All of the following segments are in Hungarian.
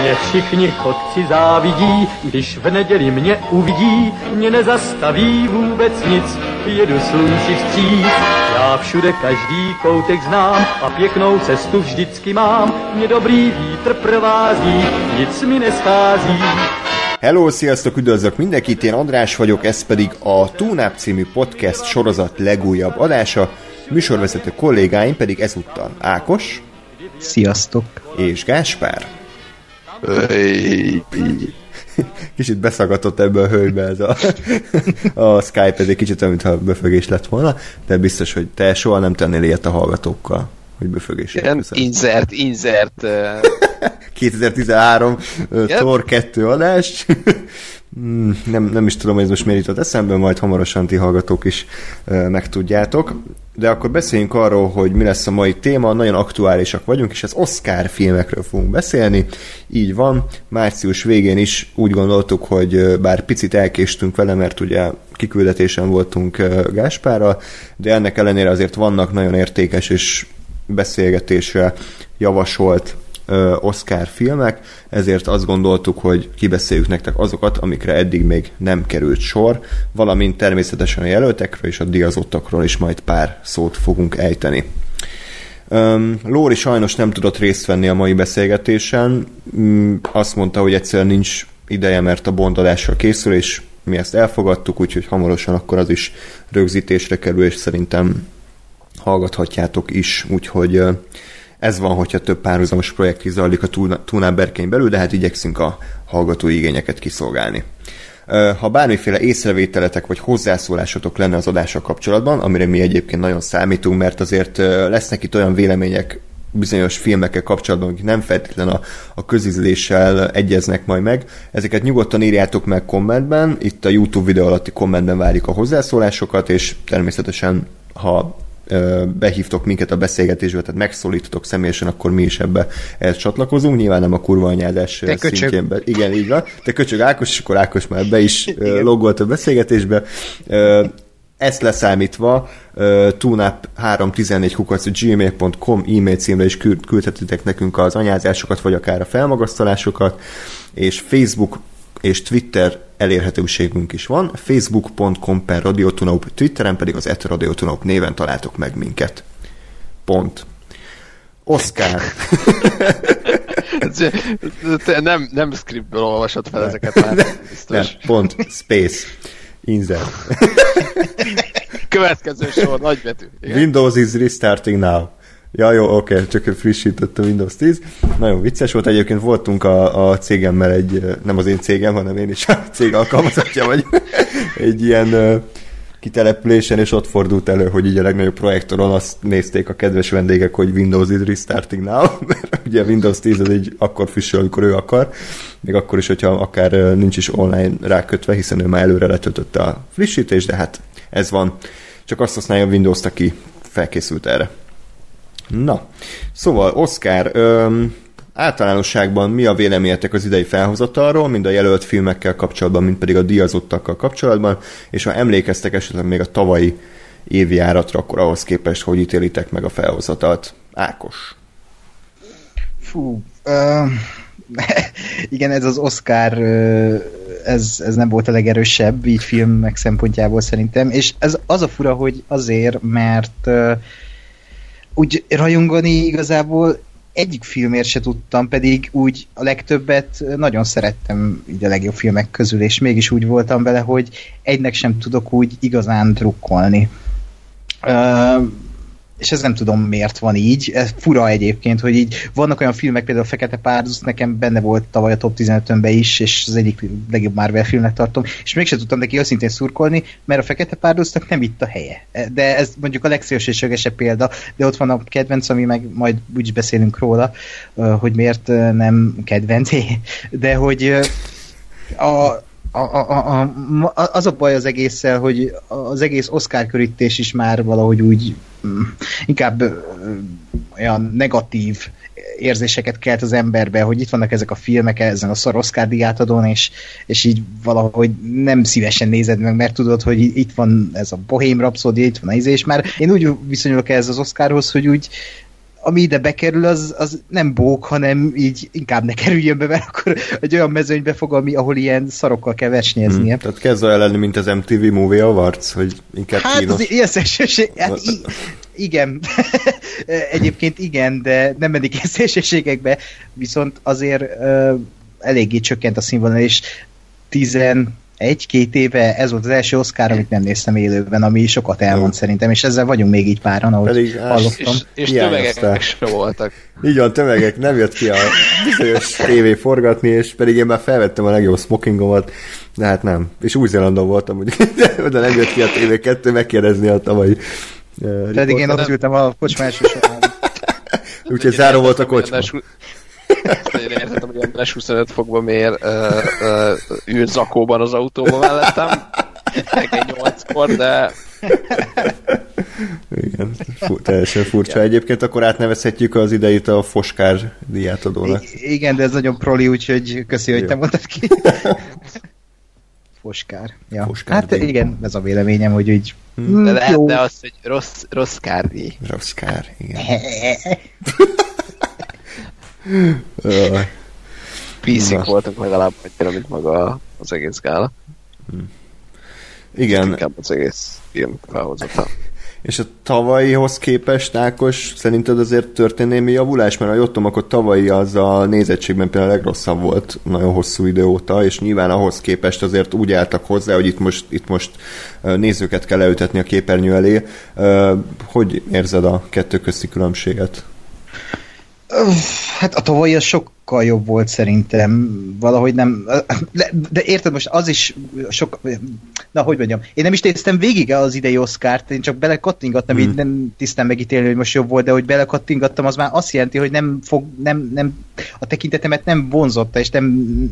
Mě všichni chodci závidí, když v neděli mě uvidí, mě nezastaví vůbec nic, jedu slunci vstříc. Já všude každý koutek znám a pěknou cestu vždycky mám, mě dobrý vítr provází, nic mi neschází. Hello, sziasztok, üdvözlök mindenkit, én András vagyok, ez pedig a Túnáp című podcast sorozat legújabb adása, műsorvezető kollégáim pedig ezúttal Ákos. Sziasztok! És Gáspár. Kicsit beszagatott ebbe a hölgybe ez a, a Skype, ez egy kicsit olyan, mintha befögés lett volna, de biztos, hogy te soha nem tennél ilyet a hallgatókkal, hogy befögés. Igen, insert. Uh... 2013 uh, Thor 2 adás. Hmm, nem, nem is tudom, hogy ez most miért jutott eszembe, majd hamarosan ti hallgatók is uh, megtudjátok. De akkor beszéljünk arról, hogy mi lesz a mai téma. Nagyon aktuálisak vagyunk, és az Oscar filmekről fogunk beszélni. Így van, március végén is úgy gondoltuk, hogy bár picit elkéstünk vele, mert ugye kiküldetésen voltunk Gáspárral, de ennek ellenére azért vannak nagyon értékes és beszélgetésre javasolt Oscar filmek, ezért azt gondoltuk, hogy kibeszéljük nektek azokat, amikre eddig még nem került sor, valamint természetesen a jelöltekről és a diazottakról is majd pár szót fogunk ejteni. Um, Lóri sajnos nem tudott részt venni a mai beszélgetésen, um, azt mondta, hogy egyszerűen nincs ideje, mert a bondadásra készül, és mi ezt elfogadtuk, úgyhogy hamarosan akkor az is rögzítésre kerül, és szerintem hallgathatjátok is, úgyhogy ez van, hogyha több párhuzamos projekt zajlik a Túnán berkeny belül, de hát igyekszünk a hallgatói igényeket kiszolgálni. Ha bármiféle észrevételetek vagy hozzászólásotok lenne az adással kapcsolatban, amire mi egyébként nagyon számítunk, mert azért lesznek itt olyan vélemények bizonyos filmekkel kapcsolatban, akik nem feltétlenül a, a közizléssel egyeznek majd meg. Ezeket nyugodtan írjátok meg kommentben, itt a YouTube videó alatti kommentben várjuk a hozzászólásokat, és természetesen ha behívtok minket a beszélgetésbe, tehát megszólítotok személyesen, akkor mi is ebbe ehhez csatlakozunk. Nyilván nem a kurva anyázás szintjén. Be. Igen, így van. Te köcsög Ákos, és akkor Ákos már be is logolt a beszélgetésbe. Ezt leszámítva, uh, tunap314 kukac gmail.com e-mail címre is küldhetitek nekünk az anyázásokat, vagy akár a felmagasztalásokat, és Facebook és Twitter elérhetőségünk is van. Facebook.com per Radiotunaup, Twitteren pedig az Radiotunaup néven találtok meg minket. Pont. Oscar. nem, nem scriptből olvasod fel ezeket már. Nem, pont. Space. Insert. Következő sor, nagybetű. Windows is restarting now. Ja, jó, oké, okay, csak frissített a Windows 10. Nagyon vicces volt. Egyébként voltunk a, a cégemmel egy, nem az én cégem, hanem én is a cég alkalmazottja vagy, egy ilyen kitelepülésen, és ott fordult elő, hogy így a legnagyobb projektoron azt nézték a kedves vendégek, hogy Windows is restarting now, mert ugye Windows 10 az így akkor frissül, amikor ő akar, még akkor is, hogyha akár nincs is online rákötve, hiszen ő már előre letöltötte a frissítést, de hát ez van. Csak azt használja a Windows, aki felkészült erre. Na, szóval Oscar, öm, általánosságban mi a véleményetek az idei felhozatalról, mind a jelölt filmekkel kapcsolatban, mind pedig a díjazottakkal kapcsolatban, és ha emlékeztek esetleg még a tavalyi évi járatra, akkor ahhoz képest, hogy ítélitek meg a felhozatalt. Ákos. Fú, uh, igen, ez az Oscar, ez, ez nem volt a legerősebb így filmek szempontjából szerintem, és ez az a fura, hogy azért, mert uh, úgy rajongani igazából egyik filmért se tudtam, pedig úgy a legtöbbet nagyon szerettem így a legjobb filmek közül, és mégis úgy voltam vele, hogy egynek sem tudok úgy igazán drukkolni. Uh, és ez nem tudom miért van így, ez fura egyébként, hogy így vannak olyan filmek, például a Fekete Párduc, nekem benne volt tavaly a top 15-önben is, és az egyik legjobb Marvel filmnek tartom, és mégsem tudtam neki őszintén szurkolni, mert a Fekete Párducnak nem itt a helye. De ez mondjuk a legszélsőségesebb példa, de ott van a kedvenc, ami meg majd úgy beszélünk róla, hogy miért nem kedvenc, de hogy a, a, a, a, az a baj az egésszel, hogy az egész Oscar körítés is már valahogy úgy mm, inkább olyan negatív érzéseket kelt az emberbe, hogy itt vannak ezek a filmek ezen a szar Oscar diátadón, és, és így valahogy nem szívesen nézed meg, mert tudod, hogy itt van ez a Bohém Rhapsody, itt van az izé, és már én úgy viszonyulok ehhez az Oscarhoz, hogy úgy ami ide bekerül, az, az nem bók, hanem így inkább ne kerüljön be, mert akkor egy olyan mezőnybe fog, ami, ahol ilyen szarokkal kell versenyeznie. Hmm, tehát kezd olyan lenni, mint az MTV Movie Awards, hogy inkább hát, kínos. Az ilyen szélsőség, hát, igen. Egyébként igen, de nem mennék ilyen szélsőségekbe, viszont azért uh, eléggé csökkent a színvonal, és tizen egy-két éve ez volt az első Oscar, amit nem néztem élőben, ami sokat elmond Jó. szerintem, és ezzel vagyunk még így páran, ahogy Pedig, hallottam. És, és tömegek se voltak. Így van, tömegek, nem jött ki a bizonyos tévé forgatni, és pedig én már felvettem a legjobb smokingomat, de hát nem. És Új-Zélandon voltam, úgy, de nem jött ki a TV2 megkérdezni a tavalyi uh, Pedig én ott ültem a kocsmás Úgyhogy záró volt a kocsma. Én értettem, hogy András 25 fokba mér uh, uh, ült zakóban az autóban mellettem. Reggel 8-kor, de... Igen, fu- teljesen furcsa. Egyébként akkor átnevezhetjük az idejét a Foskár diátadónak. I- igen, de ez nagyon proli, úgyhogy köszi, hogy Jó. te mondtad ki. Foskár. Ja. Foskár hát díj. igen, ez a véleményem, hogy úgy... Hmm, de lehet, de az, hogy rossz, rossz kár Rossz kár, igen. PC-k voltak legalább annyira, mint maga az egész gála. Hmm. Igen. Inkább az egész film felhozata. És a tavalyihoz képest, Ákos, szerinted azért történelmi javulás? Mert a jöttem, akkor tavalyi az a nézettségben például a legrosszabb volt nagyon hosszú idő óta, és nyilván ahhoz képest azért úgy álltak hozzá, hogy itt most, itt most nézőket kell leütetni a képernyő elé. Hogy érzed a kettő közti különbséget? Hát a tavalyi az sok sokkal jobb volt szerintem, valahogy nem, de, de érted, most az is sok, na hogy mondjam, én nem is néztem végig az idei Oscar-t, én csak belekattingattam, hmm. így nem tisztán megítélni, hogy most jobb volt, de hogy belekattingattam, az már azt jelenti, hogy nem fog, nem, nem, a tekintetemet nem vonzotta, és nem,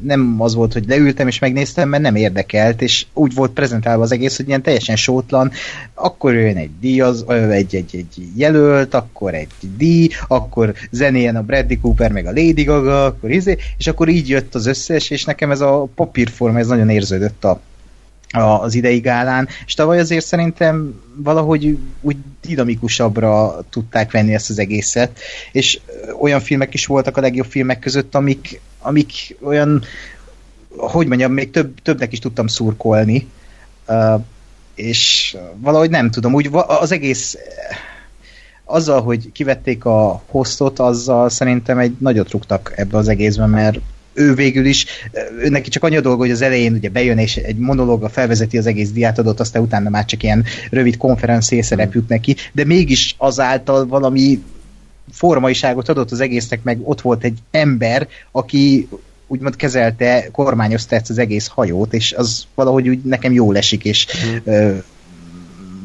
nem az volt, hogy leültem és megnéztem, mert nem érdekelt, és úgy volt prezentálva az egész, hogy ilyen teljesen sótlan, akkor jön egy díjaz, egy, egy, egy jelölt, akkor egy díj, akkor zenéljen a Bradley Cooper, meg a Lady Gaga, akkor izé, és akkor így jött az összes, és nekem ez a papírforma, ez nagyon érződött a, a, az idei gálán, és tavaly azért szerintem valahogy úgy dinamikusabbra tudták venni ezt az egészet, és olyan filmek is voltak a legjobb filmek között, amik, amik olyan, hogy mondjam, még több, többnek is tudtam szurkolni, uh, és valahogy nem tudom, úgy az egész azzal, hogy kivették a hostot, azzal szerintem egy nagyot rúgtak ebbe az egészben, mert ő végül is, ő neki csak annyi a dolga, hogy az elején ugye bejön és egy monológa felvezeti az egész diátadót, aztán utána már csak ilyen rövid konferencié szerep jut neki, de mégis azáltal valami formaiságot adott az egésznek, meg ott volt egy ember, aki úgymond kezelte, kormányozta ezt az egész hajót, és az valahogy úgy nekem jól esik, és mm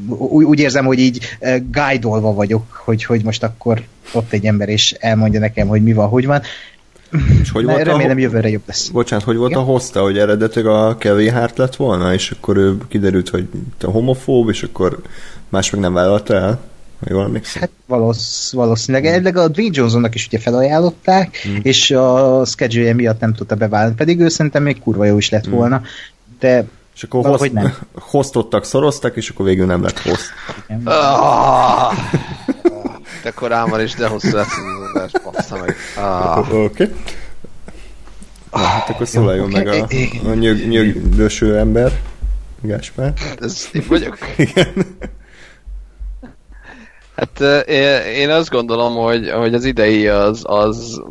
úgy, úgy érzem, hogy így uh, guide vagyok, hogy, hogy most akkor ott egy ember és elmondja nekem, hogy mi van, hogy van. És hogy volt remélem a, jövőre jobb lesz. Bocsánat, hogy volt Igen? a hosta, hogy eredetileg a Kevin Hart lett volna, és akkor ő kiderült, hogy te homofób, és akkor más meg nem vállalta el? Jól emlékszem? Hát valósz, valószínűleg. Hmm. Eddig a Dwayne Johnsonnak is ugye felajánlották, hmm. és a schedule miatt nem tudta beválni, pedig ő szerintem még kurva jó is lett hmm. volna, de és akkor host, nem. hostottak, szoroztak, és akkor végül nem lett host. Ah, de korábban is, de hosszú lesz az bassza meg. Ah. Oké. Okay. hát akkor szólaljon okay. meg a, a nyög, nyögdöső ember, Gáspár. Ez én vagyok? Igen. Hát én azt gondolom, hogy, hogy az idei az, az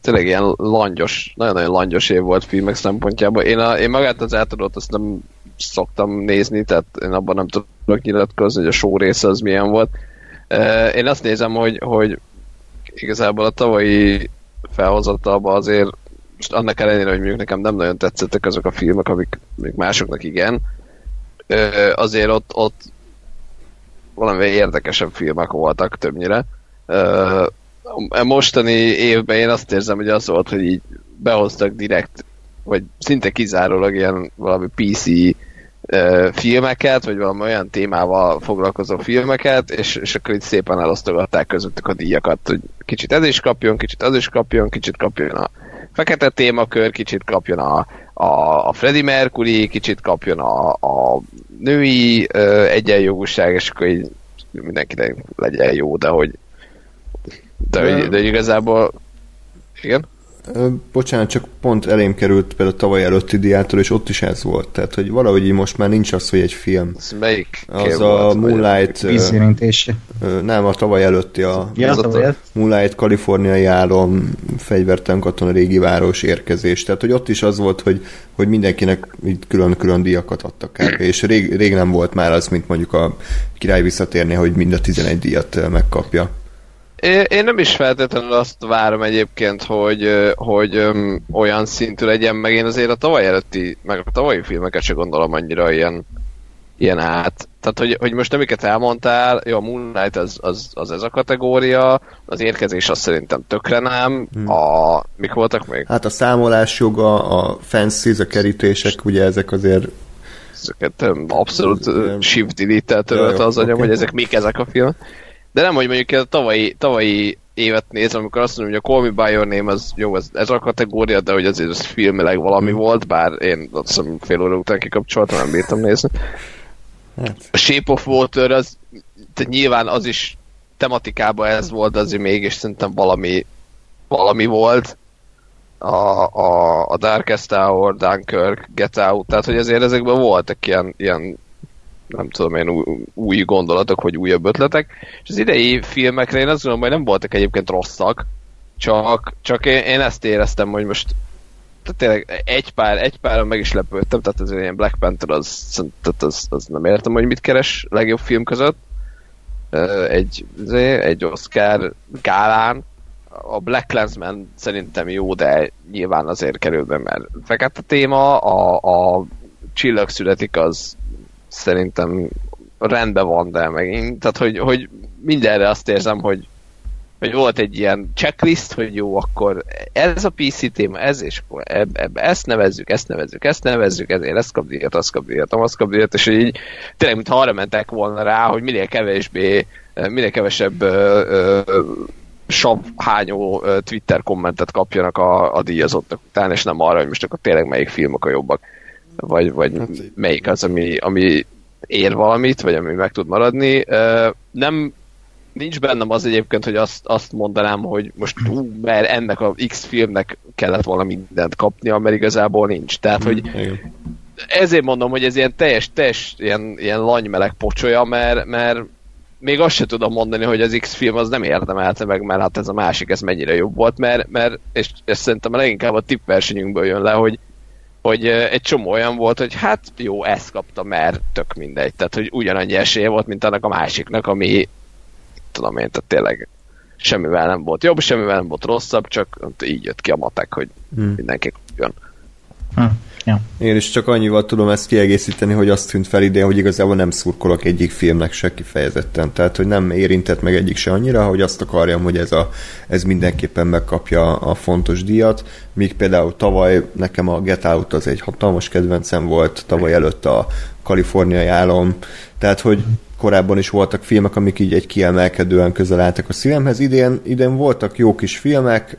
tényleg ilyen langyos, nagyon-nagyon langyos év volt filmek szempontjából. Én, a, én magát az átadót azt nem szoktam nézni, tehát én abban nem tudok nyilatkozni, hogy a show része az milyen volt. Én azt nézem, hogy, hogy igazából a tavalyi felhozatalban azért most annak ellenére, hogy mondjuk nekem nem nagyon tetszettek azok a filmek, amik még másoknak igen, azért ott, ott valami érdekesebb filmek voltak többnyire. A mostani évben én azt érzem, hogy az volt, hogy így behoztak direkt, vagy szinte kizárólag ilyen valami PC filmeket, vagy valami olyan témával foglalkozó filmeket, és, és akkor itt szépen elosztogatták közöttük a díjakat, hogy kicsit ez is kapjon, kicsit az is kapjon, kicsit kapjon a fekete témakör, kicsit kapjon a, a, a Freddie Mercury, kicsit kapjon a, a női ö, egyenjogúság, és akkor így mindenkinek legyen jó, de hogy De, de, de igazából... Igen? bocsánat, csak pont elém került például tavaly előtti diától, és ott is ez volt. Tehát, hogy valahogy így most már nincs az, hogy egy film. Ez melyik Az a Moonlight... Vízérintése. Nem, a tavaly előtti a, ja, az a Moonlight kaliforniai álom, fegyvertelen katona régi város érkezés. Tehát, hogy ott is az volt, hogy, hogy mindenkinek így külön-külön díjakat adtak el. És rég, rég nem volt már az, mint mondjuk a király visszatérni, hogy mind a 11 díjat megkapja. Én nem is feltétlenül azt várom egyébként, hogy, hogy öm, olyan szintű legyen, meg én azért a tavaly előtti, meg a tavalyi filmeket se gondolom annyira ilyen, ilyen át. Tehát, hogy, hogy most amiket elmondtál, jó, a Moonlight az, az, az ez a kategória, az érkezés az szerintem tökre nem, hmm. a, mik voltak még? Hát a számolás joga, a fences, a kerítések, ugye ezek azért ezeket abszolút shift delete az anyag, okay. hogy ezek mik ezek a filmek. De nem, hogy mondjuk a tavalyi, tavalyi évet nézem, amikor azt mondom, hogy a Call Me By Your Name az jó, ez, ez a kategória, de hogy azért ez filmileg valami mm. volt, bár én azt hiszem fél óra után kikapcsoltam, nem bírtam nézni. Hát. A Shape of Water az, tehát nyilván az is tematikában ez volt, azért mégis szerintem valami, valami volt. A, a, a Darkest Tower, Dunkirk, Get Out, tehát hogy azért ezekben voltak ilyen, ilyen nem tudom én, új, új gondolatok, vagy újabb ötletek. És az idei filmekre én azt gondolom, hogy nem voltak egyébként rosszak, csak, csak én, én ezt éreztem, hogy most tehát tényleg egy pár, egy páron meg is lepődtem, tehát ez ilyen Black Panther, az, tehát az, az nem értem, hogy mit keres legjobb film között. Egy, egy Oscar gálán, a Black Clansman szerintem jó, de nyilván azért kerül be, mert fekete téma, a, a csillag születik az szerintem rendben van, de megint, tehát hogy, hogy mindenre azt érzem, hogy, hogy volt egy ilyen checklist, hogy jó, akkor ez a PC téma, ez, és akkor eb, eb, ezt nevezzük, ezt nevezzük, ezt nevezzük, ezért ezt kap díjat, azt kap díjat, azt kap díjat, és így tényleg, mintha arra mentek volna rá, hogy minél kevésbé, minél kevesebb ö, ö, Twitter kommentet kapjanak a, a díjazottak után, és nem arra, hogy most akkor tényleg melyik filmek a jobbak vagy, vagy hát, melyik az, ami, ami ér valamit, vagy ami meg tud maradni. Nem nincs bennem az egyébként, hogy azt, azt mondanám, hogy most ú, mert ennek a X filmnek kellett volna mindent kapnia, mert igazából nincs. Tehát, hogy ezért mondom, hogy ez ilyen teljes, teljes ilyen, ilyen lanymeleg pocsolya, mert, mert még azt se tudom mondani, hogy az X film az nem érdemelte meg, mert hát ez a másik, ez mennyire jobb volt, mert, mert és, és szerintem leginkább a tippversenyünkből jön le, hogy hogy egy csomó olyan volt, hogy hát jó, ezt kapta, mert tök mindegy. Tehát, hogy ugyanannyi esélye volt, mint annak a másiknak, ami tudom én, tehát tényleg semmivel nem volt jobb, semmivel nem volt rosszabb, csak így jött ki a matek, hogy hmm. mindenki jön. Hm. Ja. Én is csak annyival tudom ezt kiegészíteni, hogy azt tűnt fel idén, hogy igazából nem szurkolok egyik filmnek se kifejezetten. Tehát, hogy nem érintett meg egyik se annyira, hogy azt akarjam, hogy ez, a, ez mindenképpen megkapja a fontos díjat. Míg például tavaly nekem a Get Out az egy hatalmas kedvencem volt, tavaly előtt a kaliforniai álom. Tehát, hogy korábban is voltak filmek, amik így egy kiemelkedően közel álltak a szívemhez. Idén, idén voltak jó kis filmek,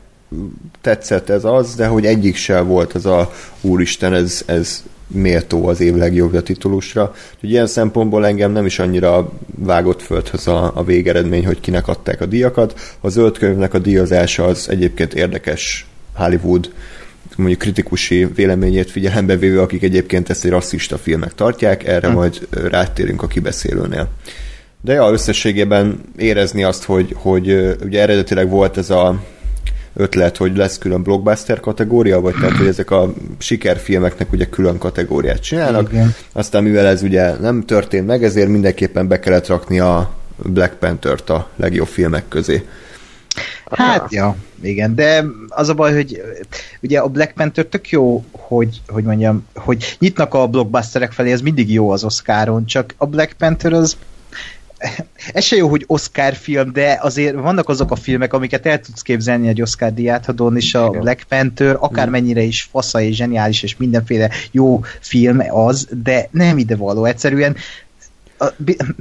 tetszett ez az, de hogy egyik sem volt ez a úristen, ez, ez méltó az év legjobbja titulusra. Úgyhogy ilyen szempontból engem nem is annyira vágott földhöz a, a végeredmény, hogy kinek adták a díjakat. A zöld könyvnek a díjazása az egyébként érdekes Hollywood mondjuk kritikusi véleményét figyelembe véve, akik egyébként ezt egy rasszista filmek tartják, erre hm. majd rátérünk a kibeszélőnél. De ja, összességében érezni azt, hogy, hogy ugye eredetileg volt ez a ötlet, hogy lesz külön blockbuster kategória, vagy tehát, hogy ezek a sikerfilmeknek ugye külön kategóriát csinálnak. Igen. Aztán mivel ez ugye nem történt meg, ezért mindenképpen be kellett rakni a Black Panther-t a legjobb filmek közé. Hát, ja, igen, de az a baj, hogy ugye a Black Panther tök jó, hogy, hogy mondjam, hogy nyitnak a blockbusterek felé, ez mindig jó az Oscaron, csak a Black Panther az ez se jó, hogy Oscar film, de azért vannak azok a filmek, amiket el tudsz képzelni egy Oscar diátadón, és a Black Panther akármennyire is fasza és zseniális, és mindenféle jó film az, de nem ide való. Egyszerűen a,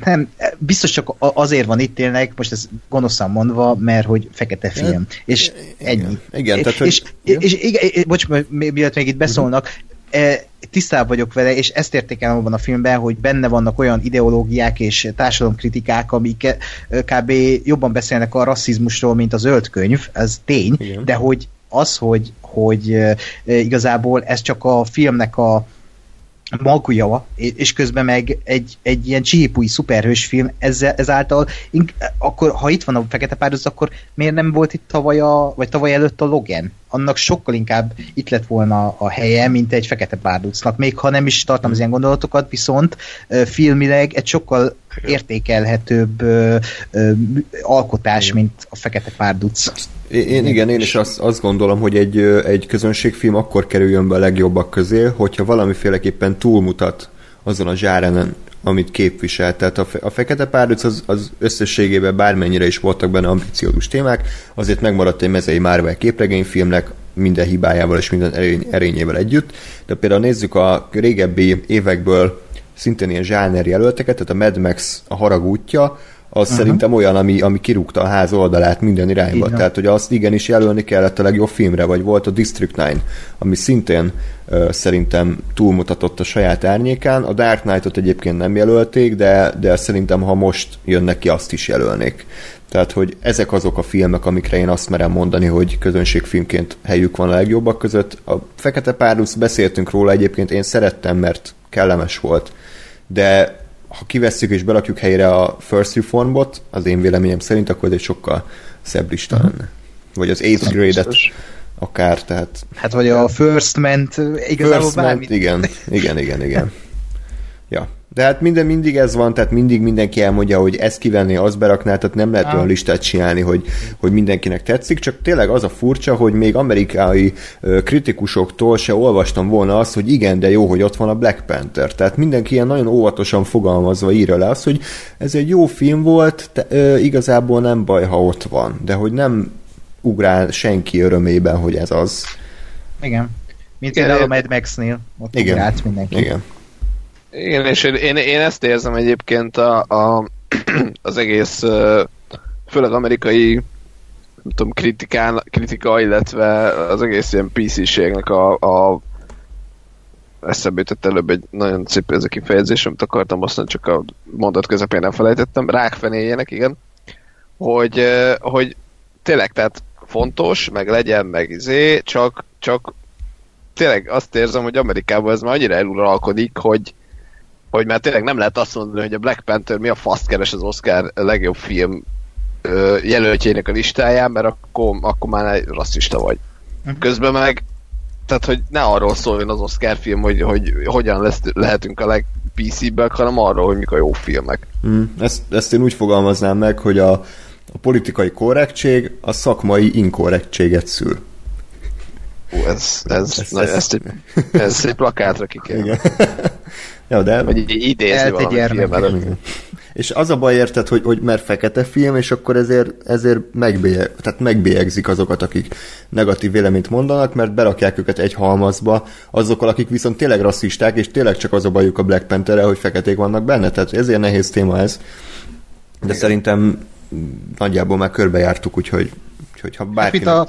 nem, biztos csak azért van itt tényleg, most ez gonoszan mondva, mert hogy fekete film. És ennyi. Igen, tehát, és, hogy... és, és, és, bocs, mielőtt még itt beszólnak, tisztában vagyok vele, és ezt értékelem abban a filmben, hogy benne vannak olyan ideológiák és társadalomkritikák, amik e, kb. jobban beszélnek a rasszizmusról, mint a zöld könyv, ez tény, Igen. de hogy az, hogy, hogy e, igazából ez csak a filmnek a magja, és közben meg egy, egy ilyen csípúj szuperhős film, ezzel, ezáltal, ink, akkor ha itt van a Fekete Párduc, akkor miért nem volt itt tavaly, a, vagy tavaly előtt a Logan? Annak sokkal inkább itt lett volna a helye, mint egy Fekete Párducnak. Még ha nem is tartom az ilyen gondolatokat, viszont filmileg egy sokkal értékelhetőbb ö, ö, alkotás, mint a Fekete Párduc. Én, igen, én is azt, azt gondolom, hogy egy, egy közönségfilm akkor kerüljön be a legjobbak közé, hogyha valamiféleképpen túlmutat azon a zsárenen, amit képvisel. Tehát a, a Fekete Párduc az, az összességében bármennyire is voltak benne ambiciózus témák, azért megmaradt egy mezei Marvel képregényfilmnek minden hibájával és minden erény, erényével együtt. De például nézzük a régebbi évekből szintén ilyen zsáner jelölteket, tehát a Mad Max a harag útja, az uh-huh. szerintem olyan, ami, ami kirúgta a ház oldalát minden irányba. Igen. Tehát, hogy azt igenis jelölni kellett a legjobb filmre, vagy volt a District 9, ami szintén uh, szerintem túlmutatott a saját árnyékán. A Dark Knight-ot egyébként nem jelölték, de, de szerintem, ha most jönnek ki, azt is jelölnék. Tehát, hogy ezek azok a filmek, amikre én azt merem mondani, hogy közönségfilmként helyük van a legjobbak között. A Fekete Párduc, beszéltünk róla egyébként, én szerettem, mert kellemes volt. De ha kivesszük és berakjuk helyre a First Reformbot, az én véleményem szerint, akkor ez egy sokkal szebb lista uh-huh. lenne. Vagy az Eighth Grade-et akár, tehát... Hát vagy a First Ment igazából first bármit. Ment, igen, igen, igen, igen. Ja, de hát minden mindig ez van, tehát mindig mindenki elmondja, hogy ezt kivenni, azt berakná, tehát nem lehet olyan listát csinálni, hogy, hogy mindenkinek tetszik, csak tényleg az a furcsa, hogy még amerikai kritikusoktól se olvastam volna azt, hogy igen, de jó, hogy ott van a Black Panther. Tehát mindenki ilyen nagyon óvatosan fogalmazva írja le azt, hogy ez egy jó film volt, te, ö, igazából nem baj, ha ott van, de hogy nem ugrál senki örömében, hogy ez az. Igen. Mint például a Mad Max-nél. Ott igen. mindenki. Igen. Igen, és én, én, ezt érzem egyébként a, a, az egész, főleg amerikai nem tudom, kritikán, kritika, illetve az egész ilyen PC-ségnek a, a eszembe jutott előbb egy nagyon szép ez a kifejezés, amit akartam, aztán csak a mondat közepén elfelejtettem, rákfenéjének, igen, hogy, hogy tényleg, tehát fontos, meg legyen, meg izé, csak, csak tényleg azt érzem, hogy Amerikában ez már annyira eluralkodik, hogy, hogy már tényleg nem lehet azt mondani, hogy a Black Panther mi a faszt keres az Oscar legjobb film jelöltjének a listáján, mert akkor, akkor már egy rasszista vagy. Uh-huh. Közben meg, tehát hogy ne arról szóljon az Oscar film, hogy, hogy hogyan lesz, lehetünk a leg PC-bbek, hanem arról, hogy mik a jó filmek. Mm, ezt, ezt én úgy fogalmaznám meg, hogy a, a politikai korrektség a szakmai inkorrektséget szül. Ó, ez, ez, ez, na, ez, ezt egy, ez egy plakátra ki kell. Igen. ja, de... Vagy idézni valami film És az a baj érted, hogy, hogy mert fekete film, és akkor ezért, ezért megbélyeg, tehát megbélyegzik azokat, akik negatív véleményt mondanak, mert berakják őket egy halmazba azokkal, akik viszont tényleg rasszisták, és tényleg csak az a bajuk a Black panther hogy feketék vannak benne. Tehát ezért nehéz téma ez. De Igen. szerintem nagyjából már körbejártuk, úgyhogy, úgyhogy ha bárki... Hát, a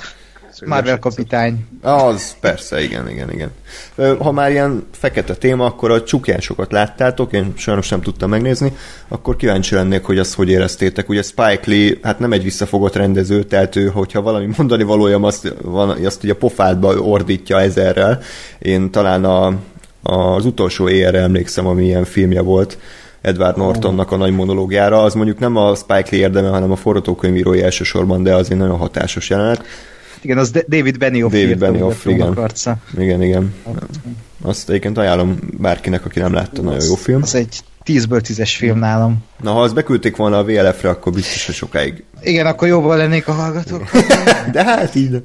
Marvel kapitány. Az, persze, igen, igen, igen. Ha már ilyen fekete téma, akkor a csukjásokat láttátok, én sajnos nem tudtam megnézni, akkor kíváncsi lennék, hogy azt hogy éreztétek. Ugye Spike Lee, hát nem egy visszafogott rendező, tehát ő, hogyha valami mondani valója, azt, van, azt ugye a pofádba ordítja ezerrel. Én talán a, az utolsó éjjelre emlékszem, ami ilyen filmje volt, Edward Nortonnak a nagy monológiára, az mondjuk nem a Spike Lee érdeme, hanem a forgatókönyvírói elsősorban, de az egy nagyon hatásos jelenet. Igen, az David Benioff David Benioff, igen. Arca. Igen, igen. Azt egyébként ajánlom bárkinek, aki nem látta, az, nagyon jó film. Az egy 10-ből 10-es film nálam. Na, ha azt beküldték volna a VLF-re, akkor biztos, hogy sokáig. Igen, akkor jóval lennék a hallgatók. De hát így.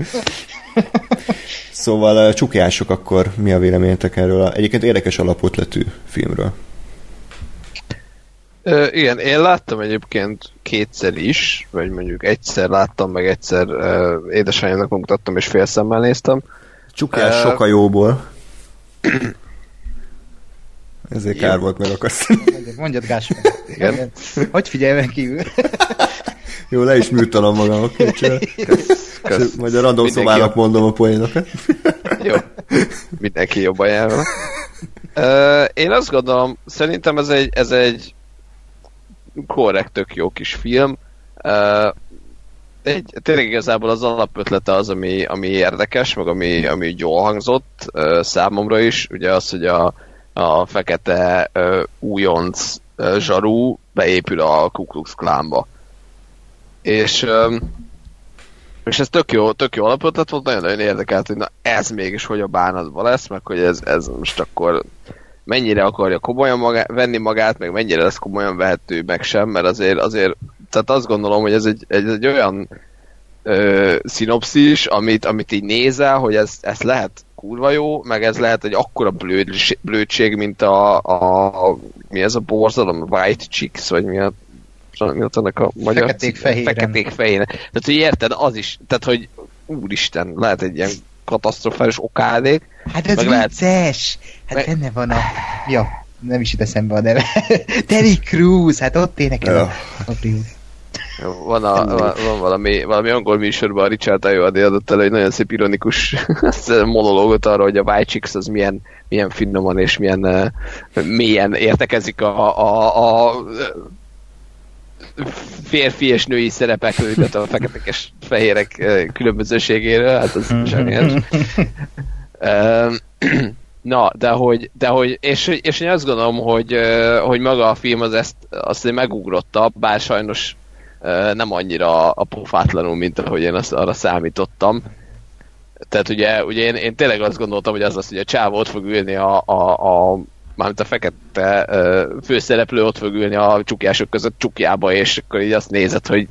Szóval csukjások, akkor mi a véleményetek erről? Egyébként érdekes alapotletű filmről. Ö, igen, én láttam egyébként kétszer is, vagy mondjuk egyszer láttam, meg egyszer uh, édesanyámnak mutattam, és fél szemmel néztem. Csukjál uh, sok a jóból. Ezért jó. kár volt megakasztani. Mondjad, Gáspár. Igen. Hogy figyelj meg kívül. Jó, le is műtanom magam, oké, Majd a radó szobának mondom a poénokat. Jó. mindenki jobban jár uh, Én azt gondolom, szerintem ez egy, ez egy korrekt, tök jó kis film. Egy, tényleg igazából az alapötlete az, ami, ami érdekes, meg ami, ami jól hangzott uh, számomra is. Ugye az, hogy a, a fekete uh, újonc zsarú beépül a Ku Klux Klánba. És és ez tök jó, tök jó alapötlet volt, nagyon-nagyon érdekelt, hogy na ez mégis hogy a bánatban lesz, meg hogy ez, ez most akkor mennyire akarja komolyan magá, venni magát, meg mennyire lesz komolyan vehető, meg sem, mert azért, azért tehát azt gondolom, hogy ez egy, egy, egy olyan ö, szinopszis, amit, amit így nézel, hogy ez, ez lehet kurva jó, meg ez lehet egy akkora blőd, blödség, mint a, a, mi ez a borzalom, White Chicks, vagy mi a mi ott ennek a magyar Feketék fehéren. Feketék fehéren. Tehát, hogy érted, az is, tehát, hogy úristen, lehet egy ilyen katasztrofális okádék. Hát ez vicces! Hát meg... benne van a... Ja, nem is jut eszembe a neve. Terry Crews, hát ott énekel ja. a, a van, a, van, van valami, valami angol műsorban a Richard Ayoade adott el egy nagyon szép ironikus monológot arra, hogy a White Chicks az milyen, milyen finoman és milyen mélyen értekezik a, a, a férfi és női szerepekről, illetve a feketekes fehérek különbözőségéről, hát az zseniális. Na, de hogy, de hogy és, és én azt gondolom, hogy, hogy maga a film az ezt azt megugrotta, bár sajnos nem annyira a pofátlanul, mint ahogy én azt arra számítottam. Tehát ugye, ugye én, én tényleg azt gondoltam, hogy az az, hogy a csávó ott fog ülni a, a, a mármint a fekete főszereplő ott fog ülni a csukjások között csukjába, és akkor így azt nézed, hogy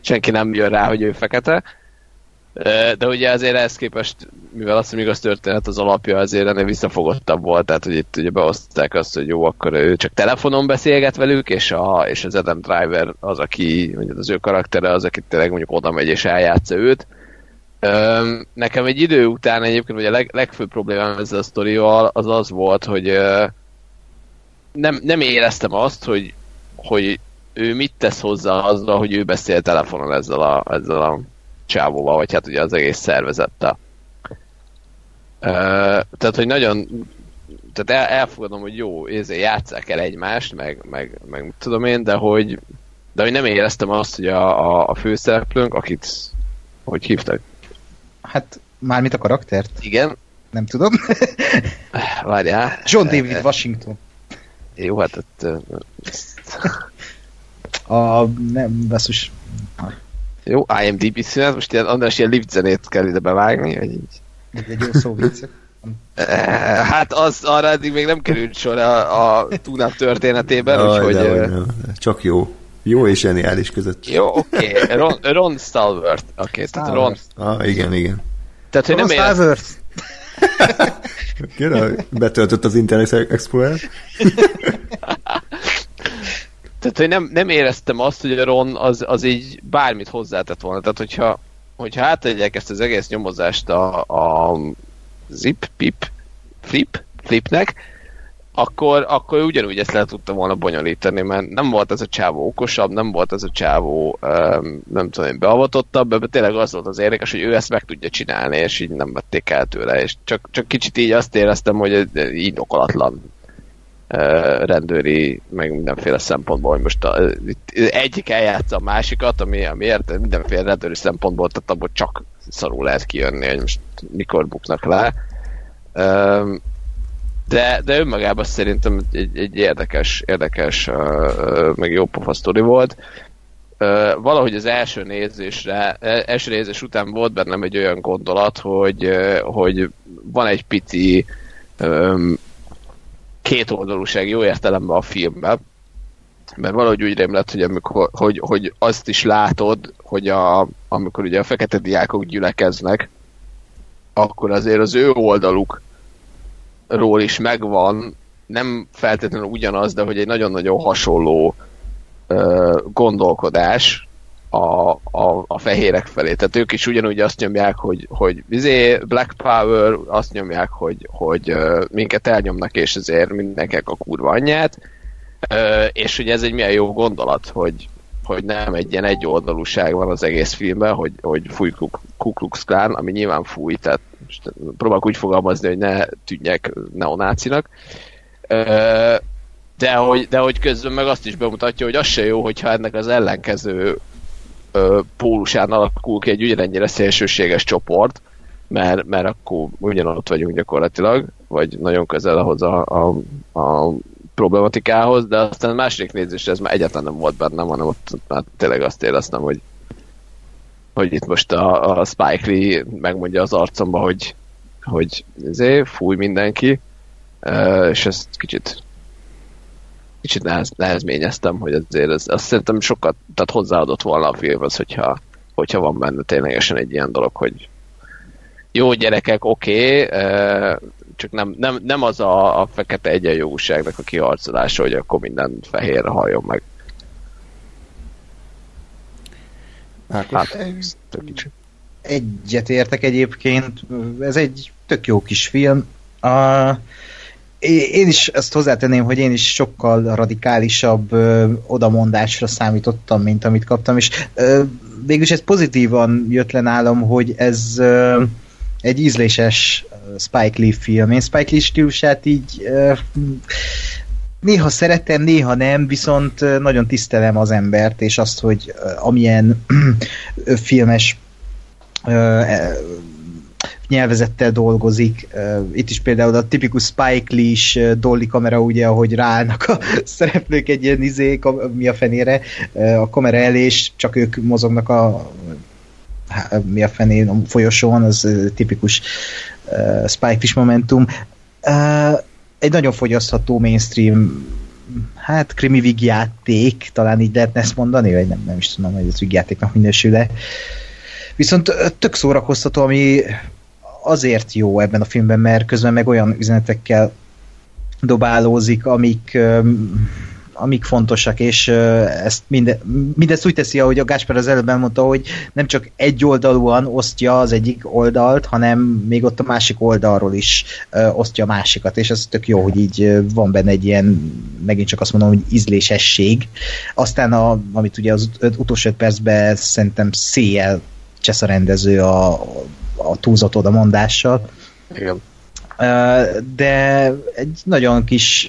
senki nem jön rá, hogy ő fekete. De ugye azért ehhez képest, mivel azt, hogy igaz történet az alapja, azért ennél visszafogottabb volt, tehát hogy itt ugye behozták azt, hogy jó, akkor ő csak telefonon beszélget velük, és, a, és az Adam Driver az, aki, mondjuk az ő karaktere az, aki tényleg mondjuk oda megy és eljátsza őt. Nekem egy idő után egyébként, vagy a leg, legfőbb problémám ezzel a sztorival az az volt, hogy nem, nem éreztem azt, hogy, hogy ő mit tesz hozzá azzal, hogy ő beszél telefonon ezzel a, ezzel a csávóval, vagy hát ugye az egész szervezettel. Tehát, hogy nagyon tehát el, elfogadom, hogy jó, ezért játsszák el egymást, meg, meg, meg tudom én, de hogy, de hogy nem éreztem azt, hogy a, a, a főszereplőnk, akit hogy hívtak? Hát, mármint a karaktert? Igen. Nem tudom. Várjál. John David Washington. Jó, hát ott... a... nem, basszus. Jó, IMDb színet, most ilyen András ilyen lift zenét kell ide bevágni, vagy így. Egy jó szó viccek. Hát az arra eddig még nem került sor a, a Tunap történetében, Jaj, úgyhogy... De, Csak jó. Jó és zseniális között. Jó, oké. Okay. Ron, Ron Stalvert. Oké, okay, tehát Ron... Ah, igen, igen. Tehát, hogy Ron nem Stalvert. Kérem, betöltött az Internet Explorer. Tehát, hogy nem, nem éreztem azt, hogy a Ron az, az így bármit hozzátett volna. Tehát, hogyha, hogyha átadják ezt az egész nyomozást a, a Zip, Pip, Flip, Flipnek, akkor, akkor ugyanúgy ezt le tudta volna bonyolítani, mert nem volt ez a csávó okosabb, nem volt ez a csávó um, nem tudom én, beavatottabb, de tényleg az volt az érdekes, hogy ő ezt meg tudja csinálni, és így nem vették el tőle, és csak, csak kicsit így azt éreztem, hogy indokolatlan rendőri, meg mindenféle szempontból, hogy most a, itt egyik eljátsza a másikat, ami, ami érted, mindenféle rendőri szempontból, tehát abból csak szarul lehet kijönni, hogy most mikor buknak le. De, de önmagában szerintem egy, egy érdekes, érdekes, meg jó pofa volt. Valahogy az első nézésre, e, első nézés után volt bennem egy olyan gondolat, hogy, hogy van egy pici um, kétoldalúság jó értelemben a filmben, mert valahogy úgy rémlett, hogy, amikor, hogy, hogy azt is látod, hogy a, amikor ugye a fekete diákok gyülekeznek, akkor azért az ő oldaluk ról is megvan, nem feltétlenül ugyanaz, de hogy egy nagyon-nagyon hasonló ö, gondolkodás a, a, a fehérek felé. Tehát ők is ugyanúgy azt nyomják, hogy, hogy vizé, Black Power, azt nyomják, hogy, hogy minket elnyomnak, és ezért mindenkinek a kurva anyját. És hogy ez egy milyen jó gondolat, hogy, hogy nem egy ilyen egyoldalúság van az egész filmben, hogy, hogy fúj Ku Klux Klan, ami nyilván fúj, tehát próbálok úgy fogalmazni, hogy ne tűnjek neonácinak. De hogy, de hogy közben meg azt is bemutatja, hogy az se jó, hogyha ennek az ellenkező pólusán alakul ki egy ugyanennyire szélsőséges csoport, mert, mert akkor ugyanott vagyunk gyakorlatilag, vagy nagyon közel ahhoz a, a, a problematikához, de aztán a második nézésre ez már egyáltalán nem volt bennem, hanem ott már tényleg azt éreztem, hogy hogy itt most a, a Spike Lee megmondja az arcomba, hogy, hogy izé, fúj mindenki, és ezt kicsit kicsit nehez, nehezményeztem, hogy azért ez, azt szerintem sokat, tehát hozzáadott volna a filmhez, hogyha, hogyha van benne ténylegesen egy ilyen dolog, hogy jó gyerekek, oké, okay, csak nem, nem, nem az a, a fekete egyenjogúságnak a kiharcolása, hogy akkor minden fehérre halljon meg. Hát, Egyet értek egyébként, ez egy tök jó kis film. A, én is ezt hozzátenném, hogy én is sokkal radikálisabb ö, odamondásra számítottam, mint amit kaptam, és ö, végülis ez pozitívan jött le nálam, hogy ez ö, egy ízléses Spike Lee film. Én Spike Lee stílusát így ö, néha szeretem, néha nem, viszont nagyon tisztelem az embert, és azt, hogy amilyen filmes nyelvezettel dolgozik. Itt is például a tipikus Spike Lee-s dolly kamera, ugye, ahogy ráállnak a szereplők egy ilyen izé, mi a fenére, a kamera elé, és csak ők mozognak a mi a fenén a folyosón, az tipikus Spike Lee momentum. Egy nagyon fogyasztható mainstream hát krimi vígjáték, talán így lehetne ezt mondani, vagy nem, nem is tudom, hogy ez vígjátéknak minősül-e. Viszont tök szórakoztató, ami azért jó ebben a filmben, mert közben meg olyan üzenetekkel dobálózik, amik amik fontosak, és ezt minde, mindezt úgy teszi, ahogy a Gáspár az előbb mondta, hogy nem csak egy oldalúan osztja az egyik oldalt, hanem még ott a másik oldalról is osztja a másikat, és ez tök jó, hogy így van benne egy ilyen, megint csak azt mondom, hogy ízlésesség. Aztán, a, amit ugye az utolsó öt percben szerintem széjjel csesz a rendező a, a túlzott odamondással. Igen de egy nagyon kis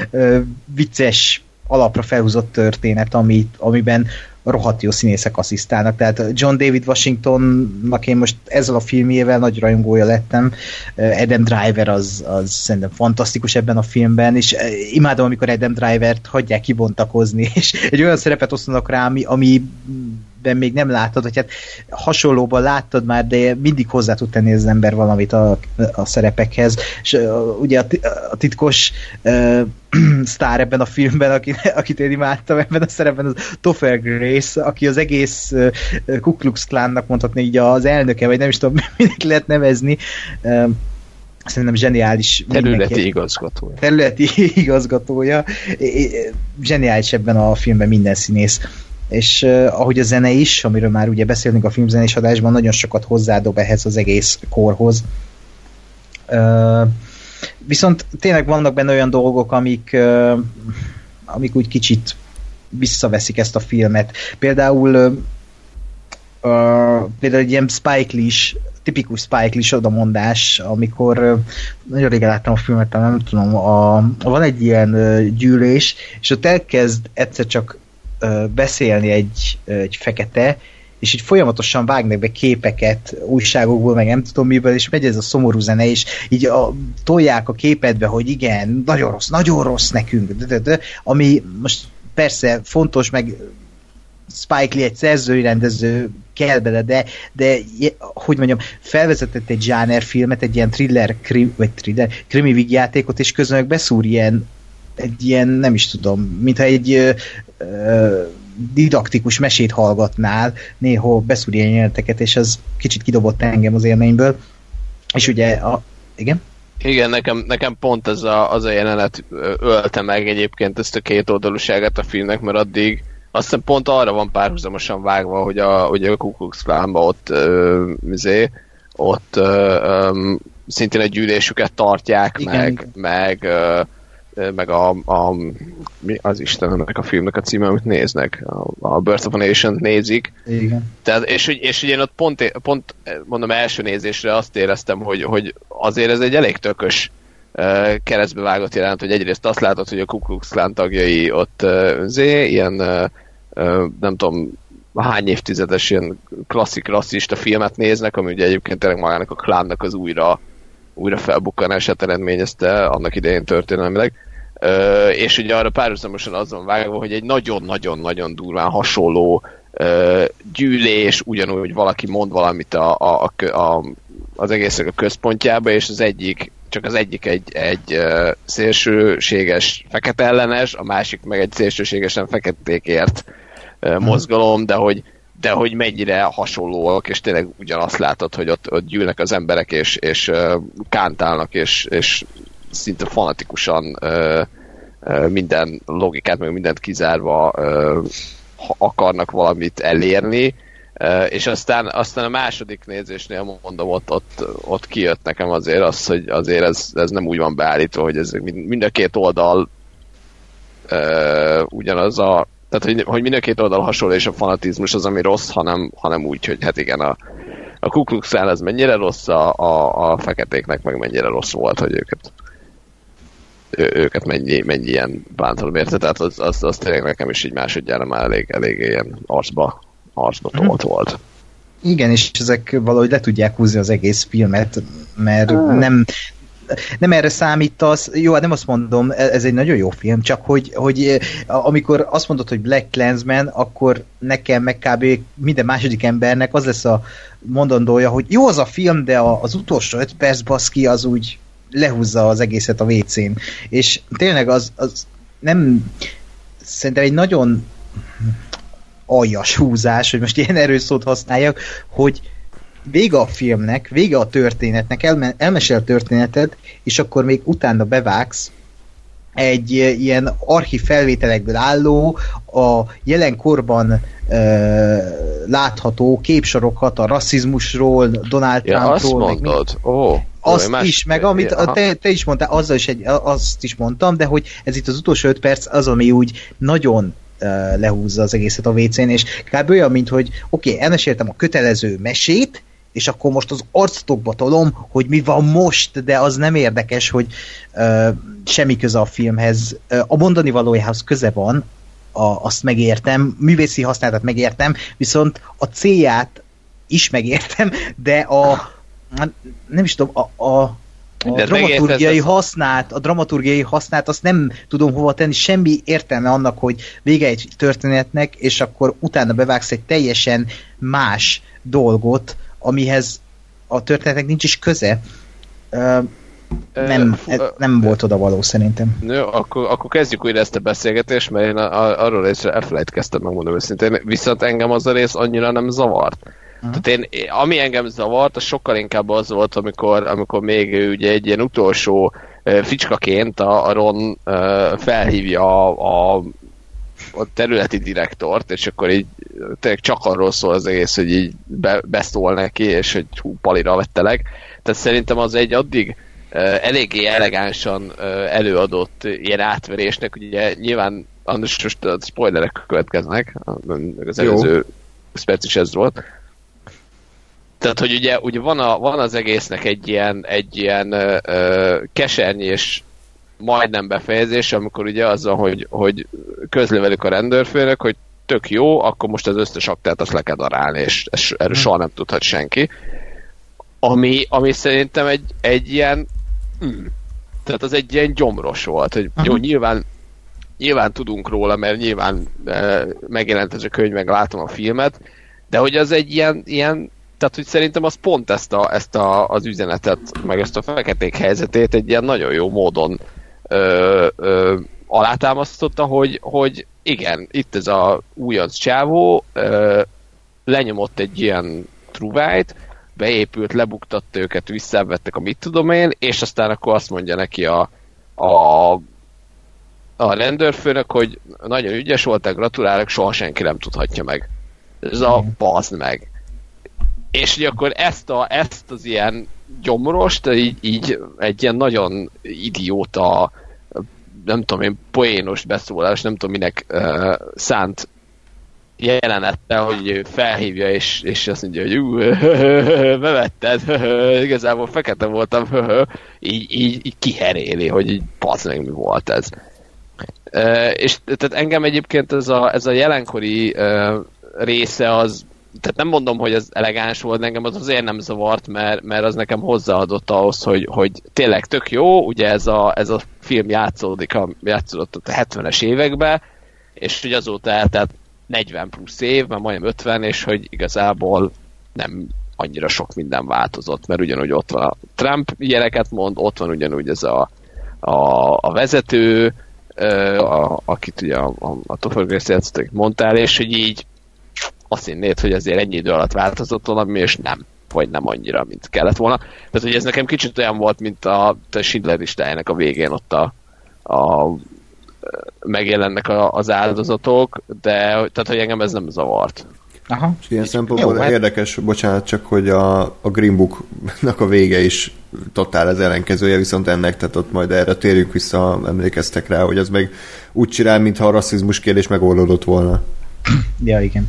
vicces alapra felhúzott történet, amit, amiben rohadt jó színészek asszisztálnak. Tehát John David Washingtonnak én most ezzel a filmjével nagy rajongója lettem. Adam Driver az, az szerintem fantasztikus ebben a filmben, és imádom, amikor Adam Driver-t hagyják kibontakozni, és egy olyan szerepet osztanak rá, ami, ami ben még nem láttad, hogy hát hasonlóban láttad már, de mindig hozzá tud tenni az ember valamit a, a szerepekhez. És uh, ugye a, a titkos uh, sztár ebben a filmben, akit, akit én imádtam ebben a szerepben, az Topher Grace, aki az egész uh, Ku Klux Klánnak mondhatni így az elnöke, vagy nem is tudom, minek lehet nevezni. Uh, szerintem zseniális. Területi mindenki. igazgatója. Területi igazgatója. Zseniális ebben a filmben minden színész és uh, ahogy a zene is, amiről már ugye beszélünk a filmzenés adásban, nagyon sokat hozzádob ehhez az egész korhoz. Uh, viszont tényleg vannak benne olyan dolgok, amik, uh, amik úgy kicsit visszaveszik ezt a filmet. Például uh, például egy ilyen Spike Lee tipikus Spike Lee odamondás, amikor nagyon régen láttam a filmet, nem tudom, a, van egy ilyen gyűlés, és ott elkezd egyszer csak beszélni egy, egy fekete, és így folyamatosan vágnak be képeket újságokból, meg nem tudom miből, és megy ez a szomorú zene, és így a, tolják a képedbe, hogy igen, nagyon rossz, nagyon rossz nekünk, de, de, de, ami most persze fontos, meg Spike Lee egy szerzői rendező kell bele, de, de hogy mondjam, felvezetett egy zsánerfilmet, egy ilyen thriller, krim, vagy thriller, krimi játékot, és közben beszúr ilyen egy ilyen, nem is tudom, mintha egy ö, ö, didaktikus mesét hallgatnál, néha beszúr ilyen jeleneteket, és ez kicsit kidobott engem az élményből. És ugye, a, igen? Igen, nekem, nekem pont ez a, az a jelenet ölte meg egyébként ezt a két oldalúságát a filmnek, mert addig azt hiszem pont arra van párhuzamosan vágva, hogy a, hogy a Ku Klux ott, ö, mizé, ott ö, ö, szintén egy gyűlésüket tartják, Igen. meg, meg ö, meg a, a mi az Istennek a filmnek a címe, amit néznek, a, a Birth of a Nation nézik. Igen. Tehát, és, és ugye én ott pont, pont, mondom, első nézésre azt éreztem, hogy, hogy azért ez egy elég tökös uh, keresztbe vágott jelent, hogy egyrészt azt látod, hogy a Ku Klux Klan tagjai ott uh, zé, ilyen nem tudom, hány évtizedes ilyen klasszik rasszista filmet néznek, ami ugye egyébként tényleg magának a klánnak az újra újra felbukkanását eredményezte annak idején történelmileg. Ö, és ugye arra párhuzamosan azon vágva, hogy egy nagyon-nagyon-nagyon durván hasonló ö, gyűlés, ugyanúgy valaki mond valamit a, a, a, a, az egésznek a központjába, és az egyik csak az egyik egy, egy szélsőséges fekete ellenes, a másik meg egy szélsőségesen feketékért mozgalom, de hogy de hogy mennyire hasonlóak, és tényleg ugyanazt látod, hogy ott, ott gyűlnek az emberek, és, és uh, kántálnak, és, és szinte fanatikusan minden logikát, meg mindent kizárva akarnak valamit elérni, és aztán, aztán a második nézésnél mondom, ott, ott, ott kijött nekem azért az, hogy azért ez, ez nem úgy van beállítva, hogy ez mind a két oldal ugyanaz a tehát, hogy, hogy mind a két oldal hasonló, és a fanatizmus az, ami rossz, hanem, hanem úgy, hogy hát igen, a, a Ku Klux Klan az mennyire rossz, a, a, a feketéknek meg mennyire rossz volt, hogy őket ő, őket mennyi, mennyi ilyen bántalom érte, tehát az, az, az tényleg nekem is így másodjára már elég, elég ilyen arcba, arcba tolt volt. Igen, és ezek valahogy le tudják húzni az egész filmet, mert nem, nem erre számítasz, jó, hát nem azt mondom, e- ez egy nagyon jó film, csak hogy, hogy e, amikor azt mondod, hogy Black Clansman, akkor nekem meg kb. minden második embernek az lesz a mondandója, hogy jó az a film, de az utolsó öt perc baszki az úgy lehúzza az egészet a WC-n. És tényleg az, az nem szerintem egy nagyon aljas húzás, hogy most ilyen erőszót használjak, hogy vége a filmnek, vége a történetnek, elme, elmesél történeted, és akkor még utána bevágsz egy ilyen archív felvételekből álló, a jelenkorban e, látható képsorokat a rasszizmusról, Donald ja, Trumpról. Azt mondod? Meg, oh. Azt más, is, meg amit ja, te, te is mondtál, azzal is egy, azt is mondtam, de hogy ez itt az utolsó öt perc az, ami úgy nagyon lehúzza az egészet a WC-n, és kb. olyan, mint hogy oké, okay, elmeséltem a kötelező mesét, és akkor most az arctokba tolom, hogy mi van most, de az nem érdekes, hogy uh, semmi köze a filmhez. A mondani valójához köze van, a, azt megértem, művészi használatát megértem, viszont a célját is megértem, de a nem is tudom, a, a a dramaturgiai használt, a dramaturgiai használt, azt nem tudom hova tenni, semmi értelme annak, hogy vége egy történetnek, és akkor utána bevágsz egy teljesen más dolgot, amihez a történetnek nincs is köze. Nem, nem volt oda való szerintem. Jó, akkor, akkor kezdjük újra ezt a beszélgetést, mert én a, a, arról részre elfelejtkeztem, megmondom őszintén. Viszont engem az a rész annyira nem zavart. Uh-huh. Tehát én, ami engem zavart, az sokkal inkább az volt, amikor, amikor még ugye egy ilyen utolsó uh, ficskaként a, a Ron uh, felhívja a, a a területi direktort, és akkor így tényleg csak arról szól az egész, hogy így be, beszól neki, és hogy hú, palira vettelek. Tehát szerintem az egy addig eléggé elegánsan előadott ilyen átverésnek, ugye nyilván most, most a spoilerek következnek, az előző perc is ez volt. Tehát, hogy ugye, ugye van, a, van az egésznek egy ilyen, egy ilyen uh, kesernyés majdnem befejezés, amikor ugye az van, hogy, hogy közli velük a rendőrfőnök, hogy tök jó, akkor most az összes aktát azt le kell darálni, és ez, erről soha nem tudhat senki. Ami, ami szerintem egy, egy ilyen mm, tehát az egy ilyen gyomros volt, hogy jó, nyilván nyilván tudunk róla, mert nyilván e, megjelent ez a könyv, meg látom a filmet, de hogy az egy ilyen, ilyen tehát hogy szerintem az pont ezt, a, ezt a, az üzenetet, meg ezt a feketék helyzetét egy ilyen nagyon jó módon ö, ö, alátámasztotta, hogy, hogy igen, itt ez a újonc csávó ö, lenyomott egy ilyen truvájt, beépült, lebuktatta őket, visszavettek a mit tudom én, és aztán akkor azt mondja neki a, a, a rendőrfőnök, hogy nagyon ügyes voltál, gratulálok, soha senki nem tudhatja meg. Ez a bazd meg. És hogy akkor ezt, a, ezt az ilyen gyomrost, így, így egy ilyen nagyon idióta nem tudom én, poénos beszólás, nem tudom minek uh, szánt jelenettel, hogy felhívja, és, és azt mondja, hogy ú, bevetted, igazából fekete voltam, így, így, így kiheréli, hogy így meg mi volt ez. Uh, és tehát engem egyébként ez a, ez a jelenkori uh, része az tehát nem mondom, hogy ez elegáns volt, engem az azért nem zavart, mert, mert az nekem hozzáadott ahhoz, hogy, hogy tényleg tök jó, ugye ez a, ez a film játszódik, a, játszódott a 70-es években, és hogy azóta eltelt 40 plusz év, már majdnem 50, és hogy igazából nem annyira sok minden változott, mert ugyanúgy ott van a Trump jeleket mond, ott van ugyanúgy ez a, a, a vezető, a, akit ugye a, a, a Topher mondtál, és hogy így azt hinnéd, hogy azért ennyi idő alatt változott valami, és nem vagy nem annyira, mint kellett volna. Tehát, hogy ez nekem kicsit olyan volt, mint a, a Schindler listájának a végén ott a, a megjelennek a, az áldozatok, de tehát, hogy engem ez nem zavart. Aha. És ilyen szempontból Jó, hát... érdekes, bocsánat, csak hogy a, a Green Book-nak a vége is totál az ellenkezője, viszont ennek, tehát ott majd erre térjünk vissza, emlékeztek rá, hogy az meg úgy csinál, mintha a rasszizmus kérdés megoldódott volna. Ja, igen.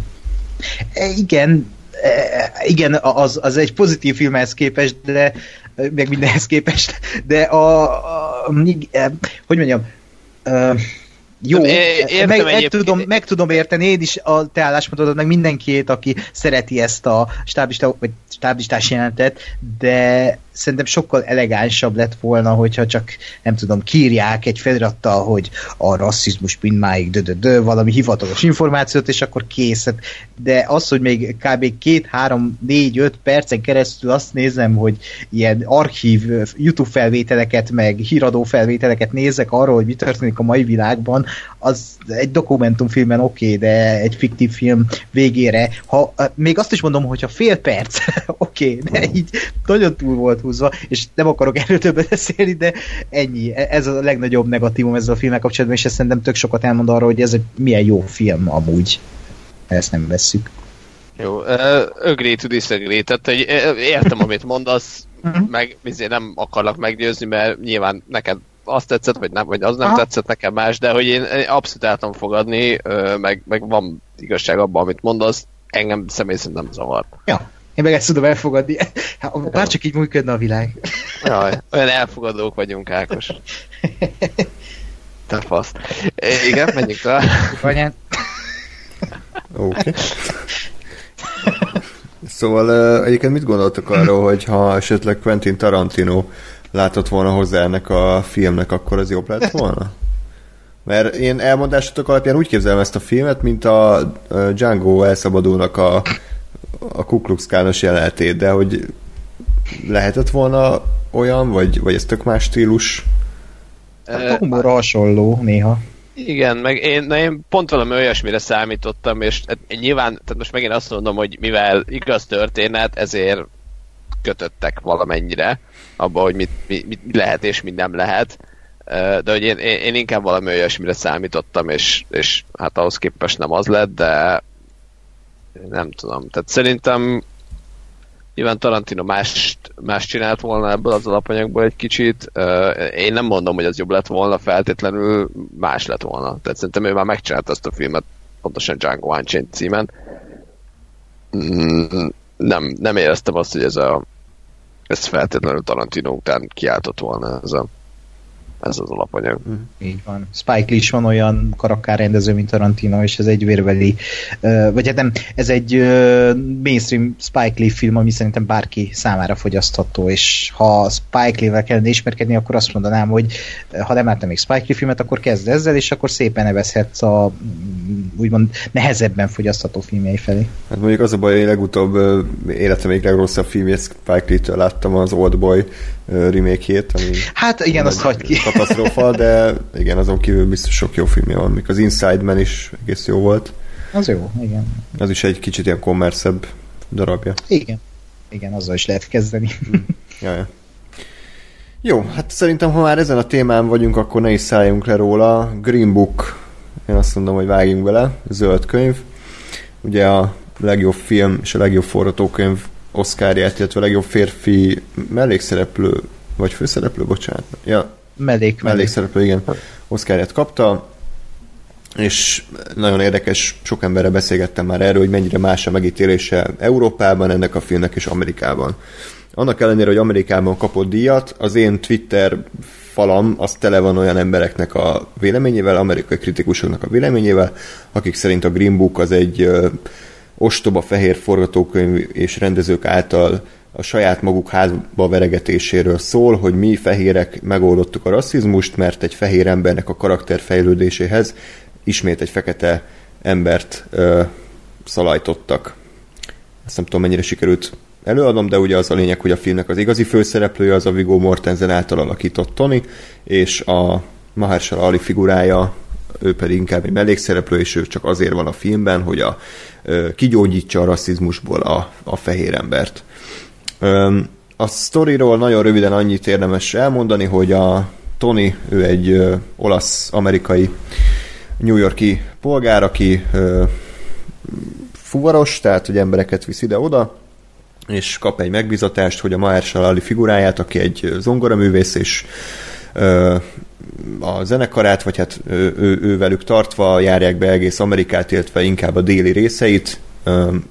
E, igen, e, igen, az, az egy pozitív filmhez képest, de meg mindenhez képest, de a, a, a hogy mondjam, uh, jó, értem meg, meg, tudom, meg tudom érteni, én is a te álláspontodat, meg mindenkiét, aki szereti ezt a stáblistás jelentet, de szerintem sokkal elegánsabb lett volna, hogyha csak, nem tudom, kírják egy felirattal, hogy a rasszizmus mindmáig dö, dö, dö, valami hivatalos információt, és akkor kész. De az, hogy még kb. két, három, négy, öt percen keresztül azt nézem, hogy ilyen archív YouTube felvételeket, meg híradó felvételeket nézek arról, hogy mi történik a mai világban, az egy dokumentumfilmen oké, okay, de egy fiktív film végére, ha még azt is mondom, hogyha fél perc, oké, okay, de így nagyon túl volt húzva, és nem akarok erről többet beszélni, de ennyi. Ez a legnagyobb negatívum ezzel a filmmel kapcsolatban, és ez szerintem tök sokat elmond arról, hogy ez egy milyen jó film amúgy. Ezt nem vesszük. Jó, uh, agree to disagree, tehát hogy értem, amit mondasz, uh-huh. meg azért nem akarlak meggyőzni, mert nyilván neked azt tetszett, vagy, nem, vagy az nem Aha. tetszett nekem más, de hogy én abszolút el tudom fogadni, meg, meg van igazság abban, amit mondasz, engem személy szerint nem zavar. Ja, én meg ezt tudom elfogadni. Bár csak így működne a világ. Jaj, olyan elfogadók vagyunk, Ákos. Te fasz. Igen, menjünk tovább. Anyán. Oké. Okay. Szóval uh, egyébként mit gondoltok arról, hogy ha esetleg Quentin Tarantino látott volna hozzá ennek a filmnek, akkor az jobb lett volna? Mert én elmondásotok alapján úgy képzelem ezt a filmet, mint a Django elszabadulnak a, a Ku Klux Klános jelenetét, de hogy lehetett volna olyan, vagy, vagy ez tök más stílus? Hát a humor hasonló néha. Igen, meg én, na én pont valami olyasmire számítottam, és hát nyilván, tehát most megint azt mondom, hogy mivel igaz történet, ezért kötöttek valamennyire abba, hogy mit, mit, mit lehet és mit nem lehet. De hogy én, én inkább valami olyasmire számítottam, és, és hát ahhoz képest nem az lett, de nem tudom. Tehát szerintem nyilván Tarantino más, más csinált volna ebből az alapanyagból egy kicsit. Én nem mondom, hogy az jobb lett volna, feltétlenül más lett volna. Tehát szerintem ő már megcsinálta ezt a filmet, pontosan Django Unchained címen. Mm, nem, nem éreztem azt, hogy ez a ez feltétlenül Tarantino után kiáltott volna ez a ez az alapanyag. Mm. Így van. Spike Lee is van olyan karakterrendező, mint Tarantino, és ez egy vérbeli, vagy hát nem, ez egy mainstream Spike Lee film, ami szerintem bárki számára fogyasztható, és ha Spike Lee-vel kellene ismerkedni, akkor azt mondanám, hogy ha nem láttam még Spike Lee filmet, akkor kezd ezzel, és akkor szépen nevezhetsz a úgymond nehezebben fogyasztható filmjei felé. Hát mondjuk az a baj, hogy legutóbb életem még legrosszabb filmjét Spike Lee-től láttam az Old Boy remake ami Hát igen, azt hagyd ki. Katasztrófa, de igen, azon kívül biztos sok jó filmje van, mikor az Inside Man is egész jó volt. Az jó, igen. Az is egy kicsit ilyen kommerszebb darabja. Igen. Igen, azzal is lehet kezdeni. ja, ja. Jó, hát szerintem, ha már ezen a témán vagyunk, akkor ne is szálljunk le róla. Green Book, én azt mondom, hogy vágjunk bele, zöld könyv. Ugye a legjobb film és a legjobb forgatókönyv Oscarját, illetve a legjobb férfi mellékszereplő, vagy főszereplő, bocsánat. Ja, mellék, mellékszereplő, igen, Oscarját kapta, és nagyon érdekes, sok emberre beszélgettem már erről, hogy mennyire más a megítélése Európában ennek a filmnek és Amerikában. Annak ellenére, hogy Amerikában kapott díjat, az én Twitter falam az tele van olyan embereknek a véleményével, amerikai kritikusoknak a véleményével, akik szerint a Green Book az egy ostoba fehér forgatókönyv és rendezők által a saját maguk házba veregetéséről szól, hogy mi fehérek megoldottuk a rasszizmust, mert egy fehér embernek a karakter fejlődéséhez ismét egy fekete embert ö, szalajtottak. Ezt nem tudom, mennyire sikerült előadom, de ugye az a lényeg, hogy a filmnek az igazi főszereplője az a Viggo Mortensen által alakított Tony, és a Mahershala Ali figurája, ő pedig inkább egy mellékszereplő, és ő csak azért van a filmben, hogy a, kigyógyítsa a rasszizmusból a, a fehér embert. A sztoriról nagyon röviden annyit érdemes elmondani, hogy a Tony, ő egy olasz-amerikai New Yorki polgár, aki fuvaros, tehát hogy embereket visz ide-oda, és kap egy megbizatást, hogy a Mahershala Ali figuráját, aki egy zongoraművész, és a zenekarát, vagy hát ő, ő, ő velük tartva járják be egész Amerikát, illetve inkább a déli részeit,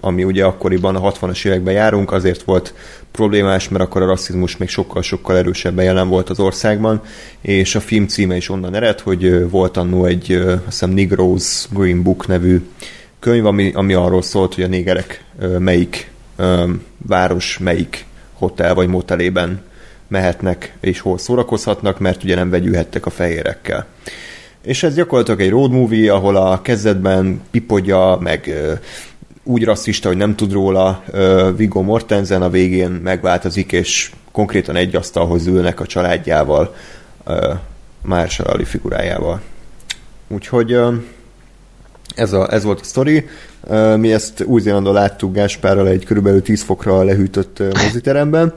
ami ugye akkoriban a 60-as években járunk, azért volt problémás, mert akkor a rasszizmus még sokkal-sokkal erősebben jelen volt az országban, és a film címe is onnan ered, hogy volt annó egy, azt hiszem, Negroes Green Book nevű könyv, ami, ami arról szólt, hogy a négerek melyik város melyik hotel vagy motelében mehetnek és hol szórakozhatnak, mert ugye nem vegyülhettek a fehérekkel. És ez gyakorlatilag egy road movie, ahol a kezdetben pipodja, meg úgy rasszista, hogy nem tud róla Viggo Mortensen, a végén megváltozik, és konkrétan egy asztalhoz ülnek a családjával, Marshall Ali figurájával. Úgyhogy ez, a, ez volt a sztori. Mi ezt Új-Zélandon láttuk Gáspárral egy körülbelül 10 fokra lehűtött moziteremben,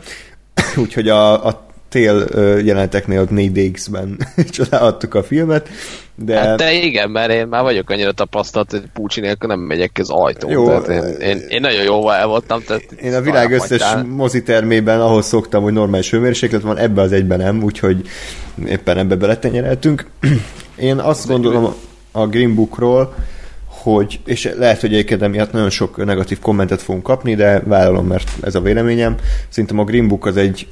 úgyhogy a, a tél jeleneteknél ott 4DX-ben csodálhattuk a filmet. De... Hát de igen, mert én már vagyok annyira tapasztalt, hogy púcsi nélkül nem megyek ki az ajtón. Jó, tehát én, én, én, nagyon jóval el voltam. Tehát én a világ összes mozitermében ahhoz szoktam, hogy normális hőmérséklet van, ebbe az egyben nem, úgyhogy éppen ebbe beletenyereltünk. Én azt gondolom a Green Bookról, hogy, és lehet, hogy egyébként emiatt nagyon sok negatív kommentet fogunk kapni, de vállalom, mert ez a véleményem. Szerintem a Green Book az egy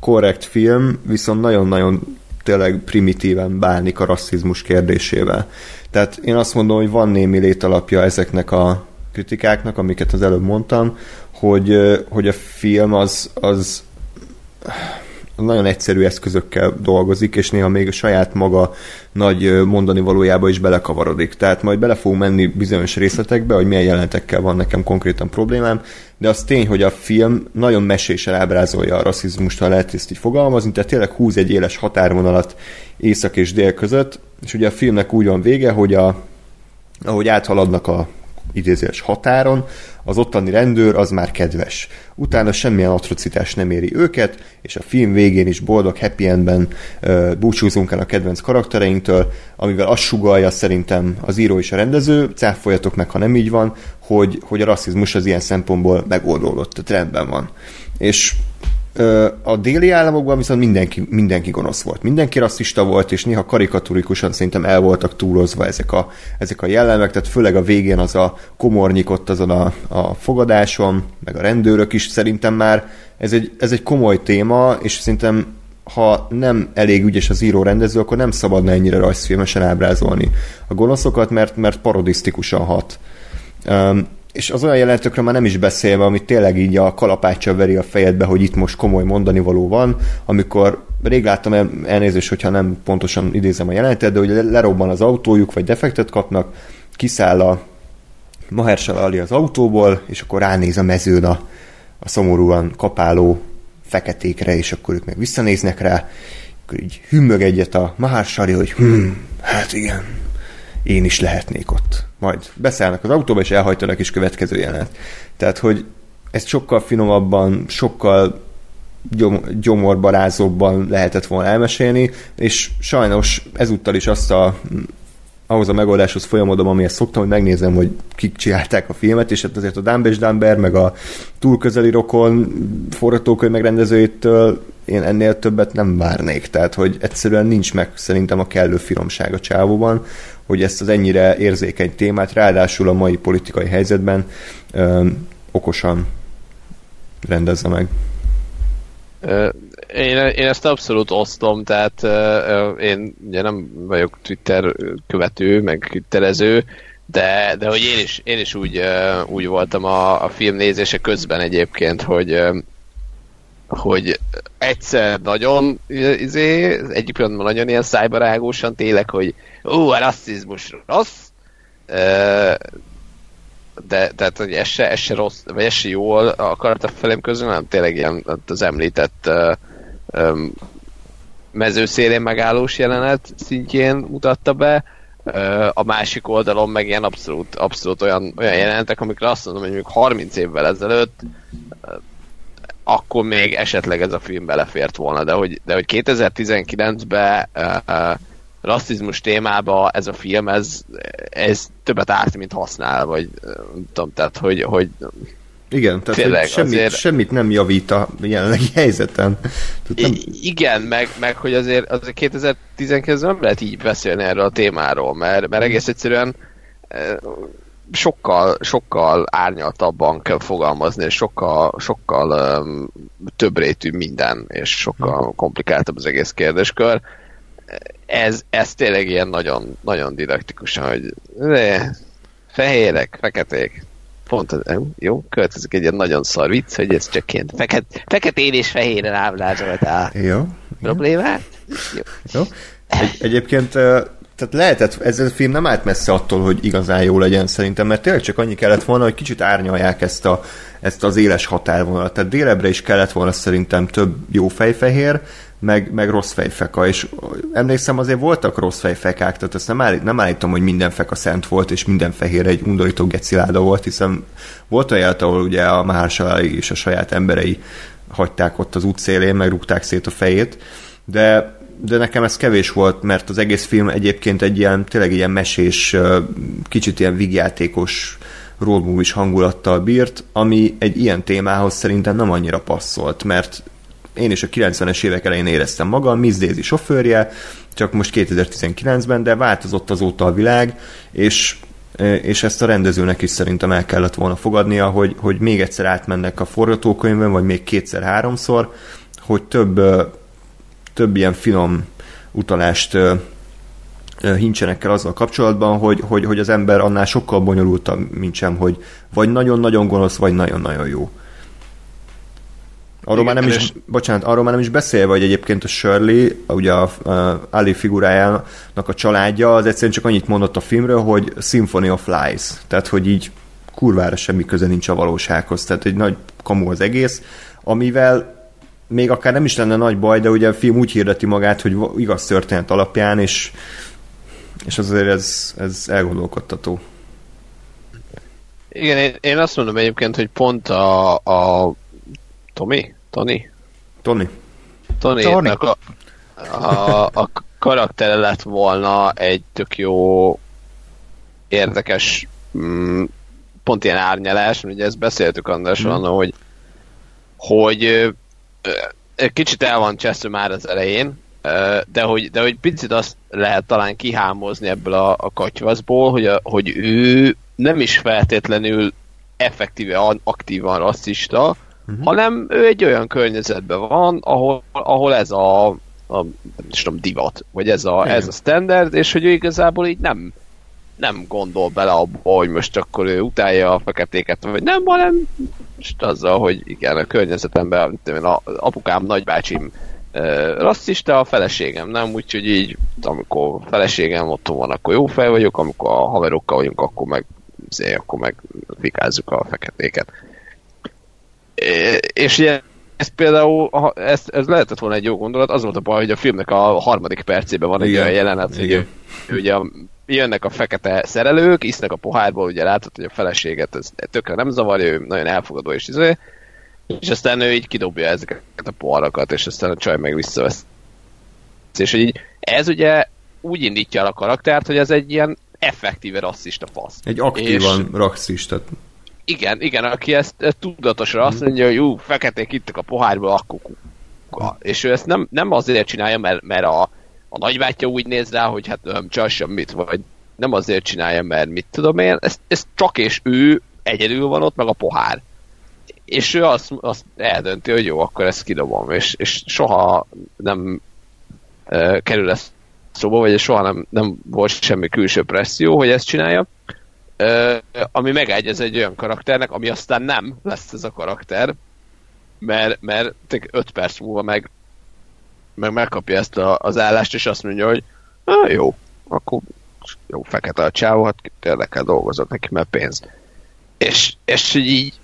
korrekt film, viszont nagyon-nagyon tényleg primitíven bánik a rasszizmus kérdésével. Tehát én azt mondom, hogy van némi létalapja ezeknek a kritikáknak, amiket az előbb mondtam, hogy, hogy a film az, az nagyon egyszerű eszközökkel dolgozik, és néha még a saját maga nagy mondani valójába is belekavarodik. Tehát majd bele fogunk menni bizonyos részletekbe, hogy milyen jelentekkel van nekem konkrétan problémám, de az tény, hogy a film nagyon mesésen ábrázolja a rasszizmust, ha lehet ezt így fogalmazni, tehát tényleg húz egy éles határvonalat észak és dél között, és ugye a filmnek úgy van vége, hogy a, ahogy áthaladnak a idézés határon, az ottani rendőr az már kedves. Utána semmilyen atrocitás nem éri őket, és a film végén is boldog happy endben uh, búcsúzunk el a kedvenc karaktereinktől, amivel azt sugalja szerintem az író és a rendező, cáfoljatok meg, ha nem így van, hogy, hogy a rasszizmus az ilyen szempontból megoldódott, tehát rendben van. És a déli államokban viszont mindenki, mindenki gonosz volt. Mindenki rasszista volt, és néha karikaturikusan szerintem el voltak túlozva ezek a, ezek a jellemek, tehát főleg a végén az a komornyik ott azon a, a fogadáson, meg a rendőrök is szerintem már ez egy, ez egy komoly téma, és szerintem ha nem elég ügyes az író rendező, akkor nem szabadna ennyire rajzfilmesen ábrázolni a gonoszokat, mert, mert parodisztikusan hat. Um, és az olyan jelenetükről már nem is beszélve, amit tényleg így a kalapáccsal veri a fejedbe, hogy itt most komoly mondani való van, amikor rég láttam el, elnézést, hogyha nem pontosan idézem a jelenetet, de hogy lerobban az autójuk, vagy defektet kapnak, kiszáll a Mahershala Ali az autóból, és akkor ránéz a mezőn a, a szomorúan kapáló feketékre, és akkor ők meg visszanéznek rá, akkor így hümmög egyet a Mahershala, hogy hm, hát igen, én is lehetnék ott. Majd beszállnak az autóba, és elhajtanak is következő jelenet. Tehát, hogy ezt sokkal finomabban, sokkal gyom, gyomorbarázóbban lehetett volna elmesélni, és sajnos ezúttal is azt a ahhoz a megoldáshoz folyamodom, amihez szoktam, hogy megnézem, hogy kik csinálták a filmet, és hát azért a Dumbes Dumber, meg a túl közeli rokon forgatókönyv megrendezőjétől én ennél többet nem várnék. Tehát, hogy egyszerűen nincs meg szerintem a kellő finomság a csávóban, hogy ezt az ennyire érzékeny témát, ráadásul a mai politikai helyzetben ö, okosan rendezze meg. Én, én ezt abszolút osztom, tehát én ugye nem vagyok Twitter követő, meg twitterező, de, de hogy én is, én is úgy, úgy voltam a, a film nézése közben egyébként, hogy hogy egyszer nagyon izé, egyik pillanatban nagyon ilyen szájbarágósan tényleg, hogy ó, a rasszizmus rossz, de tehát, hogy ez se, ez se rossz, vagy ez se jól akarta felém közül, nem tényleg ilyen az említett mezőszélén megállós jelenet szintjén mutatta be, a másik oldalon meg ilyen abszolút, abszolút olyan, olyan jelentek, amikre azt mondom, hogy mondjuk 30 évvel ezelőtt akkor még esetleg ez a film belefért volna, de hogy, de hogy 2019-ben uh, rasszizmus témába ez a film, ez, ez többet árt, mint használ, vagy nem tudom, tehát hogy, hogy igen, tehát Tényleg, hogy semmit, azért... semmit nem javít a jelenlegi helyzeten. nem... Igen, meg, meg hogy azért, azért 2019 nem lehet így beszélni erről a témáról, mert, mert egész egyszerűen sokkal, sokkal árnyaltabban kell fogalmazni, és sokkal, sokkal um, több rétű minden, és sokkal komplikáltabb az egész kérdéskör. Ez, ez tényleg ilyen nagyon, nagyon didaktikusan, hogy fehérek, feketék, pont jó, következik egy ilyen nagyon szar vicc, hogy ez csak ilyen feket, feketén és fehéren ábrázoltál jó, problémát. Jó. jó. Egy, egyébként tehát lehetett, ez a film nem állt messze attól, hogy igazán jó legyen szerintem, mert tényleg csak annyi kellett volna, hogy kicsit árnyalják ezt, a, ezt az éles határvonalat. Tehát délebre is kellett volna szerintem több jó fejfehér, meg, meg rossz fejfeka, és emlékszem azért voltak rossz fejfekák, tehát ezt nem, állít, nem állítom, hogy minden feka szent volt, és minden fehér egy undorító geciláda volt, hiszen volt olyan, ahol ugye a Mahershala és a saját emberei hagyták ott az útszélén, meg rúgták szét a fejét, de de nekem ez kevés volt, mert az egész film egyébként egy ilyen, tényleg ilyen mesés, kicsit ilyen vigjátékos road is hangulattal bírt, ami egy ilyen témához szerintem nem annyira passzolt, mert én is a 90-es évek elején éreztem magam, Miss Daisy sofőrje, csak most 2019-ben, de változott azóta a világ, és és ezt a rendezőnek is szerintem el kellett volna fogadnia, hogy, hogy még egyszer átmennek a forgatókönyvön, vagy még kétszer-háromszor, hogy több több ilyen finom utalást hincsenek el azzal kapcsolatban, hogy, hogy, hogy az ember annál sokkal bonyolultabb, mint sem, hogy vagy nagyon-nagyon gonosz, vagy nagyon-nagyon jó. Arról már nem is, bocsánat, arról már nem is beszélve, hogy egyébként a Shirley, ugye a, a Ali figurájának a családja, az egyszerűen csak annyit mondott a filmről, hogy Symphony of Lies. Tehát, hogy így kurvára semmi köze nincs a valósághoz. Tehát egy nagy kamu az egész, amivel még akár nem is lenne nagy baj, de ugye a film úgy hirdeti magát, hogy igaz történet alapján, és, és azért ez, ez elgondolkodtató. Igen, én, én azt mondom egyébként, hogy pont a, a Tomi? Tony? Tony. Tony. Tony. A, a, a karaktere lett volna egy tök jó érdekes mm, pont ilyen árnyalás, ugye ezt beszéltük András mm. hogy hogy kicsit el van csesző már az elején, de hogy, de hogy picit azt lehet talán kihámozni ebből a, a katyvaszból, hogy, a, hogy ő nem is feltétlenül effektíve aktívan rasszista, uh-huh. hanem ő egy olyan környezetben van, ahol, ahol ez a, a nem tudom, divat, vagy ez a, ez a standard, és hogy ő igazából így nem, nem gondol bele abba, hogy most akkor ő utálja a feketéket, vagy nem, hanem most azzal, hogy igen, a környezetemben, a apukám, nagybácsim rasszista, a feleségem nem, úgyhogy így, amikor a feleségem otthon van, akkor jó fej vagyok, amikor a haverokkal vagyunk, akkor meg zé, akkor meg fikázzuk a feketéket. És ilyen ez például, ez, ez lehetett volna egy jó gondolat, az volt a baj, hogy a filmnek a harmadik percében van egy Igen. olyan jelenet, hogy ugye a jönnek a fekete szerelők, isznek a pohárból, ugye látod, hogy a feleséget ez tökre nem zavarja, ő nagyon elfogadó és izé, és aztán ő így kidobja ezeket a poharakat, és aztán a csaj meg visszavesz. És hogy így, ez ugye úgy indítja el a karaktert, hogy ez egy ilyen effektíve rasszista fasz. Egy aktívan és, rasszista. Igen, igen, aki ezt, ezt tudatosra azt mondja, hogy ú, feketék ittek a pohárból, akkor kuka. És ő ezt nem, nem azért csinálja, mert, mert a, a nagybátyja úgy néz rá, hogy hát nem csak mit, vagy nem azért csinálja, mert mit tudom én, ez, ez csak és ő egyedül van ott, meg a pohár. És ő azt, azt eldönti, hogy jó, akkor ezt kidobom, és, és soha nem e, kerül ez szóba, vagy soha nem, nem volt semmi külső presszió, hogy ezt csinálja, e, ami megegyez egy olyan karakternek, ami aztán nem lesz ez a karakter, mert, mert 5 perc múlva meg, meg megkapja ezt a, az állást, és azt mondja, hogy jó, akkor jó fekete a csávó, hát érdekel dolgozott neki, mert pénz. És, és így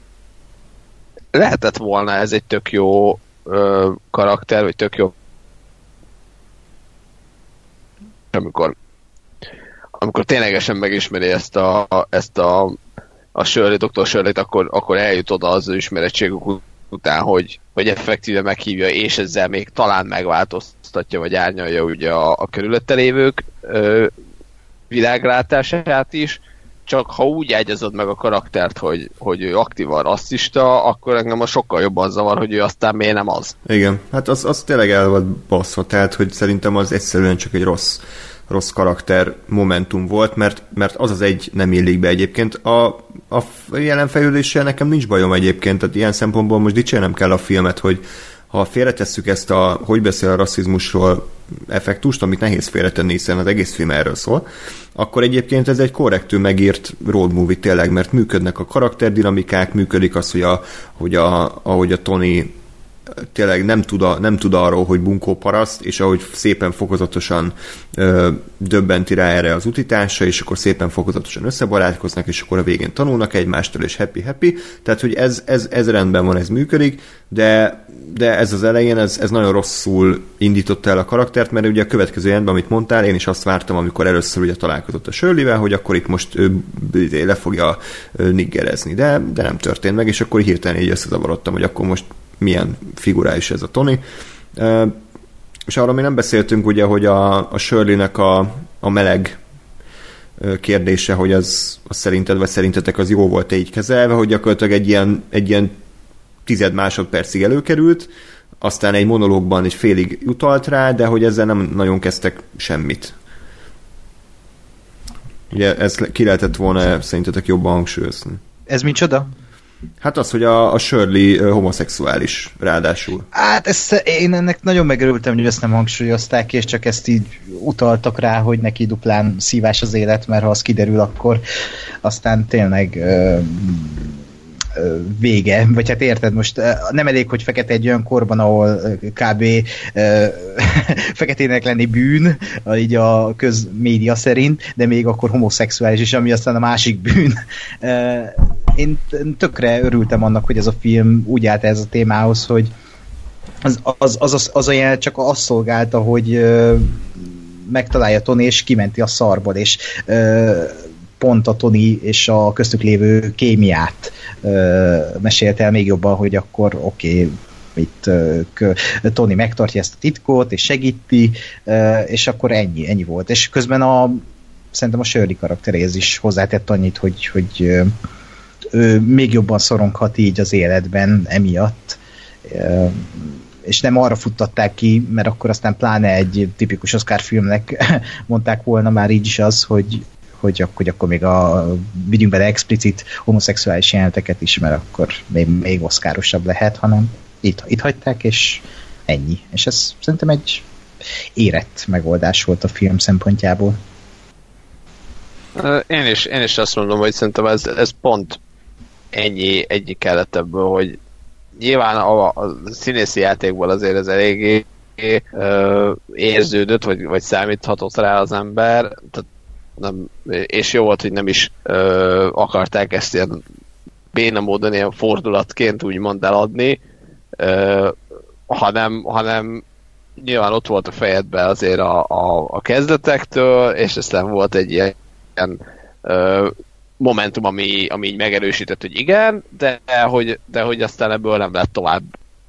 lehetett volna ez egy tök jó ö, karakter, vagy tök jó amikor amikor ténylegesen megismeri ezt a, ezt a, a Shirley, Dr. shirley akkor, akkor eljut oda az ismerettségük után, hogy, hogy effektíve meghívja, és ezzel még talán megváltoztatja, vagy árnyalja ugye a, a körülötte lévők ö, világlátását is, csak ha úgy ágyazod meg a karaktert, hogy, hogy ő aktívan rasszista, akkor engem a sokkal jobban zavar, hogy ő aztán miért nem az. Igen, hát az, az tényleg el volt baszva, tehát hogy szerintem az egyszerűen csak egy rossz rossz karakter momentum volt, mert, mert az az egy nem illik be egyébként. A, a jelen fejlődéssel nekem nincs bajom egyébként, tehát ilyen szempontból most dicsérnem kell a filmet, hogy ha félretesszük ezt a, hogy beszél a rasszizmusról effektust, amit nehéz félretenni, hiszen az egész film erről szól, akkor egyébként ez egy korrektű megírt road movie tényleg, mert működnek a karakterdinamikák, működik az, hogy, a, hogy a, ahogy a Tony tényleg nem tud, a, nem tud arról, hogy bunkó paraszt, és ahogy szépen fokozatosan ö, döbbenti rá erre az utitásra, és akkor szépen fokozatosan összebarátkoznak, és akkor a végén tanulnak egymástól, és happy-happy. Tehát, hogy ez, ez, ez rendben van, ez működik, de, de ez az elején, ez, ez nagyon rosszul indította el a karaktert, mert ugye a következő jelentben, amit mondtál, én is azt vártam, amikor először ugye találkozott a shirley hogy akkor itt most ő le fogja niggerezni, de, de nem történt meg, és akkor hirtelen így összezavarodtam, hogy akkor most milyen figurális ez a Tony. És arról mi nem beszéltünk ugye, hogy a, a Shirley-nek a, a meleg kérdése, hogy az, az szerinted, vagy szerintetek az jó volt-e így kezelve, hogy gyakorlatilag egy ilyen, egy ilyen tized másodpercig előkerült, aztán egy monológban egy félig utalt rá, de hogy ezzel nem nagyon kezdtek semmit. Ugye ezt ki lehetett volna szerintetek jobban hangsúlyozni. Ez micsoda? Hát az, hogy a, a Shirley homoszexuális, ráadásul. Hát ezt, én ennek nagyon megörültem, hogy ezt nem hangsúlyozták, és csak ezt így utaltak rá, hogy neki duplán szívás az élet, mert ha az kiderül, akkor aztán tényleg vége, vagy hát érted, most nem elég, hogy fekete egy olyan korban, ahol kb. feketének lenni bűn, így a közmédia szerint, de még akkor homoszexuális is, ami aztán a másik bűn. Én tökre örültem annak, hogy ez a film úgy állt ez a témához, hogy az, az, az, az, az a jel csak azt szolgálta, hogy megtalálja Tony, és kimenti a szarból, és pont a Tony és a köztük lévő kémiát ö, mesélte el még jobban, hogy akkor oké, okay, itt Tony megtartja ezt a titkot, és segíti, és akkor ennyi, ennyi volt. És közben a szerintem a Shirley karakteréhez is hozzátett annyit, hogy, hogy ő még jobban szoronghat így az életben emiatt. És nem arra futtatták ki, mert akkor aztán pláne egy tipikus Oscar filmnek mondták volna már így is az, hogy hogy, hogy akkor még a, vigyünk bele explicit homoszexuális jeleneteket is, mert akkor még, még oszkárosabb lehet, hanem itt, itt hagyták, és ennyi. És ez szerintem egy érett megoldás volt a film szempontjából. Én is, én is azt mondom, hogy szerintem ez, ez pont ennyi, ennyi kellett ebből, hogy nyilván a, a színészi játékból azért ez eléggé érződött, vagy, vagy számíthatott rá az ember, tehát nem, és jó volt, hogy nem is ö, akarták ezt ilyen béna módon ilyen fordulatként úgymond eladni, ö, hanem, hanem nyilván ott volt a fejedben azért a, a, a kezdetektől, és aztán volt egy ilyen ö, momentum, ami, ami így megerősített, hogy igen, de hogy, de hogy aztán ebből nem lett tovább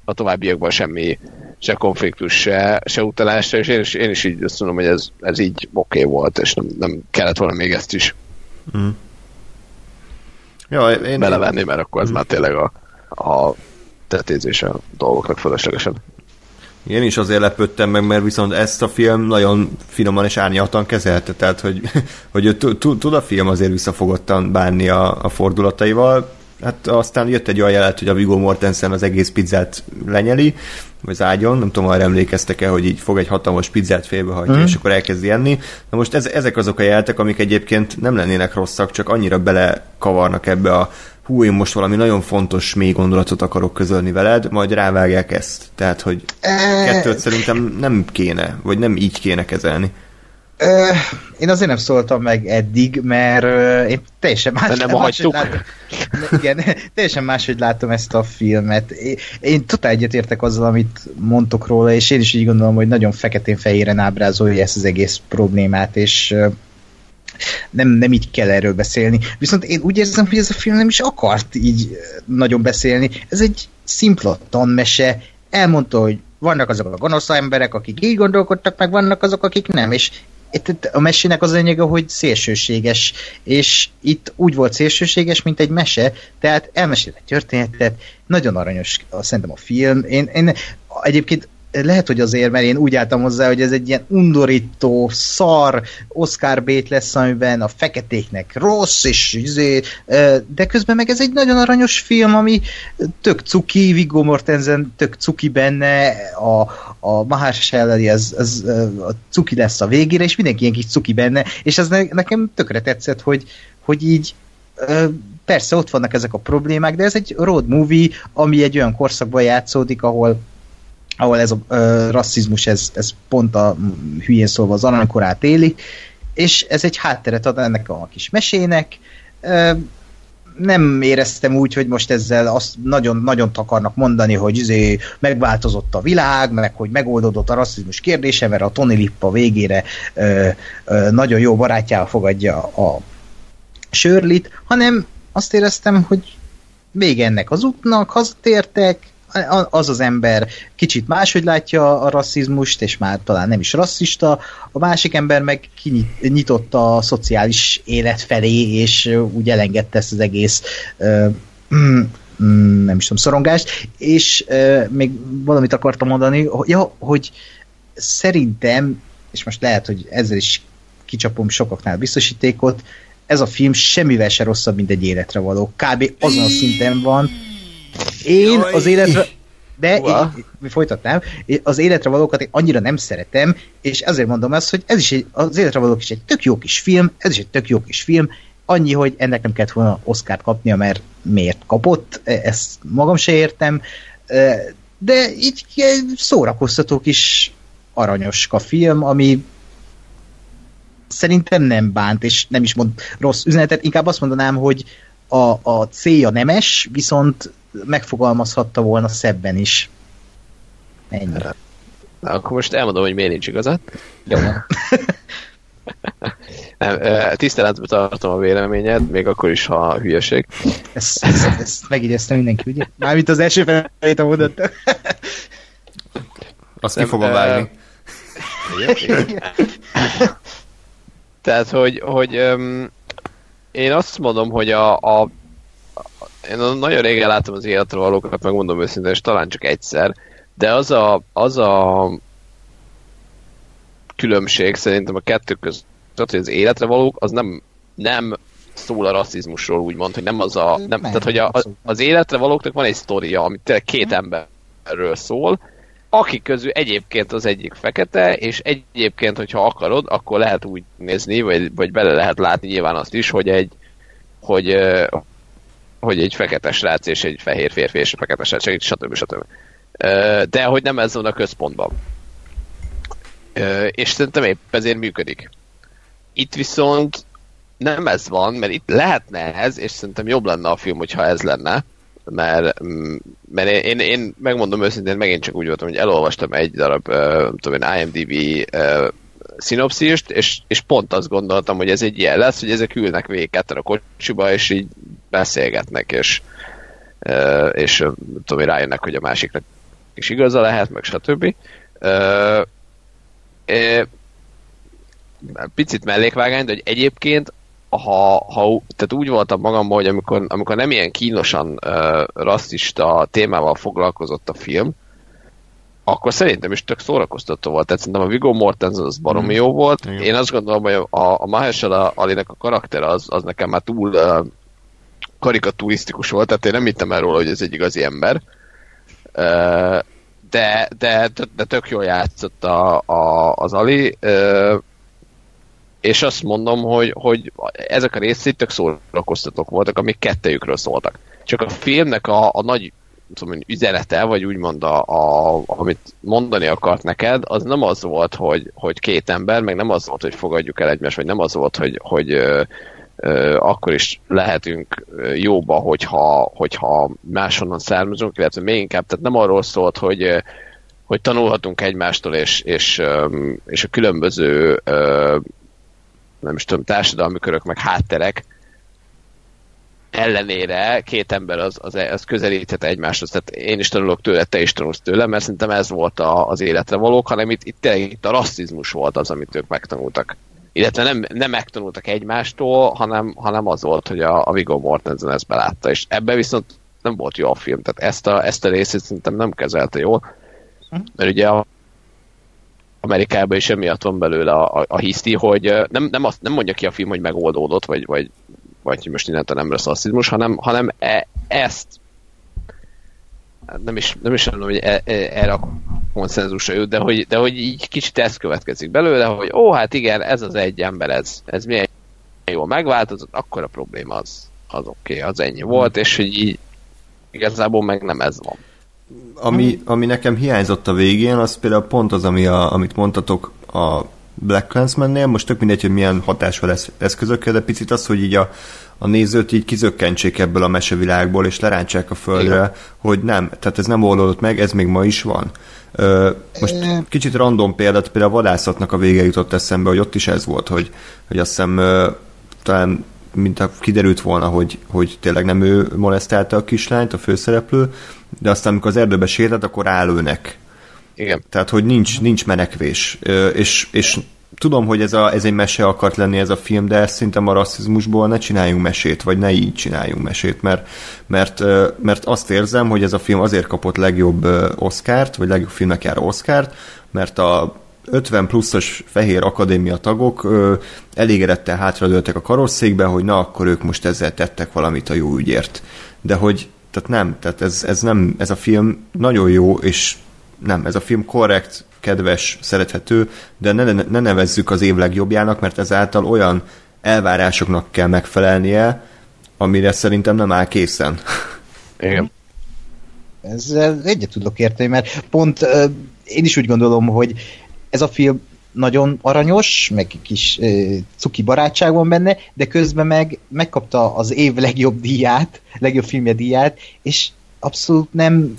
a továbbiakban semmi, se konfliktus, se, se utalásra, és én is, én is így azt mondom, hogy ez, ez így oké okay volt, és nem, nem kellett volna még ezt is mm. ja, én, belevenni, mert akkor ez mm. már tényleg a, a tetézés a dolgoknak fölöslegesen. Én is azért lepődtem meg, mert viszont ezt a film nagyon finoman és árnyaltan kezelte, tehát hogy, hogy tud a film azért visszafogottan bánni a, a fordulataival, hát aztán jött egy olyan jelet, hogy a Viggo Mortensen az egész pizzát lenyeli, vagy az ágyon, nem tudom, arra emlékeztek-e, hogy így fog egy hatalmas pizzát félbehagyni, mm. és akkor elkezdi enni. Na most ez, ezek azok a jeltek, amik egyébként nem lennének rosszak, csak annyira belekavarnak ebbe a hú, én most valami nagyon fontos mély gondolatot akarok közölni veled, majd rávágják ezt. Tehát, hogy kettőt szerintem nem kéne, vagy nem így kéne kezelni. Én azért nem szóltam meg eddig, mert én teljesen más, nem máshogy látom, igen, teljesen máshogy látom ezt a filmet. Én, én totál egyetértek azzal, amit mondtok róla, és én is így gondolom, hogy nagyon feketén-fehéren ábrázolja ezt az egész problémát, és nem, nem így kell erről beszélni. Viszont én úgy érzem, hogy ez a film nem is akart így nagyon beszélni. Ez egy szimpla tanmese, elmondta, hogy vannak azok a gonosz emberek, akik így gondolkodtak, meg vannak azok, akik nem, és itt a mesének az lényege, hogy szélsőséges, és itt úgy volt szélsőséges, mint egy mese, tehát elmesél egy történetet, nagyon aranyos szerintem a film. Én, én egyébként lehet, hogy azért, mert én úgy álltam hozzá, hogy ez egy ilyen undorító, szar Oscar bét lesz, amiben a feketéknek rossz, és izé, de közben meg ez egy nagyon aranyos film, ami tök cuki, Viggo Mortensen tök cuki benne, a, a Mahershala ez, ez a cuki lesz a végére, és mindenki ilyen kis cuki benne, és ez nekem tökre tetszett, hogy, hogy így persze ott vannak ezek a problémák, de ez egy road movie, ami egy olyan korszakban játszódik, ahol ahol ez a ö, rasszizmus, ez, ez pont a hülyén szólva az aranykorát éli, és ez egy hátteret ad ennek a kis mesének. Ö, nem éreztem úgy, hogy most ezzel azt nagyon-nagyon akarnak mondani, hogy izé megváltozott a világ, meg hogy megoldódott a rasszizmus kérdése, mert a Tony Lippa végére ö, ö, nagyon jó barátjával fogadja a Sörlit, hanem azt éreztem, hogy vége ennek az útnak, hazatértek, az az ember kicsit máshogy látja a rasszizmust, és már talán nem is rasszista, a másik ember meg kinyitotta a szociális élet felé, és úgy elengedte ezt az egész nem is tudom, szorongást, és még valamit akartam mondani, hogy, ja, hogy szerintem, és most lehet, hogy ezzel is kicsapom sokaknál biztosítékot, ez a film semmivel se rosszabb, mint egy életre való. Kb. azon a szinten van, én Jaj. az életre... De én, én, folytatnám, az életre valókat én annyira nem szeretem, és ezért mondom azt, hogy ez is egy, az életre valók is egy tök jó kis film, ez is egy tök jó kis film, annyi, hogy ennek nem kellett volna Oscar-t kapnia, mert miért kapott, e, ezt magam se értem, e, de így szórakoztató kis aranyos a film, ami szerintem nem bánt, és nem is mond rossz üzenetet, inkább azt mondanám, hogy a, a célja nemes, viszont megfogalmazhatta volna szebben is. Ennyi. Na, akkor most elmondom, hogy miért nincs igazad. Jó. Nem, tiszteletben tartom a véleményed, még akkor is, ha hülyeség. Ezt, ezt, ezt megjegyeztem mindenki, ugye? Mármint az első felét a mondat. Azt ki fogom vágni. Tehát, hogy, hogy um, én azt mondom, hogy a, a én nagyon régen láttam az életre valókat, megmondom őszintén, és talán csak egyszer, de az a, az a különbség szerintem a kettő között, hogy az életre valók, az nem, nem szól a rasszizmusról, úgymond, hogy nem az a... Nem, nem, tehát, hogy a, az életre valóknak van egy sztoria, ami tényleg két emberről szól, akik közül egyébként az egyik fekete, és egyébként, hogyha akarod, akkor lehet úgy nézni, vagy, vagy bele lehet látni nyilván azt is, hogy egy, hogy, hogy egy fekete srác és egy fehér férfi és egy fekete srác, stb. stb. De hogy nem ez van a központban. És szerintem épp ezért működik. Itt viszont nem ez van, mert itt lehetne ez, és szerintem jobb lenne a film, hogyha ez lenne, mert, mert én, én megmondom őszintén, megint csak úgy voltam, hogy elolvastam egy darab, uh, tudom én, IMDb szinopszist, és, és pont azt gondoltam, hogy ez egy ilyen lesz, hogy ezek ülnek végig a kocsiba, és így beszélgetnek, és, és tudom, rájönnek, hogy a másiknak és igaza lehet, meg stb. Picit mellékvágány, de hogy egyébként ha, ha tehát úgy voltam magamban, hogy amikor, amikor nem ilyen kínosan uh, rasszista témával foglalkozott a film, akkor szerintem is tök szórakoztató volt. Tehát szerintem a Viggo Mortensen az baromi mm. jó volt. Igen. Én azt gondolom, hogy a, a Mahershala Alinek a karakter az, az nekem már túl uh, karikaturisztikus volt, tehát én nem hittem el róla, hogy ez egy igazi ember. De, de, de tök jól játszott a, a, az Ali. És azt mondom, hogy, hogy ezek a részét tök szórakoztatók voltak, amik kettejükről szóltak. Csak a filmnek a, a nagy tudom, üzenete, vagy úgymond a, a, amit mondani akart neked, az nem az volt, hogy, hogy két ember, meg nem az volt, hogy fogadjuk el egymást, vagy nem az volt, hogy, hogy akkor is lehetünk jóba, hogyha, hogyha máshonnan származunk, illetve még inkább, tehát nem arról szólt, hogy hogy tanulhatunk egymástól, és, és, és a különböző nem is tudom, társadalmi körök, meg hátterek ellenére két ember az, az, az közelíthet egymáshoz. Tehát én is tanulok tőle, te is tanulsz tőle, mert szerintem ez volt a, az életre valók, hanem itt, itt tényleg itt a rasszizmus volt az, amit ők megtanultak. Illetve nem, nem megtanultak egymástól, hanem, hanem az volt, hogy a, a Viggo Mortensen ezt belátta, és ebben viszont nem volt jó a film, tehát ezt a, ezt a részét szerintem nem kezelte jól, hm. mert ugye a Amerikában is emiatt van belőle a, a, a hiszti, hogy nem, nem, azt, nem mondja ki a film, hogy megoldódott, vagy, vagy, vagy most innentől nem lesz rasszizmus, hanem, hanem e, ezt nem is, nem is mondom, hogy e, e, erre a konszenzusra jut, de hogy, de hogy így kicsit ez következik belőle, hogy ó, hát igen, ez az egy ember, ez, ez milyen jól megváltozott, akkor a probléma az, az oké, okay, az ennyi volt, és hogy így igazából meg nem ez van. Ami, ami nekem hiányzott a végén, az például pont az, ami a, amit mondtatok a Black Clansman-nél, most tök mindegy, hogy milyen hatásval lesz eszközökkel, de picit az, hogy így a, a nézőt így kizökkentsék ebből a mesevilágból, és lerántsák a földre, Igen. hogy nem, tehát ez nem oldódott meg, ez még ma is van. Ö, most kicsit random példát, például a vadászatnak a vége jutott eszembe, hogy ott is ez volt, hogy, hogy azt hiszem ö, talán mint a kiderült volna, hogy, hogy tényleg nem ő molesztálta a kislányt, a főszereplő, de aztán amikor az erdőbe sétált, akkor állőnek. Igen. Tehát, hogy nincs, nincs menekvés. És, és tudom, hogy ez, a, ez egy mese akart lenni ez a film, de szerintem a rasszizmusból ne csináljunk mesét, vagy ne így csináljunk mesét, mert, mert, mert azt érzem, hogy ez a film azért kapott legjobb Oscárt, vagy legjobb filmnek jár Oscárt, mert a 50 pluszos fehér akadémia tagok ö, elégedettel hátradőltek a karosszékbe, hogy na, akkor ők most ezzel tettek valamit a jó ügyért. De hogy, tehát nem, tehát ez, ez nem, ez a film nagyon jó, és nem, ez a film korrekt, kedves, szerethető, de ne, ne nevezzük az év legjobbjának, mert ezáltal olyan elvárásoknak kell megfelelnie, amire szerintem nem áll készen. Igen. Ezzel egyet tudok érteni, mert pont uh, én is úgy gondolom, hogy ez a film nagyon aranyos, meg kis uh, cuki barátság van benne, de közben meg megkapta az év legjobb díját, legjobb filmje díját, és abszolút nem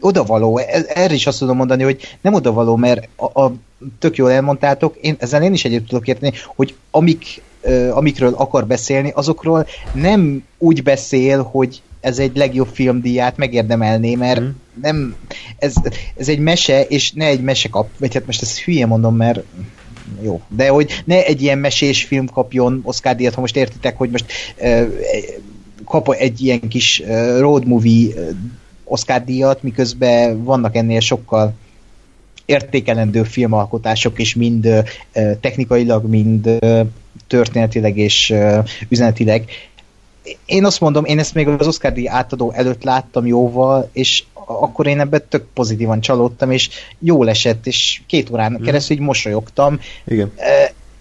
odavaló. E, erre is azt tudom mondani, hogy nem odavaló, mert a, a tök jól elmondtátok, én, ezzel én is egyet tudok érteni, hogy amik, uh, amikről akar beszélni, azokról nem úgy beszél, hogy ez egy legjobb filmdíját megérdemelné, mert mm. nem, ez, ez egy mese, és ne egy mese kap, vagy hát most ezt hülye mondom, mert jó, de hogy ne egy ilyen mesés film kapjon Oscar díjat, ha most értitek, hogy most uh, kap egy ilyen kis road movie Oscar díjat, miközben vannak ennél sokkal értékelendő filmalkotások, és mind technikailag, mind történetileg és üzenetileg én azt mondom, én ezt még az Oscar díj átadó előtt láttam jóval, és akkor én ebben tök pozitívan csalódtam, és jól esett, és két órán mm. keresztül így mosolyogtam. Igen.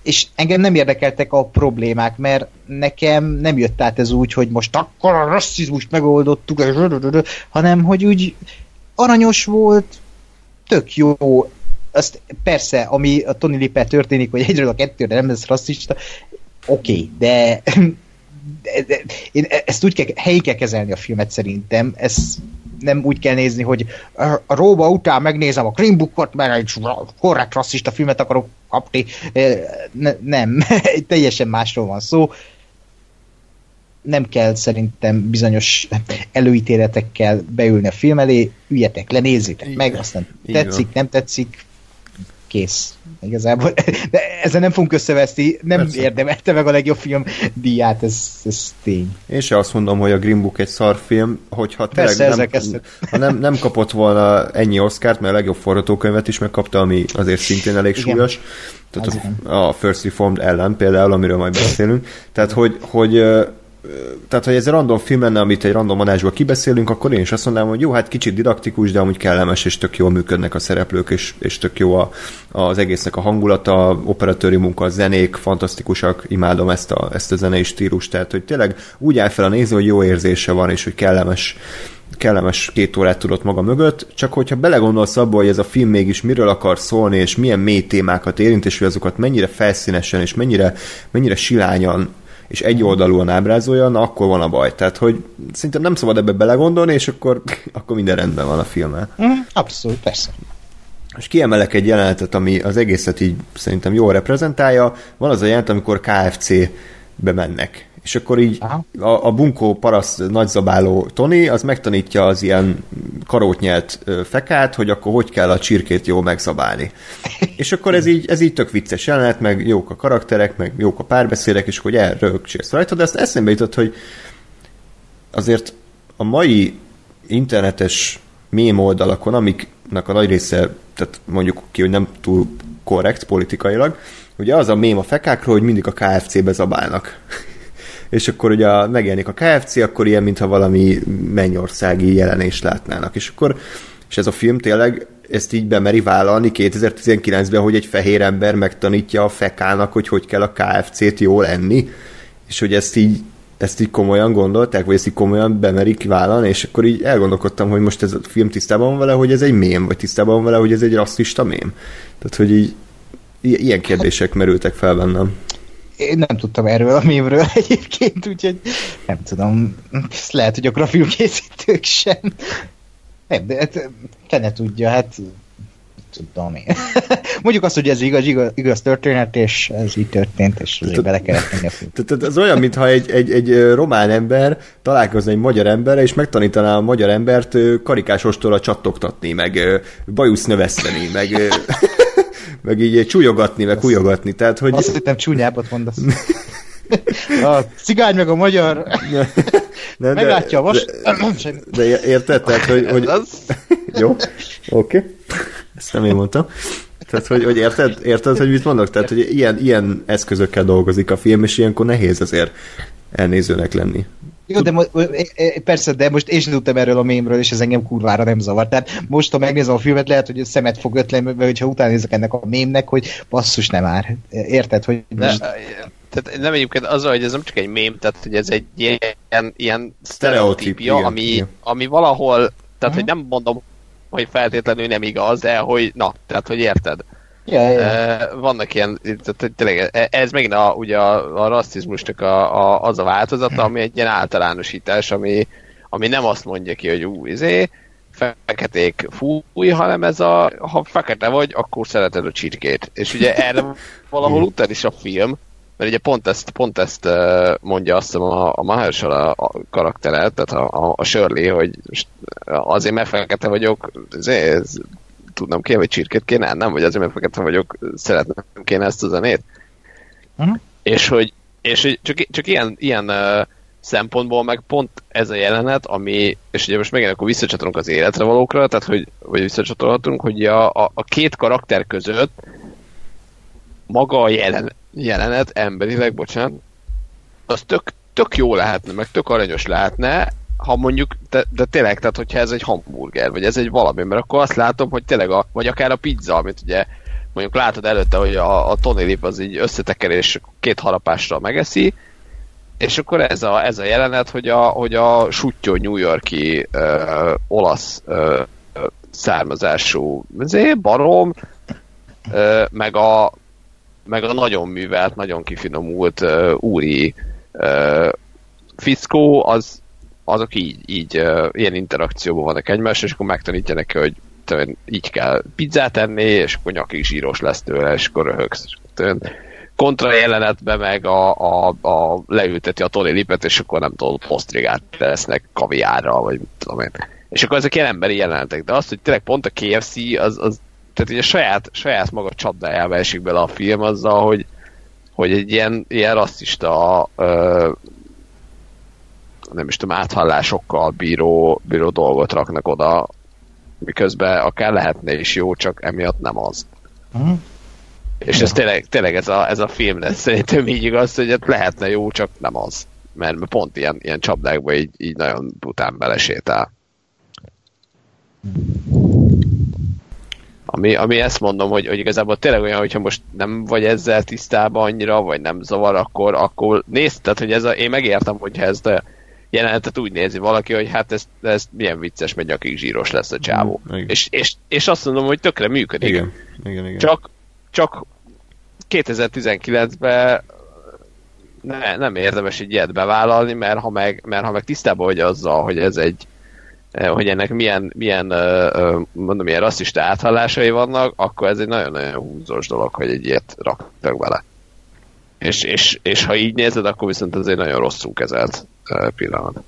És engem nem érdekeltek a problémák, mert nekem nem jött át ez úgy, hogy most akkor a rasszizmust megoldottuk, hanem hogy úgy aranyos volt, tök jó, azt persze, ami a Tony Lippel történik, hogy egyről a kettőre nem lesz rasszista, oké, okay, de de, de, én ezt úgy kell, helyi kell kezelni a filmet szerintem, ez nem úgy kell nézni, hogy a Róba után megnézem a Green Bookot, mert egy korrekt rasszista filmet akarok kapni. Ne, nem, teljesen másról van szó. nem kell szerintem bizonyos előítéletekkel beülni a film elé, üljetek le, nézzétek meg, aztán tetszik, nem tetszik, kész. Igazából, de ezzel nem fogunk összeveszni, nem Persze. érdemelte meg a legjobb film díját, ez, ez tény. Én se azt mondom, hogy a Green Book egy szarfilm, hogyha tényleg nem, ha nem, nem kapott volna ennyi Oscárt, mert a legjobb forgatókönyvet is megkapta, ami azért szintén elég Igen. súlyos. Tehát a, a First Reformed ellen például, amiről majd beszélünk. Tehát, hogy, hogy tehát, hogy ez egy random film lenne, amit egy random adásból kibeszélünk, akkor én is azt mondanám, hogy jó, hát kicsit didaktikus, de amúgy kellemes, és tök jól működnek a szereplők, és, és tök jó a, az egésznek a hangulata, operatőri munka, a zenék fantasztikusak, imádom ezt a, ezt a zenei stílust, tehát, hogy tényleg úgy áll fel a néző, hogy jó érzése van, és hogy kellemes, kellemes két órát tudott maga mögött, csak hogyha belegondolsz abba, hogy ez a film mégis miről akar szólni, és milyen mély témákat érint, és hogy azokat mennyire felszínesen, és mennyire, mennyire silányan és egy oldalúan ábrázolja, na akkor van a baj. Tehát, hogy szerintem nem szabad ebbe belegondolni, és akkor, akkor minden rendben van a filmmel. Mm, abszolút, persze. És kiemelek egy jelenetet, ami az egészet így szerintem jól reprezentálja. Van az a jelenet, amikor KFC-be mennek és akkor így a, a bunkó paraszt nagyzabáló Tony, az megtanítja az ilyen karótnyelt fekát, hogy akkor hogy kell a csirkét jól megzabálni. és akkor ez így, ez így tök vicces jelenet, meg jók a karakterek, meg jók a párbeszédek, és hogy elrögcsélsz rajta, de ezt eszembe jutott, hogy azért a mai internetes mém oldalakon, amiknek a nagy része, tehát mondjuk ki, hogy nem túl korrekt politikailag, ugye az a mém a fekákról, hogy mindig a KFC-be zabálnak és akkor ugye megjelenik a KFC, akkor ilyen, mintha valami mennyországi jelenést látnának. És akkor, és ez a film tényleg ezt így bemeri vállalni 2019-ben, hogy egy fehér ember megtanítja a fekának, hogy hogy kell a KFC-t jól enni, és hogy ezt így ezt így komolyan gondolták, vagy ezt így komolyan bemerik vállalni, és akkor így elgondolkodtam, hogy most ez a film tisztában van vele, hogy ez egy mém, vagy tisztában van vele, hogy ez egy rasszista mém. Tehát, hogy így ilyen kérdések merültek fel bennem én nem tudtam erről a mémről egyébként, úgyhogy nem tudom, ezt lehet, hogy a filmkészítők sem. Nem, de hát, te ne tudja, hát tudom én. Mondjuk azt, hogy ez igaz, igaz, igaz történet, és ez így történt, és azért bele kellett tenni a. Tehát ez olyan, mintha egy, egy, egy román ember találkozna egy magyar emberre, és megtanítaná a magyar embert karikás ostorra csattogtatni, meg bajusz növeszteni, meg meg így csúlyogatni, meg hújogatni. Tehát, hogy... Azt hittem csúnyábbat mondasz. A cigány meg a magyar nem, meglátja a vas... De, de érted? Tehát, hogy... hogy... Jó, oké. Okay. Ezt nem én mondtam. Tehát, hogy, hogy érted, érted, hogy mit mondok? Tehát, hogy ilyen, ilyen eszközökkel dolgozik a film, és ilyenkor nehéz azért elnézőnek lenni. Jó, de mo- persze, de most én sem tudtam erről a mémről, és ez engem kurvára nem zavar. Tehát most, ha megnézem a filmet, lehet, hogy a szemet fog ötlenni, hogyha utána nézek ennek a mémnek, hogy basszus nem már. Érted, hogy most... De, tehát nem egyébként az, hogy ez nem csak egy mém, tehát hogy ez egy ilyen, ilyen sztereotípia, ami, igen. ami valahol, tehát uh-huh. hogy nem mondom, hogy feltétlenül nem igaz, de hogy na, tehát hogy érted. Ja, ja. Vannak ilyen, tényleg, e, ez megint a, ugye a, a rasszizmusnak a, a, az a változata, ami egy ilyen általánosítás, ami, ami nem azt mondja ki, hogy ú, izé, feketék fúj, hanem ez a, ha fekete vagy, akkor szereted a csirkét. És ugye erre valahol után is a film, mert ugye pont ezt, pont ezt mondja azt a, a Mahershala a karaktere, tehát a, a, a Shirley, hogy azért mert fekete vagyok, ez, ez tudnom kéne, vagy csirkét kéne, nem, vagy azért, mert fekete vagyok, szeretném kéne ezt a zenét. Uh-huh. És hogy, és hogy csak, csak ilyen, ilyen uh, szempontból meg pont ez a jelenet, ami, és ugye most megint akkor visszacsatolunk az életre valókra, tehát hogy, vagy visszacsatolhatunk, hogy a, a, a két karakter között maga a jelen, jelenet emberileg, bocsánat, az tök, tök jó lehetne, meg tök aranyos lehetne, ha mondjuk, de, de tényleg, tehát hogyha ez egy hamburger, vagy ez egy valami, mert akkor azt látom, hogy tényleg, a, vagy akár a pizza, amit ugye mondjuk látod előtte, hogy a, a Tony Lip az így összeteker és két harapásra megeszi, és akkor ez a, ez a jelenet, hogy a, hogy a sutyó New Yorki uh, olasz uh, származású barom, uh, meg, a, meg a nagyon művelt, nagyon kifinomult uh, úri uh, fiszkó, az, azok így, így uh, ilyen interakcióban vannak egymás, és akkor megtanítja neki, hogy tőn, így kell pizzát enni, és akkor nyakig zsíros lesz tőle, és akkor röhögsz. Tőn, kontra jelenetbe meg a, a, a leülteti a Tony Lipet, és akkor nem tudom, posztrigát lesznek kaviárral, vagy tudom én. És akkor ezek ilyen emberi jelenetek, de azt, hogy tényleg pont a KFC, az, az tehát ugye saját, saját maga csapdájába esik bele a film azzal, hogy, hogy egy ilyen, ilyen rasszista ö, nem is tudom, áthallásokkal bíró, bíró dolgot raknak oda, miközben akár lehetne is jó, csak emiatt nem az. Uh-huh. És ez tényleg, tényleg ez, a, ez a film lesz szerintem így igaz, hogy lehetne jó, csak nem az. Mert pont ilyen, ilyen csapdákba így, így nagyon bután belesétál. Ami, ami ezt mondom, hogy, hogy igazából tényleg olyan, hogyha most nem vagy ezzel tisztában annyira, vagy nem zavar, akkor, akkor nézd, tehát, hogy ez a, én megértem, hogyha ez a jelenetet úgy nézi valaki, hogy hát ez, ez milyen vicces, mert nyakig zsíros lesz a csávó. Mm, és, és, és azt mondom, hogy tökre működik. Igen, igen, igen. Csak, csak 2019-ben ne, nem érdemes egy ilyet bevállalni, mert ha meg, mert ha meg tisztában vagy azzal, hogy ez egy hogy ennek milyen, milyen mondom, ilyen rasszista áthallásai vannak, akkor ez egy nagyon-nagyon húzós dolog, hogy egy ilyet raktak bele. És, és, és ha így nézed, akkor viszont ez egy nagyon rosszul kezelt pillanat.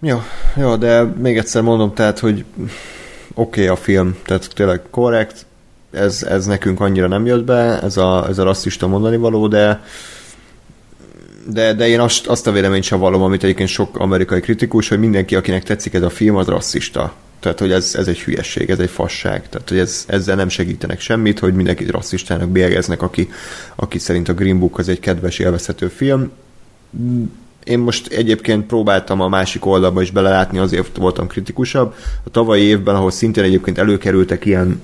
Jó, jó, de még egyszer mondom, tehát, hogy oké okay a film, tehát tényleg korrekt, ez, ez nekünk annyira nem jött be, ez a, ez a rasszista mondani való, de de, de én azt, azt a véleményt sem vallom, amit egyébként sok amerikai kritikus, hogy mindenki, akinek tetszik ez a film, az rasszista. Tehát, hogy ez, ez egy hülyesség, ez egy fasság. Tehát, hogy ez, ezzel nem segítenek semmit, hogy mindenkit rasszistának bélyegeznek, aki, aki szerint a Green Book az egy kedves, élvezhető film. Én most egyébként próbáltam a másik oldalba is belelátni, azért voltam kritikusabb. A tavalyi évben, ahol szintén egyébként előkerültek ilyen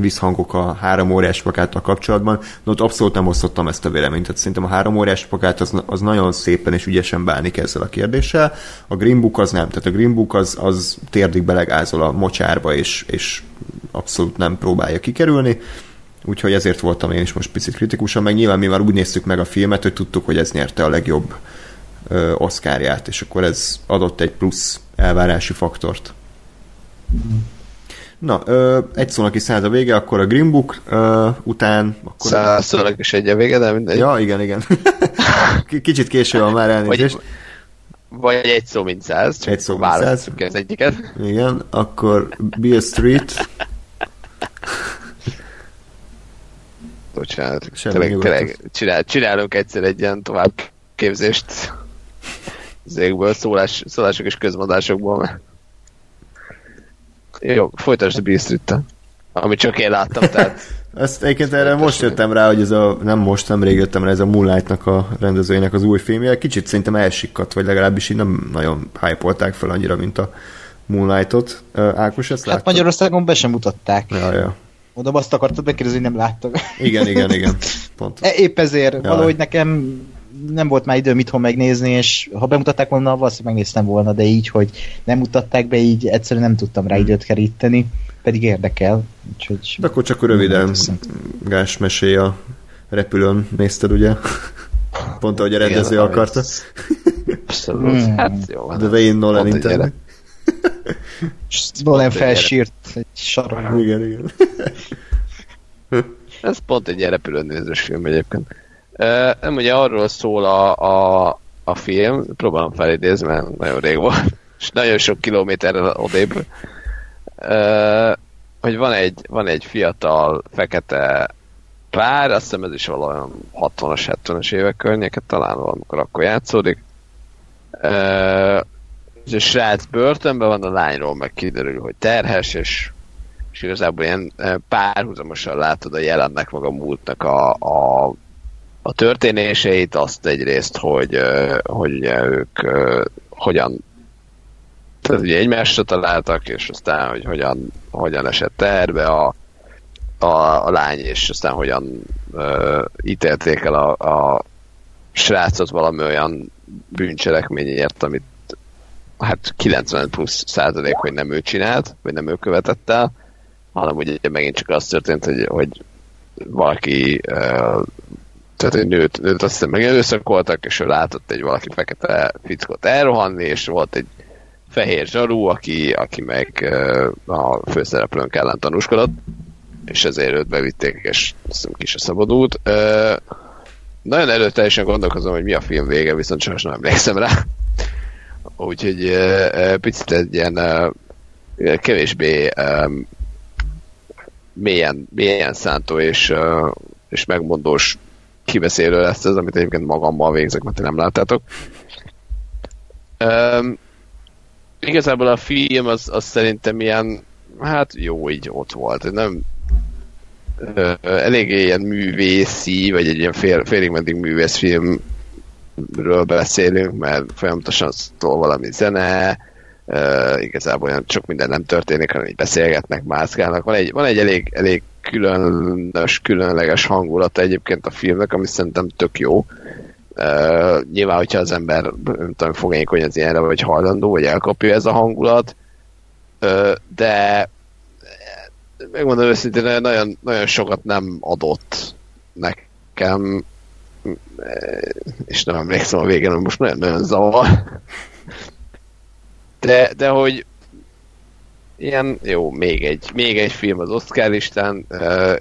visszhangok a három óriás plakáttal kapcsolatban, de ott abszolút nem osztottam ezt a véleményt. Tehát szerintem a három óriás plakát az, az nagyon szépen és ügyesen bánik ezzel a kérdéssel. A Green Book az nem. Tehát a Green Book az, az térdig belegázol a mocsárba, és, és abszolút nem próbálja kikerülni. Úgyhogy ezért voltam én is most picit kritikusan, meg nyilván mi már úgy néztük meg a filmet, hogy tudtuk, hogy ez nyerte a legjobb ö, oszkárját, és akkor ez adott egy plusz elvárási faktort. Mm. Na, ö, egy szónak is száz a vége, akkor a Green Book ö, után... Akkor... Száz szónak is egy a vége, de mindegy. Ja, igen, igen. Kicsit késő van már elnézést. Vagy, vagy egy szó, mint száz. Egy szó, mint száz. az egyiket. Igen, akkor Beale Street. Bocsánat, tényleg, tényleg csinál, csinálunk egyszer egy ilyen továbbképzést az égből, szólás, szólások és közmondásokból. Jó, folytasd a street Amit csak én láttam, tehát... Ezt egyébként erre most jöttem rá, hogy ez a, nem most, nem rég jöttem rá, ez a Moonlight-nak a rendezőjének az új filmje. Kicsit szerintem elsikkadt, vagy legalábbis így nem nagyon hype fel annyira, mint a Moonlight-ot. Ákos, ezt Hát láttad? Magyarországon be sem mutatták. Ja, ja. Oda azt akartad megkérdezni, hogy nem láttak. Igen, igen, igen. Pont. E, épp ezért ja. valahogy nekem nem volt már időm itthon megnézni, és ha bemutatták volna, valószínűleg megnéztem volna, de így, hogy nem mutatták be, így egyszerűen nem tudtam rá hmm. időt keríteni, pedig érdekel. Úgyhogy de akkor csak röviden Gás mesé a repülőn nézted, ugye? Pont ahogy a rendező akarta. Abszolút. Hmm. Hát jó. The Wayne Nolan internet. Nolan felsírt egy sarokban. Igen, igen. Ez pont egy ilyen repülőn nézős film egyébként. Nem ugye arról szól a, a, a film, próbálom felidézni, mert nagyon rég volt, és nagyon sok kilométerrel odébb, hogy van egy, van egy fiatal fekete pár, azt hiszem ez is valami 60-as, 70-es évek környéket, talán valamikor akkor játszódik. És a srác börtönben van, a lányról meg kiderül, hogy terhes, és, és igazából ilyen párhuzamosan látod a jelennek, meg a múltnak a, a a történéseit, azt egyrészt, hogy, hogy ugye ők hogyan tehát ugye egymásra találtak, és aztán, hogy hogyan, hogyan esett terbe a, a, a lány, és aztán hogyan uh, ítélték el a, a srácot valami olyan bűncselekményért, amit hát 90 plusz százalék, hogy nem ő csinált, vagy nem ő követett el, hanem ugye megint csak az történt, hogy, hogy valaki uh, tehát egy nőt, nőt azt hiszem megerőszakoltak, és ő látott egy valaki fekete fickot elrohanni, és volt egy fehér zsarú, aki, aki meg a főszereplőnk ellen tanúskodott. és ezért őt bevitték, és azt hiszem ki se szabadult. Nagyon előteljesen gondolkozom, hogy mi a film vége, viszont sajnos nem emlékszem rá. Úgyhogy picit egy ilyen kevésbé mélyen, mélyen szántó és, és megmondós kibeszélő lesz ez, amit egyébként magammal végzek, mert nem láttátok. Um, igazából a film az, az szerintem ilyen, hát jó így ott volt. Nem, uh, eléggé ilyen művészi, vagy egy ilyen fél, félig meddig művészfilmről beszélünk, mert folyamatosan szól valami zene, uh, igazából olyan sok minden nem történik, hanem így beszélgetnek, mászkálnak. Van egy, van egy elég, elég különös, különleges hangulata egyébként a filmnek, ami szerintem tök jó. Uh, nyilván, hogyha az ember nem tudom, fogékony az ilyenre, vagy hajlandó, vagy elkapja ez a hangulat, uh, de megmondom őszintén, nagyon, nagyon sokat nem adott nekem, és nem emlékszem a végén, most nagyon-nagyon zavar. De, de hogy ilyen, jó, még egy, még egy film az Oscar listán.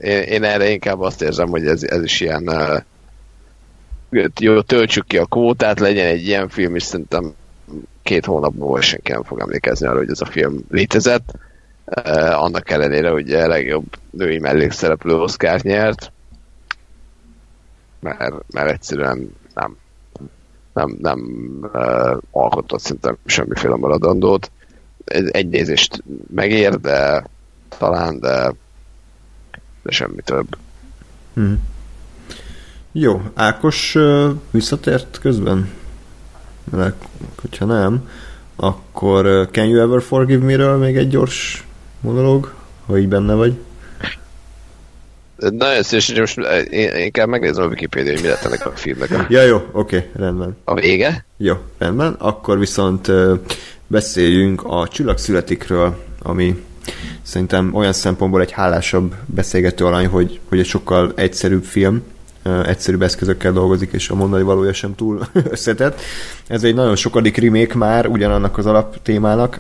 Én, én erre inkább azt érzem, hogy ez, ez is ilyen jó, töltsük ki a kvótát, legyen egy ilyen film, és szerintem két hónap múlva senki nem fog emlékezni arra, hogy ez a film létezett. Annak ellenére, hogy a legjobb női mellékszereplő Oscar nyert, mert, mert egyszerűen nem nem, nem uh, alkotott szerintem semmiféle maradandót egy nézést megér, de talán, de, de semmi több. Hmm. Jó, Ákos visszatért közben? Mert hogyha nem, akkor Can You Ever Forgive Me-ről még egy gyors monológ, ha így benne vagy? Nagyon szívesen, most én, inkább megnézem a Wikipedia, hogy mi lett ennek a filmnek. Ja, jó, oké, okay, rendben. A vége? Jó, rendben. Akkor viszont beszéljünk a Csillagszületikről, ami szerintem olyan szempontból egy hálásabb beszélgető alany, hogy, hogy egy sokkal egyszerűbb film, egyszerűbb eszközökkel dolgozik, és a mondani valója sem túl összetett. Ez egy nagyon sokadik remake már ugyanannak az alaptémának.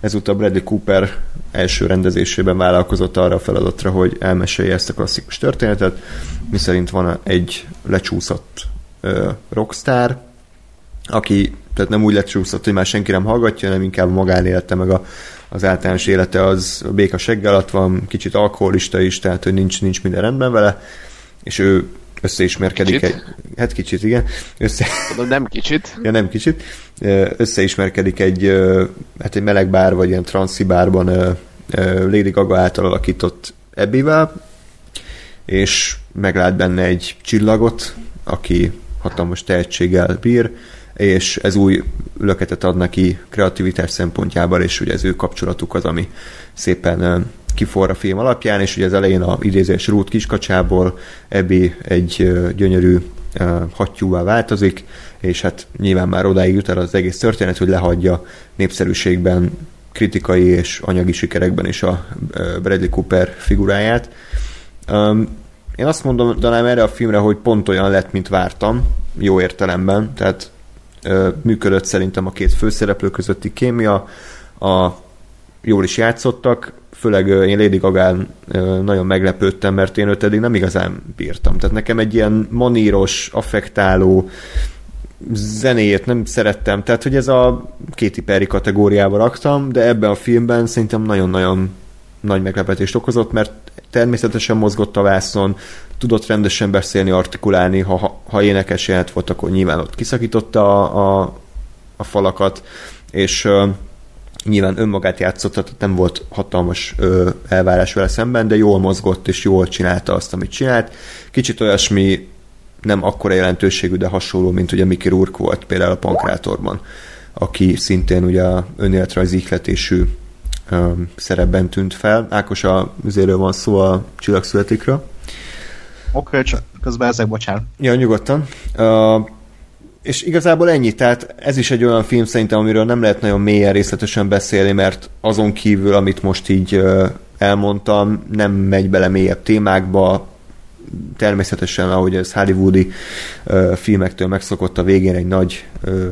Ezúttal Bradley Cooper első rendezésében vállalkozott arra a feladatra, hogy elmesélje ezt a klasszikus történetet, miszerint van egy lecsúszott uh, rockstar, aki tehát nem úgy lecsúszott, hogy már senki nem hallgatja, hanem inkább a magánélete, meg a, az általános élete az a béka segg alatt van, kicsit alkoholista is, tehát hogy nincs, nincs minden rendben vele, és ő összeismerkedik kicsit? egy... Hát kicsit, igen. Össze... Tudom, nem kicsit. ja, nem kicsit. Összeismerkedik egy, hát egy meleg bár, vagy ilyen transzi bárban Lady Gaga által alakított Ebbivel, és meglát benne egy csillagot, aki hatalmas tehetséggel bír, és ez új löketet ad neki kreativitás szempontjából, és ugye az ő kapcsolatuk az, ami szépen kiforra a film alapján, és ugye az elején a idézés Ruth kiskacsából Ebbi egy gyönyörű hattyúvá változik, és hát nyilván már odáig jut el az egész történet, hogy lehagyja népszerűségben, kritikai és anyagi sikerekben is a Bradley Cooper figuráját. Én azt mondom talán erre a filmre, hogy pont olyan lett, mint vártam, jó értelemben, tehát működött szerintem a két főszereplő közötti kémia, a, jól is játszottak, főleg én Lady Gagán nagyon meglepődtem, mert én őt eddig nem igazán bírtam. Tehát nekem egy ilyen maníros, affektáló zenéjét nem szerettem, tehát hogy ez a Katy Perry kategóriába raktam, de ebben a filmben szerintem nagyon-nagyon nagy meglepetést okozott, mert természetesen mozgott a vászon, tudott rendesen beszélni, artikulálni, ha, ha énekes jelent volt, akkor nyilván ott kiszakította a, a, a falakat, és uh, nyilván önmagát játszotta, tehát nem volt hatalmas uh, elvárás vele szemben, de jól mozgott, és jól csinálta azt, amit csinált. Kicsit olyasmi nem akkora jelentőségű, de hasonló, mint ugye Mickey Rourke volt például a Pankrátorban, aki szintén ugye önéletrajzi ihletésű szerepben tűnt fel. Ákos a üzéről van szó a csillagszületikről. Oké, okay, csak közben ezek bocsánat. Ja, nyugodtan. Uh, és igazából ennyi, tehát ez is egy olyan film szerintem, amiről nem lehet nagyon mélyen részletesen beszélni, mert azon kívül, amit most így elmondtam, nem megy bele mélyebb témákba, természetesen, ahogy ez hollywoodi filmektől megszokott a végén egy nagy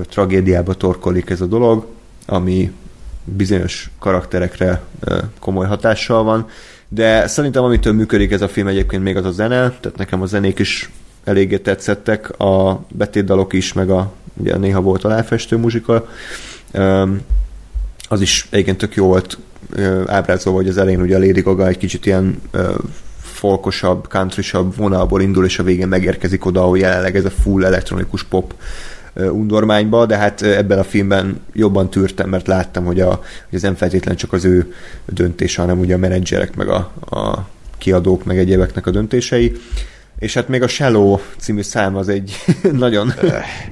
tragédiába torkolik ez a dolog, ami bizonyos karakterekre komoly hatással van, de szerintem amitől működik ez a film egyébként még az a zene, tehát nekem a zenék is eléggé tetszettek, a betétdalok is, meg a ugye néha volt a láfestő muzsika, az is egyébként tök jó volt ábrázolva, hogy az elején ugye a Lady Gaga egy kicsit ilyen folkosabb, countrysabb vonalból indul, és a végén megérkezik oda, ahol jelenleg ez a full elektronikus pop undormányba, de hát ebben a filmben jobban tűrtem, mert láttam, hogy, a, hogy ez nem feltétlenül csak az ő döntése, hanem ugye a menedzserek, meg a, a kiadók, meg egyébeknek a döntései. És hát még a Shallow című szám az egy nagyon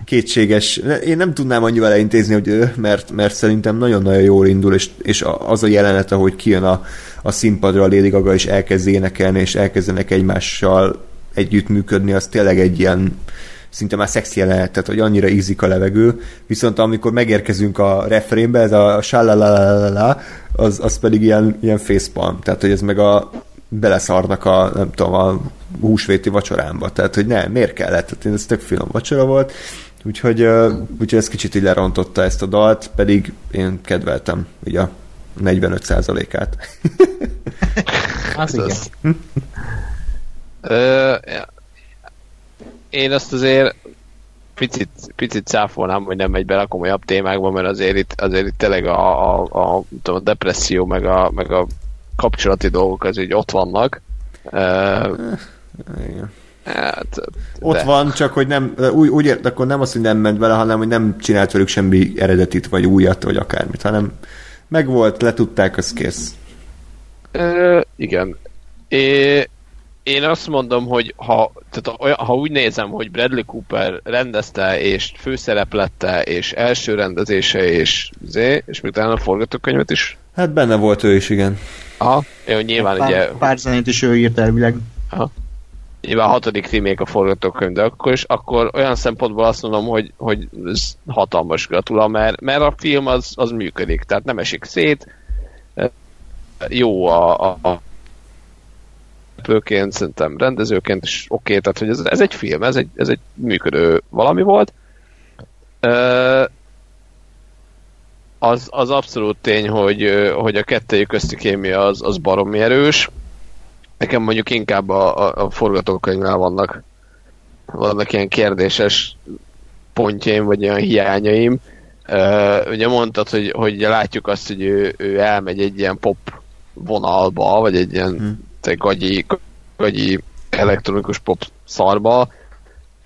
kétséges, én nem tudnám annyival elintézni, hogy mert, mert szerintem nagyon-nagyon jól indul, és, és az a jelenet, ahogy kijön a, a színpadra a Lady Gaga, és elkezd énekelni, és elkezdenek egymással együttműködni, az tényleg egy ilyen szinte már szexi jelenet, tehát hogy annyira ízik a levegő, viszont amikor megérkezünk a refrénbe, ez a salalala, az, az pedig ilyen, ilyen facepalm, tehát hogy ez meg a beleszarnak a, nem tudom, a húsvéti vacsorámba, tehát hogy nem, miért kellett, tehát ez tök finom vacsora volt, úgyhogy, uh, úgyhogy ez kicsit így lerontotta ezt a dalt, pedig én kedveltem ugye a 45%-át. Az igen. Hm? Én azt azért picit, picit cáfolnám, hogy nem megy bele a komolyabb témákba, mert azért itt, azért itt tényleg a, a, a, a depresszió, meg a, meg a kapcsolati dolgok az így ott vannak. Uh, igen. Hát, Ott van, csak hogy nem, úgy, úgy ért, akkor nem azt, hogy nem ment vele, hanem hogy nem csinált velük semmi eredetit, vagy újat, vagy akármit, hanem megvolt, letudták, az kész. Uh, igen. É, én azt mondom, hogy ha, tehát ha úgy nézem, hogy Bradley Cooper rendezte, és főszereplette, és első rendezése, és zé, és még talán a forgatókönyvet is. Hát benne volt ő is, igen. Aha, jó, nyilván pár, ugye... Pár zenét is ő írt elvileg. Aha. Nyilván a hatodik remake a forgatókönyv, de akkor, is, akkor olyan szempontból azt mondom, hogy, hogy ez hatalmas gratula, mert, mert a film az, az működik, tehát nem esik szét, jó a, a, szereplőként, szerintem rendezőként is oké, okay, tehát hogy ez, ez egy film, ez egy, ez egy működő valami volt. Az, az abszolút tény, hogy, hogy a kettőjük közti kémia az, az baromi erős. Nekem mondjuk inkább a, a, a forgatókönyvnál vannak, vannak ilyen kérdéses pontjaim, vagy olyan hiányaim. Uh, ugye mondtad, hogy, hogy látjuk azt, hogy ő, ő elmegy egy ilyen pop vonalba, vagy egy ilyen hmm egy gagyi, gagyi elektronikus pop szarba.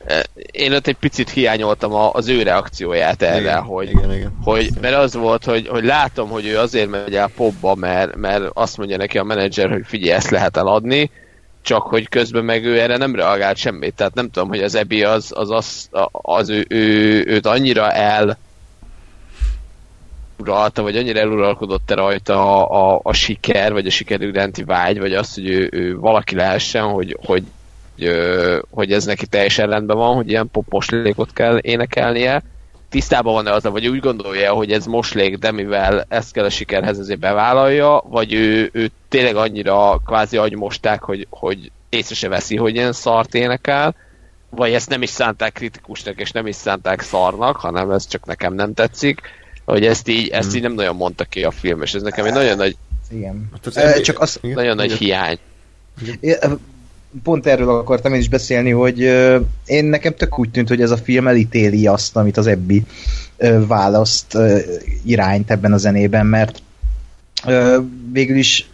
E, én ott egy picit hiányoltam az ő reakcióját erre, igen, hogy, igen, igen. hogy mert az volt, hogy, hogy látom, hogy ő azért megy el popba, mert, mert azt mondja neki a menedzser, hogy figyelj, ezt lehet eladni, csak hogy közben meg ő erre nem reagált semmit. Tehát nem tudom, hogy az Ebi az, az, az, az ő, ő, őt annyira el uralta, vagy annyira eluralkodott-e rajta a, a, a siker, vagy a siker iránti vágy, vagy az, hogy ő, ő valaki lehessen, hogy, hogy, hogy, hogy ez neki teljesen rendben van, hogy ilyen pop moslékot kell énekelnie. Tisztában van-e az, vagy úgy gondolja, hogy ez moslék, de mivel ezt kell a sikerhez ezért bevállalja, vagy ő, ő tényleg annyira kvázi agymosták, hogy, hogy észre se veszi, hogy ilyen szart énekel, vagy ezt nem is szánták kritikusnak, és nem is szánták szarnak, hanem ez csak nekem nem tetszik hogy ezt így, ezt hmm. így nem nagyon mondta ki a film, és ez nekem egy nagyon nagy igen. Hát az e, csak az, igen? nagyon nagy hiány. Pont erről akartam én is beszélni, hogy én nekem tök úgy tűnt, hogy ez a film elítéli azt, amit az Ebbi választ irányt ebben a zenében, mert végül is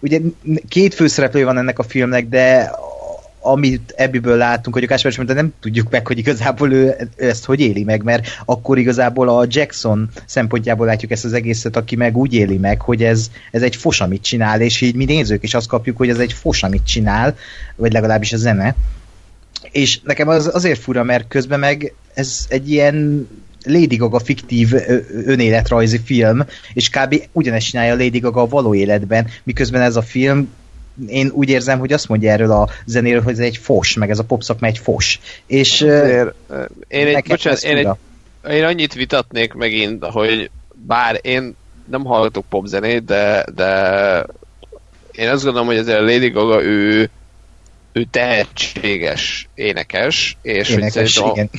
ugye két főszereplő van ennek a filmnek, de amit ebből látunk, hogy a Kasper de nem tudjuk meg, hogy igazából ő ezt hogy éli meg, mert akkor igazából a Jackson szempontjából látjuk ezt az egészet, aki meg úgy éli meg, hogy ez, ez egy fos, amit csinál, és így mi nézők is azt kapjuk, hogy ez egy fos, amit csinál, vagy legalábbis a zene. És nekem az azért fura, mert közben meg ez egy ilyen Lady Gaga fiktív önéletrajzi film, és kb. ugyanezt csinálja Lady Gaga a való életben, miközben ez a film én úgy érzem, hogy azt mondja erről a zenéről, hogy ez egy fos, meg ez a popszakma egy fos. És Azért, én, egy, bocsánat, én, egy, én annyit vitatnék megint, hogy bár én nem hallgatok popzenét, de, de én azt gondolom, hogy ezért a Lady Gaga ő, ő tehetséges énekes, és énekes, hogy igen.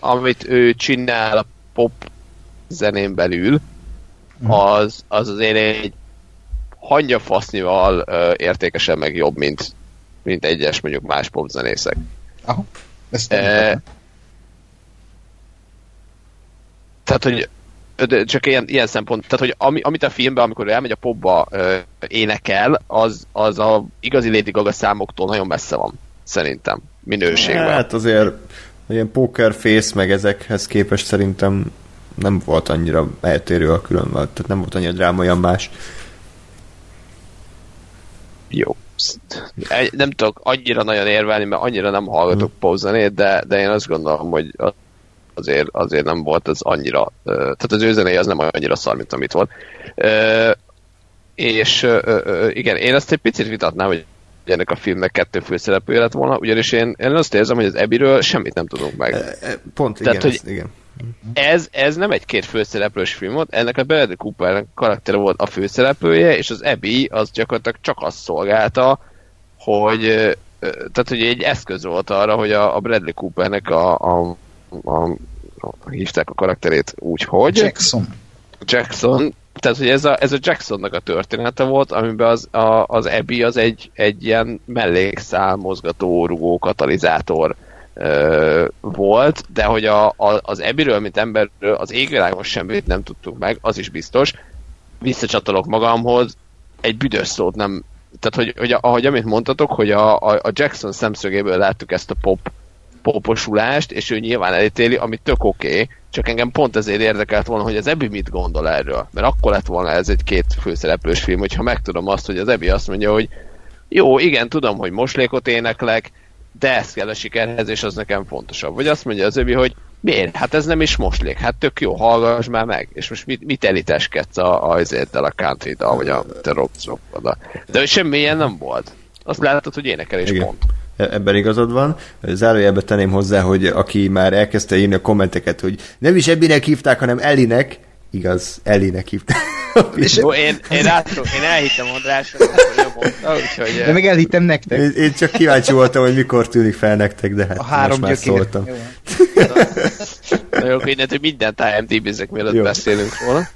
A, amit ő csinál a pop zenén belül, az, az azért egy hangya fasznival uh, értékesen meg jobb, mint, mint egyes mondjuk más popzenészek. Aha, ezt e, tehát, hogy csak ilyen, ilyen szempont, tehát hogy ami, amit a filmben, amikor elmegy a popba ö, énekel, az, az a igazi Lady Gaga számoktól nagyon messze van, szerintem, minőségben. Hát azért ilyen poker face meg ezekhez képest szerintem nem volt annyira eltérő a külön, tehát nem volt annyira drámaian más. Jó. Nem tudok annyira nagyon érvelni, mert annyira nem hallgatok hmm. pauzenét, de, de én azt gondolom, hogy azért, azért nem volt ez annyira, tehát az ő zenéje az nem annyira szar, mint amit volt. És igen, én ezt egy picit vitatnám, hogy ennek a filmnek kettő főszereplője lett volna, ugyanis én, én azt érzem, hogy az Ebiről semmit nem tudunk meg. Pont, igen, Tehát, hogy ez, igen. Ez, ez nem egy két főszereplős film volt, ennek a Bradley Cooper karaktere volt a főszereplője, és az Ebi az gyakorlatilag csak azt szolgálta, hogy tehát hogy egy eszköz volt arra, hogy a, a Bradley Coopernek a, a a, a, hívták a karakterét úgy, hogy... Jackson. Jackson, tehát hogy ez a, ez a Jacksonnak a története volt, amiben az, a, az Abby az egy, egy ilyen mellékszál, mozgató, rugó, katalizátor volt, de hogy a, a, az Abbyről, mint emberről az égvilágon semmit nem tudtuk meg, az is biztos. Visszacsatolok magamhoz, egy büdös szót nem, tehát hogy, hogy ahogy amit mondtatok, hogy a, a, a Jackson szemszögéből láttuk ezt a pop poposulást, és ő nyilván elítéli, ami tök oké, okay, csak engem pont ezért érdekelt volna, hogy az Ebi mit gondol erről. Mert akkor lett volna ez egy két főszereplős film, hogyha megtudom azt, hogy az Ebi azt mondja, hogy jó, igen, tudom, hogy moslékot éneklek, de ez kell a sikerhez, és az nekem fontosabb. Vagy azt mondja az Ebi, hogy miért? Hát ez nem is moslék, hát tök jó, hallgass már meg. És most mit, mit eliteskedsz a, a, a country vagy a te rock De semmi ilyen nem volt. Azt látod, hogy énekel és igen. pont. E- ebben igazad van. Zárójelbe tenném hozzá, hogy aki már elkezdte írni a kommenteket, hogy nem is Ebbinek hívták, hanem Ellinek, igaz, Ellinek hívták. És Jó, én, én, rátom, én elhittem Andrásra, mondta, úgyhogy... De meg elhittem nektek. Én, én, csak kíváncsi voltam, hogy mikor tűnik fel nektek, de hát a három most már szóltam. Jó. Na jó, hogy mindent IMDb-zek, mielőtt Jó. beszélünk volna.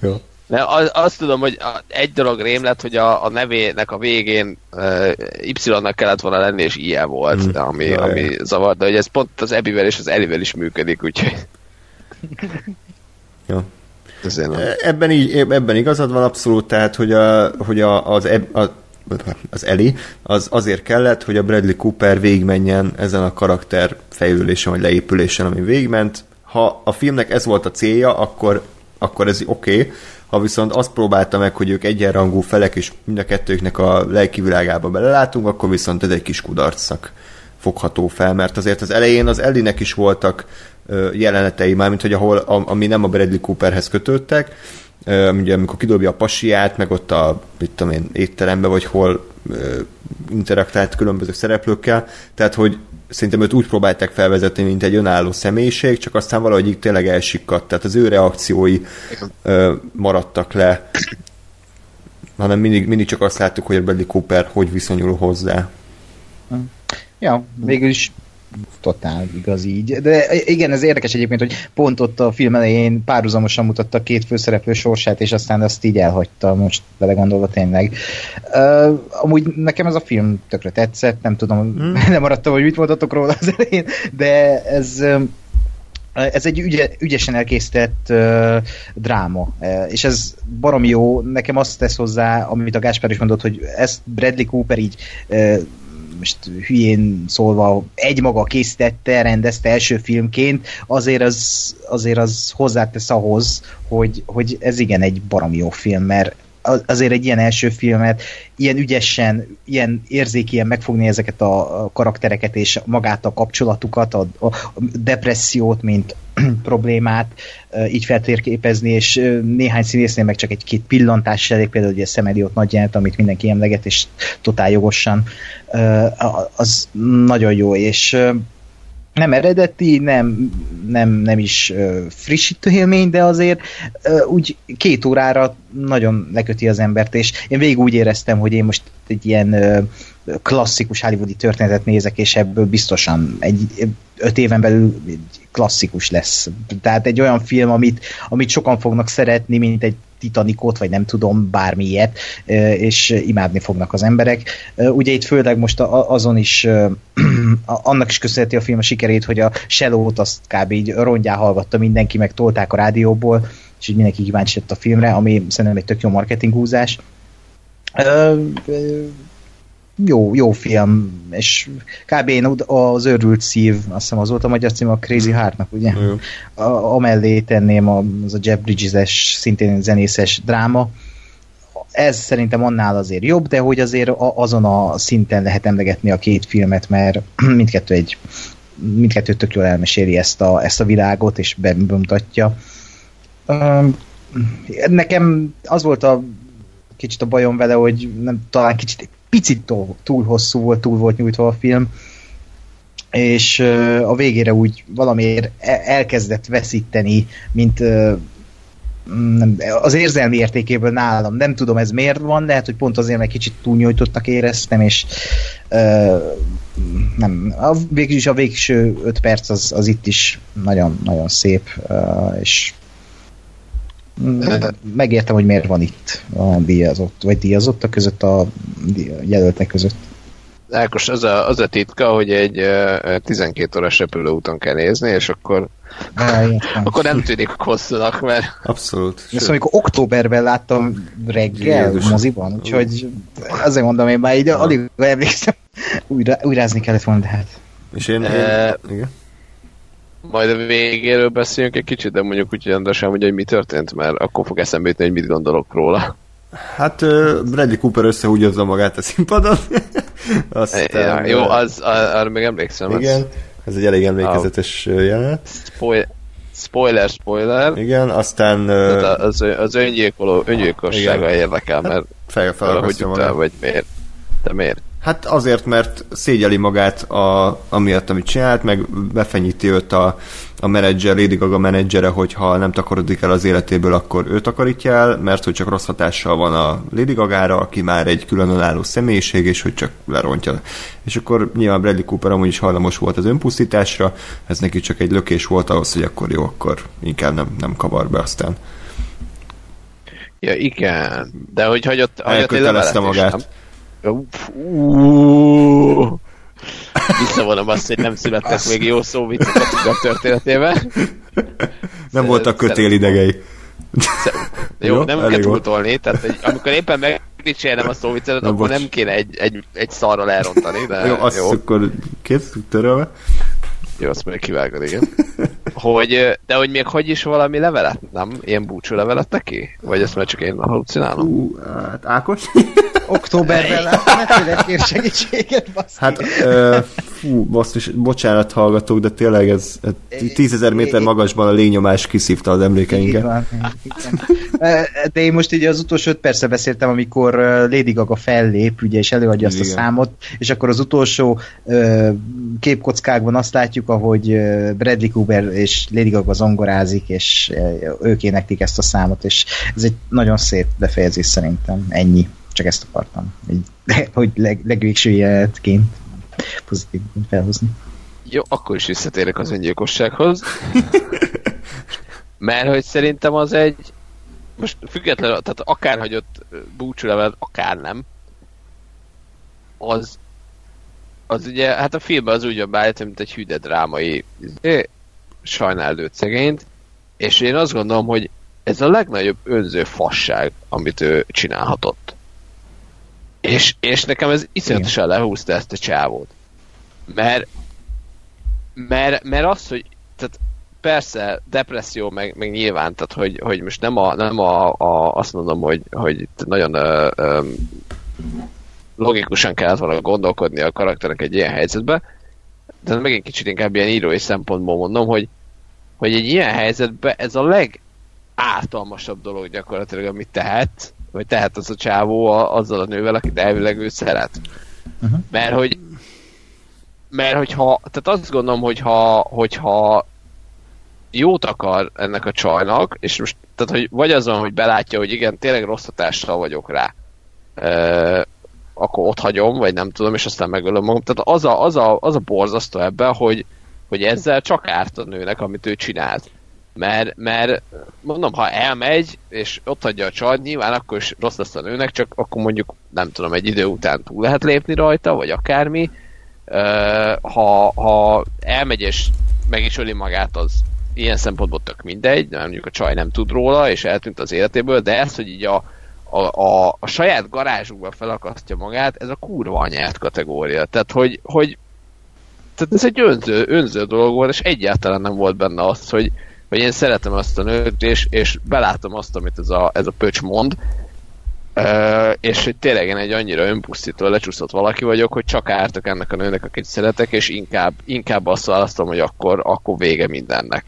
Jó. De az, azt tudom, hogy egy dolog rém lett, hogy a, a nevének a végén uh, Y-nak kellett volna lenni, és ilyen volt, mm. ami, ami ja. zavar, de hogy ez pont az Ebivel és az Elivel is működik, úgyhogy... Jó. Ebben, így, ebben igazad van abszolút, tehát, hogy, a, hogy a, az, eb, a, az Eli az azért kellett, hogy a Bradley Cooper végigmenjen ezen a karakter fejlődésen vagy leépülésen, ami végigment. Ha a filmnek ez volt a célja, akkor, akkor ez oké, okay ha viszont azt próbálta meg, hogy ők egyenrangú felek, és mind a kettőknek a lelki világába belelátunk, akkor viszont ez egy kis kudarcnak fogható fel, mert azért az elején az Ellinek is voltak jelenetei, mármint hogy ahol, ami nem a Bradley Cooperhez kötődtek, ugye amikor kidobja a pasiát, meg ott a, mit tudom én, étterembe, vagy hol interaktált különböző szereplőkkel, tehát hogy szerintem őt úgy próbálták felvezetni, mint egy önálló személyiség, csak aztán valahogy így tényleg elsikkadt, tehát az ő reakciói ö, maradtak le, hanem mindig, mindig csak azt láttuk, hogy a Bradley Cooper hogy viszonyul hozzá. Ja, végül is totál igaz így. De igen, ez érdekes egyébként, hogy pont ott a film elején párhuzamosan mutatta két főszereplő sorsát, és aztán azt így elhagyta, most belegondolva tényleg. Uh, amúgy nekem ez a film tökre tetszett, nem tudom, hmm. nem maradtam, hogy mit mondatok róla az elején, de ez ez egy ügye, ügyesen elkészített uh, dráma, uh, és ez barom jó, nekem azt tesz hozzá, amit a Gáspár is mondott, hogy ezt Bradley Cooper így uh, most hülyén szólva egymaga készítette, rendezte első filmként, azért az, azért az hozzátesz ahhoz, hogy, hogy ez igen egy barom jó film, mert azért egy ilyen első filmet ilyen ügyesen, ilyen érzékien megfogni ezeket a karaktereket és magát a kapcsolatukat, a, a depressziót, mint problémát így feltérképezni, és néhány színésznél meg csak egy-két pillantás elég, például ugye Szemeliot nagy jelent, amit mindenki emleget, és totál jogosan, az nagyon jó, és nem eredeti, nem, nem, nem is frissítő élmény, de azért úgy két órára nagyon leköti az embert, és én végig úgy éreztem, hogy én most egy ilyen klasszikus hollywoodi történetet nézek, és ebből biztosan egy öt éven belül egy klasszikus lesz. Tehát egy olyan film, amit, amit sokan fognak szeretni, mint egy Titanicot, vagy nem tudom, bármilyet, és imádni fognak az emberek. Ugye itt főleg most azon is, annak is köszönheti a film a sikerét, hogy a Shallow-t azt kb. így rongyá hallgatta mindenki, meg tolták a rádióból, és így mindenki kíváncsi lett a filmre, ami szerintem egy tök jó marketing húzás jó, jó film, és kb. én az őrült szív, azt hiszem az volt a magyar cím a Crazy Heartnak, ugye? A, amellé tenném a, az a Jeff Bridges-es, szintén zenészes dráma. Ez szerintem annál azért jobb, de hogy azért azon a szinten lehet emlegetni a két filmet, mert mindkettő egy mindkettő tök jól elmeséli ezt a, ezt a világot, és bemutatja. Nekem az volt a kicsit a bajom vele, hogy nem, talán kicsit picit túl, túl hosszú volt, túl volt nyújtva a film, és a végére úgy valamiért e, elkezdett veszíteni, mint az érzelmi értékéből nálam. Nem tudom, ez miért van, lehet, hogy pont azért, mert kicsit túlnyújtottak éreztem, és nem, a, végül a végső öt perc az, az itt is nagyon, nagyon szép, és megértem, hogy miért van itt a díjazott, vagy díjazottak között a jelöltek között. Ákos, az a, az a titka, hogy egy uh, 12 órás repülőúton kell nézni, és akkor Há, akkor nem tűnik hosszúnak, mert... Abszolút. Ezt amikor októberben láttam reggel Jézus. moziban, úgyhogy azért mondom, én már így alig emlékszem, újra, újrázni kellett volna, de hát... És én... E... Igen majd a végéről beszéljünk egy kicsit, de mondjuk úgy, András hogy hogy mi történt, mert akkor fog eszembe jutni, hogy mit gondolok róla. Hát uh, Bradley Cooper összehúgyozza magát a színpadon. Aztán, ja, jó, az, arra még emlékszem. Igen, ez egy elég emlékezetes oh. jelenet. Spoil, spoiler, spoiler. Igen, aztán... Az, az öngyilkoló, öngyilkossága érdekel, mert fel, fel, hogy vagy miért. De miért? Hát azért, mert szégyeli magát a, amiatt, amit csinált, meg befenyíti őt a, a menedzser, Lady Gaga menedzsere, hogyha nem takarodik el az életéből, akkor ő takarítja el, mert hogy csak rossz hatással van a Lady Gagára, aki már egy különálló személyiség, és hogy csak lerontja. És akkor nyilván Bradley Cooper amúgy is hajlamos volt az önpusztításra, ez neki csak egy lökés volt ahhoz, hogy akkor jó, akkor inkább nem, nem kavar be aztán. Ja, igen, de hogy hagyott, hagyott egy magát. Nem? Visszavonom azt, hogy nem születtek még jó szó a történetében. Nem voltak kötélidegei. Jó, Jó, nem kell túltolni, tehát hogy amikor éppen megdicsérnem a szóvicetet, akkor bocs. nem kéne egy, egy, egy szarral elrontani. De jó, azt jó. akkor kész, törölve. Jó, azt még kivágod, igen. hogy, de hogy még hogy is valami levelet, nem? Ilyen búcsú levelet neki? Vagy ezt már csak én halucinálom? Uh, hát Ákos? Októberben láttam, ne kér segítséget, baszki. Hát, uh, fú, most is, bocsánat hallgatók, de tényleg ez, tízezer méter magasban a lényomás kiszívta az emlékeinket. Van, de én most így az utolsó öt persze beszéltem, amikor Lady Gaga fellép, ugye, és előadja azt Igen. a számot, és akkor az utolsó képkockákban azt látjuk, ahogy Bradley Cooper és Lady Gaga zongorázik, és ők éneklik ezt a számot, és ez egy nagyon szép befejezés szerintem. Ennyi. Csak ezt akartam. Egy, hogy leg, legvégső pozitív felhozni. Jó, akkor is visszatérek az öngyilkossághoz. Mert hogy szerintem az egy most függetlenül, tehát akár hagyott búcsúlevelet, akár nem, az az ugye, hát a filmben az úgy van mint egy hűde drámai izé, sajnáló szegényt, és én azt gondolom, hogy ez a legnagyobb önző fasság, amit ő csinálhatott. És, és nekem ez iszonyatosan lehúzta ezt a csávót. Mert, mert, mert az, hogy tehát persze depresszió, meg, meg nyilván, tehát hogy, hogy most nem, a, nem a, a, azt mondom, hogy, hogy nagyon ö, ö, logikusan kellett volna gondolkodni a karakterek egy ilyen helyzetbe, de megint kicsit inkább ilyen írói szempontból mondom, hogy, hogy egy ilyen helyzetben ez a legáltalmasabb dolog gyakorlatilag, amit tehet, vagy tehet az a csávó a, azzal a nővel, akit elvileg ő szeret. Uh-huh. Mert hogy mert hogyha, tehát azt gondolom, hogyha, hogyha jót akar ennek a csajnak, és most, tehát hogy vagy azon, hogy belátja, hogy igen, tényleg rossz hatással vagyok rá, akkor ott hagyom, vagy nem tudom, és aztán megölöm magam. Tehát az a, az a, az a borzasztó ebben, hogy, hogy ezzel csak árt a nőnek, amit ő csinált. Mert, mert mondom, ha elmegy, és ott hagyja a csaj, nyilván akkor is rossz lesz a nőnek, csak akkor mondjuk, nem tudom, egy idő után túl lehet lépni rajta, vagy akármi. Ha, ha elmegy és meg is öli magát, az ilyen szempontból tök mindegy, nem mondjuk a csaj nem tud róla, és eltűnt az életéből, de ez, hogy így a, a, a, a saját garázsukba felakasztja magát, ez a kurva anyát kategória. Tehát, hogy, hogy tehát ez egy önző, önző dolog volt, és egyáltalán nem volt benne az, hogy, hogy én szeretem azt a nőt, és, és belátom azt, amit ez a, ez a pöcs mond, Uh, és hogy tényleg én egy annyira önpusztító, lecsúszott valaki vagyok, hogy csak ártok ennek a nőnek, akit szeretek, és inkább, inkább azt választom, hogy akkor, akkor vége mindennek.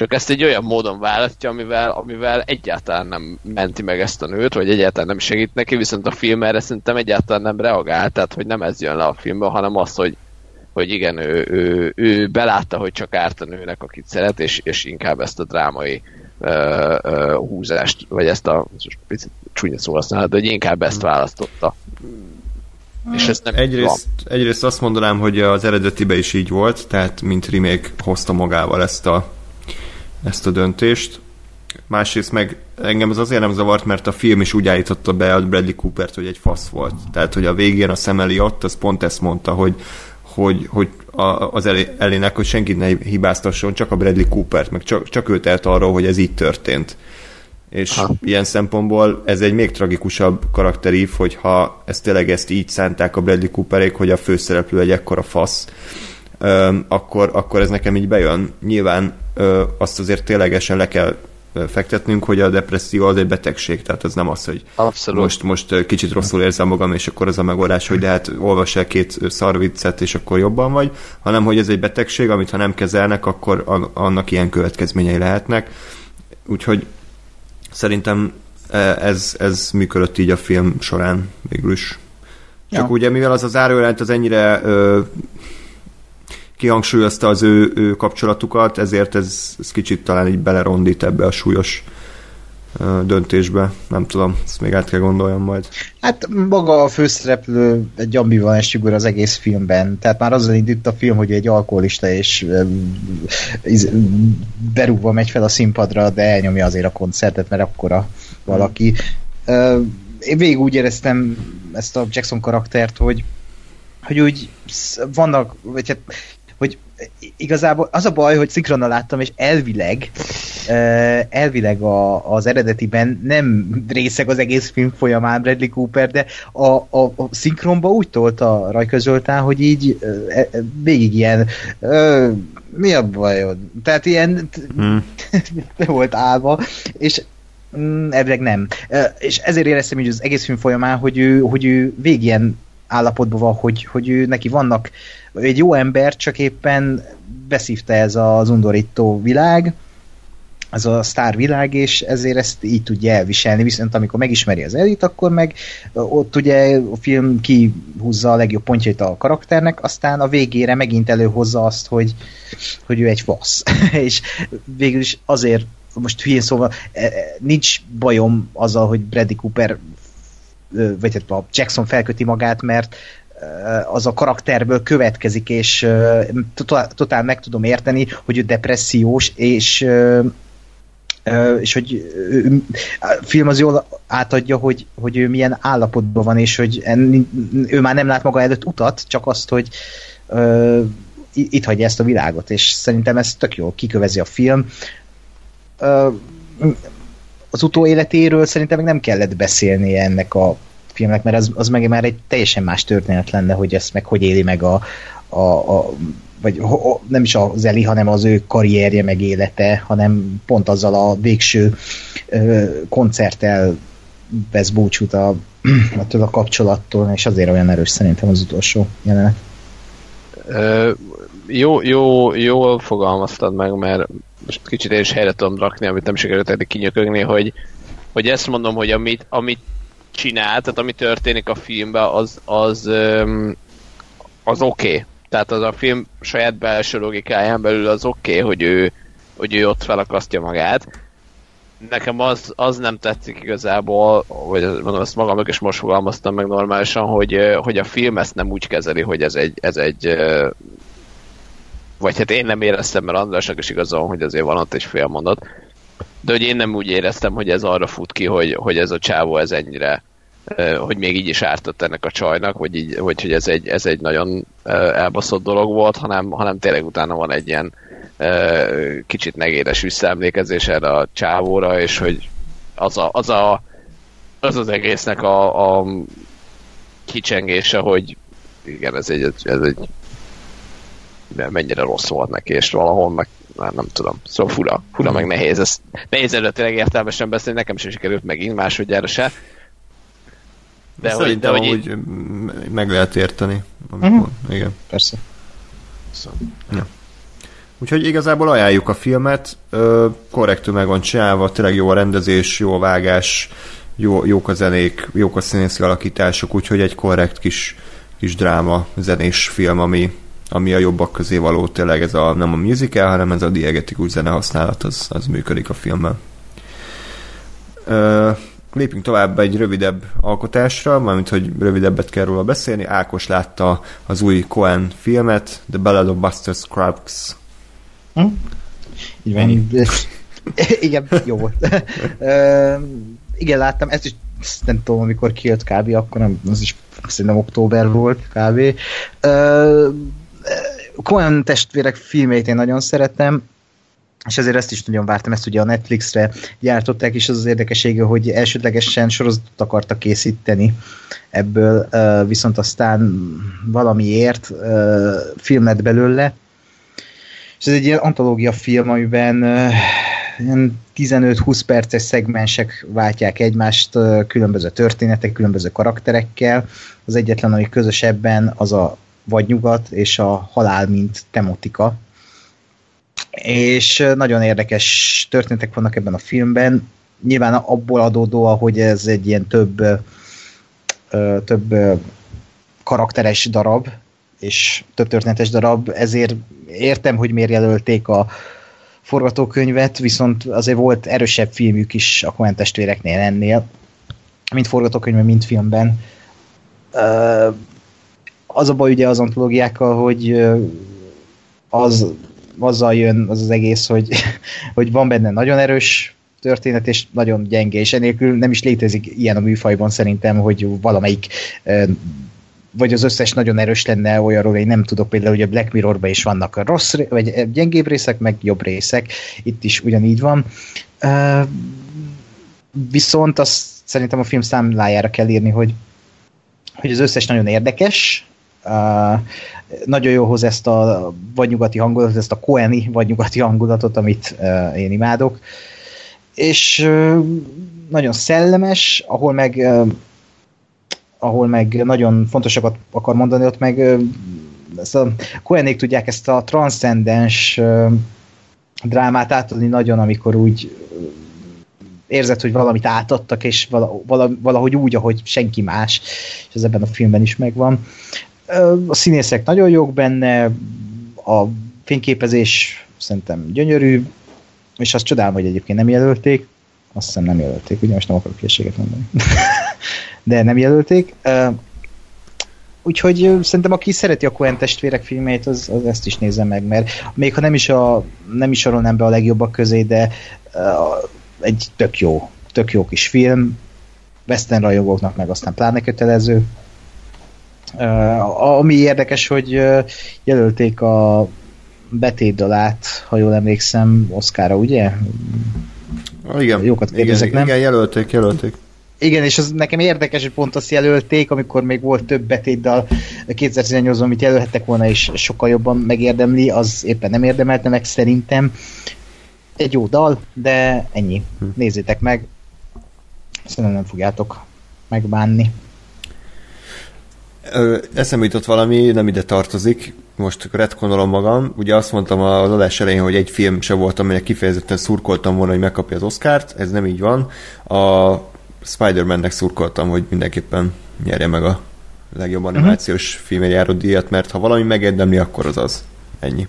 Csak ezt egy olyan módon választja, amivel, amivel egyáltalán nem menti meg ezt a nőt, vagy egyáltalán nem segít neki, viszont a film erre szerintem egyáltalán nem reagál, tehát hogy nem ez jön le a filmből, hanem az, hogy, hogy igen, ő, ő, ő belátta, hogy csak árt a nőnek, akit szeret, és, és inkább ezt a drámai uh, uh, húzást, vagy ezt a picit csúnya szó használhat, de hogy inkább ezt választotta. És ez nem egyrészt, egyrészt azt mondanám, hogy az eredetibe is így volt, tehát mint remake hozta magával ezt a, ezt a döntést. Másrészt meg engem az azért nem zavart, mert a film is úgy állította be a Bradley Coopert, hogy egy fasz volt. Tehát, hogy a végén a szemeli ott, az pont ezt mondta, hogy hogy, hogy a, az elének, hogy senkit ne hibáztasson, csak a Bradley Coopert, meg csak, csak ő telt arról, hogy ez így történt. És ha. ilyen szempontból ez egy még tragikusabb karakterív, hogyha ezt tényleg ezt így szánták a Bradley Cooperék, hogy a főszereplő egy ekkora fasz, öm, akkor, akkor ez nekem így bejön. Nyilván azt azért ténylegesen le kell fektetnünk, hogy a depresszió az egy betegség, tehát az nem az, hogy Abszolút. most, most kicsit rosszul érzem magam, és akkor az a megoldás, hogy de hát olvas el két szarviccet, és akkor jobban vagy, hanem hogy ez egy betegség, amit ha nem kezelnek, akkor annak ilyen következményei lehetnek. Úgyhogy szerintem ez, ez működött így a film során végül is. Csak ja. ugye, mivel az az zárójelent az ennyire ö, kihangsúlyozta az ő, ő kapcsolatukat, ezért ez, ez kicsit talán így belerondít ebbe a súlyos döntésbe. Nem tudom, ezt még át kell gondoljam majd. Hát maga a főszereplő egy ambivalens figura az egész filmben. Tehát már azzal indít a film, hogy egy alkoholista és berúgva megy fel a színpadra, de elnyomja azért a koncertet, mert akkora valaki. Én végig úgy éreztem ezt a Jackson karaktert, hogy hogy úgy vannak, vagy hát igazából az a baj, hogy szinkronnal láttam, és elvileg elvileg a, az eredetiben nem részeg az egész film folyamán Bradley Cooper, de a, a, a szinkronba úgy tolta Rajka Zoltán, hogy így e, végig ilyen mi a bajod? Tehát ilyen hmm. volt állva, és mm, elvileg nem. És ezért éreztem így az egész film folyamán, hogy ő, hogy ő végig ilyen állapotban van, hogy, hogy ő neki vannak egy jó ember, csak éppen beszívta ez az undorító világ, az a sztár világ, és ezért ezt így tudja elviselni, viszont amikor megismeri az elit, akkor meg ott ugye a film kihúzza a legjobb pontjait a karakternek, aztán a végére megint előhozza azt, hogy, hogy ő egy fasz. és végül is azért most hülyén szóval e, e, nincs bajom azzal, hogy Bradley Cooper vagy hát a Jackson felköti magát, mert az a karakterből következik, és totál, meg tudom érteni, hogy ő depressziós, és és hogy a film az jól átadja, hogy, hogy ő milyen állapotban van, és hogy ő már nem lát maga előtt utat, csak azt, hogy itt hagyja ezt a világot, és szerintem ez tök jó, kikövezi a film. Az utóéletéről szerintem meg nem kellett beszélni ennek a filmnek, mert az, az meg már egy teljesen más történet lenne, hogy ezt meg hogy éli meg a, a, a vagy ho, nem is az Eli, hanem az ő karrierje meg élete, hanem pont azzal a végső ö, koncerttel vesz búcsút a, attól a kapcsolattól, és azért olyan erős szerintem az utolsó jelenet. Ö, jó, jó, jól fogalmaztad meg, mert most kicsit én is helyre tudom rakni, amit nem sikerült eddig kinyökögni, hogy, hogy ezt mondom, hogy amit, amit csinál, tehát ami történik a filmben, az, az, az oké. Okay. Tehát az a film saját belső logikáján belül az oké, okay, hogy ő, hogy ő ott felakasztja magát. Nekem az, az nem tetszik igazából, vagy mondom, ezt magamnak is most fogalmaztam meg normálisan, hogy, hogy a film ezt nem úgy kezeli, hogy ez egy, ez egy vagy hát én nem éreztem, mert Andrásnak is igazol, hogy azért van ott egy fél mondat, de hogy én nem úgy éreztem, hogy ez arra fut ki, hogy, hogy ez a csávó ez ennyire hogy még így is ártott ennek a csajnak, vagy, így, vagy hogy ez egy, ez egy nagyon elbaszott dolog volt, hanem, hanem tényleg utána van egy ilyen kicsit negédes visszaemlékezés erre a csávóra, és hogy az a, az, a, az, az egésznek a, a kicsengése, hogy igen, ez egy, ez egy mennyire rossz volt neki, és valahol meg már nem tudom. Szóval fura, fura meg nehéz. Ez nehéz előtt tényleg értelmesen beszélni, nekem sem sikerült megint másodjára se. De hogy, de hogy úgy meg lehet érteni. Amikor, uh-huh. Igen. Persze. Szóval. Ja. Úgyhogy igazából ajánljuk a filmet, korrektül meg van csinálva, tényleg jó a rendezés, jó a vágás, jó, jók a zenék, jók a színészi alakítások, úgyhogy egy korrekt kis, kis dráma, zenés film, ami, ami a jobbak közé való, tényleg ez a, nem a musical, hanem ez a diegetikus zene használat, az, az működik a filmben. Ö, lépjünk tovább egy rövidebb alkotásra, mármint hogy rövidebbet kell róla beszélni. Ákos látta az új Cohen filmet, The Ballad of Buster Scruggs. Hm? Így van. igen, jó volt. igen, láttam, ezt is nem tudom, amikor kijött kb. akkor nem, az is szerintem október volt kb. Uh, Cohen testvérek filmét én nagyon szeretem, és ezért ezt is nagyon vártam, ezt ugye a Netflixre gyártották, és az az érdekessége, hogy elsődlegesen sorozatot akartak készíteni ebből, viszont aztán valamiért film lett belőle, és ez egy ilyen antológia film, amiben 15-20 perces szegmensek váltják egymást különböző történetek, különböző karakterekkel. Az egyetlen, ami közösebben, az a vagy nyugat és a halál, mint tematika. És nagyon érdekes történetek vannak ebben a filmben. Nyilván abból adódó, hogy ez egy ilyen több, több karakteres darab, és több történetes darab, ezért értem, hogy miért jelölték a forgatókönyvet, viszont azért volt erősebb filmük is a Coen testvéreknél ennél, mint forgatókönyvben, mint filmben az a baj ugye az antológiákkal, hogy az, azzal jön az az egész, hogy, hogy van benne nagyon erős történet, és nagyon gyenge, és enélkül nem is létezik ilyen a műfajban szerintem, hogy valamelyik vagy az összes nagyon erős lenne olyanról, én nem tudok például, hogy a Black Mirrorban is vannak a rossz, vagy gyengébb részek, meg jobb részek, itt is ugyanígy van. Viszont azt szerintem a film számlájára kell írni, hogy, hogy az összes nagyon érdekes, Uh, nagyon jó hoz ezt a vagy nyugati hangulatot, ezt a koeni vagy nyugati hangulatot, amit uh, én imádok. És uh, nagyon szellemes, ahol meg uh, ahol meg nagyon fontosakat akar mondani, ott meg uh, ezt a Koenék tudják ezt a transzcendens uh, drámát átadni nagyon, amikor úgy érzed, hogy valamit átadtak, és valahogy úgy, ahogy senki más, és ez ebben a filmben is megvan. A színészek nagyon jók benne, a fényképezés szerintem gyönyörű, és azt csodálom, hogy egyébként nem jelölték. Azt hiszem nem jelölték, ugye most nem akarok készséget mondani. De nem jelölték. Úgyhogy szerintem aki szereti a Coen testvérek filmét, az, az ezt is nézze meg, mert még ha nem is, a, nem is sorolnám be a legjobbak közé, de uh, egy tök jó, tök jó kis film, western rajongóknak meg aztán pláne kötelező, Uh, ami érdekes, hogy jelölték a betétdalát, ha jól emlékszem, Oszkára, ugye? Igen, Jókat kérdezek, igen, nem? igen, jelölték, jelölték. Igen, és az nekem érdekes, hogy pont azt jelölték, amikor még volt több betétdal 2018-ban, amit jelölhettek volna, és sokkal jobban megérdemli, az éppen nem érdemelte meg szerintem. Egy jó dal, de ennyi. Hm. Nézzétek meg. Szerintem nem fogjátok megbánni. Eszembe jutott valami, nem ide tartozik, most retkonolom magam. Ugye azt mondtam az adás elején, hogy egy film se volt, aminek kifejezetten szurkoltam volna, hogy megkapja az Oscárt, ez nem így van. A Spider-Man-nek szurkoltam, hogy mindenképpen nyerje meg a legjobb animációs uh-huh. filmért járó díjat, mert ha valami megérdemli, akkor az az. Ennyi.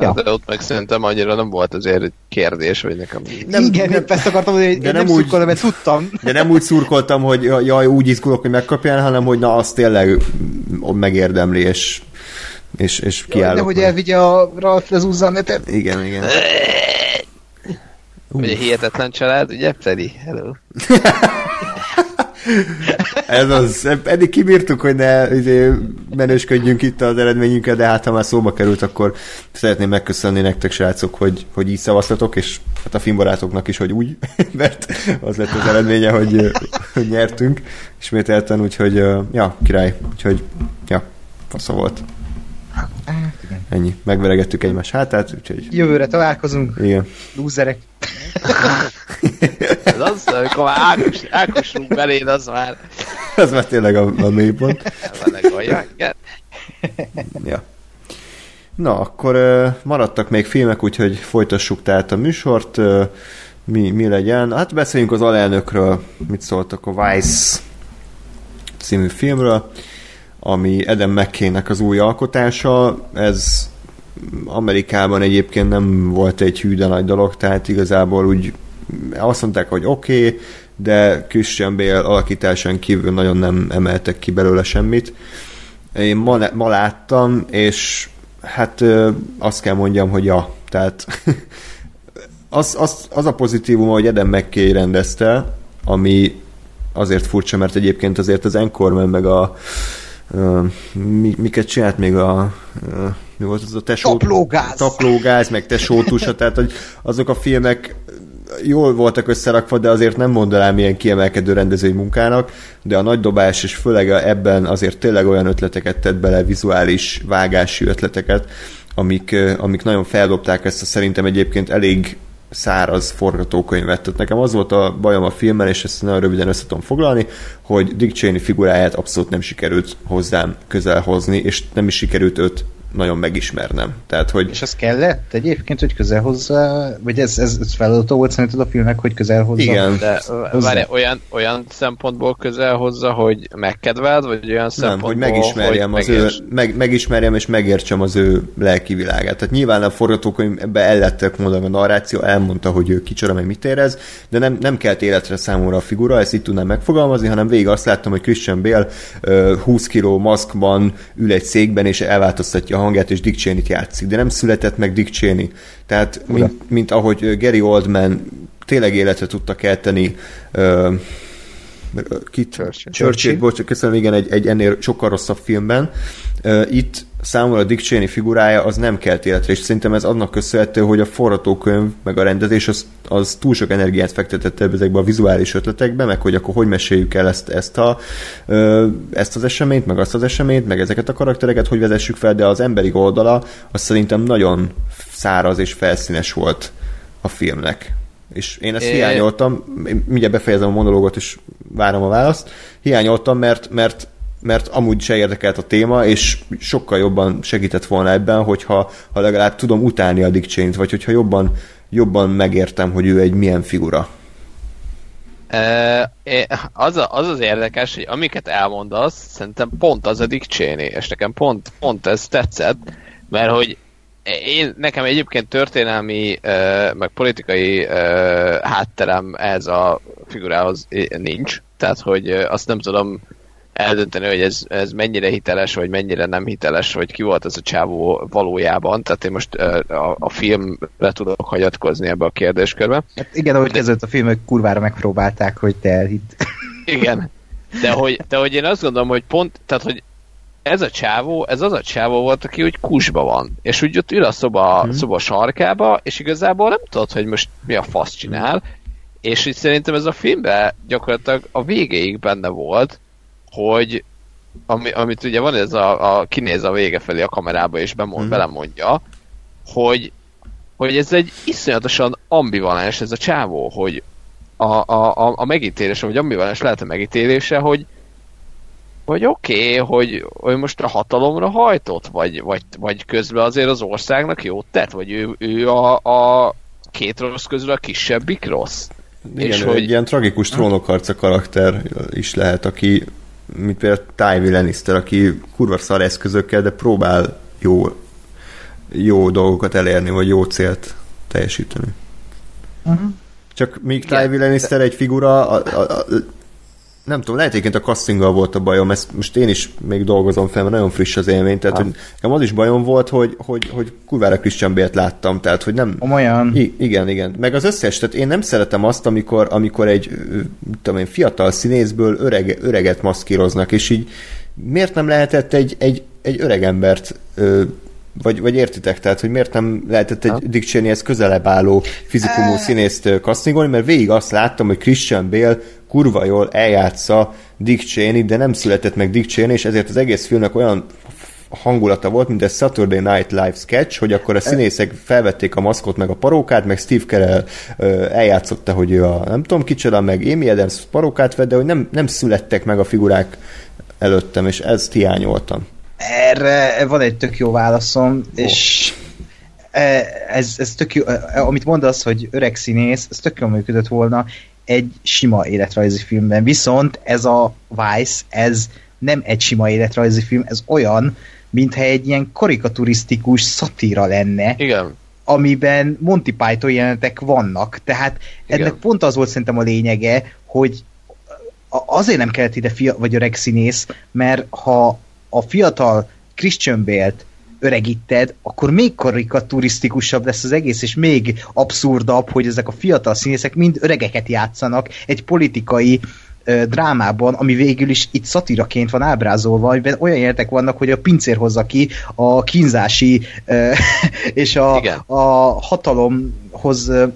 Ja. De ott meg szerintem annyira nem volt azért egy kérdés, hogy nekem... Nem, Igen, nem, ezt akartam, hogy de nem, nem úgy, mert tudtam. De nem úgy szurkoltam, hogy jaj, úgy izgulok, hogy megkapjál, hanem hogy na, azt tényleg megérdemli, és és, és kiállok. De hogy elvigye a Ralph az netet. Igen, igen. Ugye hihetetlen család, ugye, Freddy? Hello. Ez az, eddig kibírtuk, hogy ne izé, menősködjünk itt az eredményünkkel, de hát ha már szóba került, akkor szeretném megköszönni nektek, srácok, hogy, hogy így szavaztatok, és hát a filmbarátoknak is, hogy úgy, mert az lett az eredménye, hogy, hogy nyertünk ismételten, úgyhogy ja, király, úgyhogy ja, fasza volt. Hát, igen. Ennyi. Megveregettük egymás hátát, úgyhogy... Jövőre találkozunk. Igen. Lúzerek. Ez az, amikor már Ákos, Ákosunk beléd, az már... Ez már tényleg a, a mélypont. igen. Ja. Na, akkor uh, maradtak még filmek, úgyhogy folytassuk tehát a műsort. Uh, mi, mi legyen? Hát beszéljünk az alelnökről, mit szóltak a Vice című filmről ami Adam mckay az új alkotása, ez Amerikában egyébként nem volt egy hű, de nagy dolog, tehát igazából úgy azt mondták, hogy oké, okay, de Christian Bale alakításán kívül nagyon nem emeltek ki belőle semmit. Én ma, ma láttam, és hát azt kell mondjam, hogy ja, tehát az, az, az a pozitívum, hogy Adam McKay rendezte, ami azért furcsa, mert egyébként azért az Anchorman meg a mi, miket csinált még a mi volt az a tesó... Taplógáz! Taplógáz, meg tesótusa, tehát hogy azok a filmek jól voltak összerakva, de azért nem mondanám ilyen kiemelkedő rendezői munkának, de a nagy dobás, és főleg ebben azért tényleg olyan ötleteket tett bele, vizuális, vágási ötleteket, amik, amik nagyon feldobták ezt a szerintem egyébként elég száraz forgatókönyvet. Tehát nekem az volt a bajom a filmmel, és ezt nagyon röviden össze tudom foglalni, hogy Dick Cheney figuráját abszolút nem sikerült hozzám közel hozni, és nem is sikerült őt nagyon megismernem. Tehát, hogy... És az kellett egyébként, hogy közel hozzá, vagy ez, ez, ez feladató volt szerinted a filmnek, hogy közel hozzá? Igen. De várj, olyan, olyan szempontból közel hozzá, hogy megkedveld, vagy olyan szempontból, Nem, hogy megismerjem, hogy az ő, meg, megismerjem és megértsem az ő lelki világát. Tehát nyilván a forgatókönyvbe el lettek mondani, a narráció elmondta, hogy ő kicsoda, meg mit érez, de nem, nem kelt életre számomra a figura, ezt itt tudnám megfogalmazni, hanem végig azt láttam, hogy Christian Bale 20 kiló maszkban ül egy székben, és elváltoztatja hangját, és Dick Cheney-t játszik, de nem született meg Dick Cheney. Tehát, mint, mint ahogy Gary Oldman tényleg életre tudta kelteni uh, Kit, Churchill. Churchill, bocs, köszönöm, igen, egy, egy ennél sokkal rosszabb filmben. Itt számomra Dick Cheney figurája az nem kelt életre, és szerintem ez annak köszönhető, hogy a forgatókönyv, meg a rendezés az, az túl sok energiát fektetett ebbe ezekbe a vizuális ötletekbe, meg hogy akkor hogy meséljük el ezt, ezt, a, ezt az eseményt, meg azt az eseményt, meg ezeket a karaktereket, hogy vezessük fel, de az emberi oldala az szerintem nagyon száraz és felszínes volt a filmnek. És én ezt é... hiányoltam, mindjárt befejezem a monológot, és várom a választ. Hiányoltam, mert, mert mert amúgy se érdekelt a téma, és sokkal jobban segített volna ebben, hogyha ha legalább tudom utálni a Dick Cheney-t, vagy hogyha jobban, jobban megértem, hogy ő egy milyen figura. Az, a, az az érdekes, hogy amiket elmondasz, szerintem pont az a Dick Cheney, és nekem pont, pont ez tetszett, mert hogy én, nekem egyébként történelmi, meg politikai hátterem ez a figurához nincs, tehát hogy azt nem tudom eldönteni, hogy ez, ez mennyire hiteles, vagy mennyire nem hiteles, hogy ki volt ez a csávó valójában. Tehát én most a, a filmre tudok hagyatkozni ebbe a kérdéskörbe. Hát igen, ahogy kezdődött a filmek kurvára megpróbálták, hogy te elhidd. Igen. De hogy, de hogy én azt gondolom, hogy pont, tehát hogy ez a csávó, ez az a csávó volt, aki úgy kusba van. És úgy ott ül a szoba, hmm. szoba sarkába, és igazából nem tudod, hogy most mi a fasz csinál. És így szerintem ez a filmben gyakorlatilag a végéig benne volt, hogy ami, amit ugye van ez a, a kinéz a vége felé a kamerába és bemond, mm. belemondja, hogy, hogy ez egy iszonyatosan ambivalens ez a csávó, hogy a, a, a, a megítélése, vagy ambivalens lehet a megítélése, hogy hogy oké, okay, hogy, hogy most a hatalomra hajtott, vagy, vagy, vagy közben azért az országnak jót tett, vagy ő, ő a, a két rossz közül a kisebbik rossz. Igen, és hogy... egy ilyen tragikus trónokharca karakter is lehet, aki mint például Tywin Lannister, aki kurva szar eszközökkel, de próbál jó, jó dolgokat elérni, vagy jó célt teljesíteni. Uh-huh. Csak míg Tywin Lannister egy figura, a, a, a, nem tudom, lehet egyébként a castinggal volt a bajom, ezt most én is még dolgozom fel, mert nagyon friss az élmény, tehát ha. hogy nekem az is bajom volt, hogy, hogy, hogy kurvára Christian Bale-t láttam, tehát hogy nem... Olyan. I- igen, igen. Meg az összes, tehát én nem szeretem azt, amikor, amikor egy tudom én, fiatal színészből öreg, öreget maszkíroznak, és így miért nem lehetett egy, egy, egy öreg embert ö, vagy, vagy értitek, tehát, hogy miért nem lehetett egy Dick Cheneyhez közelebb álló fizikumú színészt castingolni, mert végig azt láttam, hogy Christian Bale kurva jól eljátsza Dick Cheney, de nem született meg Dick Cheney, és ezért az egész filmnek olyan hangulata volt, mint egy Saturday Night Live sketch, hogy akkor a színészek felvették a maszkot meg a parókát, meg Steve Carell eljátszotta, hogy ő a nem tudom kicsoda, meg Amy Adams parókát vett, de hogy nem, nem születtek meg a figurák előttem, és ezt hiányoltam. Erre van egy tök jó válaszom, oh. és ez, ez tök jó, amit mondasz, hogy öreg színész, ez tök jól működött volna egy sima életrajzi filmben. Viszont ez a Vice, ez nem egy sima életrajzi film, ez olyan, mintha egy ilyen karikaturisztikus szatíra lenne. Igen. Amiben Monty Python jelenetek vannak. Tehát Igen. ennek pont az volt szerintem a lényege, hogy azért nem kellett ide fia, vagy öreg színész, mert ha a fiatal Christian Bale-t öregíted, akkor még karikaturisztikusabb lesz az egész, és még abszurdabb, hogy ezek a fiatal színészek mind öregeket játszanak egy politikai ö, drámában, ami végül is itt szatiraként van ábrázolva, amiben olyan jelentek vannak, hogy a pincér hozza ki a kínzási ö, és a, a hatalomhoz ö,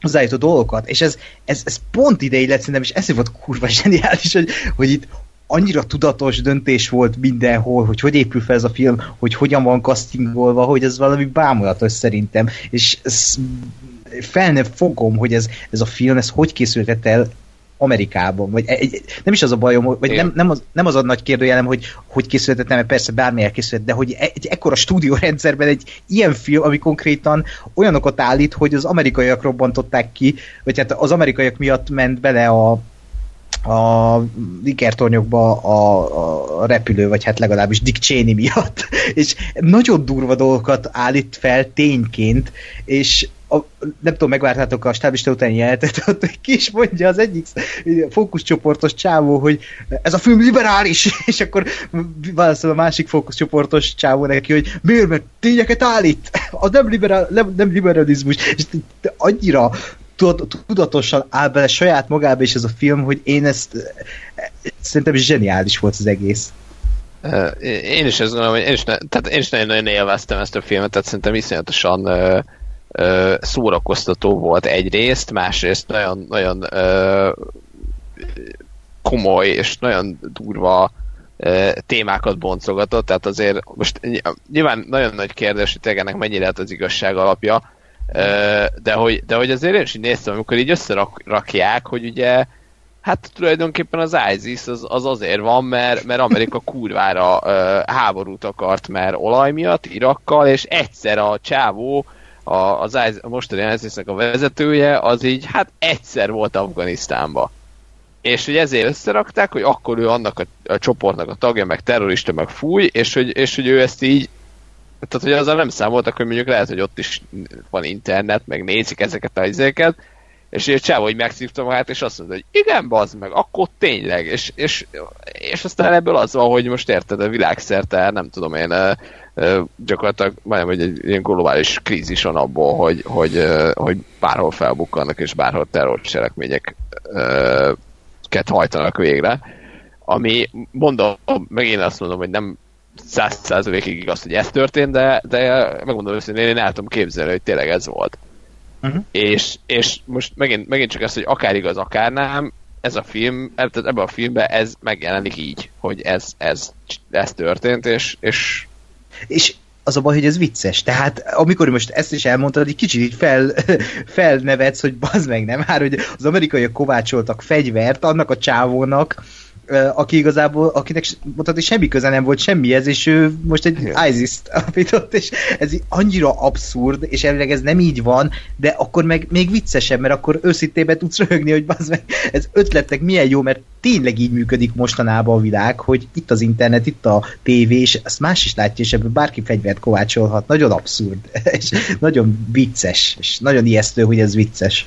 hozzájutó dolgokat, és ez, ez, ez pont ide illet szerintem, és ez volt kurva zseniális, hogy, hogy itt annyira tudatos döntés volt mindenhol, hogy hogy épül fel ez a film, hogy hogyan van castingolva, hogy ez valami bámulatos szerintem, és ez, fel nem fogom, hogy ez, ez a film, ez hogy készültett el Amerikában, vagy egy, nem is az a bajom, vagy nem, nem, az, nem az a nagy kérdőjelem, hogy hogy készülhetett, mert persze bármi elkészült, de hogy egy ekkora stúdiórendszerben egy ilyen film, ami konkrétan olyanokat állít, hogy az amerikaiak robbantották ki, vagy hát az amerikaiak miatt ment bele a a ikertornyokba a, a repülő, vagy hát legalábbis Dick Cheney miatt, és nagyon durva dolgokat állít fel tényként, és a, nem tudom, megvártátok a stábista utáni jelentet, ott ki is mondja az egyik fókuszcsoportos csávó, hogy ez a film liberális, és akkor válaszol a másik fókuszcsoportos csávó neki, hogy miért, mert tényeket állít, az nem, liberál, nem, nem liberalizmus, és annyira tudatosan áll bele saját magába is ez a film, hogy én ezt szerintem zseniális volt az egész. Én is ezt gondolom, hogy én is, ne, tehát én is nagyon-nagyon élveztem ezt a filmet, tehát szerintem iszonyatosan uh, uh, szórakoztató volt egyrészt, másrészt nagyon, nagyon uh, komoly és nagyon durva témákat boncogatott, tehát azért most nyilván nagyon nagy kérdés, hogy ennek mennyire lehet az igazság alapja, de hogy, de hogy azért én is így néztem, amikor így összerakják, hogy ugye hát tulajdonképpen az ISIS az, az azért van, mert, mert Amerika kurvára háborút akart, mert olaj miatt Irakkal, és egyszer a csávó, a, az ISIS, a mostani isis a vezetője, az így hát egyszer volt Afganisztánba. És hogy ezért összerakták, hogy akkor ő annak a, a csoportnak a tagja, meg terrorista, meg fúj, és hogy, és hogy ő ezt így tehát, hogy azzal nem számoltak, hogy mondjuk lehet, hogy ott is van internet, meg nézik ezeket a izéket, és egy csávó, hogy megszívta magát, és azt mondta, hogy igen, bazd meg, akkor tényleg, és, és, és aztán ebből az van, hogy most érted, a világszerte, nem tudom én, gyakorlatilag majdnem, hogy egy ilyen globális krízis van abból, hogy, hogy, hogy bárhol felbukkannak, és bárhol terrorcselekményeket hajtanak végre, ami mondom, meg én azt mondom, hogy nem száz százalékig igaz, hogy ez történt, de, de megmondom őszintén, én el tudom képzelni, hogy tényleg ez volt. Uh-huh. És, és most megint, megint csak ez, hogy akár igaz, akár nem, ez a film, ebben a filmben ez megjelenik így, hogy ez, ez, ez történt, és, és és az a baj, hogy ez vicces. Tehát amikor most ezt is elmondtad, egy kicsit így fel, felnevetsz, hogy bazd meg nem, már hogy az amerikaiak kovácsoltak fegyvert annak a csávónak, aki igazából, akinek mondhatni semmi köze nem volt semmihez, és ő most egy ISIS-t alapított, és ez annyira abszurd, és elvileg ez nem így van, de akkor meg még viccesebb, mert akkor őszintében tudsz röhögni, hogy bazd meg, ez ötletek milyen jó, mert tényleg így működik mostanában a világ, hogy itt az internet, itt a tévé, és ezt más is látja, és ebből bárki fegyvert kovácsolhat. Nagyon abszurd, és nagyon vicces, és nagyon ijesztő, hogy ez vicces.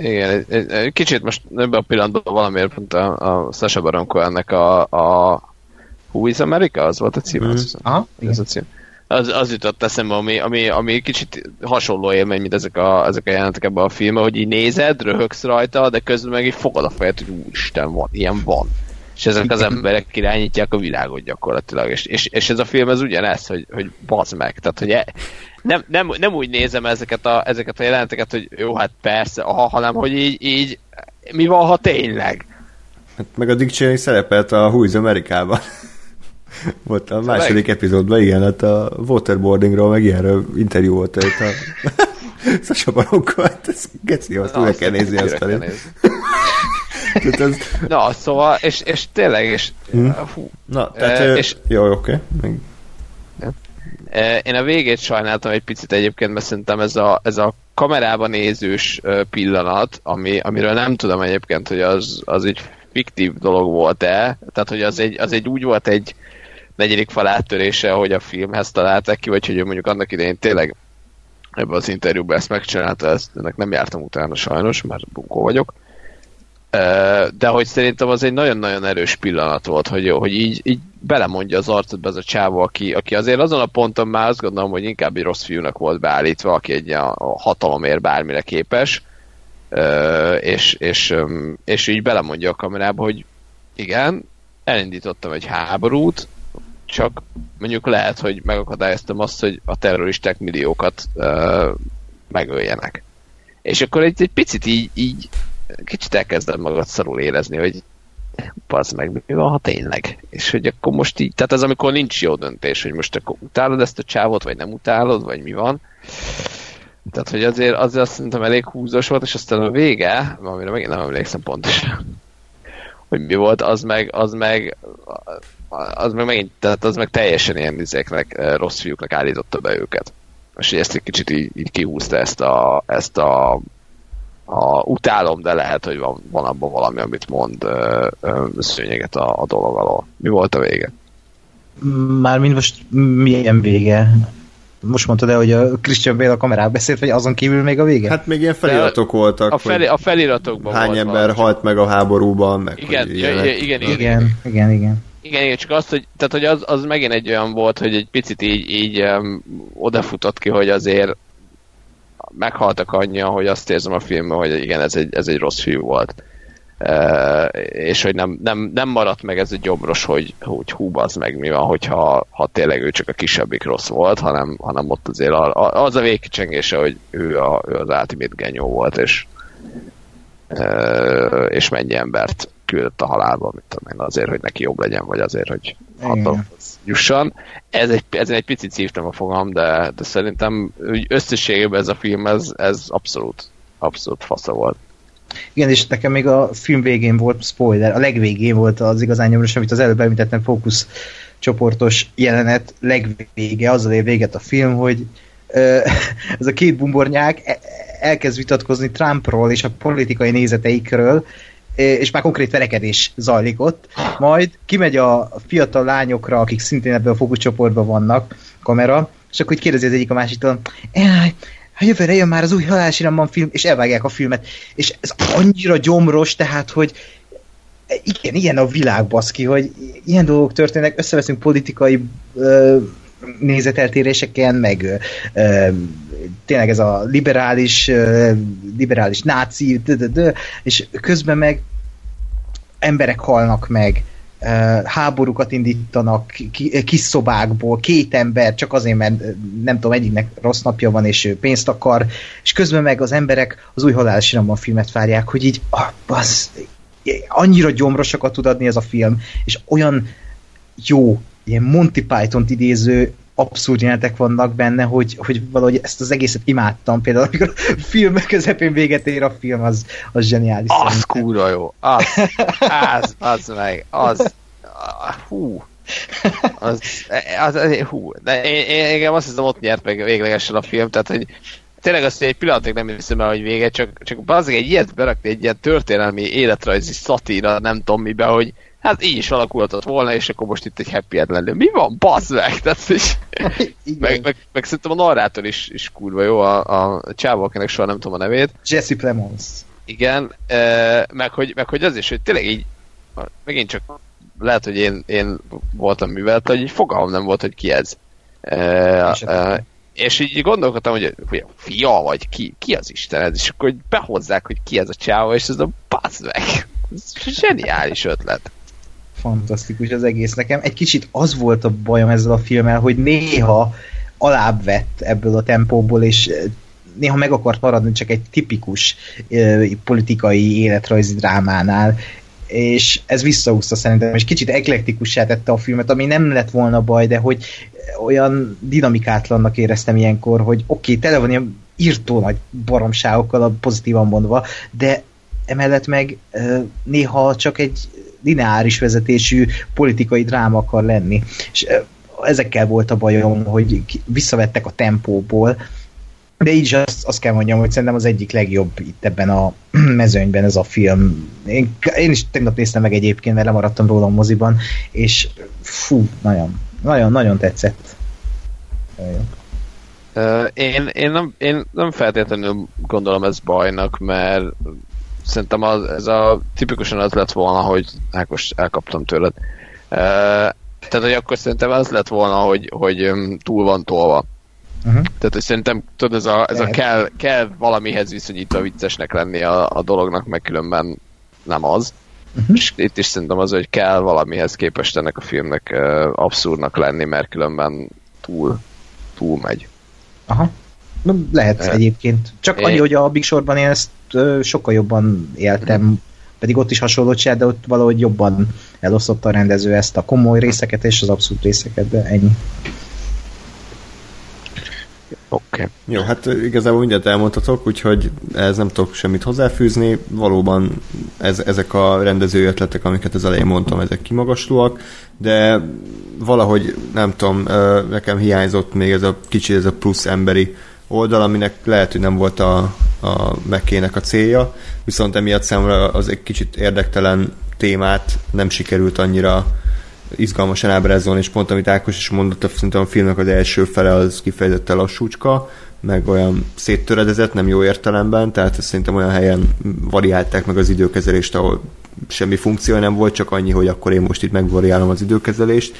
Igen, egy, egy kicsit most ebben a pillanatban valamiért pont a, a Sasha Baron ennek a, a Who is America? Az volt a cím? Mm. Aha, ez a cím. Az, az jutott eszembe, ami, ami, ami kicsit hasonló élmény, mint ezek a, ezek a jelentek ebben a filmben, hogy így nézed, röhögsz rajta, de közben meg így fogad a fejed, hogy úristen, van, ilyen van. És ezek az emberek irányítják a világot gyakorlatilag. És, és, és ez a film ez ugyanez, hogy, hogy bazd meg. Tehát, hogy e, nem, nem, nem úgy nézem ezeket a, ezeket a jelenteket, hogy jó, hát persze, aha, hanem hogy így, így mi van, ha tényleg? Hát meg a Dick Cheney szerepelt a Who is Amerikában. volt a második epizódban, igen, hát a waterboardingról, meg ilyenről interjú volt itt a Sasha Baronko, hát ez geci, azt újra kell nézni azt felé. ez... Na, szóval, és, és tényleg, és... Hmm. Hú, Na, tehát, és, jó, oké. Okay. Én a végét sajnáltam egy picit egyébként, mert szerintem ez a, ez a kamerában nézős pillanat, ami, amiről nem tudom egyébként, hogy az, az egy fiktív dolog volt-e, tehát hogy az egy, az egy úgy volt egy negyedik fal áttörése, hogy a filmhez találták ki, vagy hogy mondjuk annak idején tényleg ebben az interjúban ezt megcsinálta, ezt ennek nem jártam utána sajnos, mert bunkó vagyok. De hogy szerintem az egy nagyon-nagyon erős pillanat volt, hogy, hogy így, így belemondja az arcodba ez a csávó, aki, aki azért azon a ponton már azt gondolom, hogy inkább egy rossz fiúnak volt beállítva, aki egy a hatalomért bármire képes, és, és, és így belemondja a kamerába, hogy igen, elindítottam egy háborút, csak mondjuk lehet, hogy megakadályoztam azt, hogy a terroristák milliókat megöljenek. És akkor egy, egy picit így, így kicsit elkezdem magad szarul érezni, hogy az meg, mi van, ha tényleg? És hogy akkor most így, tehát az, amikor nincs jó döntés, hogy most akkor utálod ezt a csávot, vagy nem utálod, vagy mi van. Tehát, hogy azért, azért azt szerintem elég húzós volt, és aztán a vége, amire megint nem emlékszem pontosan, hogy mi volt, az meg, az meg, az meg megint, tehát az meg teljesen ilyen izéknek, rossz fiúknak állította be őket. És ezt egy kicsit így, így kihúzta ezt a, ezt a a, utálom, de lehet, hogy van, van abban valami, amit mond ö, ö, szőnyeget a, a dolog alól. Mi volt a vége? Mármint most milyen vége? Most mondtad el, hogy a Christian Bale a kamerába beszélt, vagy azon kívül még a vége? Hát még ilyen feliratok voltak. A, fel, a feliratokban Hány volt ember valami. halt meg a háborúban, meg igen, igen, igen, igen, igen, igen, igen. Igen, igen, csak azt, hogy, tehát, hogy az, az megint egy olyan volt, hogy egy picit így, így um, odafutott ki, hogy azért meghaltak annyian, hogy azt érzem a filmben, hogy igen, ez egy, ez egy rossz fiú volt. Uh, és hogy nem, nem, nem maradt meg ez a gyomros, hogy, hogy hú, az meg mi van, hogyha ha tényleg ő csak a kisebbik rossz volt, hanem, hanem ott azért az a végkicsengése, hogy ő, a, ő az ultimate genyó volt, és, uh, és mennyi embert küldött a halálba, mit tudom én, azért, hogy neki jobb legyen, vagy azért, hogy hatalomhoz jusson. Ez egy, ez egy picit szívtam a fogam, de, de szerintem összességében ez a film, ez, ez abszolút, abszolút fasza volt. Igen, és nekem még a film végén volt spoiler, a legvégén volt az igazán nyomorús, amit az előbb említettem, fókusz csoportos jelenet legvége, azzal ér véget a film, hogy ez a két bumbornyák e, elkezd vitatkozni Trumpról és a politikai nézeteikről, és már konkrét verekedés zajlik ott, majd kimegy a fiatal lányokra, akik szintén ebben a fókuszcsoportban vannak, kamera, és akkor így kérdezi az egyik a másiktól, ha jövőre jön már az új halálsiramban film, és elvágják a filmet. És ez annyira gyomros, tehát, hogy igen, ilyen a világ, baszki, hogy ilyen dolgok történnek, összeveszünk politikai ö, nézeteltéréseken, meg ö, ö, tényleg ez a liberális, ö, liberális náci, d -d -d, és közben meg emberek halnak meg, háborúkat indítanak kis szobákból, két ember, csak azért, mert nem tudom, egyiknek rossz napja van, és ő pénzt akar, és közben meg az emberek az új halálsiramban filmet várják, hogy így, ah, az, annyira gyomrosokat tud adni ez a film, és olyan jó, ilyen Monty Python-t idéző abszurd jelenetek vannak benne, hogy, hogy valahogy ezt az egészet imádtam. Például amikor a film közepén véget ér a film, az, az zseniális. Az kurva jó. Az, az, az meg, az, hú, az, az, az, hú, de én, én, én azt hiszem ott nyert meg véglegesen a film, tehát hogy tényleg azt, hogy egy pillanatig nem hiszem el, hogy vége, csak, csak azért egy ilyet berakni, egy ilyen történelmi életrajzi szatíra, nem tudom mibe, hogy hát így is alakulhatott volna, és akkor most itt egy happy end lenne. Mi van, bazd meg? Tehát, hogy, meg, meg, meg, szerintem a narrátor is, is kurva jó, a, a csávó, akinek soha nem tudom a nevét. Jesse Plemons. Igen, e, meg, hogy, meg hogy az is, hogy tényleg így, megint csak lehet, hogy én, én voltam művelt, hogy így fogalmam nem volt, hogy ki ez. E, e, és így gondolkodtam, hogy, hogy a fia, vagy ki, ki az Isten ez, és akkor behozzák, hogy ki ez a csáva, és ez a bazd meg. Ez zseniális ötlet fantasztikus az egész. Nekem egy kicsit az volt a bajom ezzel a filmmel, hogy néha alább vett ebből a tempóból, és eh, néha meg akart maradni csak egy tipikus uh, politikai életrajzi drámánál, és ez visszahúzta szerintem, és kicsit eklektikussá tette a filmet, ami nem lett volna baj, de hogy olyan dinamikátlannak éreztem ilyenkor, hogy oké, okay, tele van ilyen írtó nagy baromságokkal, pozitívan mondva, de emellett meg uh, néha csak egy lineáris vezetésű politikai dráma akar lenni. És ezekkel volt a bajom, hogy visszavettek a tempóból, de így is azt, azt kell mondjam, hogy szerintem az egyik legjobb itt ebben a mezőnyben ez a film. Én, én is tegnap néztem meg egyébként, mert lemaradtam róla a moziban, és fú, nagyon, nagyon, nagyon tetszett. Uh, én, én, nem, én nem feltétlenül gondolom ez bajnak, mert szerintem az, ez a tipikusan az lett volna, hogy Ákos, elkaptam tőled. Uh, tehát, hogy akkor szerintem az lett volna, hogy, hogy túl van tolva. Uh-huh. Tehát, hogy szerintem, tudod, ez a, ez a kell, kell valamihez viszonyítva viccesnek lenni a, a dolognak, meg különben nem az. Uh-huh. És itt is szerintem az, hogy kell valamihez képest ennek a filmnek uh, abszurdnak lenni, mert különben túl, túl megy. Aha. Lehet uh, egyébként. Csak annyi, hogy a Big Shortban én ezt sokkal jobban éltem, mm. pedig ott is hasonló csinál, de ott valahogy jobban elosztotta a rendező ezt a komoly részeket és az abszolút részeket, de ennyi. Oké. Okay. Jó, hát igazából mindent elmondhatok, úgyhogy ez nem tudok semmit hozzáfűzni. Valóban ez, ezek a rendezői ötletek, amiket az elején mondtam, ezek kimagaslóak, de valahogy nem tudom, nekem hiányzott még ez a kicsi, ez a plusz emberi oldal, aminek lehet, hogy nem volt a, a mekének a célja, viszont emiatt számomra az egy kicsit érdektelen témát nem sikerült annyira izgalmasan ábrázolni, és pont amit Ákos is mondott, szerintem a filmnek az első fele az kifejezetten lassúcska, meg olyan széttöredezett, nem jó értelemben, tehát szerintem olyan helyen variálták meg az időkezelést, ahol semmi funkció nem volt, csak annyi, hogy akkor én most itt megvariálom az időkezelést.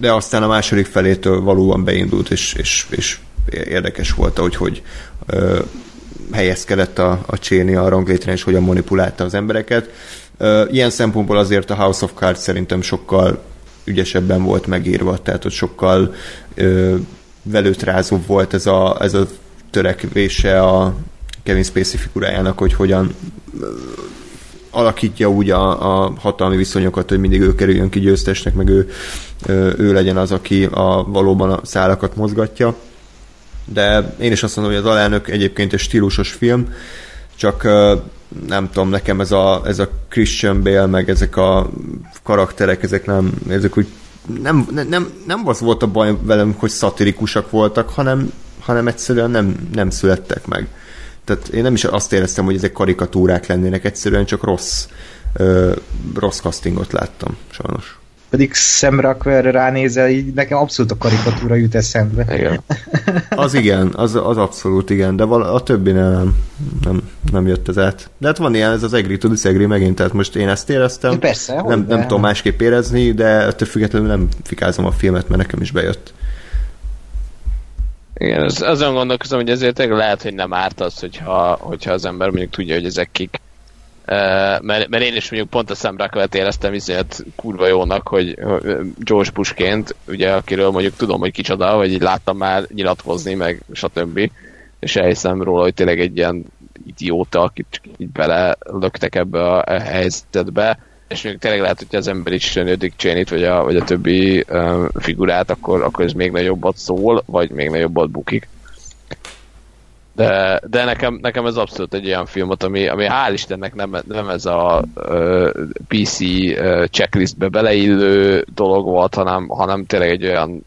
De aztán a második felétől valóban beindult, és, és, és érdekes volt, hogy hogy ö, helyezkedett a, a Cséni a ranglétrén, és hogyan manipulálta az embereket. Ö, ilyen szempontból azért a House of Cards szerintem sokkal ügyesebben volt megírva, tehát hogy sokkal ö, velőtrázóbb volt ez a, ez a törekvése a Kevin Spacey figurájának, hogy hogyan alakítja úgy a, a hatalmi viszonyokat, hogy mindig ő kerüljön ki győztesnek, meg ő, ő legyen az, aki a, valóban a szálakat mozgatja de én is azt mondom, hogy az alelnök egyébként egy stílusos film, csak nem tudom, nekem ez a, ez a Christian Bale, meg ezek a karakterek, ezek nem, ezek úgy nem, nem, nem az volt a baj velem, hogy szatirikusak voltak, hanem, hanem egyszerűen nem, nem születtek meg. Tehát én nem is azt éreztem, hogy ezek karikatúrák lennének, egyszerűen csak rossz, ö, rossz castingot láttam, sajnos pedig Sam Rockwell ránézel, így nekem abszolút a karikatúra jut eszembe. Igen. Az igen, az, az abszolút igen, de val- a többi nem, nem, nem jött ez át. De hát van ilyen, ez az agree to disagree megint, tehát most én ezt éreztem. Persze, nem, nem, nem tudom másképp érezni, de ettől függetlenül nem fikázom a filmet, mert nekem is bejött. Igen, az, azon gondolkozom, hogy ezért lehet, hogy nem árt az, hogyha, hogyha az ember mondjuk tudja, hogy ezek kik mert, mert én is mondjuk pont a szemrákövet éreztem viszont kurva jónak, hogy George Bushként, ugye akiről mondjuk tudom, hogy kicsoda, vagy így láttam már nyilatkozni, meg stb. És elhiszem róla, hogy tényleg egy ilyen idióta, akit így bele löktek ebbe a helyzetbe. és még tényleg lehet, hogy az ember is Dick cheney vagy a, vagy a többi uh, figurát, akkor, akkor ez még nagyobbat szól, vagy még nagyobbat bukik. De, de nekem, nekem ez abszolút egy olyan filmot, ami, ami hál' Istennek nem, nem ez a uh, PC uh, checklistbe beleillő dolog volt, hanem, hanem tényleg egy olyan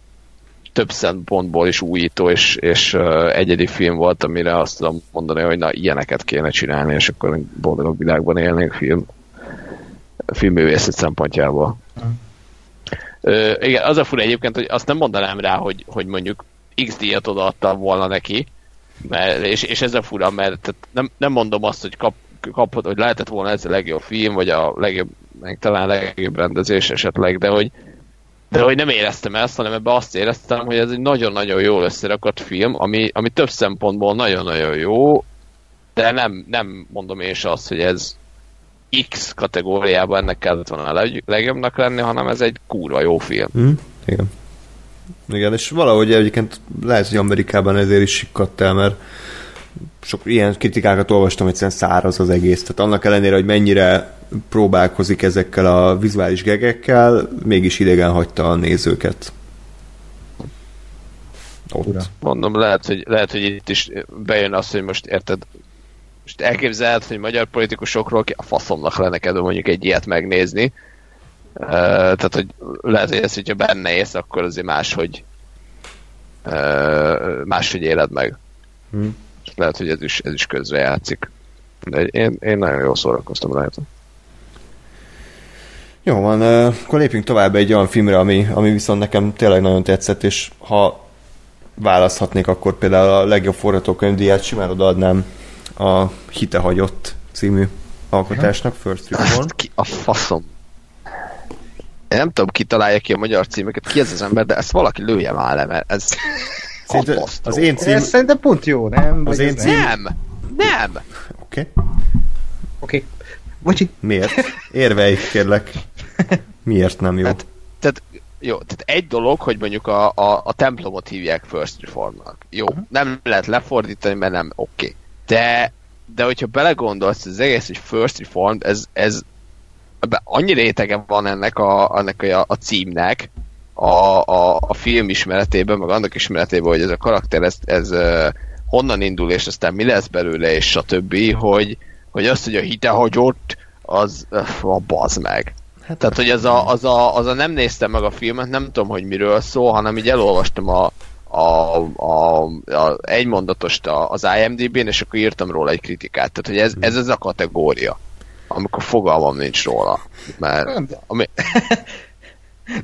több szempontból is újító és, és uh, egyedi film volt, amire azt tudom mondani, hogy na, ilyeneket kéne csinálni, és akkor boldogabb világban élnénk film filmművészet szempontjából. Uh. Uh, igen, az a fura egyébként, hogy azt nem mondanám rá, hogy, hogy mondjuk X díjat odaadtam volna neki, mert, és, és ez a fura, mert tehát nem, nem mondom azt, hogy kap, kaphat, hogy lehetett volna ez a legjobb film, vagy a legjobb, meg talán legjobb rendezés esetleg, de hogy, de hogy nem éreztem ezt, hanem ebbe azt éreztem, hogy ez egy nagyon-nagyon jól összerakott film, ami, ami több szempontból nagyon-nagyon jó, de nem, nem mondom én se azt, hogy ez X kategóriában ennek kellett volna a legjobbnak lenni, hanem ez egy kurva jó film. Mm, igen. Igen, és valahogy egyébként lehet, hogy Amerikában ezért is sikkadt el, mert sok ilyen kritikákat olvastam, hogy egyszerűen száraz az egész. Tehát annak ellenére, hogy mennyire próbálkozik ezekkel a vizuális gegekkel, mégis idegen hagyta a nézőket. Ott. Mondom, lehet hogy, lehet, hogy itt is bejön az, hogy most érted, most elképzelhet, hogy magyar politikusokról a faszomnak lenne kedve mondjuk egy ilyet megnézni, Uh, tehát, hogy lehet, hogy ezt, hogyha benne ész, akkor azért máshogy uh, máshogy éled meg. Hmm. Lehet, hogy ez is, ez is közre játszik. De én, én nagyon jól szórakoztam rajta. Jó van, uh, akkor lépjünk tovább egy olyan filmre, ami, ami viszont nekem tényleg nagyon tetszett, és ha választhatnék, akkor például a legjobb forgatókönyvdíját simán odaadnám a Hitehagyott című alkotásnak, First Reform. Ki a faszom nem tudom, ki találja ki a magyar címeket, ki ez az ember, de ezt valaki lője már le, mert ez az én cím... Ez szerintem pont jó, nem? Az én cím... Nem! Nem! Oké. Okay. Oké. Okay. Bocsi. Miért? Érvelj, kérlek. Miért nem jó? Hát, tehát, jó, tehát egy dolog, hogy mondjuk a, a, a templomot hívják First Reformnak. Jó, uh-huh. nem lehet lefordítani, mert nem oké. Okay. De, de hogyha belegondolsz, az egész, hogy First Reformed, ez, ez annyi rétege van ennek a, ennek a, a címnek, a, a, a film ismeretében, meg annak ismeretében, hogy ez a karakter, ez, ez uh, honnan indul, és aztán mi lesz belőle, és stb., hogy, hogy azt, hogy a hite hagyott, az a bazd meg. Hát Tehát, hogy az a, az, a, az a nem néztem meg a filmet, nem tudom, hogy miről szól, hanem így elolvastam a, a, a, a egymondatost az IMDb-n, és akkor írtam róla egy kritikát. Tehát, hogy ez, ez az a kategória amikor fogalmam nincs róla. Mert, ami...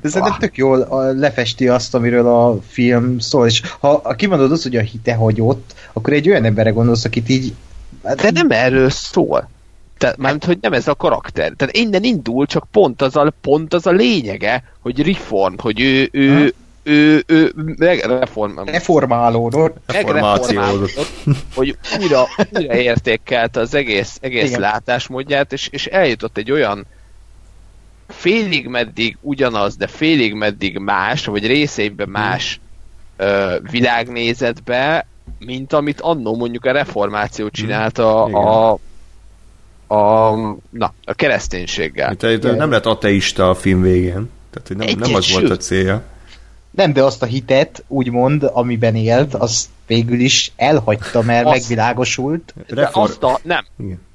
De szerintem tök jól lefesti azt, amiről a film szól, és ha kimondod azt, hogy a hite hagyott, akkor egy olyan emberre gondolsz, akit így... De nem erről szól. Tehát, mert hogy nem ez a karakter. Tehát innen indul, csak pont az a, pont az a lényege, hogy reform, hogy ő, ő, ő, ő megreform, reformálódott. Megreformálódott, hogy újra, újra értékelte az egész, egész látásmódját, és, és eljutott egy olyan félig meddig ugyanaz, de félig meddig más, vagy részeiben más ö, világnézetbe, mint amit annó mondjuk a reformáció csinálta a, a, a, na, a kereszténységgel. Tehát nem lett ateista a film végén. Tehát, hogy nem, nem az volt a célja. Nem, de azt a hitet, úgymond, amiben élt, az végül is elhagyta, mert azt, megvilágosult. De azt a, nem.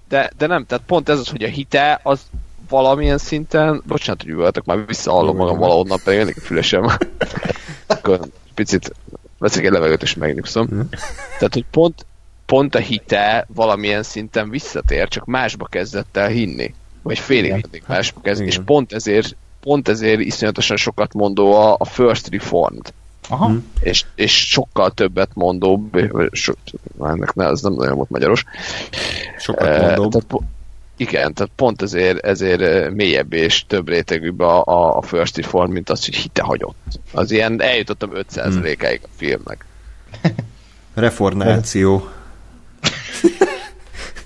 De, de nem, tehát pont ez az, hogy a hite az valamilyen szinten, bocsánat, hogy üvöltök, már visszahallom magam valahonnan, pedig ennek a fülesem. Akkor picit veszek egy levegőt és megnyugszom. Tehát, hogy pont, pont a hite valamilyen szinten visszatér, csak másba kezdett el hinni. Vagy félig mindig másba kezd, és pont ezért pont ezért iszonyatosan sokat mondó a, a First Reformed. Aha. Hm. És, és sokkal többet mondó, so, ennek ne, ez nem nagyon volt magyaros. Sokat uh, mondóbb. Tehát, igen, tehát pont ezért, ezért mélyebb és több rétegűbb a, a, a First Reform, mint az, hogy hite hagyott. Az ilyen eljutottam 5%-áig a filmnek. Reformáció.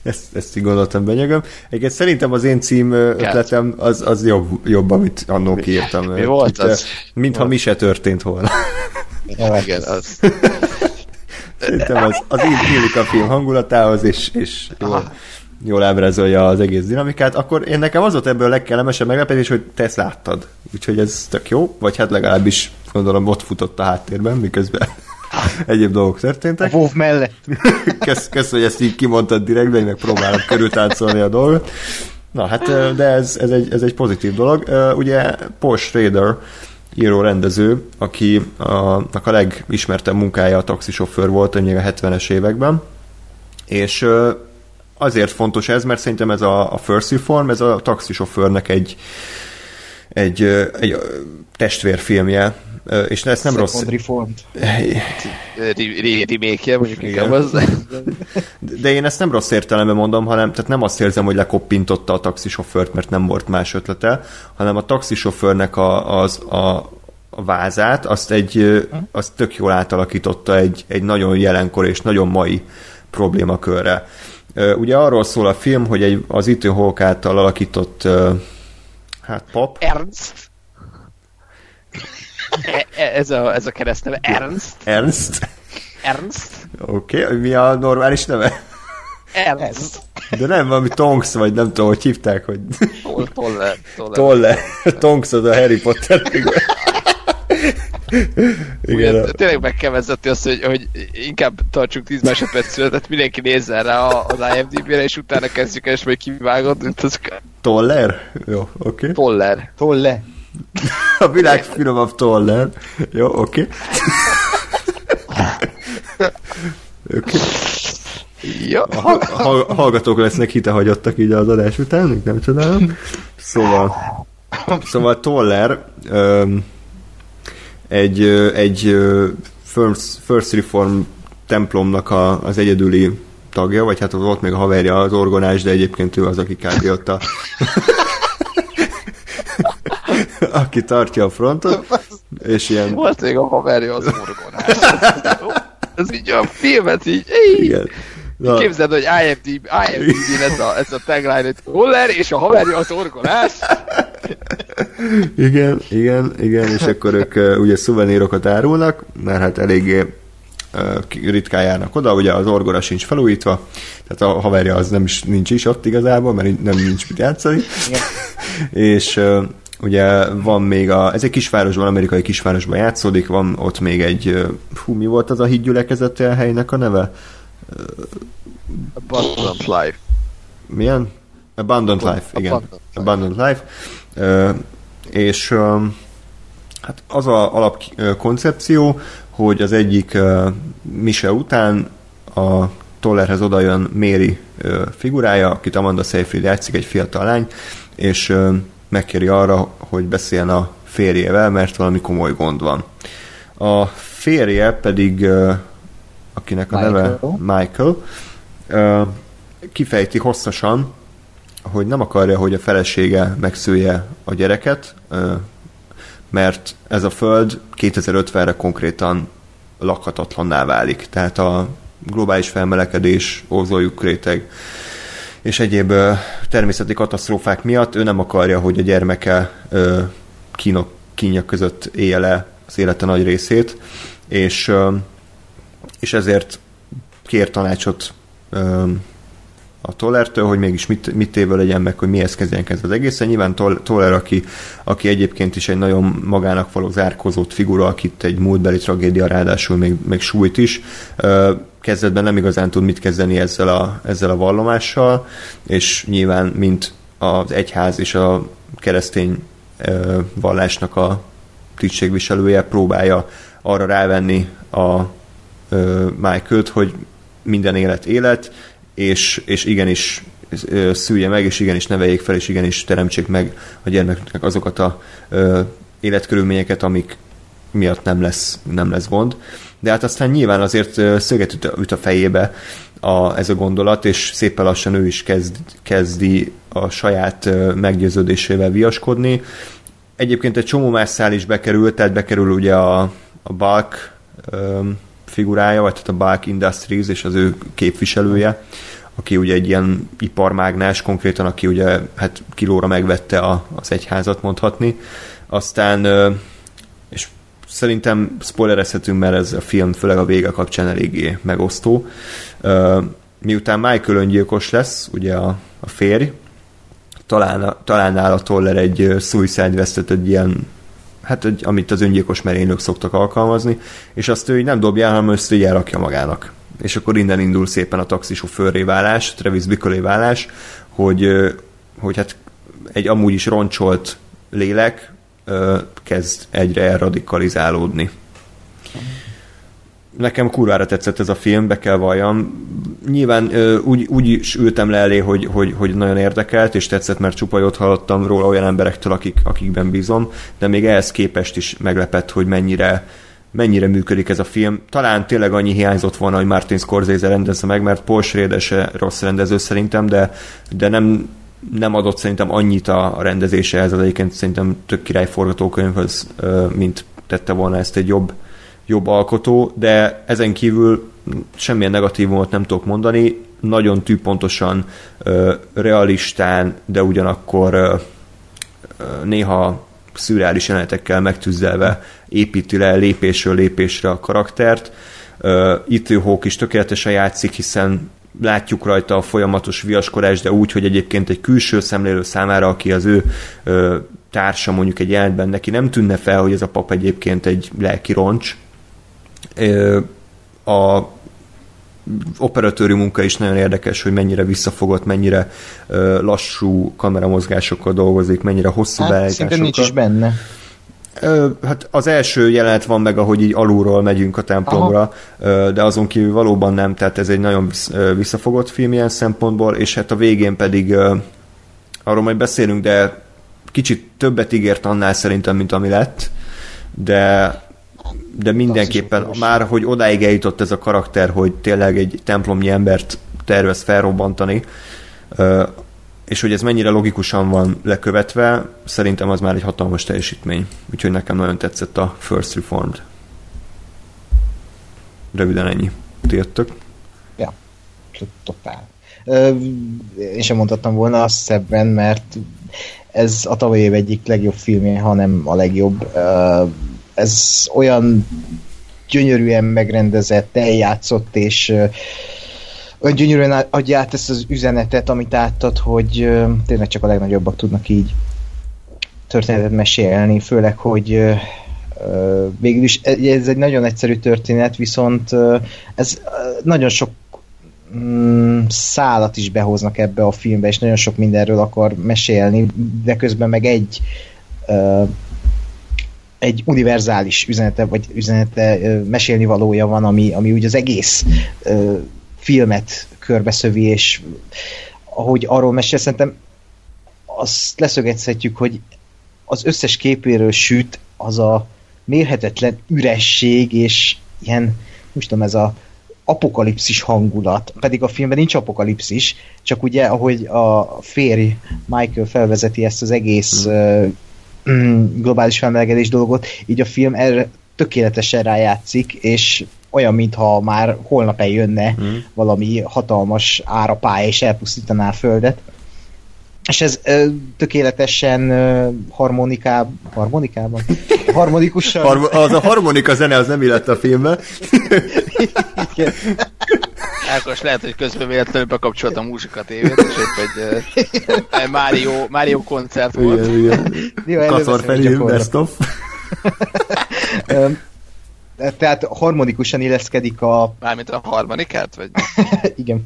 ezt, ezt így gondoltam, benyegöm. Egyébként szerintem az én cím ötletem az, az jobb, jobb, amit annó kiírtam. Mi volt az? Mintha mi se történt volna. Igen, az. Szerintem az, az illik a film hangulatához, és, és jó. jól ábrázolja az egész dinamikát, akkor én nekem az volt ebből a legkellemesebb meglepetés, hogy te ezt láttad. Úgyhogy ez tök jó, vagy hát legalábbis gondolom ott futott a háttérben, miközben egyéb dolgok történtek. A WoW mellett. Kösz, kösz, hogy ezt így kimondtad direkt, de én meg próbálom körültáncolni a dolgot. Na hát, de ez, ez, egy, ez egy pozitív dolog. Ugye Paul Schrader, író-rendező, aki a, a legismertebb munkája a taxisofőr volt a 70-es években, és azért fontos ez, mert szerintem ez a, a First Reform, ez a taxisofőrnek egy, egy, egy testvérfilmje, és ezt nem rossz... Reformed. remake mondjuk inkább az. De én ezt nem rossz értelemben mondom, hanem tehát nem azt érzem, hogy lekoppintotta a taxisofőrt, mert nem volt más ötlete, hanem a taxisofőrnek a, az, a, a vázát, azt, egy, azt tök jól átalakította egy, egy nagyon jelenkor és nagyon mai problémakörre. Ugye arról szól a film, hogy egy, az Ethan Hawke által alakított hát pap. Ernst. E, e, ez, a, ez a keresztneve. Ernst. Ernst. Ernst. Oké, okay. mi a normális neve? Ernst. De nem, valami Tonks, vagy nem tudom, hogy hívták, hogy... Toller. Toller. Toller. Tonks az a Harry Potter. Igen, Ugye, tényleg meg kell vezetni azt, hogy, hogy inkább tartsuk 10 másodperc születet, mindenki nézzen rá az IMDb-re, és utána kezdjük el, és majd kivágod, mint az... Toller? Jó, oké. Okay. Toller. Tolle. A világ finomabb Toller. Jó, oké. Okay. Oké. Okay. Ja. A hallgatók lesznek hitehagyottak így az adás után, nem csodálom. Szóval, szóval Toller um, egy, egy First, First Reform templomnak a, az egyedüli tagja, vagy hát volt még a haverja az orgonás, de egyébként ő az, aki kb. ott a... aki tartja a frontot, és ilyen... Volt még a haverja az orgonás. Ez így a filmet így... Igen. Na. Képzeld, hogy IMDb, IMDb ez a, ez a tagline, hogy Holler és a haverja az orgonás. igen, igen, igen, és akkor ők ugye szuvenírokat árulnak, mert hát eléggé ritkán járnak oda, ugye az orgona sincs felújítva, tehát a haverja az nem is nincs is ott igazából, mert nem nincs mit játszani. és ugye van még a, ez egy kisvárosban, amerikai kisvárosban játszódik, van ott még egy, hú, mi volt az a hídgyülekezete a helynek a neve? Abundant Life. Milyen? Abundant Life, igen. Abundant, Abundant Life. És hát az a alapkoncepció, hogy az egyik mise után a Tollerhez odajön uh, figurája, akit Amanda Seyfried játszik, egy fiatal lány, és megkéri arra, hogy beszéljen a férjével, mert valami komoly gond van. A férje pedig akinek a Michael. neve Michael, kifejti hosszasan, hogy nem akarja, hogy a felesége megszülje a gyereket, mert ez a föld 2050-re konkrétan lakhatatlanná válik. Tehát a globális felmelegedés, ózoljuk réteg és egyéb természeti katasztrófák miatt ő nem akarja, hogy a gyermeke kínok, kínyak között élje le az élete nagy részét, és és ezért kér tanácsot a Tollertől, hogy mégis mit, mit téve legyen meg, hogy mihez kezdjen kezdve az egészen. Nyilván Toller, aki, aki egyébként is egy nagyon magának való zárkozott figura, akit egy múltbeli tragédia ráadásul még, még sújt is, kezdetben nem igazán tud mit kezdeni ezzel a, ezzel a vallomással, és nyilván, mint az egyház és a keresztény vallásnak a tisztségviselője próbálja arra rávenni a Michael-t, hogy minden élet élet, és, és igenis szülje meg, és igenis neveljék fel, és igenis teremtsék meg a gyermeknek azokat a ö, életkörülményeket, amik miatt nem lesz, nem lesz gond. De hát aztán nyilván azért szöget üt a, fejébe a, ez a gondolat, és szépen lassan ő is kezd, kezdi a saját meggyőződésével viaskodni. Egyébként egy csomó más szál is bekerül, tehát bekerül ugye a, a Balk figurája, vagy tehát a Balk Industries és az ő képviselője, aki ugye egy ilyen iparmágnás konkrétan, aki ugye hát kilóra megvette a, az egyházat mondhatni. Aztán és szerintem spoilerezhetünk, mert ez a film főleg a vége kapcsán eléggé megosztó. miután Michael öngyilkos lesz, ugye a, a férj, talán, talán áll a Toller egy suicide vestet, egy ilyen hát egy, amit az öngyilkos merénylők szoktak alkalmazni, és azt ő így nem dobja, hanem ezt így elrakja magának. És akkor innen indul szépen a taxisofőrré válás, Travis Bickle válás, hogy, hogy hát egy amúgy is roncsolt lélek kezd egyre elradikalizálódni. Nekem kurvára tetszett ez a film, be kell valljam. Nyilván úgy, úgy is ültem le elé, hogy, hogy, hogy nagyon érdekelt, és tetszett, mert csupa jót hallottam róla olyan emberektől, akik, akikben bízom, de még ehhez képest is meglepett, hogy mennyire, mennyire működik ez a film. Talán tényleg annyi hiányzott volna, hogy Martin Scorsese rendezze meg, mert Paul Schrader se rossz rendező szerintem, de, de nem, nem adott szerintem annyit a rendezése ez az egyébként szerintem tök király forgatókönyvhöz, mint tette volna ezt egy jobb, jobb alkotó, de ezen kívül semmilyen negatívumot nem tudok mondani, nagyon tűpontosan, realistán, de ugyanakkor néha szürreális jelenetekkel megtűzzelve építi le lépésről lépésre a karaktert. Itt Hawke is tökéletesen játszik, hiszen látjuk rajta a folyamatos viaskodást, de úgy, hogy egyébként egy külső szemlélő számára, aki az ő társa mondjuk egy jelentben, neki nem tűnne fel, hogy ez a pap egyébként egy lelki roncs. A operatőri munka is nagyon érdekes, hogy mennyire visszafogott, mennyire lassú kameramozgásokkal dolgozik, mennyire hosszú hát, beállításokkal. nincs is benne. Hát az első jelenet van meg, ahogy így alulról megyünk a templomra, ö, de azon kívül valóban nem, tehát ez egy nagyon visszafogott film ilyen szempontból, és hát a végén pedig arról majd beszélünk, de kicsit többet ígért annál szerintem, mint ami lett, de de mindenképpen már, hogy odáig eljutott ez a karakter, hogy tényleg egy templomnyi embert tervez felrobbantani, és hogy ez mennyire logikusan van lekövetve, szerintem az már egy hatalmas teljesítmény. Úgyhogy nekem nagyon tetszett a First Reformed. Röviden ennyi. Ti jöttök? Ja, totál. Én sem mondhattam volna azt szebben, mert ez a tavalyi év egyik legjobb filmje, hanem a legjobb. Ez olyan gyönyörűen megrendezett, eljátszott, és olyan gyönyörűen adja át ezt az üzenetet, amit átad, hogy tényleg csak a legnagyobbak tudnak így történetet mesélni, főleg, hogy végül is ez egy nagyon egyszerű történet, viszont ez nagyon sok um, szálat is behoznak ebbe a filmbe, és nagyon sok mindenről akar mesélni, de közben meg egy egy univerzális üzenete, vagy üzenete, mesélni valója van, ami, ami úgy az egész filmet körbeszövi, és ahogy arról mesél, szerintem azt leszögethetjük, hogy az összes képéről süt az a mérhetetlen üresség, és ilyen, most tudom, ez a apokalipszis hangulat, pedig a filmben nincs apokalipszis, csak ugye, ahogy a férj Michael felvezeti ezt az egész uh, globális felmelegedés dolgot, így a film erre tökéletesen rájátszik, és olyan, mintha már holnap eljönne mm. valami hatalmas árapály, és elpusztítaná a Földet. És ez ö, tökéletesen ö, harmoniká, harmonikában? Harmonikusan? Harmo- az a harmonika zene az nem illett a filmbe. Ákos, lehet, hogy közben véletlenül bekapcsolt a muzsika tévét, és épp egy uh, Mario, Mario koncert volt. Igen, igen. Kaszor felé, best of. tehát harmonikusan illeszkedik a... Mármint a harmonikát? Vagy? Igen.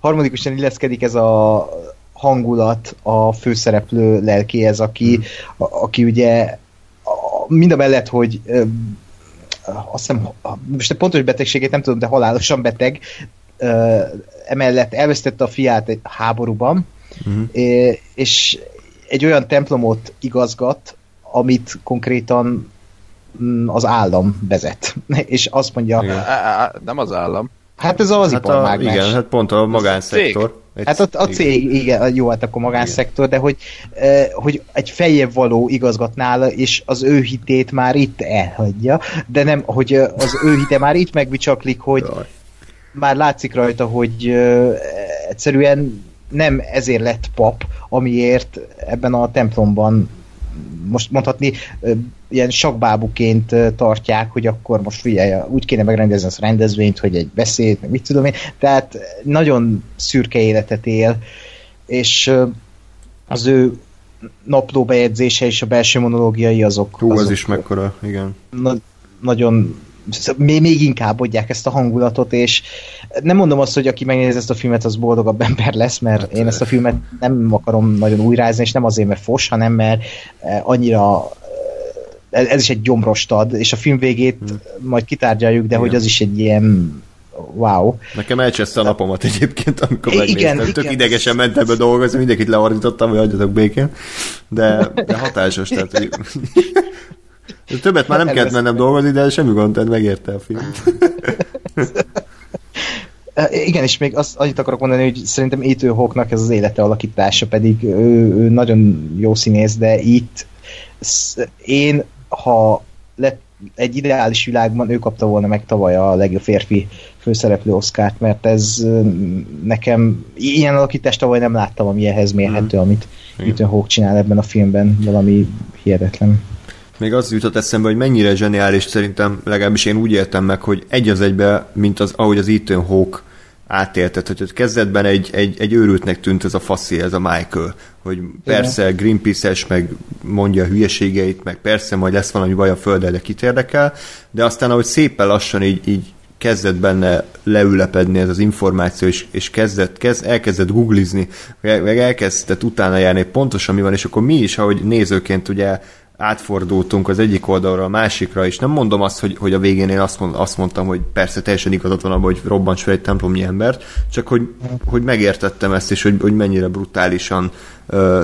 harmonikusan illeszkedik ez a hangulat a főszereplő lelkéhez, aki, hmm. a, aki ugye mind a mellett, hogy azt hiszem, most a pontos betegségét nem tudom, de halálosan beteg, emellett elvesztette a fiát egy háborúban, uh-huh. és egy olyan templomot igazgat, amit konkrétan Mm, az állam vezet. És azt mondja... Igen. Nem az állam. Hát ez az hát iparmágnás. Igen, hát pont a magánszektor. Egy, hát a, a cég, igen, jó, hát akkor magánszektor, de hogy, eh, hogy egy feljebb való igazgatnál, és az ő hitét már itt elhagyja, de nem, hogy az ő hite már itt megbicsaklik, hogy Jaj. már látszik rajta, hogy eh, egyszerűen nem ezért lett pap, amiért ebben a templomban most mondhatni ilyen sakbábuként tartják, hogy akkor most figyelj, úgy kéne megrendezni ezt a rendezvényt, hogy egy beszéd, meg mit tudom én. Tehát nagyon szürke életet él, és az ő napló bejegyzése és a belső monológiai azok... Hú, azok, az is mekkora, igen. Na, nagyon még, inkább adják ezt a hangulatot, és nem mondom azt, hogy aki megnéz ezt a filmet, az boldogabb ember lesz, mert hát, én ezt a filmet nem akarom nagyon újrázni, és nem azért, mert fos, hanem mert annyira ez is egy gyomrost ad, és a film végét hmm. majd kitárgyaljuk, de igen. hogy az is egy ilyen wow. Nekem elcseszte a napomat egyébként, amikor megnéztem. Igen, Tök igen. idegesen mentem be dolgozni, mindenkit leordítottam, hogy adjatok békén. De, de hatásos, tehát hogy... Többet már nem kellett mennem dolgozni, de semmi gond, tehát megérte a film. Igen, és még azt annyit akarok mondani, hogy szerintem Ethan Hawke-nak ez az élete alakítása, pedig ő, ő nagyon jó színész, de itt én, ha lett egy ideális világban ő kapta volna meg tavaly a legjobb férfi főszereplő oszkárt, mert ez nekem ilyen alakítást tavaly nem láttam, ami ehhez mérhető, mm. amit Ethan Hawke csinál ebben a filmben, valami hihetetlen. Még az jutott eszembe, hogy mennyire zseniális szerintem, legalábbis én úgy értem meg, hogy egy az egybe, mint az, ahogy az Ethan Hawke átéltet, hogy kezdetben egy, egy, egy őrültnek tűnt ez a faszi, ez a Michael, hogy persze Greenpeace-es, meg mondja a hülyeségeit, meg persze majd lesz valami baj a földdel, de kit érdekel, de aztán ahogy szépen lassan így, így kezdett benne leülepedni ez az információ, és, és kezdett, kezd, elkezdett googlizni, meg elkezdett utána járni pontosan mi van, és akkor mi is, ahogy nézőként ugye átfordultunk az egyik oldalra a másikra, és nem mondom azt, hogy, hogy a végén én azt, mond, azt mondtam, hogy persze teljesen igazat van abban, hogy robbants fel egy templomnyi embert, csak hogy, hogy megértettem ezt, és hogy, hogy mennyire brutálisan ö,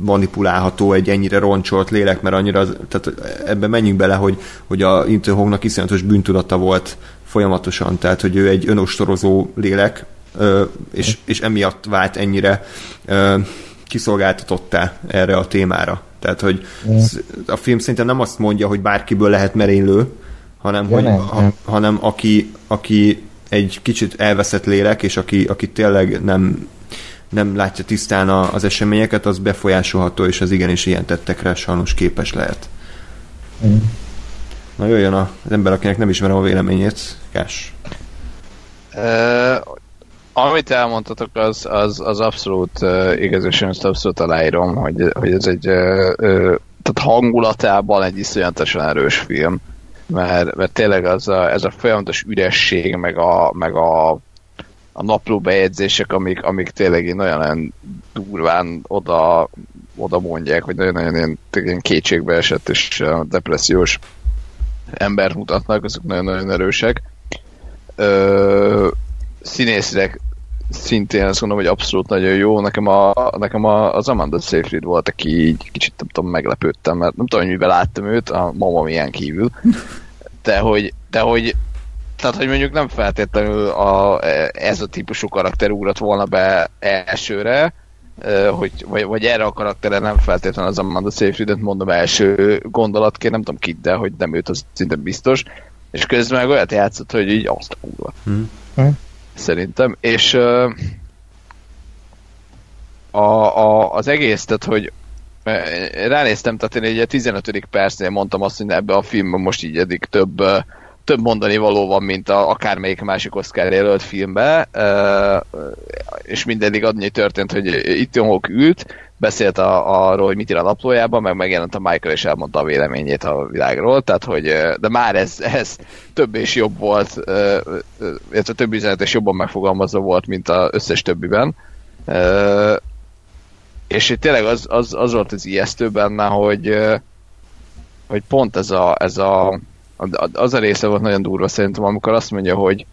manipulálható egy ennyire roncsolt lélek, mert annyira, tehát ebben menjünk bele, hogy, hogy a Interhognak iszonyatos bűntudata volt folyamatosan, tehát hogy ő egy önostorozó lélek, ö, és, és emiatt vált ennyire ö, kiszolgáltatottá erre a témára. Tehát, hogy a film szerintem nem azt mondja, hogy bárkiből lehet merénylő, hanem, ja, hogy, nem, ha, nem. hanem aki, aki egy kicsit elveszett lélek, és aki, aki tényleg nem, nem látja tisztán az eseményeket, az befolyásolható, és az igenis ilyen tettekre sajnos képes lehet. Mm. Na jöjjön az ember, akinek nem ismerem a véleményét. Kás. Amit elmondtatok, az, az, az abszolút uh, igaz, és ezt abszolút aláírom, hogy, hogy ez egy uh, uh, tehát hangulatában egy iszonyatosan erős film, mert, mert tényleg az a, ez a folyamatos üresség, meg a, meg a, a napló bejegyzések, amik, amik tényleg nagyon-nagyon durván oda, oda mondják, hogy nagyon-nagyon ilyen, kétségbe esett és depressziós ember mutatnak, azok nagyon-nagyon erősek. Ö, színészek szintén azt mondom, hogy abszolút nagyon jó. Nekem, a, nekem a, az Amanda Seyfried volt, aki így kicsit nem tudom, meglepődtem, mert nem tudom, hogy mivel láttam őt, a mama milyen kívül, de hogy, de hogy tehát, hogy mondjuk nem feltétlenül a, ez a típusú karakter ugrott volna be elsőre, hogy, vagy, vagy erre a karakterre nem feltétlenül az Amanda Seyfried-et mondom első gondolatként, nem tudom kit, de hogy nem őt, az szinte biztos. És közben meg olyat játszott, hogy így azt a kurva. Hmm. Szerintem, és a, a, az egész, tehát hogy ránéztem, tehát én egy a 15. percnél mondtam azt, hogy ebbe a filmben most így eddig több, több mondani való van, mint a, akármelyik másik Oscar jelölt filmbe, és mindedig annyi történt, hogy itt Hawke ült, beszélt a, arról, hogy mit ír a naplójában, meg megjelent a Michael, és elmondta a véleményét a világról, tehát hogy, de már ez, ez több és jobb volt, illetve több üzenet és jobban megfogalmazva volt, mint az összes többiben. És tényleg az, az, az volt az ijesztő benne, hogy, hogy pont ez a, ez a az a része volt nagyon durva szerintem, amikor azt mondja, hogy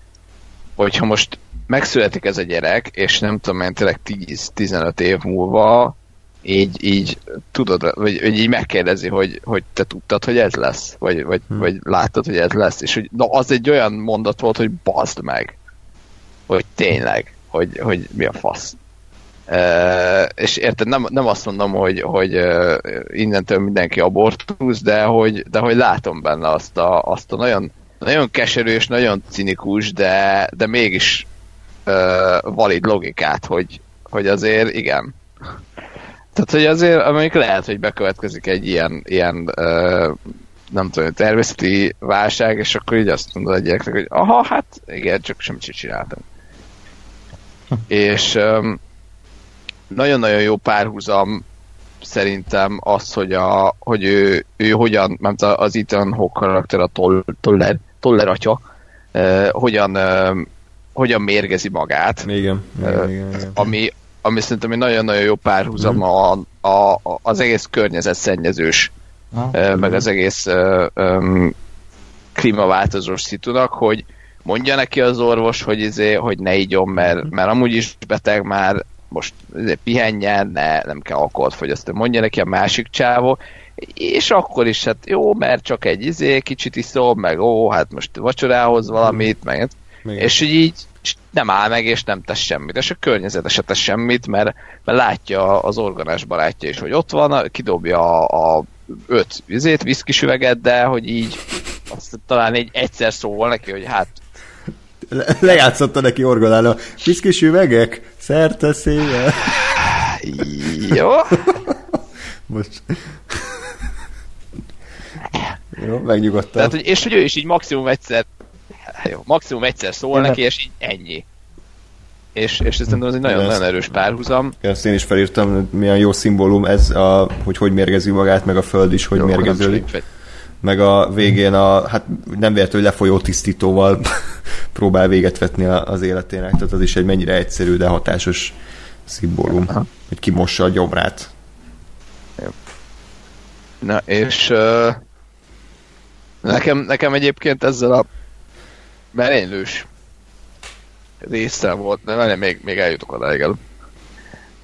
hogyha most megszületik ez a gyerek, és nem tudom én tényleg 10-15 év múlva így, így tudod, vagy, vagy így megkérdezi, hogy, hogy te tudtad, hogy ez lesz, vagy, vagy, hmm. vagy láttad, hogy ez lesz, és hogy na, az egy olyan mondat volt, hogy bazd meg, hogy tényleg, hogy, hogy mi a fasz. Uh, és érted, nem, nem azt mondom, hogy, hogy uh, innentől mindenki abortusz, de hogy, de hogy látom benne azt a, azt a nagyon, nagyon keserű és nagyon cinikus, de, de mégis uh, valid logikát, hogy, hogy azért igen, Tehát, hogy azért, amelyik lehet, hogy bekövetkezik egy ilyen, ilyen uh, nem tudom, természeti válság, és akkor így azt mondod a gyereknek, hogy aha, hát igen, csak semmit sem csináltam. és um, nagyon-nagyon jó párhuzam szerintem az, hogy, a, hogy ő, ő hogyan, mert az Ethan Hawke karakter a toll, toller, toller atya, uh, hogyan, uh, hogyan mérgezi magát. Igen, igen, igen, igen. Ami, ami szerintem egy nagyon-nagyon jó párhuzam mm. a, a, az egész környezet szennyezős, ah, meg az egész um, klímaváltozós szitunak, hogy mondja neki az orvos, hogy, izé, hogy ne igyon, mert, mert amúgy is beteg már, most izé, pihenjen, ne, nem kell alkoholt fogyasztani. Mondja neki a másik csávó, és akkor is, hát jó, mert csak egy izé, kicsit iszom, meg ó, hát most vacsorához valamit, meg igen. És így nem áll meg, és nem tesz semmit. És a környezete se tesz semmit, mert, mert látja az organás barátja is, hogy ott van, kidobja a, a öt vizét, viszkis üveget, de hogy így azt talán egy egyszer szól neki, hogy hát Le, lejátszotta neki orgonálni viszkis üvegek, szerte széle. Jó. Most. Jó, megnyugodtam. Tehát, hogy, és hogy ő is így maximum egyszer jó, maximum egyszer szól Én neki, és így ennyi. És, és ez szerintem ez egy nagyon, nagyon erős párhuzam. Ezt én is felírtam, milyen jó szimbólum ez, a, hogy hogy mérgezi magát, meg a föld is, hogy jó, mérgeződik. Meg a végén a, hát nem véletlenül lefolyó tisztítóval próbál véget vetni az életének, tehát az is egy mennyire egyszerű, de hatásos szimbólum, Aha. hogy kimossa a gyomrát. Na, és uh, nekem, nekem egyébként ezzel a merénylős része volt, de nem, még, még eljutok oda, igen.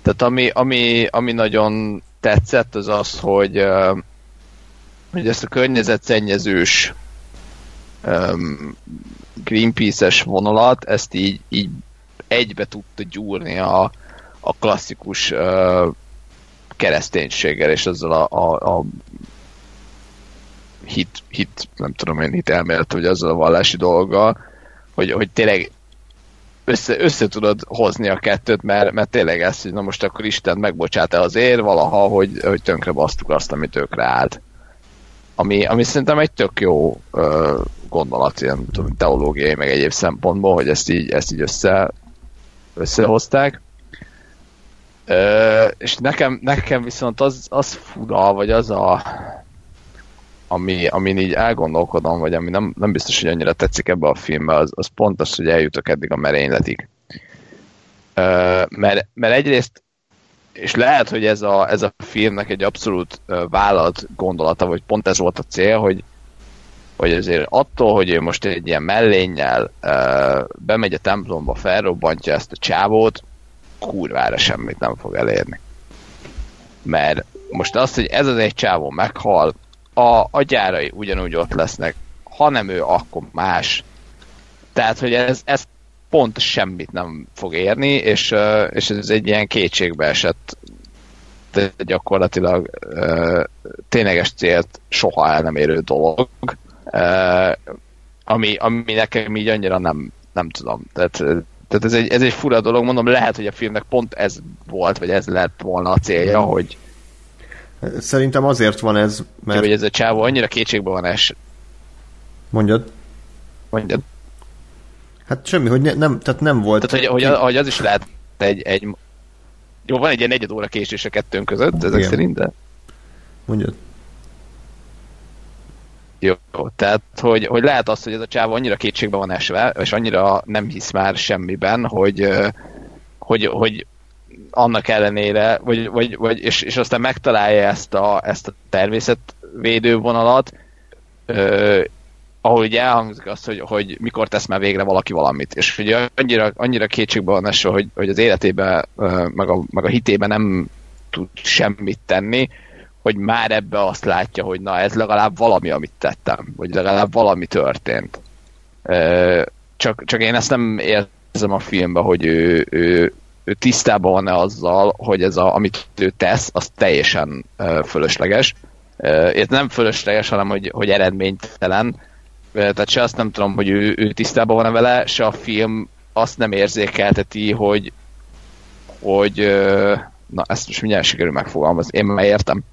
Tehát ami, ami, ami nagyon tetszett, az az, hogy, hogy ezt a környezetszennyezős um, Greenpeace-es vonalat, ezt így, így egybe tudta gyúrni a, a klasszikus uh, kereszténységgel, és ezzel a, a, a hit, hit, nem tudom én, hit elmélet, hogy azzal a vallási dolggal, hogy, hogy tényleg össze, össze tudod hozni a kettőt, mert, mert tényleg ez, hogy na most akkor Isten megbocsát el azért valaha, hogy, hogy tönkre basztuk azt, amit őkre állt. Ami, ami szerintem egy tök jó ö, gondolat, ilyen tudom, teológiai, meg egyéb szempontból, hogy ezt így, ezt így össze, összehozták. Ö, és nekem, nekem viszont az, az fura, vagy az a ami, amin így elgondolkodom, vagy ami nem, nem biztos, hogy annyira tetszik ebbe a filmbe, az, az pont az, hogy eljutok eddig a merényletig. Uh, mert, mert egyrészt, és lehet, hogy ez a, ez a filmnek egy abszolút vállalt gondolata, vagy pont ez volt a cél, hogy, hogy azért attól, hogy ő most egy ilyen mellénnyel uh, bemegy a templomba, felrobbantja ezt a csávót, kurvára semmit nem fog elérni. Mert most az, hogy ez az egy csávó meghal, a, a gyárai ugyanúgy ott lesznek. Ha nem ő, akkor más. Tehát, hogy ez, ez pont semmit nem fog érni, és, és ez egy ilyen kétségbe esett de gyakorlatilag tényleges célt soha el nem érő dolog, ami, ami nekem így annyira nem, nem tudom. Tehát, tehát ez, egy, ez egy fura dolog, mondom, lehet, hogy a filmnek pont ez volt, vagy ez lett volna a célja, hogy, Szerintem azért van ez, mert... Hogy ez a csávó annyira kétségbe van es. Mondjad. Mondjad. Hát semmi, hogy ne, nem, tehát nem volt... Tehát, hogy, hogy, hogy az is lehet egy, egy... Jó, van egy ilyen negyed óra késés a kettőnk között, ezek Igen. szerint, de... Mondjad. Jó, tehát, hogy, hogy lehet az, hogy ez a csávó annyira kétségbe van esve, és annyira nem hisz már semmiben, hogy, hogy, hogy annak ellenére, vagy, vagy, vagy és, és aztán megtalálja ezt a, ezt a természetvédő vonalat, ö, ahol ugye elhangzik az, hogy, hogy mikor tesz már végre valaki valamit, és hogy annyira, annyira kétségbe van eső, hogy, hogy az életében, meg a, meg a hitében nem tud semmit tenni, hogy már ebbe azt látja, hogy na ez legalább valami, amit tettem, vagy legalább valami történt. Csak, csak én ezt nem érzem a filmben, hogy ő, ő, ő tisztában van-e azzal, hogy ez a, amit ő tesz, az teljesen fölösleges. Uh, nem fölösleges, hanem hogy, hogy eredménytelen. Tehát se azt nem tudom, hogy ő, ő tisztában van-e vele, se a film azt nem érzékelteti, hogy hogy, Na, ezt most mindjárt sikerül megfogalmazni. Én már értem.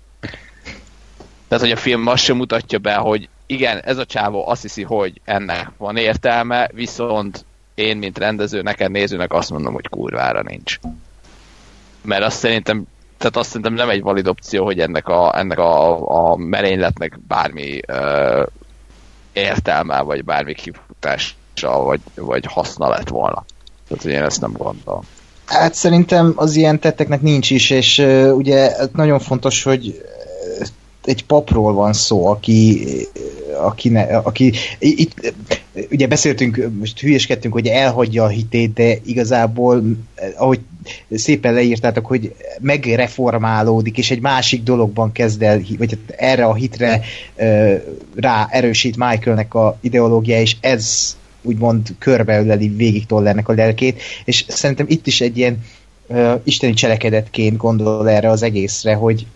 Tehát, hogy a film azt sem mutatja be, hogy igen, ez a csávó azt hiszi, hogy ennek van értelme, viszont én, mint rendező, neked nézőnek azt mondom, hogy kurvára nincs. Mert azt szerintem tehát azt szerintem nem egy valid opció, hogy ennek a, ennek a, a merényletnek bármi ö, értelme, vagy bármi kifutása, vagy, vagy haszna lett volna. Tehát, hogy én ezt nem gondolom. Hát szerintem az ilyen tetteknek nincs is, és uh, ugye nagyon fontos, hogy egy papról van szó, aki, aki, ne, aki itt, ugye beszéltünk, most hülyeskedtünk, hogy elhagyja a hitét, de igazából, ahogy szépen leírtátok, hogy megreformálódik, és egy másik dologban kezd el, vagy erre a hitre rá erősít Michaelnek a ideológia, és ez úgymond körbeöleli végig Tollernek a lelkét, és szerintem itt is egy ilyen uh, isteni cselekedetként gondol erre az egészre, hogy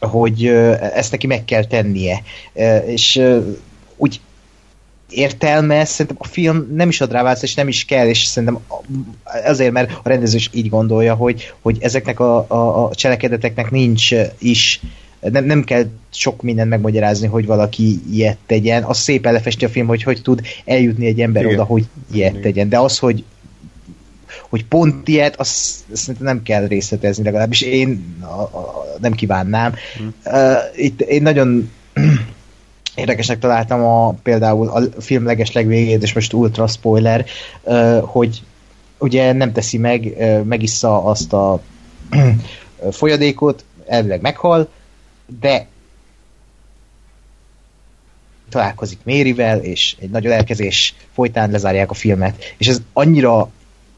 hogy ezt neki meg kell tennie. És úgy értelme, szerintem a film nem is ad rá választ, és nem is kell, és szerintem azért, mert a rendező is így gondolja, hogy, hogy ezeknek a, a, a cselekedeteknek nincs is nem, nem kell sok mindent megmagyarázni, hogy valaki ilyet tegyen. Az szépen lefesti a film, hogy hogy tud eljutni egy ember Igen. oda, hogy ilyet Igen. tegyen. De az, hogy hogy pont ilyet, azt, azt nem kell részletezni, legalábbis én a, a, nem kívánnám. Hmm. Uh, itt én nagyon érdekesnek találtam a, például a film leges legvégét, és most ultra spoiler, hogy ugye nem teszi meg, megissza azt a folyadékot, elvileg meghal, de találkozik Mérivel, és egy nagy elkezés folytán lezárják a filmet, és ez annyira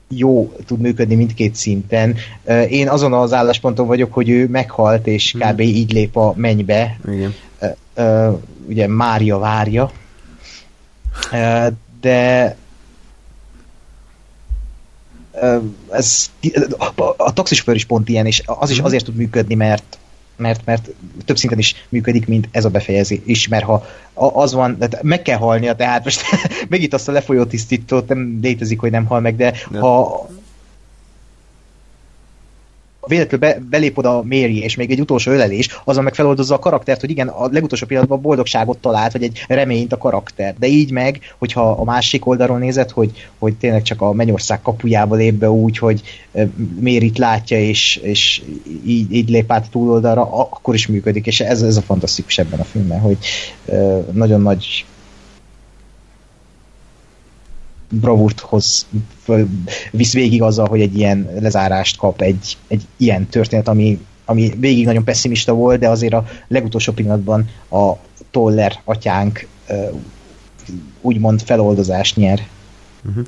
jó tud működni mindkét szinten. Én azon az állásponton vagyok, hogy ő meghalt, és hmm. kb. így lép a mennybe. Igen. Ugye Mária várja. De ez, a taxisofőr is pont ilyen, és az is hmm. azért tud működni, mert mert, mert több szinten is működik, mint ez a befejezés, mert ha az van, tehát meg kell halnia, tehát most megint azt a lefolyó tisztítót nem létezik, hogy nem hal meg, de nem. ha véletlenül be, belép oda Mary, és még egy utolsó ölelés, azon meg feloldozza a karaktert, hogy igen, a legutolsó pillanatban boldogságot talált, vagy egy reményt a karakter. De így meg, hogyha a másik oldalról nézed, hogy, hogy tényleg csak a mennyország kapujába lép be úgy, hogy Mérit látja, és, és így, így lép át a túloldalra, akkor is működik, és ez, ez a fantasztikus ebben a filmben, hogy nagyon nagy bravúrthoz visz végig azzal, hogy egy ilyen lezárást kap egy, egy ilyen történet, ami, ami végig nagyon pessimista volt, de azért a legutolsó pillanatban a Toller atyánk úgymond feloldozást nyer. Uh-huh.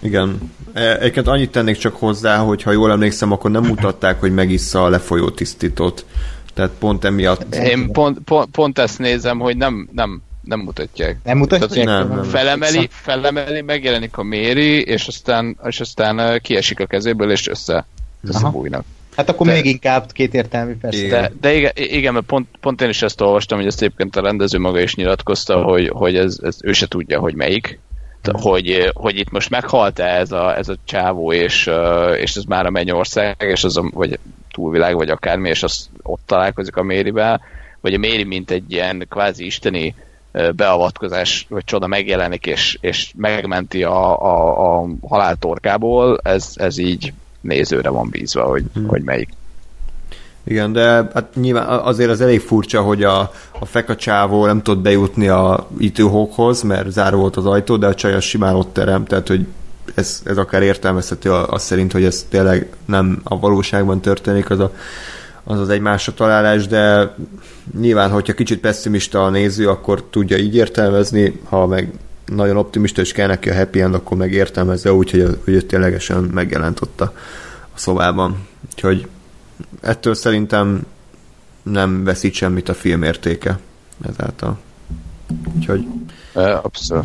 Igen. E, egyébként annyit tennék csak hozzá, hogy ha jól emlékszem, akkor nem mutatták, hogy megissza a lefolyó tisztítót. Tehát pont emiatt... Én pont, pont, pont ezt nézem, hogy nem, nem nem mutatják. Nem mutatják? Nem, nem, felemeli, felemeli, megjelenik a Méri, és aztán, és aztán kiesik a kezéből, és össze, összebújnak. Hát akkor de, még inkább kétértelmű persze. De, de igen, igen, mert pont, pont én is ezt olvastam, hogy ezt egyébként a rendező maga is nyilatkozta, hogy, hogy ez, ez ő se tudja, hogy melyik. Hogy, hogy itt most meghalt-e ez a, ez a csávó, és, és ez már a mennyország, és az a, vagy túlvilág, vagy akármi, és az ott találkozik a Mérivel, vagy a Méri, mint egy ilyen kvázi isteni beavatkozás vagy csoda megjelenik, és, és megmenti a, a, a haláltorkából, ez, ez így nézőre van bízva, hogy, hmm. hogy melyik. Igen, de hát nyilván azért az elég furcsa, hogy a, a fekacsávó nem tud bejutni a itőhókhoz, mert záró volt az ajtó, de a csaj simán ott terem, tehát hogy ez, ez akár értelmezhető az szerint, hogy ez tényleg nem a valóságban történik, az a az az egy másra találás, de nyilván, hogyha kicsit pessimista a néző, akkor tudja így értelmezni, ha meg nagyon optimista és kell neki a happy end, akkor meg értelmezze úgy, hogy, hogy ténylegesen megjelent ott a, a szobában. Úgyhogy ettől szerintem nem veszít semmit a film értéke ezáltal. Úgyhogy... Abszolút.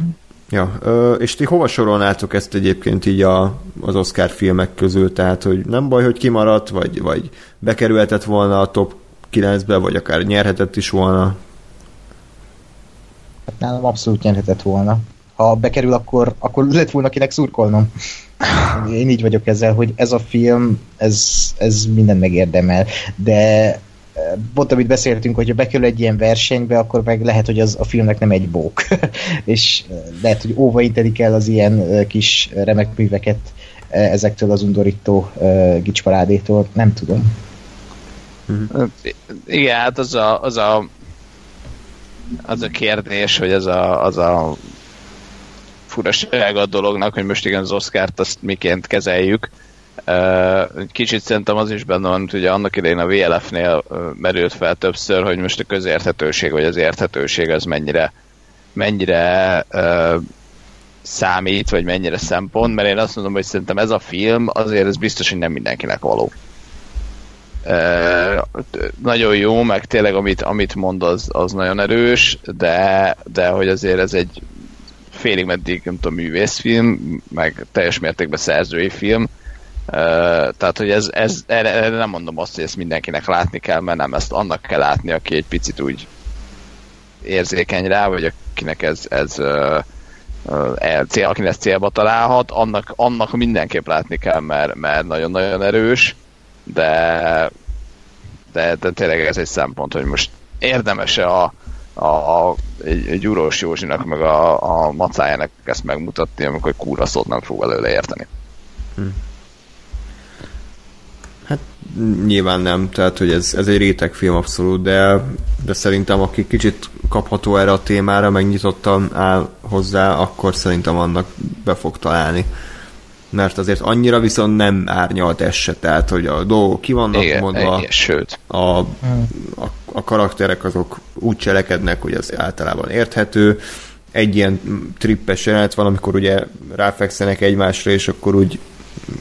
Ja, és ti hova sorolnátok ezt egyébként így a, az Oscar filmek közül? Tehát, hogy nem baj, hogy kimaradt, vagy, vagy bekerülhetett volna a top 9-be, vagy akár nyerhetett is volna? Hát nálam abszolút nyerhetett volna. Ha bekerül, akkor, akkor lett volna kinek szurkolnom. Én így vagyok ezzel, hogy ez a film, ez, ez minden megérdemel, de pont amit beszéltünk, hogyha bekerül egy ilyen versenybe, akkor meg lehet, hogy az a filmnek nem egy bók. és lehet, hogy óvaintelik el az ilyen kis remek műveket ezektől az undorító gicsparádétól. Nem tudom. Mm-hmm. Igen, hát az a, az a az a kérdés, hogy ez a, az a furaság a dolognak, hogy most igen az Oscárt azt miként kezeljük. Kicsit szerintem az is benne van, hogy ugye annak idején a VLF-nél merült fel többször, hogy most a közérthetőség vagy az érthetőség az mennyire, mennyire számít, vagy mennyire szempont, mert én azt mondom, hogy szerintem ez a film azért ez biztos, hogy nem mindenkinek való. Nagyon jó, meg tényleg amit, amit mond az, az nagyon erős, de, de hogy azért ez egy félig meddig, nem tudom, művészfilm, meg teljes mértékben szerzői film, tehát, hogy ez, ez erre, nem mondom azt, hogy ezt mindenkinek látni kell, mert nem ezt annak kell látni, aki egy picit úgy érzékeny rá, vagy akinek ez, ez uh, cél, akinek ez célba találhat, annak, annak mindenképp látni kell, mert, mert nagyon-nagyon erős, de, de, de tényleg ez egy szempont, hogy most érdemes-e a, a, a egy, egy Gyurós Józsinak, meg a, a macájának ezt megmutatni, amikor kúra szót nem fog előle érteni. Hm. Nyilván nem, tehát hogy ez, ez egy réteg film abszolút, de, de szerintem aki kicsit kapható erre a témára, megnyitottan áll hozzá, akkor szerintem annak be fog találni. Mert azért annyira viszont nem árnyalt ez se, tehát hogy a dolgok ki vannak igen, mondva, igen, sőt. A, a, a karakterek azok úgy cselekednek, hogy az általában érthető, egy ilyen trippes jelenet van, amikor ugye ráfekszenek egymásra, és akkor úgy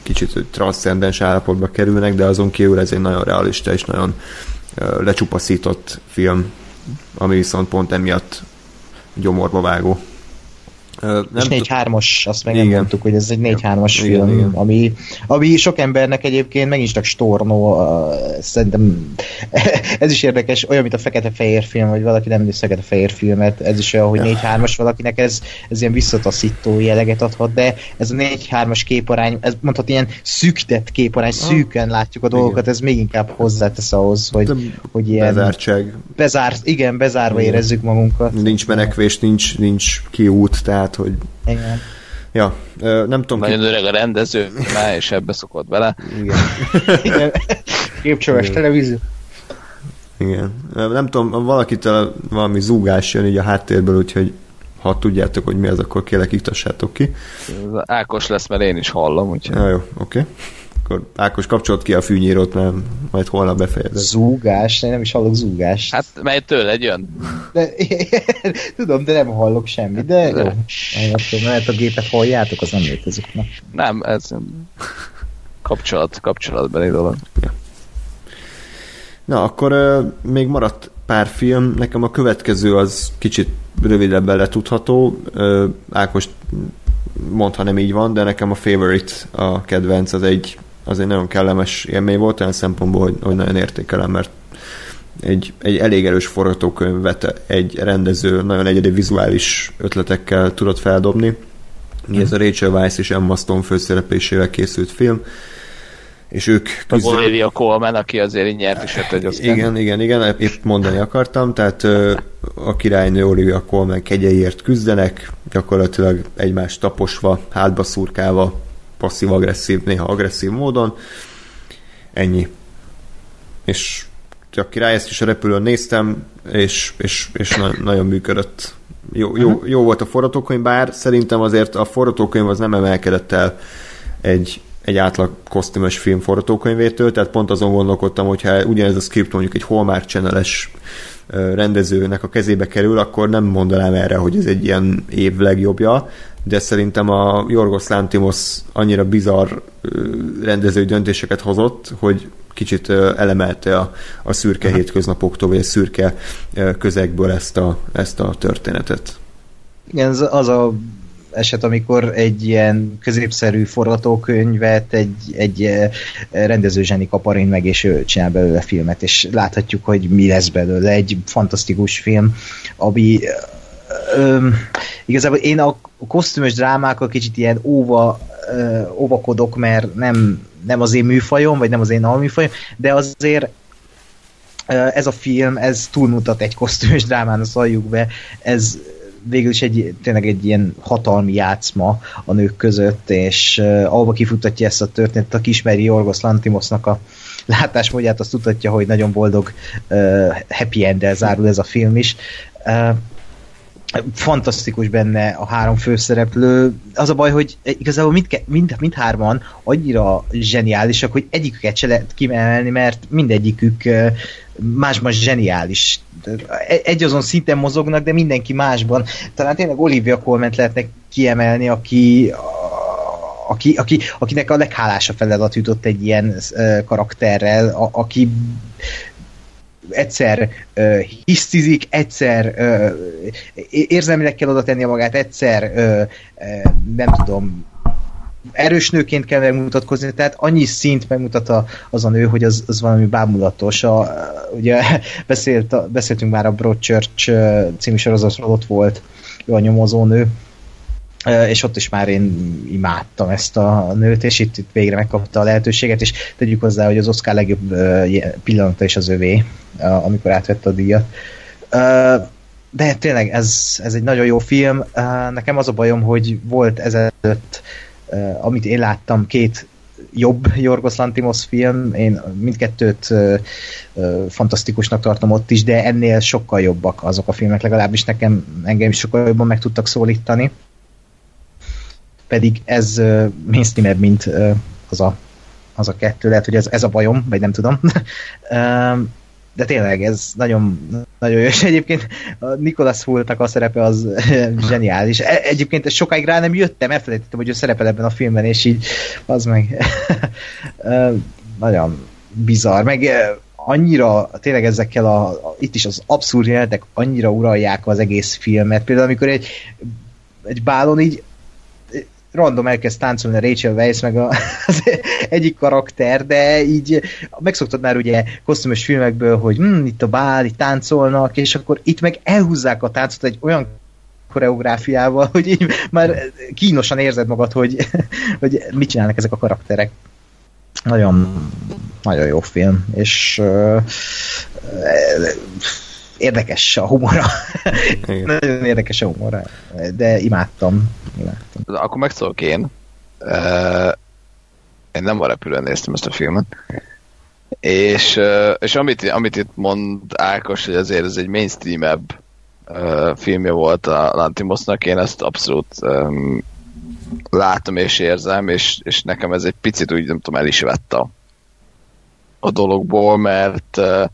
kicsit transzcendens állapotba kerülnek, de azon kívül ez egy nagyon realista és nagyon lecsupaszított film, ami viszont pont emiatt gyomorba vágó. Nem és 4-3-as, azt meg nem mondtuk, hogy ez egy 4-3-as film, igen, igen. Ami, ami sok embernek egyébként megint csak stornó, uh, szerintem ez is érdekes, olyan, mint a fekete-fehér film, vagy valaki nem néz fekete-fehér filmet, ez is olyan, hogy 4-3-as valakinek ez, ez ilyen visszataszító jelleget adhat, de ez a 4-3-as képarány, ez mondhat ilyen szűktett képarány, ah. szűken látjuk a dolgokat, igen. ez még inkább hozzátesz ahhoz, hogy, hogy ilyen... Bezártság. Bezár, igen, bezárva igen. érezzük magunkat. Nincs menekvés, nincs, nincs kiút, tehát tehát, hogy... Igen. Ja, nem tudom... Nagyon ki... öreg a rendező, már és ebbe szokott bele. Igen. Igen. Képcsöves televízió. Igen. Nem tudom, valakitől valami zúgás jön így a háttérből, úgyhogy ha tudjátok, hogy mi az, akkor kérlek iktassátok ki. Ákos lesz, mert én is hallom, úgyhogy... Ja, jó, oké. Okay akkor Ákos kapcsolt ki a fűnyírót, mert majd holnap befejezed. Zúgás? Én nem is hallok zúgást. Hát mely tőled jön. De, tudom, de nem hallok semmit, de jó. Mert a gépet halljátok, az nem létezik. Na. Nem, ez kapcsolat, kapcsolatbeli dolog. Ja. Na, akkor uh, még maradt pár film. Nekem a következő az kicsit rövidebben letudható. Uh, Ákos mondta nem így van, de nekem a favorite, a kedvenc, az egy az egy nagyon kellemes élmény volt, olyan szempontból, hogy, hogy nagyon értékelem, mert egy, egy elég erős forgatókönyvet egy rendező nagyon egyedi vizuális ötletekkel tudott feldobni. Mm. Ez a Rachel Weisz és Emma Stone főszereplésével készült film, és ők küzd... Olivia Colman, aki azért nyert is egy Oscar. Igen, igen, igen, épp mondani akartam, tehát a királynő Olivia Colman kegyeiért küzdenek, gyakorlatilag egymást taposva, hátba szurkálva, passzív-agresszív, néha agresszív módon. Ennyi. És csak király, ezt is a repülőn néztem, és, és, és na, nagyon működött. Jó, jó, jó volt a forgatókönyv, bár szerintem azért a forgatókönyv az nem emelkedett el egy, egy átlag kosztümös film forgatókönyvétől, tehát pont azon gondolkodtam, hogyha ugyanez a script mondjuk egy Hallmark channel rendezőnek a kezébe kerül, akkor nem mondanám erre, hogy ez egy ilyen év legjobbja, de szerintem a Jorgos Lantimos annyira bizarr rendezői döntéseket hozott, hogy kicsit elemelte a, a szürke Aha. hétköznapoktól, vagy a szürke közegből ezt a, ezt a történetet. Igen, az, az a eset, amikor egy ilyen középszerű forgatókönyvet egy, egy rendező zseni kaparén meg, és ő csinál belőle filmet, és láthatjuk, hogy mi lesz belőle. Egy fantasztikus film, ami öm, igazából én a kosztümös drámákkal kicsit ilyen óva óvakodok, mert nem, nem az én műfajom, vagy nem az én alműfajom, de azért ez a film, ez túlmutat egy kosztümös drámán, a szaljuk be, ez végül is egy, tényleg egy ilyen hatalmi játszma a nők között, és uh, ahova kifutatja ezt a történetet, aki ismeri Jorgos Lantimosnak a látásmódját, azt tudhatja, hogy nagyon boldog uh, happy end zárul ez a film is. Uh, fantasztikus benne a három főszereplő. Az a baj, hogy igazából mind, mind, mindhárman annyira zseniálisak, hogy egyiküket se lehet kimelni, mert mindegyikük más-más zseniális. Egy azon szinten mozognak, de mindenki másban. Talán tényleg Olivia Colment lehetne kiemelni, aki aki, aki, akinek a leghálásabb feladat jutott egy ilyen karakterrel, a, aki egyszer uh, hisztizik, egyszer uh, érzelmileg kell oda tennie magát, egyszer uh, uh, nem tudom, erős nőként kell megmutatkozni, tehát annyi szint megmutat a, az a nő, hogy az, az valami bámulatos. A, ugye beszélt, beszéltünk már a Broadchurch című sorozatról, ott volt ő a nyomozónő, és ott is már én imádtam ezt a nőt, és itt, itt végre megkapta a lehetőséget, és tegyük hozzá, hogy az Oscar legjobb pillanata is az övé, amikor átvette a díjat. De tényleg ez, ez egy nagyon jó film. Nekem az a bajom, hogy volt ezelőtt, amit én láttam, két jobb Jorgos Lantimos film, én mindkettőt ö, ö, fantasztikusnak tartom ott is, de ennél sokkal jobbak azok a filmek, legalábbis nekem engem is sokkal jobban meg tudtak szólítani pedig ez uh, mainstreamebb, mint uh, az, a, az a kettő. Lehet, hogy ez, ez a bajom, vagy nem tudom. de tényleg ez nagyon, nagyon jó, és egyébként a Nicholas Hultnak a szerepe az zseniális. E, egyébként sokáig rá nem jöttem, elfelejtettem, hogy ő szerepel ebben a filmben, és így az meg nagyon bizarr, meg annyira tényleg ezekkel a, a itt is az abszurd jelenetek annyira uralják az egész filmet. Például amikor egy, egy bálon így random elkezd táncolni a Rachel Weisz, meg a, az egyik karakter, de így megszoktad már ugye kosztümös filmekből, hogy hm, itt a bál, itt táncolnak, és akkor itt meg elhúzzák a táncot egy olyan koreográfiával, hogy így már kínosan érzed magad, hogy, hogy mit csinálnak ezek a karakterek. Nagyon, nagyon jó film, és uh, érdekes a humora. Nagyon érdekes a humora, de imádtam. imádtam. Akkor megszólok én. Uh, én nem a repülőn néztem ezt a filmet. És, uh, és amit, amit itt mond Ákos, hogy azért ez egy mainstream-ebb uh, filmje volt a Lantimosnak, én ezt abszolút um, látom és érzem, és, és nekem ez egy picit úgy, nem tudom, el is vett a, a dologból, mert uh,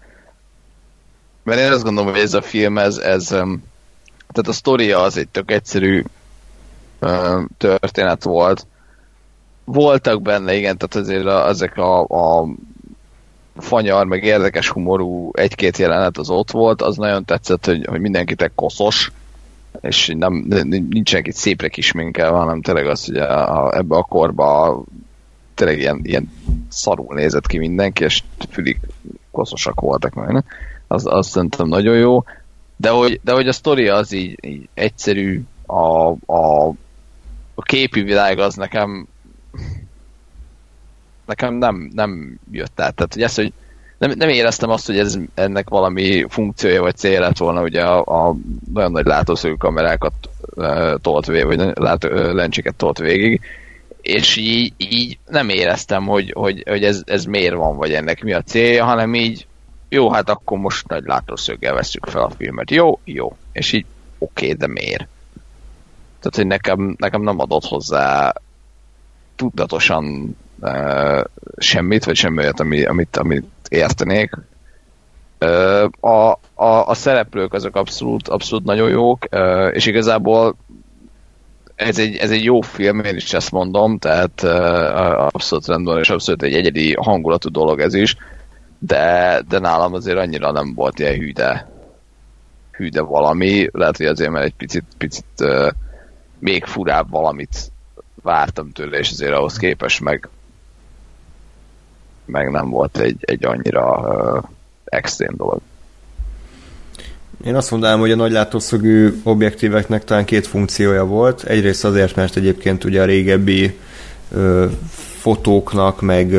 mert én azt gondolom, hogy ez a film, ez, ez tehát a sztoria az egy tök egyszerű történet volt. Voltak benne, igen, tehát azért a, ezek a, a fanyar, meg érdekes humorú egy-két jelenet az ott volt, az nagyon tetszett, hogy, hogy mindenkitek koszos, és nem, nincsenek itt szépre kisminkel, hanem tényleg az, hogy a, a, ebbe a korba tényleg ilyen, ilyen szarul nézett ki mindenki, és fülig koszosak voltak meg az, az szerintem nagyon jó, de hogy, de hogy a sztori az így, így egyszerű, a, a, a képi világ az nekem nekem nem, nem jött át. Tehát, hogy ezt, hogy nem, nem éreztem azt, hogy ez ennek valami funkciója vagy célja lett volna, ugye a, a nagyon nagy látószögű kamerákat e, tolt végig, vagy lát, lencséket tolt végig, és így, így nem éreztem, hogy, hogy, hogy ez, ez miért van, vagy ennek mi a célja, hanem így jó, hát akkor most nagy látószöggel veszük fel a filmet. Jó, jó. És így oké, okay, de miért? Tehát, hogy nekem, nekem nem adott hozzá tudatosan uh, semmit, vagy semmi olyat, ami, amit, amit értenék. Uh, a, a, a szereplők azok abszolút, abszolút nagyon jók, uh, és igazából ez egy, ez egy jó film, én is ezt mondom, tehát uh, abszolút rendben, és abszolút egy egyedi hangulatú dolog ez is de, de nálam azért annyira nem volt ilyen hűde, hűde valami, lehet, hogy azért, mert egy picit, picit uh, még furább valamit vártam tőle, és azért ahhoz képest meg meg nem volt egy, egy annyira uh, extrém dolog. Én azt mondanám, hogy a nagy látószögű objektíveknek talán két funkciója volt. Egyrészt azért, mert egyébként ugye a régebbi fotóknak, meg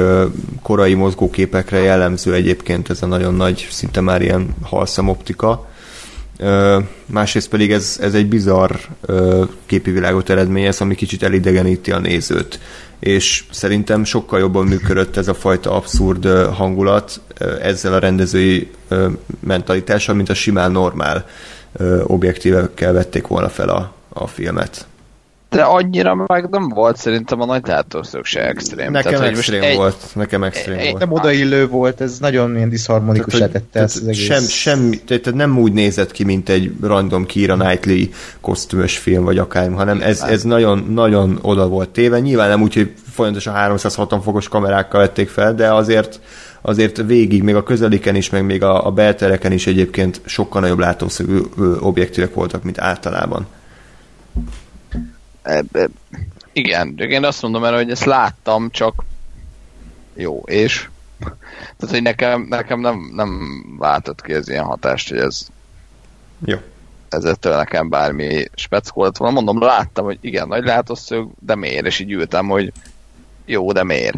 korai mozgóképekre jellemző egyébként ez a nagyon nagy, szinte már ilyen halszemoptika. Másrészt pedig ez, ez egy bizarr képi világot eredményez, ami kicsit elidegeníti a nézőt. És szerintem sokkal jobban működött ez a fajta abszurd hangulat ezzel a rendezői mentalitással, mint a simán normál objektívekkel vették volna fel a, a filmet. De annyira meg nem volt szerintem a nagy látószög se extrém. Nekem Tehát, extrém egy- volt. Nekem extrém egy- volt. Nem odaillő volt, ez nagyon ilyen diszharmonikus Tehát, hogy- tette ezt az tehát egész. sem, semmi, tehát tehát nem úgy nézett ki, mint egy random Kira Knightley kosztümös film, vagy akármi, hanem ez, ez nagyon, nagyon oda volt téve. Nyilván nem úgy, hogy folyamatosan 360 fokos kamerákkal vették fel, de azért azért végig, még a közeliken is, meg még a, a beltereken is egyébként sokkal nagyobb látószögű objektívek voltak, mint általában. Igen, én azt mondom erre, hogy ezt láttam, csak jó, és tehát, hogy nekem, nekem nem, nem váltott ki ez ilyen hatást, hogy ez Jó. ezettől nekem bármi speckó lett volna. Mondom, láttam, hogy igen, nagy látószög, de miért? És így ültem, hogy jó, de miért?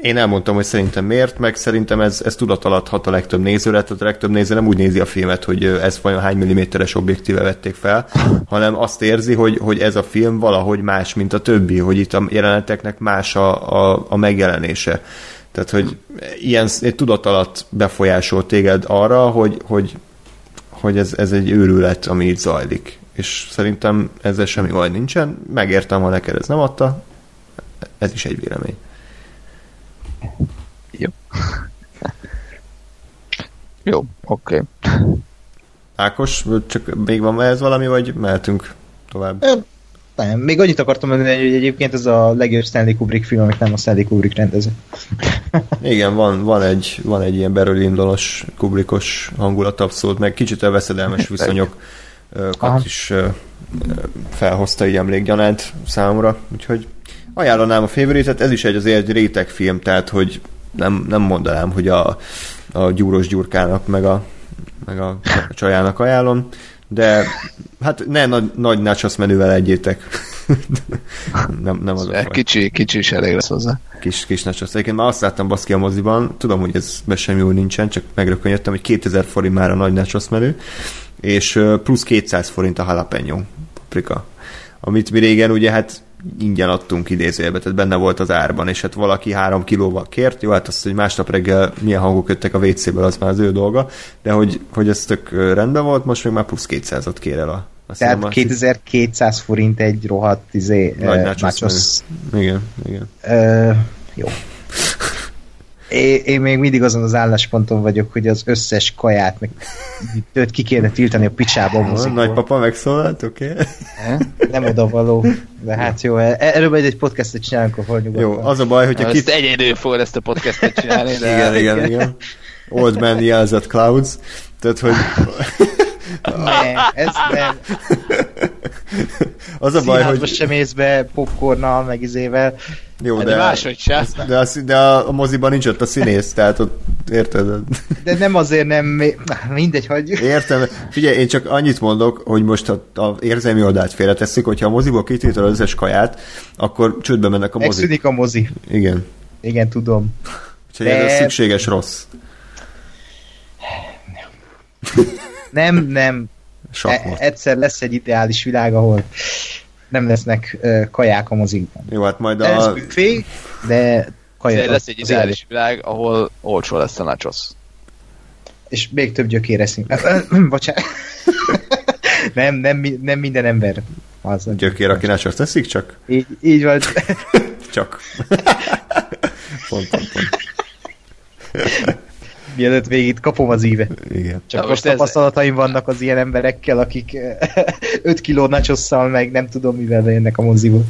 Én elmondtam, hogy szerintem miért, meg szerintem ez, ez tudat alatt hat a legtöbb nézőre, tehát a legtöbb néző nem úgy nézi a filmet, hogy ez vajon hány milliméteres objektíve vették fel, hanem azt érzi, hogy, hogy ez a film valahogy más, mint a többi, hogy itt a jeleneteknek más a, a, a megjelenése. Tehát, hogy ilyen tudat alatt befolyásol téged arra, hogy, hogy, hogy ez, ez egy őrület, ami itt zajlik. És szerintem ezzel semmi baj nincsen. Megértem, ha neked ez nem adta. Ez is egy vélemény. Jó. oké. Okay. Ákos, csak még van ez valami, vagy mehetünk tovább? Nem, még annyit akartam mondani, hogy egyébként ez a legjobb Stanley Kubrick film, amit nem a Stanley Kubrick rendező. Igen, van, van, egy, van egy ilyen berlindonos, kubrikos hangulat abszolút, meg kicsit a veszedelmes viszonyokat Aha. is felhozta így emlékgyanánt számomra, úgyhogy ajánlanám a favoritet, ez is egy azért egy réteg film, tehát hogy nem, nem mondanám, hogy a, a gyúros gyurkának meg a, meg a csajának ajánlom, de hát ne nagy, nagy nachos menüvel egyétek. nem, nem az. Kicsi, kicsi is elég lesz hozzá. kis, kis nachos. Egyébként már azt láttam baszki a moziban, tudom, hogy ez be sem jól nincsen, csak megrökönyödtem, hogy 2000 forint már a nagy nachos menü, és plusz 200 forint a jalapeno paprika. Amit mi régen ugye hát ingyen adtunk idézőjelbe, tehát benne volt az árban, és hát valaki három kilóval kért, jó, hát azt, hogy másnap reggel milyen hangok jöttek a WC-ből, az már az ő dolga, de hogy, hogy ez tök rendben volt, most még már plusz 200-ot kér el a, a Tehát színema- 2200 forint egy rohadt izé, Nagy eh, nachos. Igen, igen. Ö, jó. Én, én még mindig azon az állásponton vagyok, hogy az összes kaját meg őt ki kéne tiltani a picsába a Van, mozikból. nagypapa megszólalt, oké? Okay? Nem oda való. De hát jó, e- erről majd egy podcastet csinálunk, ahol nyugodtan. Jó, az a baj, hogyha Ezt kit... egyedül fogod ezt a podcastet csinálni, de Igen, igen, igen. Old man yells at clouds. Tehát, hogy Nem, ez nem. az a baj, Színházba hogy sem mész be popcornnal, meg izével. jó, de, de, máshogy se. de, a, de a, a moziban nincs ott a színész, tehát ott érted? De nem azért nem, mindegy, hagyjuk. Értem. Figyelj, én csak annyit mondok, hogy most a, a érzelmi oldalt félretesszük, hogyha a moziból kitiltod az összes kaját, akkor csődbe mennek a mozik. Megszűnik a mozi. Igen. Igen, tudom. Úgyhogy ez De- a szükséges rossz. Nem, nem. E- egyszer lesz egy ideális világ, ahol nem lesznek ö, kaják a mozikban. Jó, hát majd Ez a... büfé, de kaja. Lesz egy az ideális világ, ahol olcsó lesz a nachos. És még több gyökér eszünk. Bocsánat. nem, nem, nem minden ember. Az Gyökér, aki nachos teszik, csak? Így, így van. Csak. pont, pont, pont. Mielőtt végig kapom az íve. Igen. Csak Na, most ez- tapasztalataim vannak az ilyen emberekkel, akik 5 kiló nachos meg nem tudom mivel jönnek a moziból.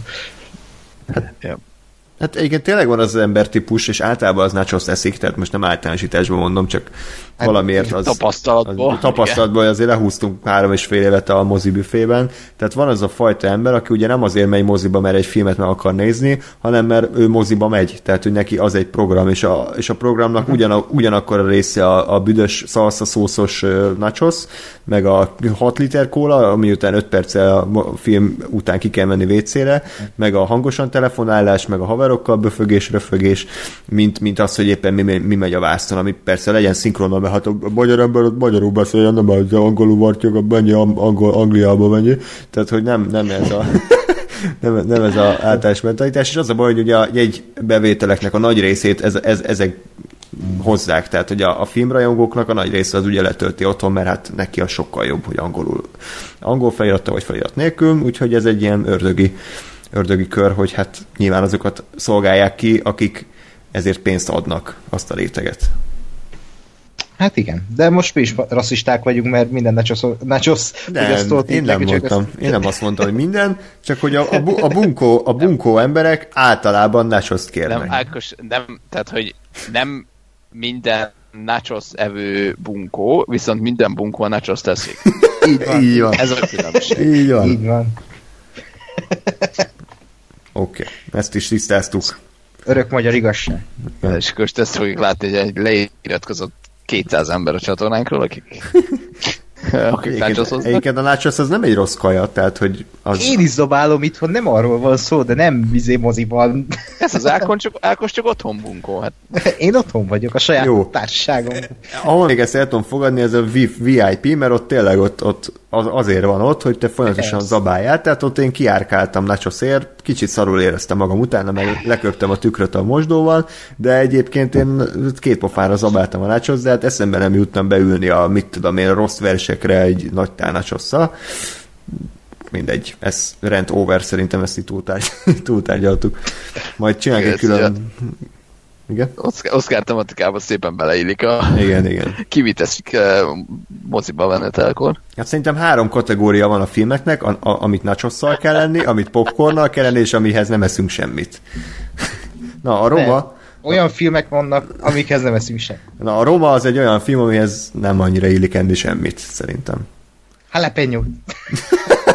Hát igen, tényleg van az, az embertípus, és általában az nachos eszik, tehát most nem általánosításban mondom, csak hát, valamiért az... Tapasztalatból. Az, tapasztalatból azért lehúztunk három és fél évet a mozibüfében, tehát van az a fajta ember, aki ugye nem azért megy moziba, mert egy filmet meg akar nézni, hanem mert ő moziba megy, tehát hogy neki az egy program, és a, és a programnak ugyan, ugyanakkor a része a, a büdös szalsza szószos nachos, meg a 6 liter kóla, ami után 5 perccel a film után ki kell menni WC-re, meg a hangosan telefonálás, meg a haverokkal böfögés, röfögés, mint, mint az, hogy éppen mi, mi megy a vászton, ami persze legyen szinkronon, mert hát a magyar ember ott magyarul beszéljen, nem az angolul vartjuk, a mennyi angol, Angliába mennyi, tehát hogy nem, nem ez a nem, nem ez az általános mentalitás, és az a baj, hogy ugye a bevételeknek a nagy részét ez, ez, ezek hozzák, tehát hogy a, a filmrajongóknak a nagy része az ugye letölti otthon, mert hát neki a sokkal jobb, hogy angolul. Angol feliratta vagy felirat nélkül, úgyhogy ez egy ilyen ördögi, ördögi kör, hogy hát nyilván azokat szolgálják ki, akik ezért pénzt adnak azt a réteget. Hát igen, de most mi is rasszisták vagyunk, mert minden nachos, nachos nem, én nem mondtam. Ezt... Én nem azt mondtam, hogy minden, csak hogy a, a, bu, a, bunkó, a bunkó emberek általában nachos kérnek. Nem, Ákos, nem, tehát hogy nem minden nachos evő bunkó, viszont minden bunkó nachos teszik. Így van. Így van. Ez a különbség. Így van. Így van. Oké, okay. ezt is tisztáztuk. Örök magyar igazság. És akkor ezt fogjuk látni, hogy egy leiratkozott 200 ember a csatornánkról, akik akik Egyébként a nachos az nem egy rossz kaja, tehát hogy az... Én is zabálom itthon, nem arról van szó, de nem vizé moziban. Ez az Ákon csak, Ákos csak otthon bunkó. Hát. Én otthon vagyok, a saját Jó. társaságom. Ahol még ezt el tudom fogadni, ez a VIP, mert ott tényleg ott, ott az, azért van ott, hogy te folyamatosan zabáljál, tehát ott én kiárkáltam nachosért, kicsit szarul éreztem magam utána, meg leköptem a tükröt a mosdóval, de egyébként én két pofára zabáltam a nachos, de hát eszembe nem juttam beülni a, mit tudom én, rossz versekre egy nagy tánachosszal. Mindegy, ez rent over, szerintem ezt így túltárgy, túltárgyaltuk. Majd csináljuk egy külön igen? Oscar, Oscar tematikába szépen beleillik a igen, igen. kiviteszik uh, moziba menetelkor. Hát szerintem három kategória van a filmeknek, a, a, amit nachosszal kell lenni, amit popcornnal kell lenni, és amihez nem eszünk semmit. Na, a Roma... Ne. Olyan filmek vannak, amikhez nem eszünk semmit. Na, a Roma az egy olyan film, amihez nem annyira illik enni semmit, szerintem. Jalapeno.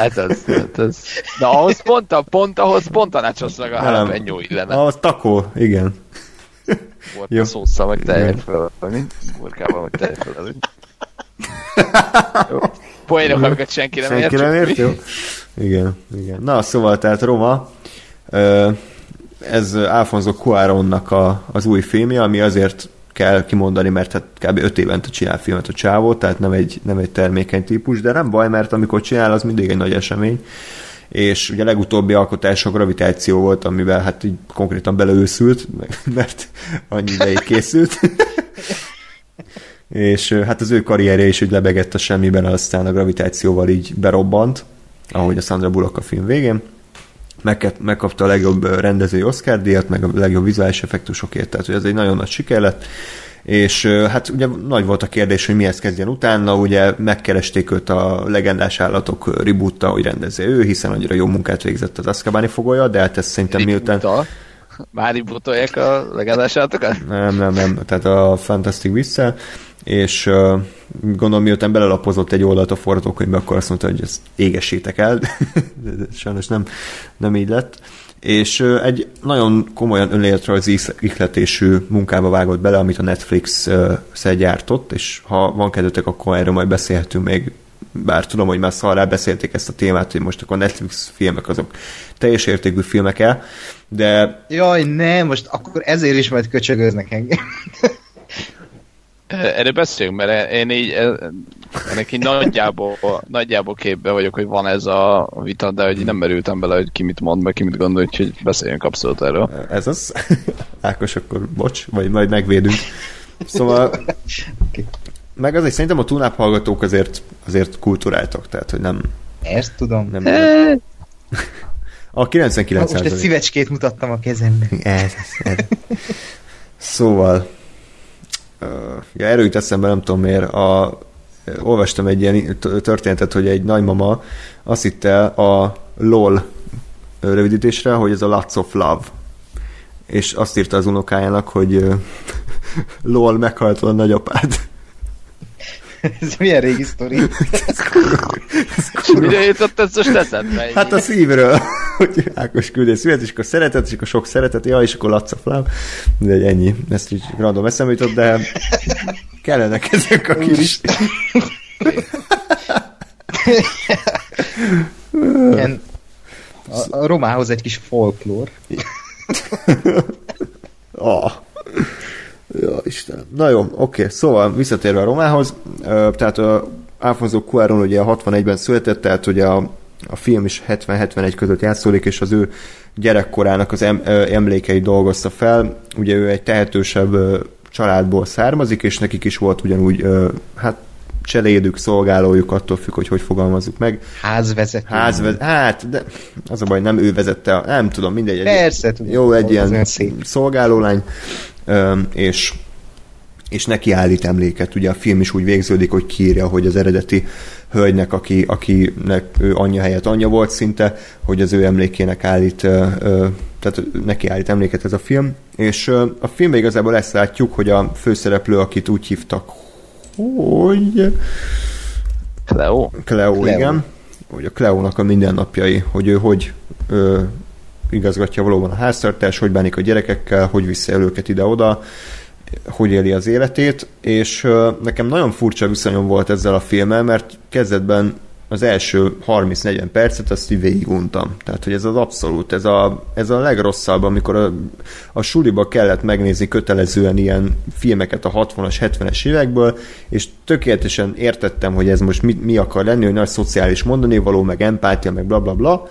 Hát ez, hát ez. Na ahhoz pont, a, pont ahhoz pont a nachosnak a jalapeno illene. Ahhoz takó, igen. Volt a szószal, vagy tejföl, vagy burkában, vagy tejföl. Poénok, amiket senki nem senki ért. nem ért, jó? Igen, igen. Na, szóval, tehát Roma, ez Alfonso Cuaronnak a, az új filmje, ami azért kell kimondani, mert hát kb. 5 évente csinál filmet a csávó, tehát nem egy, nem egy termékeny típus, de nem baj, mert amikor csinál, az mindig egy nagy esemény és ugye a legutóbbi alkotás a gravitáció volt, amivel hát így konkrétan beleőszült, mert annyi ideig készült. és hát az ő karrierje is úgy lebegett a semmiben, aztán a gravitációval így berobbant, ahogy a Sandra Bullock a film végén megkapta a legjobb rendezői Oscar díjat, meg a legjobb vizuális effektusokért, tehát hogy ez egy nagyon nagy siker lett, és hát ugye nagy volt a kérdés, hogy mihez kezdjen utána, ugye megkeresték őt a legendás állatok reboot hogy rendezze ő, hiszen annyira jó munkát végzett az Azkabáni fogolja, de hát ez szerintem miután... Már rebootolják a legendás állatokat? Nem, nem, nem, tehát a Fantastic vissza, és uh, gondolom miután belelapozott egy oldalt a forgatókönyvbe, akkor azt mondta, hogy ezt égessétek el, de sajnos nem, nem így lett. És egy nagyon komolyan önéletrajzi ihletésű munkába vágott bele, amit a Netflix uh, gyártott, és ha van kedvetek, akkor erről majd beszélhetünk még bár tudom, hogy már szarrá beszélték ezt a témát, hogy most akkor Netflix filmek azok teljes értékű filmek el, de... Jaj, nem, most akkor ezért is majd köcsögöznek engem. Erről beszéljünk, mert én így ennek így nagyjából, nagyjából képbe vagyok, hogy van ez a vita, de hogy nem merültem bele, hogy ki mit mond, meg ki mit gondol, úgyhogy beszéljünk abszolút erről. Ez az. Ákos, akkor bocs, vagy majd megvédünk. Szóval okay. meg azért szerintem a túnáp hallgatók azért, azért kulturáltak, tehát hogy nem... Ezt tudom. Nem, nem. A 99 Most egy szívecskét mutattam a kezembe. Ez, ez. Szóval, ja, erről jut eszembe, nem tudom miért, a, olvastam egy ilyen történetet, hogy egy nagymama azt hitte a LOL rövidítésre, hogy ez a Lots of Love. és azt írta az unokájának, hogy lol, meghalt a nagyapád. Ez milyen régi sztori? Mire jutott ez most eszedbe? Hát a szívről, hogy Ákos küldés szület, és akkor szeretet, és akkor sok szeretet, ja, és akkor Laca Flám. De ennyi, ezt így random eszembe jutott, de kellenek ezek a kis... Ilyen, a, a romához egy kis folklór. ah. Ja, Istenem. Na jó, oké, szóval visszatérve a Romához, tehát a Alfonso Cuarón ugye a 61-ben született, tehát ugye a, a film is 70-71 között játszódik, és az ő gyerekkorának az em, emlékeit dolgozta fel. Ugye ő egy tehetősebb családból származik, és nekik is volt ugyanúgy, hát cselédük, szolgálójuk, attól függ, hogy hogy fogalmazzuk meg. Házvezető. Házvezető. Hát, de az a baj, nem ő vezette, nem tudom, mindegy. Egy, Persze, tudom. Jó, egy ilyen szolgálólány, és és neki állít emléket. Ugye a film is úgy végződik, hogy kírja, hogy az eredeti hölgynek, aki, akinek ő anyja helyett anyja volt szinte, hogy az ő emlékének állít, tehát neki állít emléket ez a film. És a filmben igazából ezt látjuk, hogy a főszereplő, akit úgy hívtak, hogy... Cleo? Cleo, Cleo. igen. Hogy a Cleónak a mindennapjai, hogy ő hogy igazgatja valóban a háztartás, hogy bánik a gyerekekkel, hogy vissza őket ide-oda, hogy éli az életét, és nekem nagyon furcsa viszonyom volt ezzel a filmmel, mert kezdetben az első 30-40 percet azt így végiguntam. Tehát, hogy ez az abszolút, ez a, ez a legrosszabb, amikor a, a suliba kellett megnézni kötelezően ilyen filmeket a 60-as, 70-es évekből, és tökéletesen értettem, hogy ez most mi, mi akar lenni, hogy nagy szociális mondani való, meg empátia, meg bla bla bla.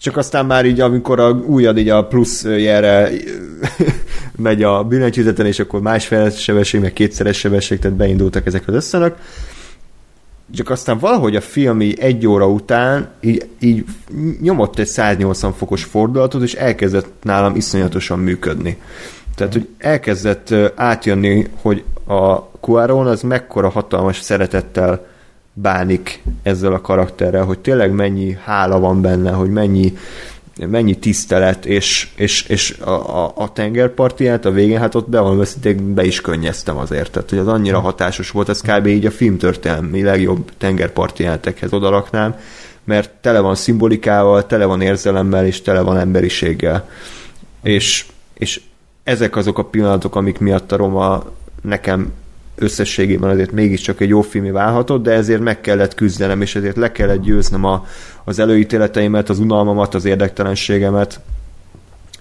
Csak aztán már így, amikor a újad így a plusz jelre megy a billentyűzeten, és akkor másfél sebesség, meg kétszeres sebesség, tehát beindultak ezek az összenek, csak aztán valahogy a filmi egy óra után így, így nyomott egy 180 fokos fordulatot, és elkezdett nálam iszonyatosan működni. Tehát, hogy elkezdett átjönni, hogy a Cuaron az mekkora hatalmas szeretettel bánik ezzel a karakterrel, hogy tényleg mennyi hála van benne, hogy mennyi mennyi tisztelet, és, és, és a, a, a tengerpartiját a végén, hát ott bevallom be is könnyeztem azért, tehát hogy az annyira hatásos volt, ez kb. így a filmtörténelmi legjobb tengerpartijátekhez odaraknám, mert tele van szimbolikával, tele van érzelemmel, és tele van emberiséggel. És, és ezek azok a pillanatok, amik miatt a Roma nekem összességében azért mégiscsak egy jó filmé válhatott, de ezért meg kellett küzdenem, és ezért le kellett győznem a, az előítéleteimet, az unalmamat, az érdektelenségemet,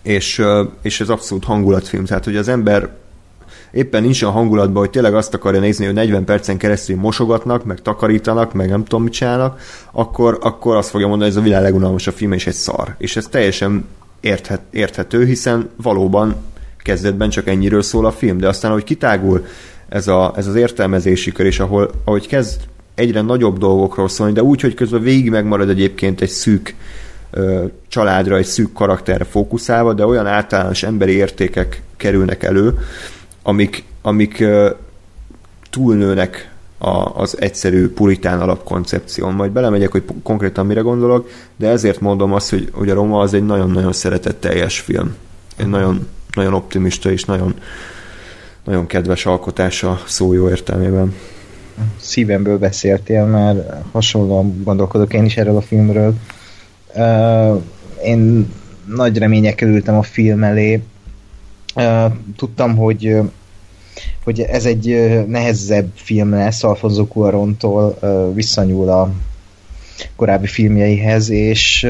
és, és ez abszolút hangulatfilm. Tehát, hogy az ember éppen nincs a hangulatban, hogy tényleg azt akarja nézni, hogy 40 percen keresztül mosogatnak, meg takarítanak, meg nem tudom mit csinálnak, akkor, akkor azt fogja mondani, hogy ez a világ legunalmasabb film, és egy szar. És ez teljesen érthet, érthető, hiszen valóban kezdetben csak ennyiről szól a film, de aztán, ahogy kitágul ez, a, ez az értelmezési kör, és ahol, ahogy kezd egyre nagyobb dolgokról szólni, de úgy, hogy közben végig megmarad egyébként egy szűk ö, családra, egy szűk karakterre fókuszálva, de olyan általános emberi értékek kerülnek elő, amik, amik ö, túlnőnek a, az egyszerű puritán alapkoncepción. Majd belemegyek, hogy konkrétan mire gondolok, de ezért mondom azt, hogy, hogy a Roma az egy nagyon-nagyon szeretetteljes film. Egy nagyon, nagyon optimista és nagyon, nagyon kedves alkotása szó jó értelmében. Szívemből beszéltél, mert hasonlóan gondolkodok én is erről a filmről. Én nagy reményekkel ültem a film elé. Tudtam, hogy hogy ez egy nehezebb film lesz Alfonso Cuarontól uh, visszanyúl a korábbi filmjeihez, és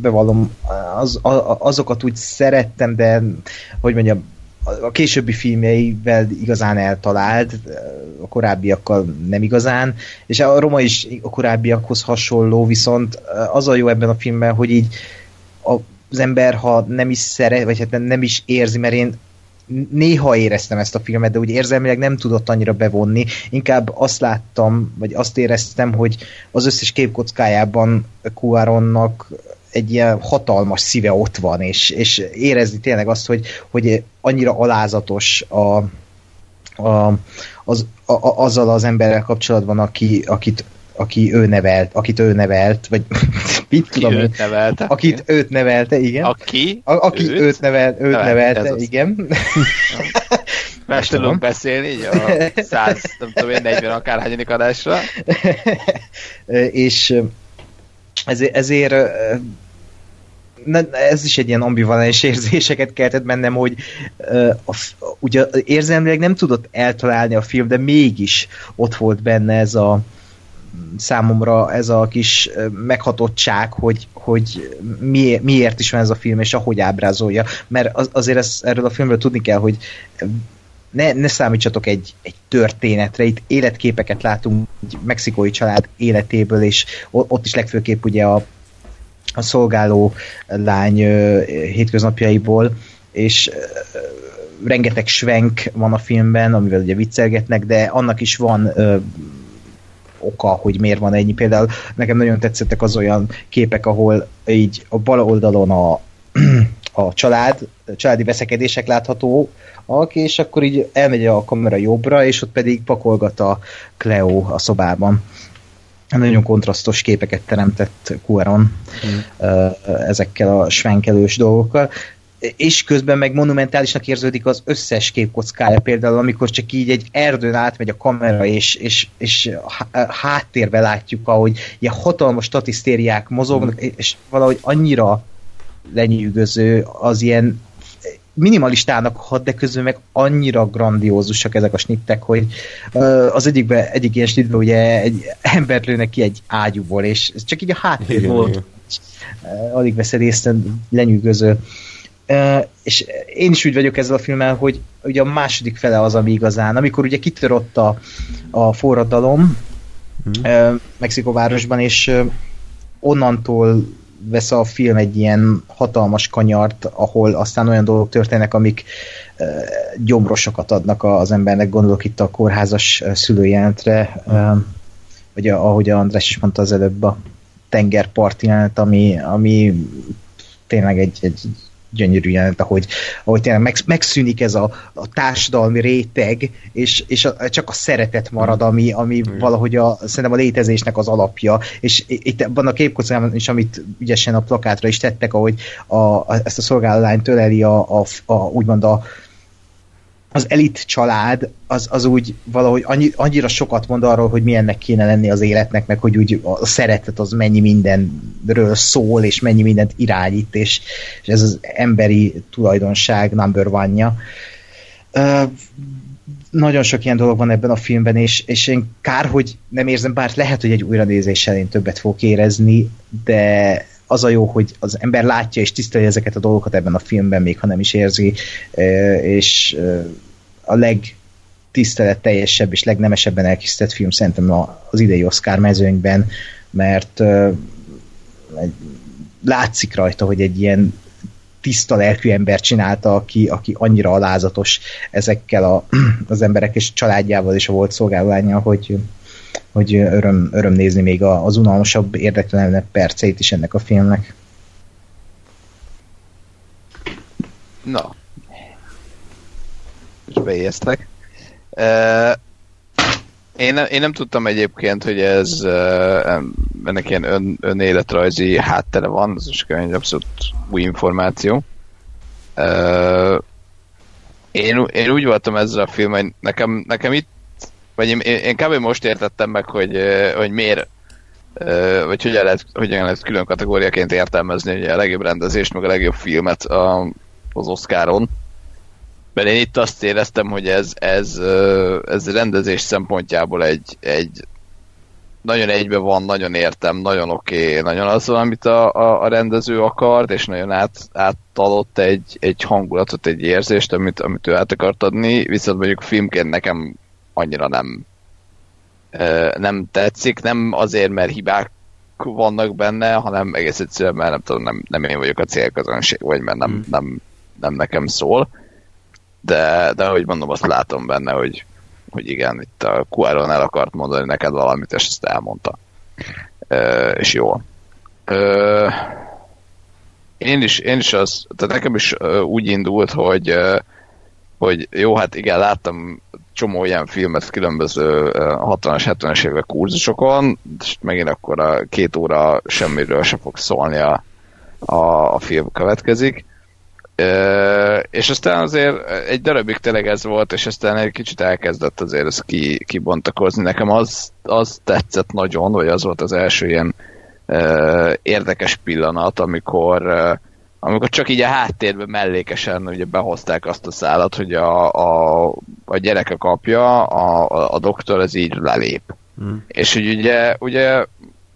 bevallom, az, azokat úgy szerettem, de hogy mondjam, a későbbi filmjeivel igazán eltalált, a korábbiakkal nem igazán, és a Roma is a korábbiakhoz hasonló, viszont az a jó ebben a filmben, hogy így az ember, ha nem is szeret, vagy hát nem is érzi, mert én néha éreztem ezt a filmet, de úgy érzelmileg nem tudott annyira bevonni. Inkább azt láttam, vagy azt éreztem, hogy az összes képkockájában Cuaronnak egy ilyen hatalmas szíve ott van, és, és érezni tényleg azt, hogy, hogy annyira alázatos a, a, az, a, azzal az emberrel kapcsolatban, aki, akit aki ő nevelt, akit ő nevelt, vagy mit tudom őt nevelte. akit őt nevelte, igen. Aki? A, aki őt, őt, nevel, őt Nevelte, nevelte, igen. Tudom. tudunk beszélni így a 100, nem tudom én, 40 akárhányadik adásra. és ezért, ezért ez is egy ilyen ambivalens érzéseket keltett bennem, hogy a, ugye érzelmileg nem tudott eltalálni a film, de mégis ott volt benne ez a számomra ez a kis meghatottság, hogy, hogy miért, miért is van ez a film, és ahogy ábrázolja. Mert az, azért ez, erről a filmről tudni kell, hogy ne, ne számítsatok egy, egy történetre, itt életképeket látunk egy mexikói család életéből, és ott is legfőképp ugye a, a szolgáló lány hétköznapjaiból, és rengeteg svenk van a filmben, amivel ugye viccelgetnek, de annak is van ö, oka, hogy miért van ennyi. Például nekem nagyon tetszettek az olyan képek, ahol így a bal oldalon a, a család, családi veszekedések láthatóak, és akkor így elmegy a kamera jobbra, és ott pedig pakolgat a Cleo a szobában. Nagyon kontrasztos képeket teremtett Cuaron mm. ezekkel a svenkelős dolgokkal és közben meg monumentálisnak érződik az összes képkockája, például amikor csak így egy erdőn átmegy a kamera, és, és, és há- háttérbe látjuk, ahogy ilyen hatalmas statisztériák mozognak, mm. és valahogy annyira lenyűgöző az ilyen minimalistának hat, de közben meg annyira grandiózusak ezek a snittek, hogy az egyikbe, egyik ilyen snittben ugye egy embert lőnek ki egy ágyúból, és ez csak így a háttér volt. Alig veszed észre, lenyűgöző. És én is úgy vagyok ezzel a filmmel, hogy ugye a második fele az, ami igazán, amikor ugye kitörött a, a forradalom mm. Mexikóvárosban, és onnantól vesz a film egy ilyen hatalmas kanyart, ahol aztán olyan dolgok történnek, amik gyomrosokat adnak az embernek, gondolok itt a kórházas szülőjelentre, ö, vagy a, ahogy András is mondta az előbb, a tengerparti jelent, ami, ami tényleg egy, egy gyönyörű jelent, ahogy, ahogy tényleg meg, megszűnik ez a, a társadalmi réteg, és, és a, csak a szeretet marad, ami, ami valahogy a, szerintem a létezésnek az alapja, és itt abban a képkockában is, amit ügyesen a plakátra is tettek, ahogy a, a, ezt a szolgálólányt öleli a, a, a, úgymond a, az elit család az, az úgy valahogy annyi, annyira sokat mond arról, hogy milyennek kéne lenni az életnek, meg hogy úgy a szeretet az mennyi mindenről szól, és mennyi mindent irányít, és, és ez az emberi tulajdonság number one-ja. Uh, nagyon sok ilyen dolog van ebben a filmben, és, és én kár, hogy nem érzem, bár lehet, hogy egy újranézéssel én többet fogok érezni, de az a jó, hogy az ember látja és tisztelje ezeket a dolgokat ebben a filmben, még ha nem is érzi, és a legtiszteletteljesebb és legnemesebben elkészített film szerintem az idei Oscar mezőnyben, mert látszik rajta, hogy egy ilyen tiszta lelkű ember csinálta, aki, aki annyira alázatos ezekkel a, az emberek és családjával és a volt szolgálólánya, hogy, hogy öröm, öröm nézni még az unalmasabb, érdektelenebb perceit is ennek a filmnek. Na. És beijesztek. Uh, én, nem, én nem tudtam egyébként, hogy ez ennek ilyen ön, önéletrajzi háttere van, ez is egy abszolút új információ. Én, én úgy voltam ezzel a film, hogy nekem, nekem itt, vagy én, én kb. most értettem meg, hogy, hogy miért vagy hogyan lehet, hogyan lehet külön kategóriaként értelmezni ugye a legjobb rendezést, meg a legjobb filmet az Oscaron. Mert én itt azt éreztem, hogy ez, ez, ez rendezés szempontjából egy, egy nagyon egybe van, nagyon értem, nagyon oké, okay, nagyon az, amit a, a, a rendező akart, és nagyon át, átadott egy, egy hangulatot, egy érzést, amit, amit ő át akart adni, viszont mondjuk filmként nekem annyira nem nem tetszik, nem azért, mert hibák vannak benne, hanem egész egyszerűen, mert nem tudom, nem, nem én vagyok a célközönség, vagy mert nem, hmm. nem, nem nekem szól. De, de ahogy mondom, azt látom benne, hogy, hogy igen, itt a Cuaron el akart mondani neked valamit, és ezt elmondta. Ö, és jó. Ö, én is, én is az, tehát nekem is úgy indult, hogy hogy jó, hát igen, láttam csomó ilyen filmet különböző 60-as, 70-es évek kurzusokon, és megint akkor a két óra semmiről se fog szólni a, a, a film következik. Uh, és aztán azért egy darabig tényleg ez volt, és aztán egy kicsit elkezdett azért ez ki, kibontakozni. Nekem az, az tetszett nagyon, vagy az volt az első ilyen uh, érdekes pillanat, amikor uh, amikor csak így a háttérben mellékesen ugye behozták azt a szállat, hogy a, a, a gyereke kapja, a, a, a doktor az így lelép. Mm. És hogy ugye, ugye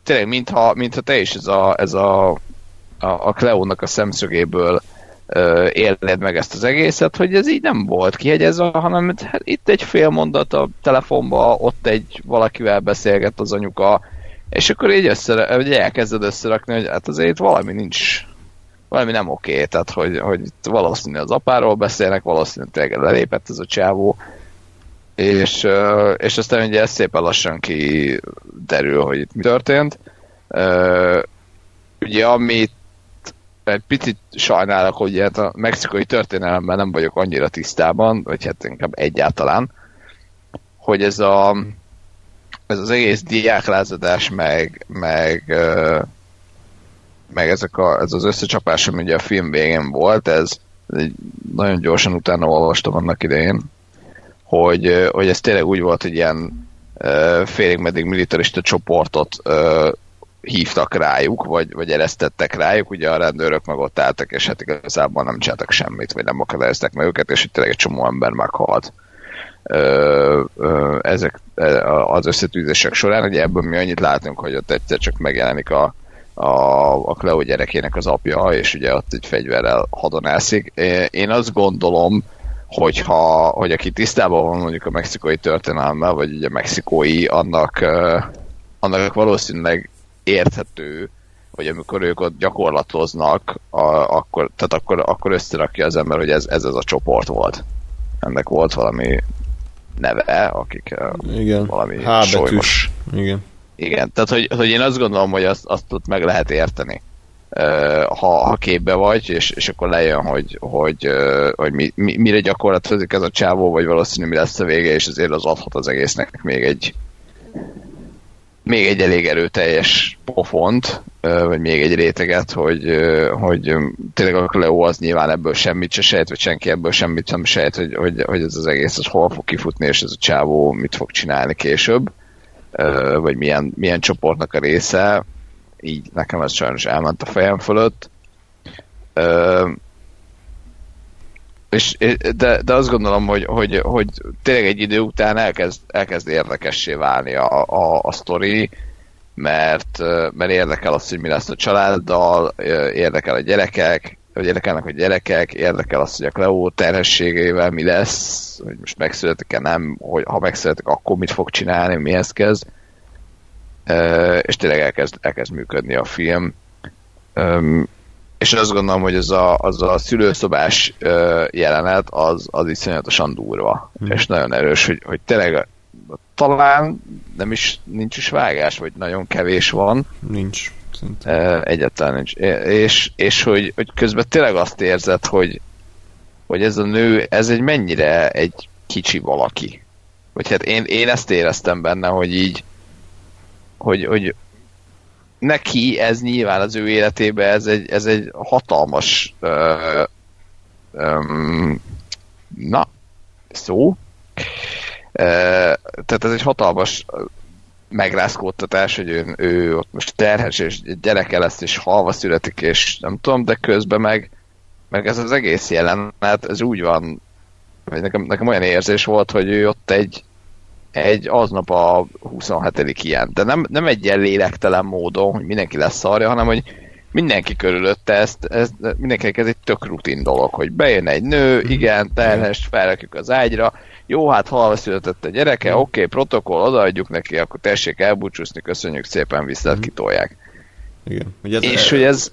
tényleg mintha, mintha te is ez a, ez a, a, a Cleónak a szemszögéből uh, élnéd meg ezt az egészet, hogy ez így nem volt kihegyezve, hanem hát itt egy fél mondat a telefonba, ott egy valakivel beszélget az anyuka, és akkor így össze, ugye elkezded összerakni, hogy hát azért itt valami nincs, valami nem oké, tehát hogy, hogy itt valószínű az apáról beszélnek, valószínűleg tényleg lelépett ez a csávó, és, és aztán ugye ez szépen lassan kiderül, hogy itt mi történt. Ugye amit egy picit sajnálok, hogy hát a mexikai történelemben nem vagyok annyira tisztában, vagy hát inkább egyáltalán, hogy ez a ez az egész diáklázadás, meg, meg meg ezek a, ez az összecsapás, ami ugye a film végén volt, ez, nagyon gyorsan utána olvastam annak idején, hogy, hogy ez tényleg úgy volt, hogy ilyen félig meddig militarista csoportot hívtak rájuk, vagy, vagy eresztettek rájuk, ugye a rendőrök meg ott álltak, és hát igazából nem csináltak semmit, vagy nem akadályozták meg őket, és itt tényleg egy csomó ember meghalt ezek az összetűzések során, ugye ebből mi annyit látunk, hogy ott egyszer csak megjelenik a, a, a Cleo gyerekének az apja, és ugye ott egy fegyverrel hadonászik. Én azt gondolom, hogyha, hogy aki tisztában van mondjuk a mexikai történelmmel, vagy ugye mexikói, annak, annak valószínűleg érthető, hogy amikor ők ott gyakorlatoznak, a, akkor, tehát akkor, akkor összerakja az ember, hogy ez, ez az a csoport volt. Ennek volt valami neve, akik Igen. valami H solymos. Igen. Igen, tehát hogy, hogy én azt gondolom, hogy azt, azt ott meg lehet érteni. Ha, ha képbe vagy, és, és akkor lejön, hogy, hogy, hogy mi, mi, mire gyakorlatozik ez a csávó, vagy valószínű mi lesz a vége, és azért az adhat az egésznek még egy még egy elég erőteljes pofont, vagy még egy réteget, hogy, hogy tényleg a Leo az nyilván ebből semmit se sejt, vagy senki ebből semmit sem sejt, hogy, hogy, hogy ez az egész az hol fog kifutni, és ez a csávó mit fog csinálni később vagy milyen, milyen csoportnak a része, így nekem ez sajnos elment a fejem fölött. És, de, de azt gondolom, hogy, hogy, hogy tényleg egy idő után elkezd, elkezd érdekessé válni a, a, a sztori, mert, mert érdekel az, hogy mi lesz a családdal, érdekel a gyerekek, hogy érdekelnek a gyerekek, érdekel az, hogy a Cleo terhességével mi lesz, hogy most megszületik-e nem, hogy ha megszületik, akkor mit fog csinálni, mihez kezd. És tényleg elkezd, elkezd működni a film. És azt gondolom, hogy az a, az a szülőszobás jelenet az, az iszonyatosan durva, mm. és nagyon erős, hogy, hogy tényleg talán nem is, nincs is vágás, vagy nagyon kevés van. Nincs. Uh, egyáltalán nincs. És, és hogy, hogy közben tényleg azt érzed, hogy, hogy ez a nő, ez egy mennyire egy kicsi valaki. Vagy hát én, én ezt éreztem benne, hogy így, hogy, hogy neki ez nyilván az ő életében ez egy, ez egy hatalmas uh, um, na, szó. Uh, tehát ez egy hatalmas megrázkódtatás, hogy ő, ő ott most terhes, és gyereke lesz, és halva születik, és nem tudom, de közben meg, meg ez az egész jelenet, ez úgy van, nekem, nekem olyan érzés volt, hogy ő ott egy, egy aznap a 27. ilyen, de nem, nem egy ilyen lélektelen módon, hogy mindenki lesz szarja, hanem hogy mindenki körülötte ezt, ez, mindenkinek ez egy tök rutin dolog, hogy bejön egy nő, mhm. igen, terhes, felrakjuk az ágyra, jó, hát halva született a gyereke, oké, okay, protokoll, odaadjuk neki, akkor tessék elbúcsúszni, köszönjük szépen, vissza mm. kitolják. Igen. Ugye ez és hogy ez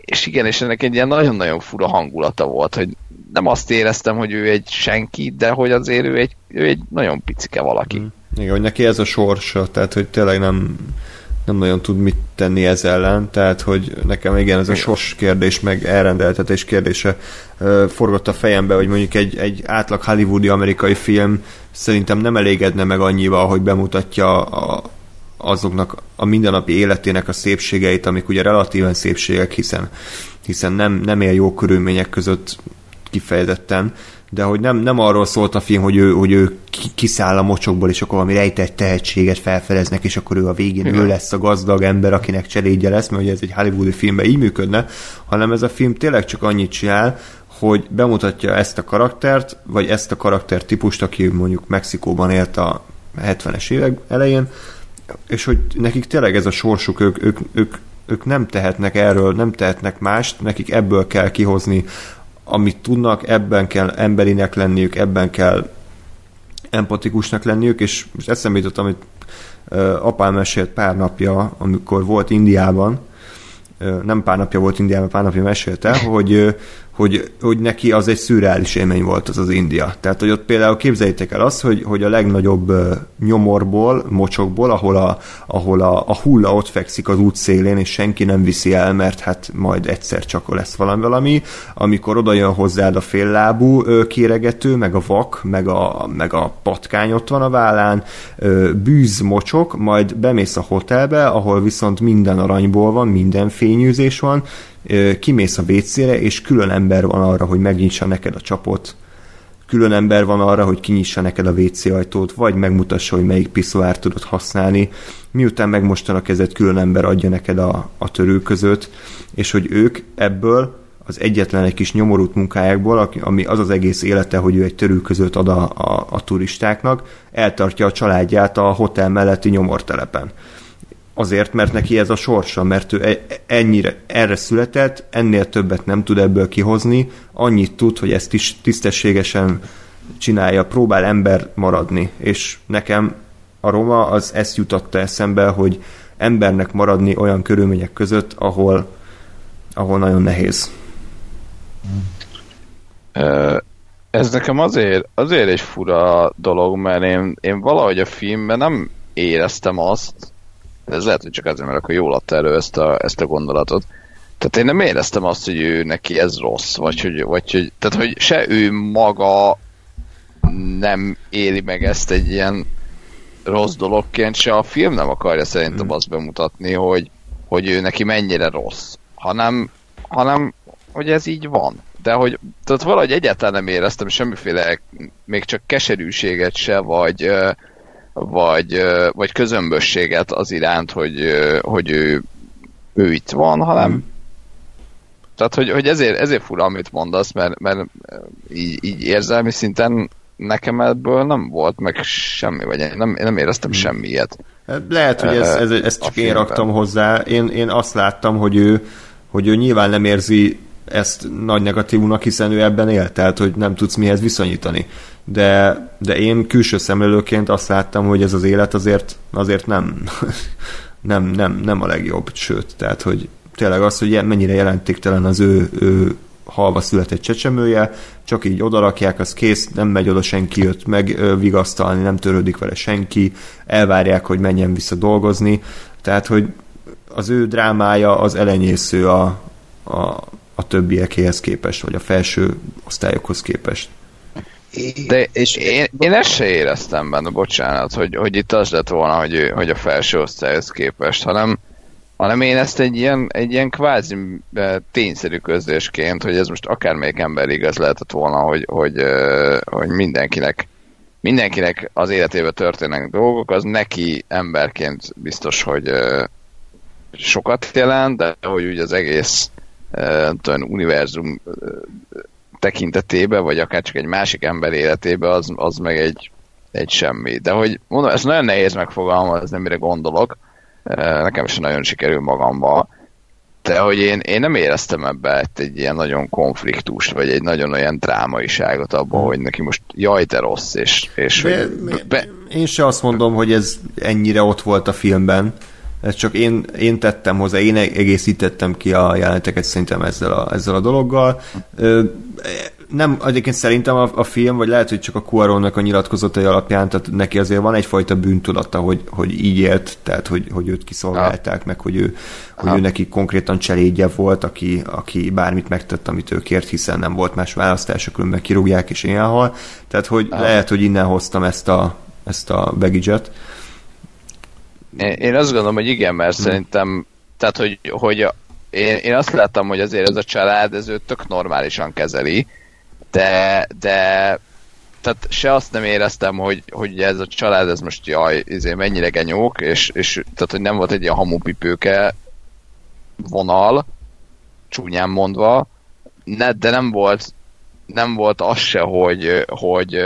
és igen, és ennek egy ilyen nagyon-nagyon fura hangulata volt, hogy nem azt éreztem, hogy ő egy senki, de hogy azért ő egy, ő egy nagyon picike valaki. Mm. Igen, hogy neki ez a sorsa, tehát hogy tényleg nem nem nagyon tud mit tenni ez ellen, tehát hogy nekem igen, ez a sos kérdés, meg elrendeltetés kérdése uh, forgott a fejembe, hogy mondjuk egy, egy átlag hollywoodi amerikai film szerintem nem elégedne meg annyival, hogy bemutatja a, azoknak a mindennapi életének a szépségeit, amik ugye relatíven szépségek, hiszen, hiszen nem, nem él jó körülmények között kifejezetten, de hogy nem, nem arról szólt a film, hogy ő, hogy ő kiszáll a mocsokból, és akkor valami rejtett tehetséget felfedeznek, és akkor ő a végén Igen. ő lesz a gazdag ember, akinek cselédje lesz, mert ugye ez egy hollywoodi filmben így működne, hanem ez a film tényleg csak annyit csinál, hogy bemutatja ezt a karaktert, vagy ezt a karaktertípust, aki mondjuk Mexikóban élt a 70-es évek elején, és hogy nekik tényleg ez a sorsuk, ők, ők, ők, ők nem tehetnek erről, nem tehetnek mást, nekik ebből kell kihozni amit tudnak, ebben kell emberinek lenniük, ebben kell empatikusnak lenniük, és most eszembe jutott, amit apám mesélt pár napja, amikor volt Indiában, nem pár napja volt Indiában, pár napja mesélte, hogy hogy, hogy neki az egy szürreális élmény volt az az India. Tehát, hogy ott például képzeljétek el azt, hogy, hogy a legnagyobb nyomorból, mocsokból, ahol, a, ahol a, a hulla ott fekszik az út szélén, és senki nem viszi el, mert hát majd egyszer csak lesz valami valami, amikor oda jön hozzád a féllábú kéregető, meg a vak, meg a, meg a patkány ott van a vállán, bűz mocsok, majd bemész a hotelbe, ahol viszont minden aranyból van, minden fényűzés van, kimész a WC-re, és külön ember van arra, hogy megnyissa neked a csapot, külön ember van arra, hogy kinyissa neked a WC ajtót, vagy megmutassa, hogy melyik piszoár tudod használni, miután megmostanak kezed, külön ember adja neked a, a törő között, és hogy ők ebből az egyetlen egy kis nyomorult munkájákból, ami az az egész élete, hogy ő egy törő között ad a, a, a turistáknak, eltartja a családját a hotel melletti nyomortelepen. Azért, mert neki ez a sorsa, mert ő e- ennyire erre született, ennél többet nem tud ebből kihozni, annyit tud, hogy ezt is tisztességesen csinálja, próbál ember maradni. És nekem a Roma az ezt jutatta eszembe, hogy embernek maradni olyan körülmények között, ahol, ahol nagyon nehéz. Ez nekem azért, azért egy fura dolog, mert én, én valahogy a filmben nem éreztem azt, ez lehet, hogy csak azért, mert akkor jól adta elő ezt a, ezt a gondolatot. Tehát én nem éreztem azt, hogy ő neki ez rossz, vagy hogy, vagy hogy, tehát hogy se ő maga nem éli meg ezt egy ilyen rossz dologként, se a film nem akarja szerintem azt bemutatni, hogy, hogy ő neki mennyire rossz, hanem, hanem hogy ez így van. De hogy tehát valahogy egyáltalán nem éreztem semmiféle még csak keserűséget se, vagy, vagy, vagy közömbösséget az iránt, hogy, hogy ő, ő itt van, hanem mm. tehát, hogy, hogy ezért, ezért fura, amit mondasz, mert, mert így, így érzelmi szinten nekem ebből nem volt meg semmi, vagy én nem, én nem éreztem mm. semmiet. Lehet, hogy ez, ez, ezt csak én raktam hozzá. Én, én azt láttam, hogy ő, hogy ő nyilván nem érzi ezt nagy negatívúnak, hiszen ő ebben él, tehát hogy nem tudsz mihez viszonyítani. De, de én külső szemlélőként azt láttam, hogy ez az élet azért, azért nem, nem, nem, nem a legjobb, sőt, tehát, hogy tényleg az, hogy mennyire jelentéktelen az ő, ő halva született csecsemője, csak így odarakják, az kész, nem megy oda senki jött megvigasztalni, nem törődik vele senki, elvárják, hogy menjen vissza dolgozni, tehát, hogy az ő drámája az elenyésző a, a, a többiekéhez képest, vagy a felső osztályokhoz képest. De és én, én ezt se éreztem benne, bocsánat, hogy, hogy itt az lett volna, hogy, hogy a felső osztályhoz képest, hanem, hanem én ezt egy ilyen, egy ilyen kvázi e, tényszerű közlésként, hogy ez most akármelyik ember igaz lehetett volna, hogy, hogy, e, hogy mindenkinek mindenkinek az életében történnek dolgok, az neki emberként biztos, hogy e, sokat jelent, de hogy úgy az egész tudom, univerzum tekintetében, vagy akár csak egy másik ember életében, az, az meg egy, egy semmi. De hogy mondom, ez nagyon nehéz megfogalmazni, mire gondolok. Nekem is nagyon sikerül magamba. De hogy én, én nem éreztem ebbe egy ilyen nagyon konfliktust, vagy egy nagyon olyan drámaiságot abban, hogy neki most jaj, te rossz, és, és de, hogy, be... Én se azt mondom, hogy ez ennyire ott volt a filmben. Ez csak én, én tettem hozzá, én egészítettem ki a jeleneteket szerintem ezzel a, ezzel a dologgal nem, egyébként szerintem a, a film, vagy lehet, hogy csak a Cuaronnak a nyilatkozatai alapján, tehát neki azért van egyfajta bűntudata, hogy, hogy így élt, tehát hogy, hogy őt kiszolgálták, meg hogy ő, hogy ő neki konkrétan cselédje volt, aki, aki bármit megtett, amit ő kért, hiszen nem volt más választása, különben kirúgják és ilyen hal. Tehát, hogy Aha. lehet, hogy innen hoztam ezt a, ezt a baggage én, azt gondolom, hogy igen, mert hmm. szerintem, tehát, hogy, hogy én, én azt láttam, hogy azért ez a család, ez őt tök normálisan kezeli, de, de tehát se azt nem éreztem, hogy, hogy ez a család, ez most jaj, izé, mennyire genyók, és, és tehát, hogy nem volt egy ilyen hamupipőke vonal, csúnyán mondva, ne, de nem volt nem volt az se, hogy, hogy,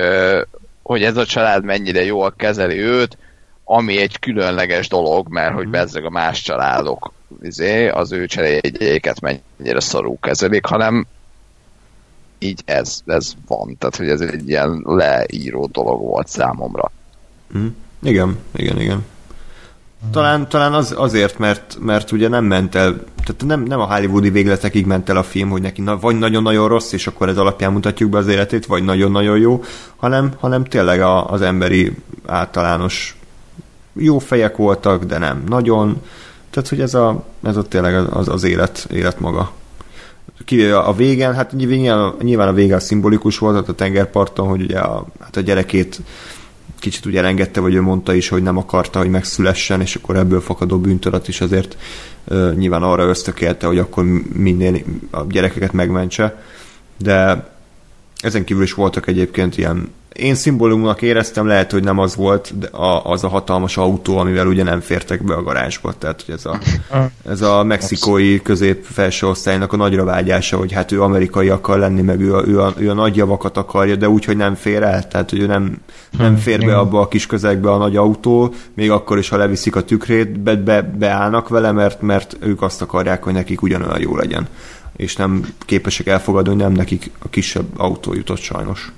hogy ez a család mennyire jól kezeli őt, ami egy különleges dolog, mert hogy mhm. bezzeg a más családok izé, az ő cseréjegyeiket mennyire szarú kezelik, hanem így ez, ez van. Tehát, hogy ez egy ilyen leíró dolog volt számomra. Mm. Igen, igen, igen. Talán, talán az, azért, mert, mert ugye nem ment el, tehát nem, nem a hollywoodi végletekig ment el a film, hogy neki na, vagy nagyon-nagyon rossz, és akkor ez alapján mutatjuk be az életét, vagy nagyon-nagyon jó, hanem, hanem tényleg a, az emberi általános jó fejek voltak, de nem nagyon. Tehát, hogy ez a, ez a tényleg az, az élet, élet maga. Kivéve a végen, hát nyilván, nyilván a vége szimbolikus volt, a tengerparton, hogy ugye a, hát a gyerekét kicsit ugye elengedte, vagy ő mondta is, hogy nem akarta, hogy megszülessen, és akkor ebből fakadó bűntudat is azért uh, nyilván arra ösztökélte, hogy akkor minél a gyerekeket megmentse. De ezen kívül is voltak egyébként ilyen én szimbólumnak éreztem, lehet, hogy nem az volt, de a, az a hatalmas autó, amivel ugye nem fértek be a garázsba. Tehát, hogy ez a, ez a mexikói közép-felső osztálynak a nagyra vágyása, hogy hát ő amerikai akar lenni, meg ő a, ő a, ő a nagy javakat akarja, de úgy, hogy nem fér el. Tehát, hogy ő nem, nem fér be abba a kis közegbe a nagy autó, még akkor is, ha leviszik a tükrét, be, be, beállnak vele, mert, mert ők azt akarják, hogy nekik ugyanolyan jó legyen és nem képesek elfogadni, hogy nem nekik a kisebb autó jutott sajnos.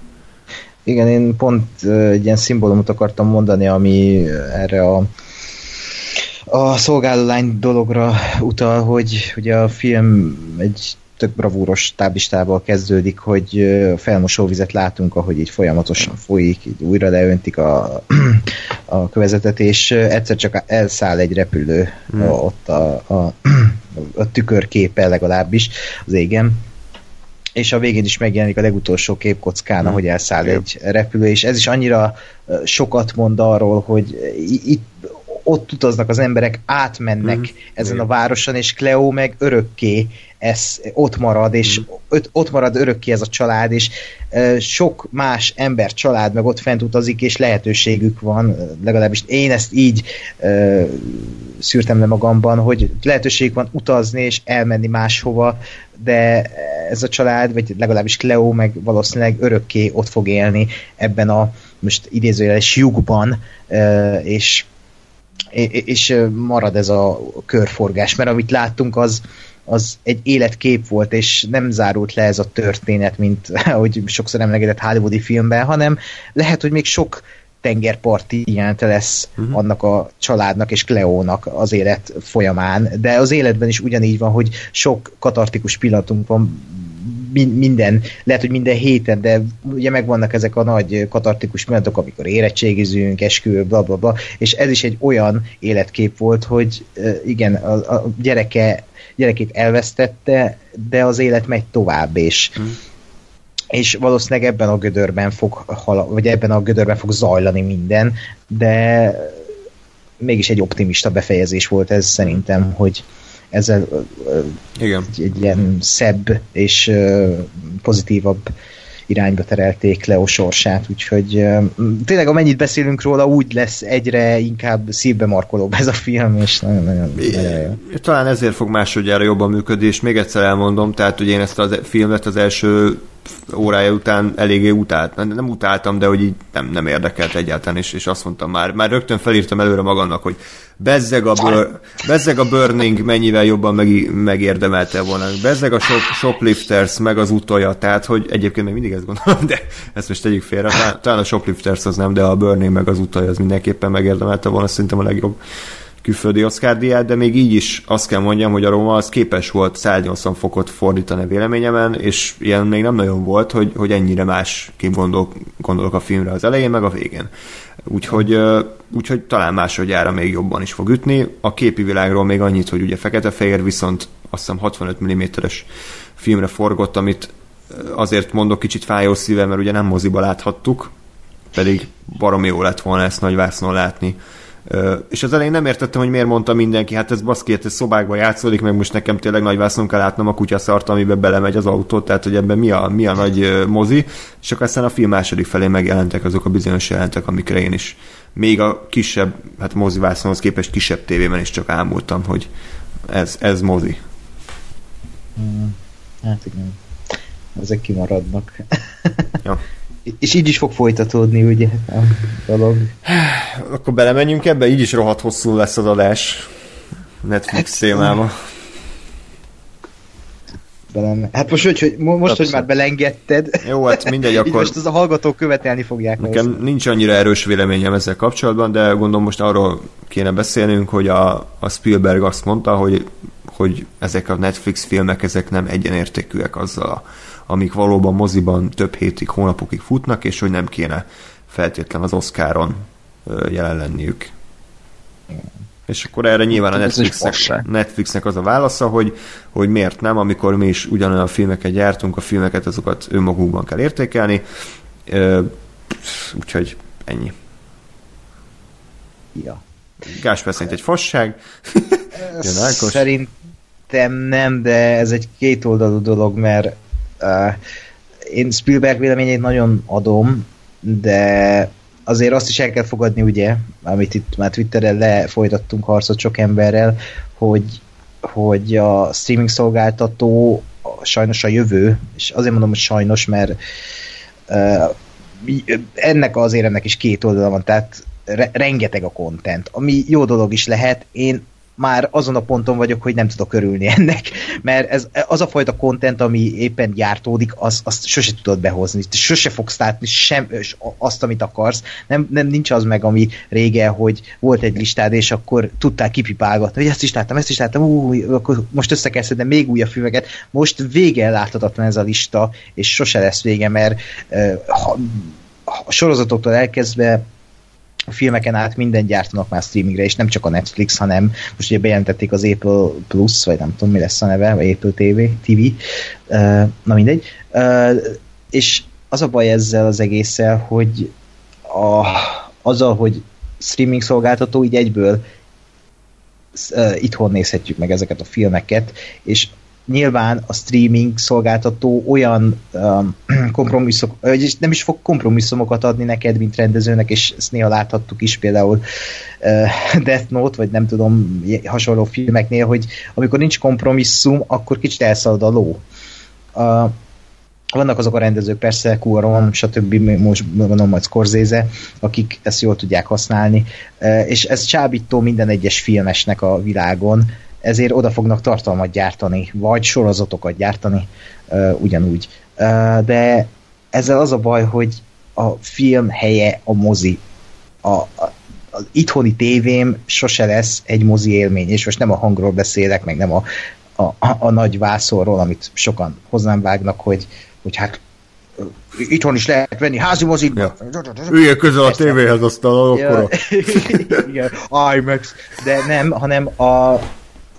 Igen, én pont egy ilyen szimbólumot akartam mondani, ami erre a a szolgálólány dologra utal, hogy ugye a film egy tök bravúros táblistával kezdődik, hogy felmosóvizet látunk, ahogy így folyamatosan folyik, így újra leöntik a, a kövezetet, és egyszer csak elszáll egy repülő hmm. ott a, a, a tükörképe legalábbis az égen, és a végén is megjelenik a legutolsó képkockán, hmm. ahogy elszáll egy repülő, és ez is annyira sokat mond arról, hogy itt ott utaznak az emberek, átmennek mm. ezen a városon, és Cleo meg örökké ez ott marad, és mm. ott, ott marad örökké ez a család, és e, sok más ember család meg ott fent utazik, és lehetőségük van, legalábbis én ezt így e, szűrtem le magamban, hogy lehetőségük van utazni és elmenni máshova, de ez a család, vagy legalábbis Cleo meg valószínűleg örökké ott fog élni ebben a most idézőjeles lyukban, és és marad ez a körforgás, mert amit láttunk, az, az egy életkép volt, és nem zárult le ez a történet, mint ahogy sokszor emlegetett hollywoodi filmben, hanem lehet, hogy még sok tengerparti jelente lesz uh-huh. annak a családnak és Cleónak az élet folyamán, de az életben is ugyanígy van, hogy sok katartikus pillanatunk van minden, lehet, hogy minden héten, de ugye megvannak ezek a nagy katartikus pillanatok, amikor érettségizünk, eskü, bla, bla, bla, és ez is egy olyan életkép volt, hogy igen, a, a gyereke, gyerekét elvesztette, de az élet megy tovább, és hmm és valószínűleg ebben a gödörben fog vagy ebben a gödörben fog zajlani minden, de mégis egy optimista befejezés volt ez szerintem, hogy ezzel Igen. Egy, egy ilyen szebb és pozitívabb irányba terelték Leo sorsát, úgyhogy tényleg amennyit beszélünk róla, úgy lesz egyre inkább szívbe markolóbb ez a film, és nagyon-nagyon Talán ezért fog másodjára jobban működni, és még egyszer elmondom, tehát hogy én ezt a filmet az első órája után eléggé utált, nem utáltam, de hogy így nem, nem érdekelt egyáltalán, és, és azt mondtam már, már rögtön felírtam előre magamnak, hogy bezzeg a, bur, bezzeg a Burning mennyivel jobban meg, megérdemelte volna, bezzeg a shop, Shoplifters, meg az utolja, tehát hogy egyébként még mindig ezt gondolom, de ezt most tegyük félre, talán, a Shoplifters az nem, de a Burning meg az utolja az mindenképpen megérdemelte volna, szerintem a legjobb külföldi Oscar díját, de még így is azt kell mondjam, hogy a Roma az képes volt 180 fokot fordítani a véleményemen, és ilyen még nem nagyon volt, hogy, hogy ennyire más gondol, gondolok a filmre az elején, meg a végén. Úgyhogy, úgyhogy talán másodjára még jobban is fog ütni. A képi világról még annyit, hogy ugye fekete-fehér, viszont azt hiszem 65 mm-es filmre forgott, amit azért mondok kicsit fájó szíve, mert ugye nem moziba láthattuk, pedig baromi jó lett volna ezt nagy látni. És az elején nem értettem, hogy miért mondta mindenki, hát ez baszki, hát ez szobákban játszódik, meg most nekem tényleg nagy vásznon kell látnom a kutyaszart, amiben belemegy az autó, tehát hogy ebben mi a, mi a nagy mozi, és akkor aztán a film második felé megjelentek azok a bizonyos jelentek, amikre én is még a kisebb, hát mozi vászonhoz képest kisebb tévében is csak ámultam, hogy ez, ez mozi. Hmm. Hát igen. Ezek kimaradnak. Ja. És így is fog folytatódni, ugye, a dolog. Akkor belemenjünk ebbe, így is rohadt hosszú lesz az adás Netflix hát, témába. Belem... Hát most, hogy, hogy, most, hogy már belengedted. Jó, hát mindegy, akkor... most az a hallgatók követelni fogják. Nekem hozzá. nincs annyira erős véleményem ezzel kapcsolatban, de gondolom most arról kéne beszélnünk, hogy a, a Spielberg azt mondta, hogy, hogy ezek a Netflix filmek, ezek nem egyenértékűek azzal a amik valóban moziban több hétig, hónapokig futnak, és hogy nem kéne feltétlen az Oscaron jelen lenniük. És akkor erre nyilván a Netflixnek, Netflixnek az a válasza, hogy, hogy miért nem, amikor mi is ugyanolyan filmeket gyártunk, a filmeket azokat önmagukban kell értékelni. Úgyhogy ennyi. Ja. Gásper szerint egy fasság. Szerintem nem, de ez egy kétoldalú dolog, mert én Spielberg véleményét nagyon adom, de azért azt is el kell fogadni, ugye, amit itt már Twitteren lefolytattunk harcot sok emberrel, hogy, hogy a streaming szolgáltató sajnos a jövő, és azért mondom, hogy sajnos, mert uh, ennek azért ennek is két oldala van, tehát re- rengeteg a content, ami jó dolog is lehet. Én már azon a ponton vagyok, hogy nem tudok örülni ennek, mert ez, az a fajta content, ami éppen gyártódik, az, azt sose tudod behozni, sose fogsz látni sem, azt, amit akarsz, nem, nem nincs az meg, ami régen, hogy volt egy listád, és akkor tudtál kipipálgatni, hogy ezt is láttam, ezt is láttam, ú, akkor most össze kell szedni még újabb filmeket, most vége láthatatlan ez a lista, és sose lesz vége, mert uh, ha, a sorozatoktól elkezdve filmeken át minden gyártanak már streamingre, és nem csak a Netflix, hanem most ugye bejelentették az Apple Plus, vagy nem tudom mi lesz a neve, vagy Apple TV, TV na mindegy. És az a baj ezzel az egésszel, hogy a, azzal, hogy streaming szolgáltató így egyből itthon nézhetjük meg ezeket a filmeket, és nyilván a streaming szolgáltató olyan um, kompromisszok, vagy nem is fog kompromisszumokat adni neked, mint rendezőnek, és ezt néha láthattuk is például uh, Death Note, vagy nem tudom, hasonló filmeknél, hogy amikor nincs kompromisszum, akkor kicsit elszalad a ló. Uh, vannak azok a rendezők, persze, Cuaron, stb. most mondom majd Scorsese, akik ezt jól tudják használni, uh, és ez csábító minden egyes filmesnek a világon, ezért oda fognak tartalmat gyártani, vagy sorozatokat gyártani ugyanúgy. De ezzel az a baj, hogy a film helye a mozi. A, a, az itthoni tévém sose lesz egy mozi élmény, és most nem a hangról beszélek, meg nem a, a, a, a nagy vászorról, amit sokan hozzám vágnak, hogy, hogy hát itthon is lehet venni házi mozik. Ja. Üljél közel a tévéhez, aztán a ja, Igen, IMAX. De nem, hanem a,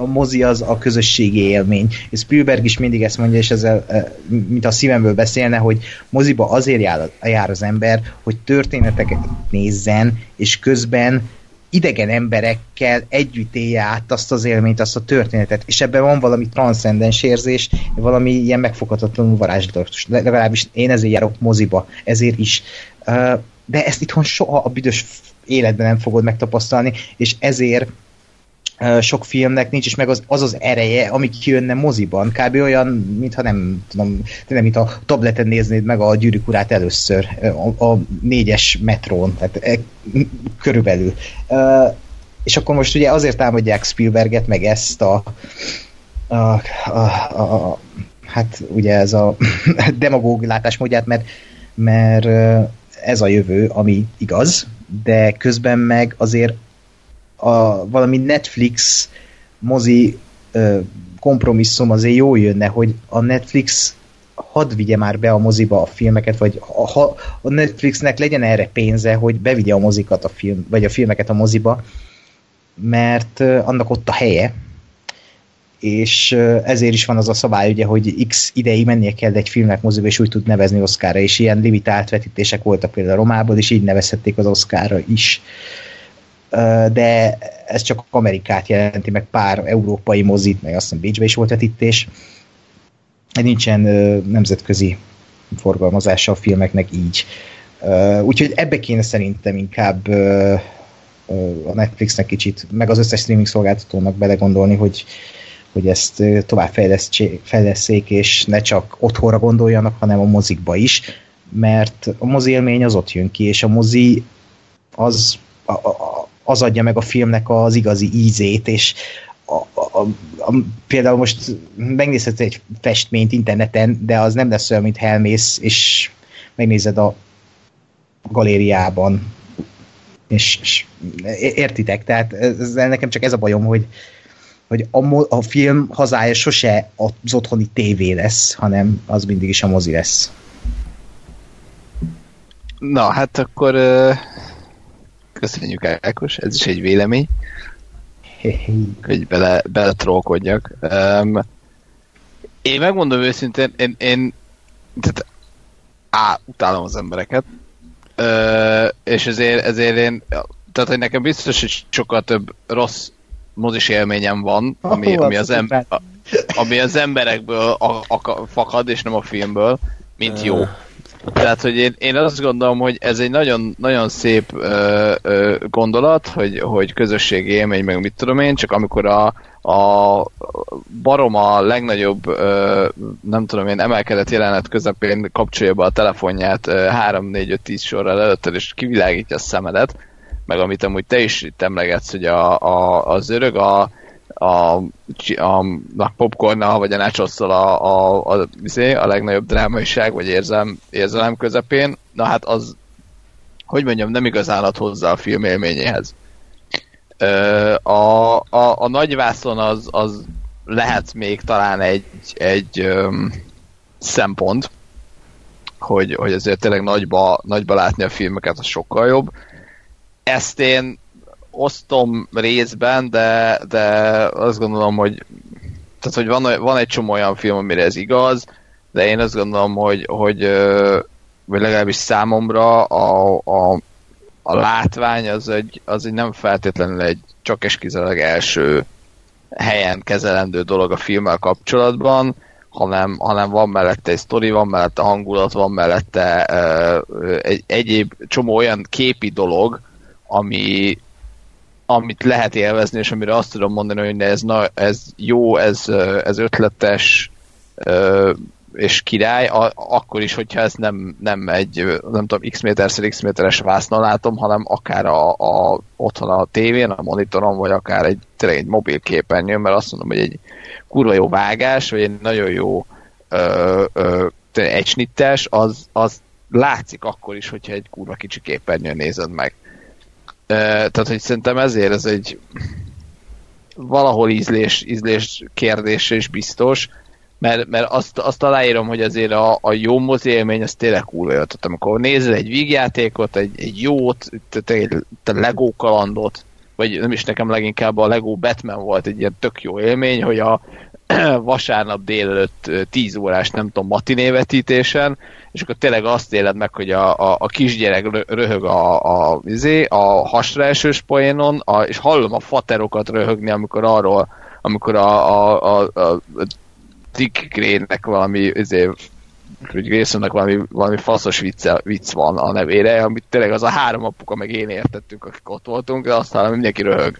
a mozi az a közösségi élmény. És Spielberg is mindig ezt mondja, és ezzel, eh, mint a szívemből beszélne, hogy moziba azért jár, jár az ember, hogy történeteket nézzen, és közben idegen emberekkel együtt élje át azt az élményt, azt a történetet, és ebben van valami transzcendens érzés, valami ilyen megfoghatatlanul varázslatos. Legalábbis én ezért járok moziba, ezért is. De ezt itthon soha a büdös életben nem fogod megtapasztalni, és ezért sok filmnek nincs is meg az az, az ereje, ami kijönne moziban. Kb. olyan, mintha nem tudom, tényleg, mint a tableten néznéd meg a gyűrűk urát először, a, a négyes metrón, tehát e, körülbelül. E, és akkor most ugye azért támadják Spielberget, meg ezt a, a, a, a hát ugye ez a demagóg látásmódját, mert, mert ez a jövő, ami igaz, de közben meg azért a, valami Netflix mozi ö, kompromisszum azért jó jönne, hogy a Netflix hadd vigye már be a moziba a filmeket, vagy ha a Netflixnek legyen erre pénze, hogy bevigye a mozikat a film, vagy a filmeket a moziba, mert annak ott a helye, és ezért is van az a szabály, ugye, hogy x ideig mennie kell egy filmnek moziba, és úgy tud nevezni Oszkára, és ilyen limitált vetítések voltak például a Romából, és így nevezhették az Oszkára is. De ez csak Amerikát jelenti, meg pár európai mozit, meg azt hiszem Bécsbe is volt vetítés. Nincsen nemzetközi forgalmazása a filmeknek így. Úgyhogy ebbe kéne szerintem inkább a Netflixnek kicsit, meg az összes streaming szolgáltatónak belegondolni, hogy, hogy ezt tovább fejleszék, és ne csak otthonra gondoljanak, hanem a mozikba is, mert a mozi élmény az ott jön ki, és a mozi az, a, a, az adja meg a filmnek az igazi ízét, és a, a, a, például most megnézhetsz egy festményt interneten, de az nem lesz olyan, mint elmész, és megnézed a galériában, és, és értitek, tehát ezzel nekem csak ez a bajom, hogy, hogy a, a film hazája sose az otthoni tévé lesz, hanem az mindig is a mozi lesz. Na, hát akkor köszönjük Ákos, ez is egy vélemény, hogy bele, bele trollkodjak. Um, én megmondom őszintén, én, én tehát, á, utálom az embereket, uh, és ezért, ezért én, tehát hogy nekem biztos, hogy sokkal több rossz mozis élményem van, ami, ami, az, em- ami az emberekből a, a, fakad, és nem a filmből, mint jó. Tehát, hogy én, én azt gondolom, hogy ez egy nagyon, nagyon szép ö, ö, gondolat, hogy, hogy közösségi élmény, meg mit tudom én, csak amikor a, a barom a legnagyobb, ö, nem tudom én, emelkedett jelenet közepén kapcsolja be a telefonját 3-4-5-10 sorral előtted, és kivilágítja a szemedet, meg amit amúgy te is itt emlegetsz, hogy a, a, az öreg a, a, a, a popcornnal, vagy a nachosszal a, a, a, izé, a legnagyobb drámaiság, vagy érzem, érzelem közepén, na hát az, hogy mondjam, nem igazán ad hozzá a film élményéhez. A, a, a nagyvászon az, az lehet még talán egy, egy öm, szempont, hogy, hogy azért tényleg nagyba, nagyba látni a filmeket, az sokkal jobb ezt én osztom részben, de, de azt gondolom, hogy tehát, hogy van, van egy csomó olyan film, amire ez igaz, de én azt gondolom, hogy, hogy vagy legalábbis számomra a, a, a látvány az egy, az egy nem feltétlenül egy csak és kizárólag első helyen kezelendő dolog a filmmel kapcsolatban, hanem, hanem van mellette egy sztori, van mellette hangulat, van mellette uh, egy egyéb csomó olyan képi dolog, ami, amit lehet élvezni, és amire azt tudom mondani, hogy ez, na, ez jó, ez, ez ötletes, és király, a, akkor is, hogyha ez nem, nem egy, nem tudom, x méterszer x méteres vászna látom, hanem akár a, a, otthon a tévén, a monitoron, vagy akár egy, tényleg egy mobil képernyőn, mert azt mondom, hogy egy kurva jó vágás, vagy egy nagyon jó ö, ö, egy snittes, az, az látszik akkor is, hogyha egy kurva kicsi képernyőn nézed meg tehát, hogy szerintem ezért ez egy valahol ízlés, ízlés kérdés és biztos, mert, mert azt, azt aláírom, hogy azért a, a jó mozi élmény az tényleg cool volt. Tehát amikor nézel egy vígjátékot, egy, egy jót, egy, egy Lego kalandot, vagy nem is nekem leginkább a Lego Batman volt egy ilyen tök jó élmény, hogy a vasárnap délelőtt 10 órás, nem tudom, matinévetítésen, és akkor tényleg azt éled meg, hogy a, a, a kisgyerek röhög a, a, izé, a hasra esős poénon, a, és hallom a faterokat röhögni, amikor arról, amikor a, a, a, a Dick valami izé, hogy Graysonnak valami, valami faszos vicce, vicc van a nevére, amit tényleg az a három apuka meg én értettünk, akik ott voltunk, de aztán mindenki röhög.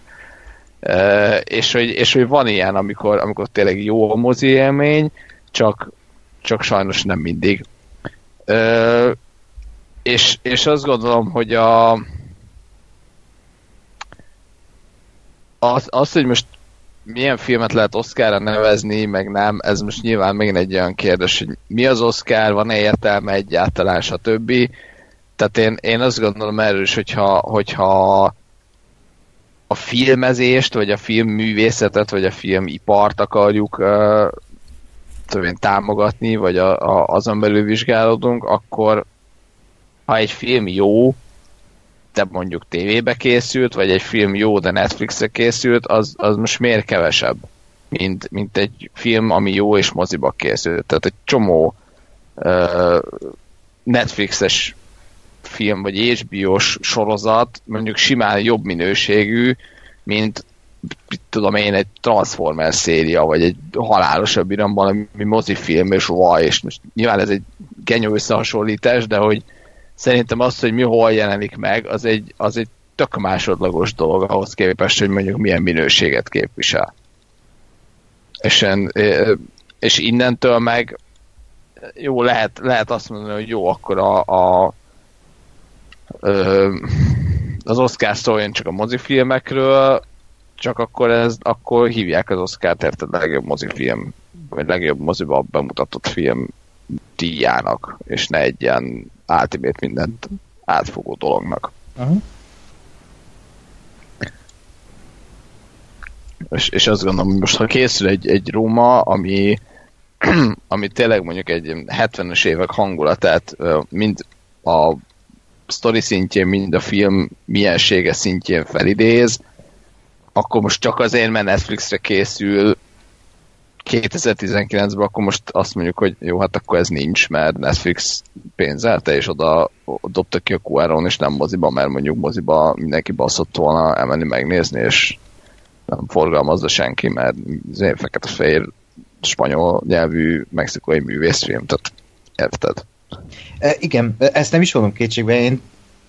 És, hogy, és hogy van ilyen, amikor, amikor tényleg jó a mozi élmény, csak, csak sajnos nem mindig. Uh, és, és azt gondolom, hogy a az, az, hogy most milyen filmet lehet Oscarra nevezni, meg nem, ez most nyilván még egy olyan kérdés, hogy mi az Oscar, van-e értelme egyáltalán, stb. Tehát én, én azt gondolom erről is, hogyha, hogyha a filmezést, vagy a filmművészetet, vagy a filmipart akarjuk uh, tudom támogatni, vagy a, a, azon belül vizsgálódunk, akkor ha egy film jó, de mondjuk tévébe készült, vagy egy film jó, de Netflixre készült, az, az most miért kevesebb, mint, mint egy film, ami jó és moziba készült. Tehát egy csomó uh, Netflixes film, vagy HBO-s sorozat mondjuk simán jobb minőségű, mint tudom én, egy Transformers széria, vagy egy halálosabb iramban, ami mozifilm, és vaj, és most nyilván ez egy genyó összehasonlítás, de hogy szerintem az, hogy mi hol jelenik meg, az egy, az egy tök másodlagos dolog ahhoz képest, hogy mondjuk milyen minőséget képvisel. És, en, és innentől meg jó, lehet, lehet azt mondani, hogy jó, akkor a, a az Oscar szóljon csak a mozifilmekről, csak akkor, ez, akkor hívják az Oscar-t érted legjobb mozifilm, vagy legjobb moziba bemutatott film díjának, és ne egy ilyen ultimate mindent átfogó dolognak. Uh-huh. És, és azt gondolom, hogy most ha készül egy, egy Róma, ami, ami tényleg mondjuk egy 70-es évek hangulatát mind a sztori szintjén, mind a film miensége szintjén felidéz, akkor most csak azért, mert Netflixre készül 2019-ben, akkor most azt mondjuk, hogy jó, hát akkor ez nincs, mert Netflix pénzelte, és oda dobta ki a QR-on, és nem moziba, mert mondjuk moziba mindenki baszott volna elmenni megnézni, és nem forgalmazza senki, mert fekete-fehér spanyol nyelvű mexikai művészfilm, tehát érted? E, igen, ezt nem is vonom kétségbe, én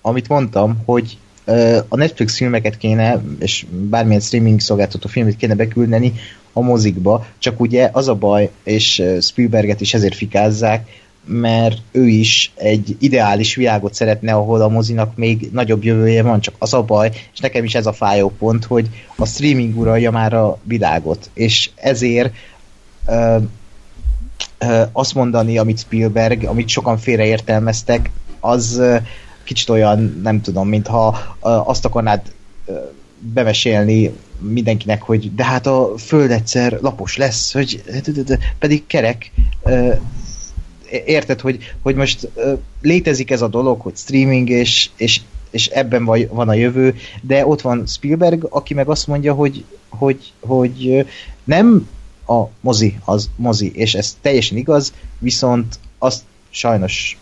amit mondtam, hogy e, a Netflix filmeket kéne, és bármilyen streaming szolgáltató filmet kéne beküldeni a mozikba, csak ugye az a baj, és e, Spielberget is ezért fikázzák, mert ő is egy ideális világot szeretne, ahol a mozinak még nagyobb jövője van, csak az a baj, és nekem is ez a fájó pont, hogy a streaming uralja már a világot, és ezért azt mondani, amit Spielberg, amit sokan félreértelmeztek, az kicsit olyan, nem tudom, mintha azt akarnád bemesélni mindenkinek, hogy de hát a föld egyszer lapos lesz, hogy pedig kerek. Érted, hogy, hogy most létezik ez a dolog, hogy streaming, és, és, és ebben van a jövő, de ott van Spielberg, aki meg azt mondja, hogy, hogy, hogy nem a mozi az mozi, és ez teljesen igaz, viszont azt sajnos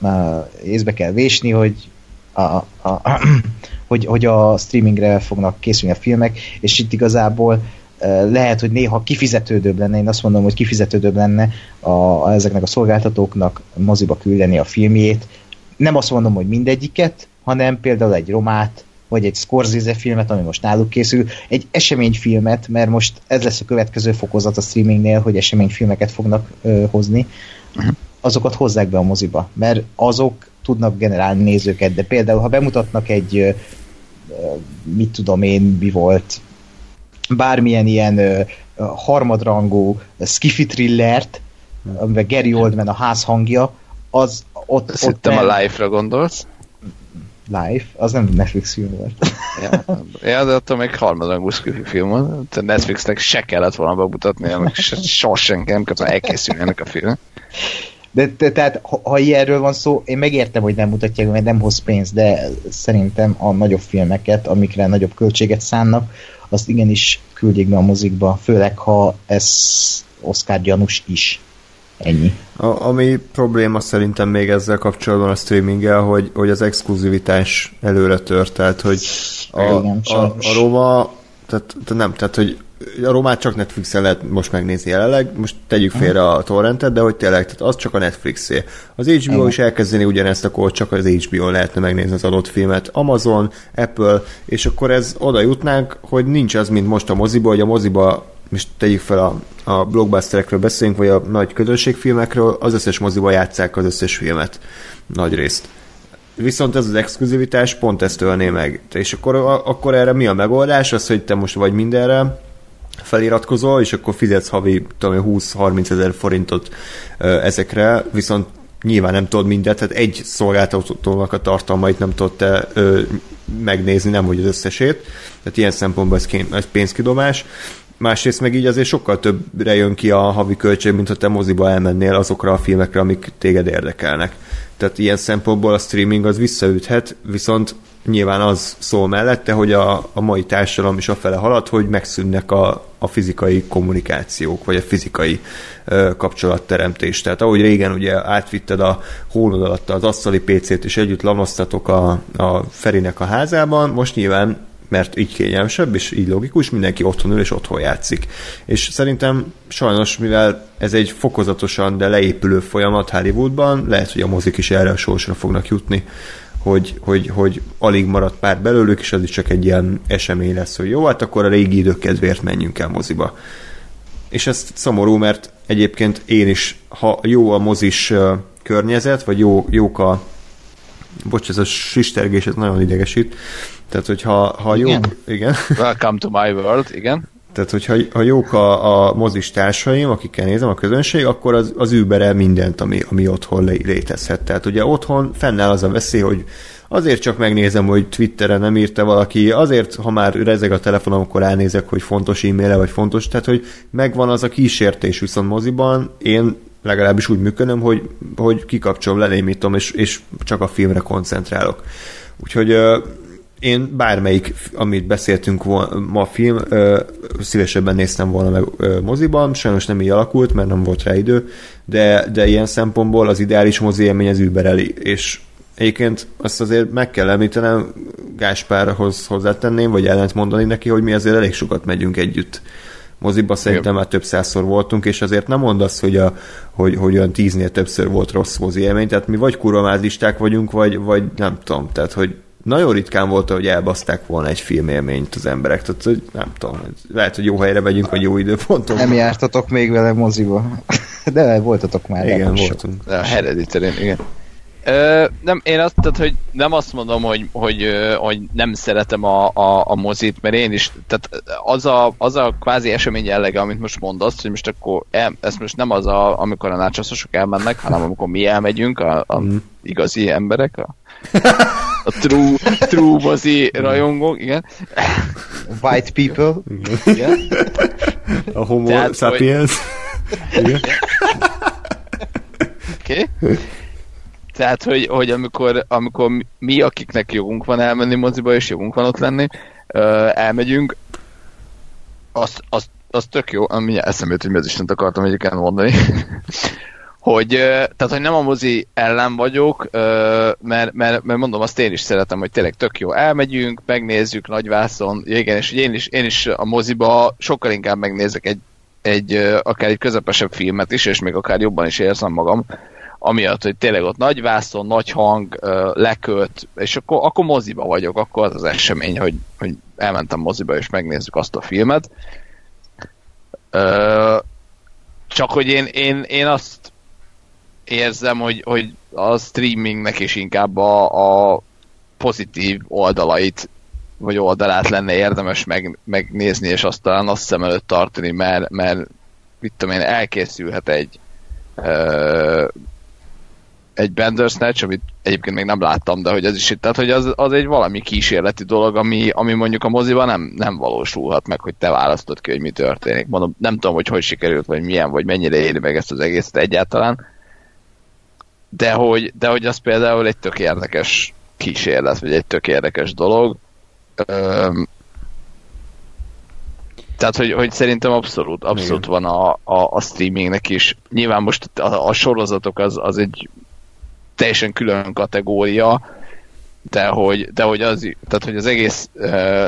uh, észbe kell vésni, hogy a, a, a, hogy, hogy a streamingre fognak készülni a filmek, és itt igazából lehet, hogy néha kifizetődőbb lenne, én azt mondom, hogy kifizetődőbb lenne a, a, ezeknek a szolgáltatóknak moziba küldeni a filmjét. Nem azt mondom, hogy mindegyiket, hanem például egy romát, vagy egy Scorsese filmet, ami most náluk készül, egy eseményfilmet, mert most ez lesz a következő fokozat a streamingnél, hogy eseményfilmeket fognak ö, hozni, uh-huh. azokat hozzák be a moziba, mert azok tudnak generálni nézőket, de például, ha bemutatnak egy ö, mit tudom én, mi volt, bármilyen ilyen ö, harmadrangú skifi thrillert, amiben Gary Oldman a házhangja, az ott... Ott nem... a live-ra gondolsz? Live, az nem Netflix film volt. ja, ja, de attól még harmadrangú film volt. Netflixnek se kellett volna bemutatni, meg sosem nem kellett elkészülni ennek a film. De te, tehát, ha, ha ilyenről van szó, én megértem, hogy nem mutatják, mert nem hoz pénzt, de szerintem a nagyobb filmeket, amikre nagyobb költséget szánnak, azt igenis küldjék be a mozikba, főleg ha ez Oscar gyanús is. Ennyi. A, ami probléma szerintem még ezzel kapcsolatban a streaminggel, hogy, hogy az exkluzivitás előre tört, tehát hogy a, Igen, a, a Roma, tehát, tehát nem, tehát hogy a Romát csak Netflixen lehet most megnézni jelenleg, most tegyük félre a torrentet, de hogy tényleg, tehát az csak a Netflixé. Az HBO Igen. is elkezdeni ugyanezt, akkor csak az HBO lehetne megnézni az adott filmet. Amazon, Apple, és akkor ez oda jutnánk, hogy nincs az, mint most a moziba, hogy a moziba most tegyük fel a, a blockbusterekről beszélünk, vagy a nagy közönségfilmekről, az összes moziba játszák az összes filmet. Nagy részt. Viszont ez az exkluzivitás pont ezt ölné meg. És akkor, akkor erre mi a megoldás? Az, hogy te most vagy mindenre feliratkozol, és akkor fizetsz havi 20-30 ezer forintot ezekre, viszont nyilván nem tudod mindent, tehát egy szolgáltatónak a tartalmait nem tudod te ö, megnézni, nem hogy az összesét, tehát ilyen szempontból ez, kén, ez pénzkidobás. Másrészt meg így azért sokkal többre jön ki a havi költség, mint ha te moziba elmennél azokra a filmekre, amik téged érdekelnek. Tehát ilyen szempontból a streaming az visszaüthet, viszont nyilván az szól mellette, hogy a, a mai társadalom is afele halad, hogy megszűnnek a, a fizikai kommunikációk, vagy a fizikai ö, kapcsolatteremtés. Tehát ahogy régen ugye átvitted a hónod alatt az asztali PC-t, és együtt lamasztatok a, a Ferinek a házában, most nyilván mert így kényelmesebb, és így logikus, mindenki otthon ül és otthon játszik. És szerintem sajnos, mivel ez egy fokozatosan, de leépülő folyamat Hollywoodban, lehet, hogy a mozik is erre a sorsra fognak jutni, hogy, hogy, hogy alig maradt pár belőlük, és az is csak egy ilyen esemény lesz, hogy jó, hát akkor a régi idők kedvéért menjünk el moziba. És ez szomorú, mert egyébként én is, ha jó a mozis környezet, vagy jó, jók a bocs, ez a sistergés, ez nagyon idegesít. Tehát, hogyha ha jó... Igen. igen. Welcome to my world, igen. Tehát, hogyha ha jók a, a mozis társaim, akikkel nézem, a közönség, akkor az, az Uber mindent, ami, ami otthon létezhet. Tehát ugye otthon fennáll az a veszély, hogy azért csak megnézem, hogy Twitteren nem írta valaki, azért, ha már rezeg a telefonom, akkor elnézek, hogy fontos e-mail vagy fontos, tehát, hogy megvan az a kísértés, viszont moziban én legalábbis úgy működöm, hogy, hogy kikapcsolom, lenémítom, és, és csak a filmre koncentrálok. Úgyhogy én bármelyik, amit beszéltünk ma a film, szívesebben néztem volna meg moziban, sajnos nem így alakult, mert nem volt rá idő, de, de ilyen szempontból az ideális mozi élmény az übereli, és egyébként azt azért meg kell említenem, Gáspárhoz hozzátenném, vagy ellent mondani neki, hogy mi azért elég sokat megyünk együtt moziba. Szerintem már több százszor voltunk, és azért nem mondasz, hogy, a, hogy, hogy olyan tíznél többször volt rossz mozi élmény, tehát mi vagy kurvamázisták vagyunk, vagy, vagy nem tudom, tehát hogy nagyon ritkán volt, hogy elbaszták volna egy filmélményt az emberek, tehát hogy nem tudom, lehet, hogy jó helyre megyünk, vagy jó időponton. Nem jártatok még vele moziba, de voltatok már. Igen, voltunk. A hereditary, igen. Ö, nem, én azt, tehát, hogy nem azt mondom, hogy, hogy, hogy nem szeretem a, a, a mozit, mert én is, tehát az a, az a kvázi esemény jellege, amit most mondasz, hogy most akkor el, ez most nem az, a, amikor a nácsaszosok elmennek, hanem amikor mi elmegyünk, a, a mm. igazi emberek, a, a true, true mozi rajongók, igen. White people. Igen. A homo Tehát, sapiens. Oké. Okay. Tehát, hogy, hogy amikor, amikor mi, akiknek jogunk van elmenni moziba, és jogunk van ott lenni, elmegyünk, az, az, az tök jó, ami eszembe jut, hogy mi az Istent akartam egyébként mondani, hogy, tehát, hogy nem a mozi ellen vagyok, mert, mert, mert mondom, azt én is szeretem, hogy tényleg tök jó, elmegyünk, megnézzük nagyvászon, igen, és én is, én is a moziba sokkal inkább megnézek egy, egy akár egy közepesebb filmet is, és még akár jobban is érzem magam, amiatt, hogy tényleg ott nagy vászon, nagy hang, leköt, és akkor, akkor moziba vagyok, akkor az az esemény, hogy, hogy elmentem moziba, és megnézzük azt a filmet. Csak hogy én, én, én azt érzem, hogy, hogy a streamingnek is inkább a, a pozitív oldalait vagy oldalát lenne érdemes meg, megnézni, és aztán azt szem előtt tartani, mert, mert mit tudom én, elkészülhet egy egy Bandersnatch, amit egyébként még nem láttam, de hogy ez is itt, tehát hogy az, az egy valami kísérleti dolog, ami, ami mondjuk a moziban nem, nem valósulhat meg, hogy te választod ki, hogy mi történik. Mondom, nem tudom, hogy hogy sikerült, vagy milyen, vagy mennyire éli meg ezt az egészet egyáltalán, de hogy, de hogy az például egy tök érdekes kísérlet, vagy egy tök érdekes dolog. Öm, tehát, hogy, hogy szerintem abszolút, abszolút Igen. van a, a, a streamingnek is. Nyilván most a, a sorozatok az, az egy teljesen külön kategória, de hogy, de hogy, az, tehát, hogy az egész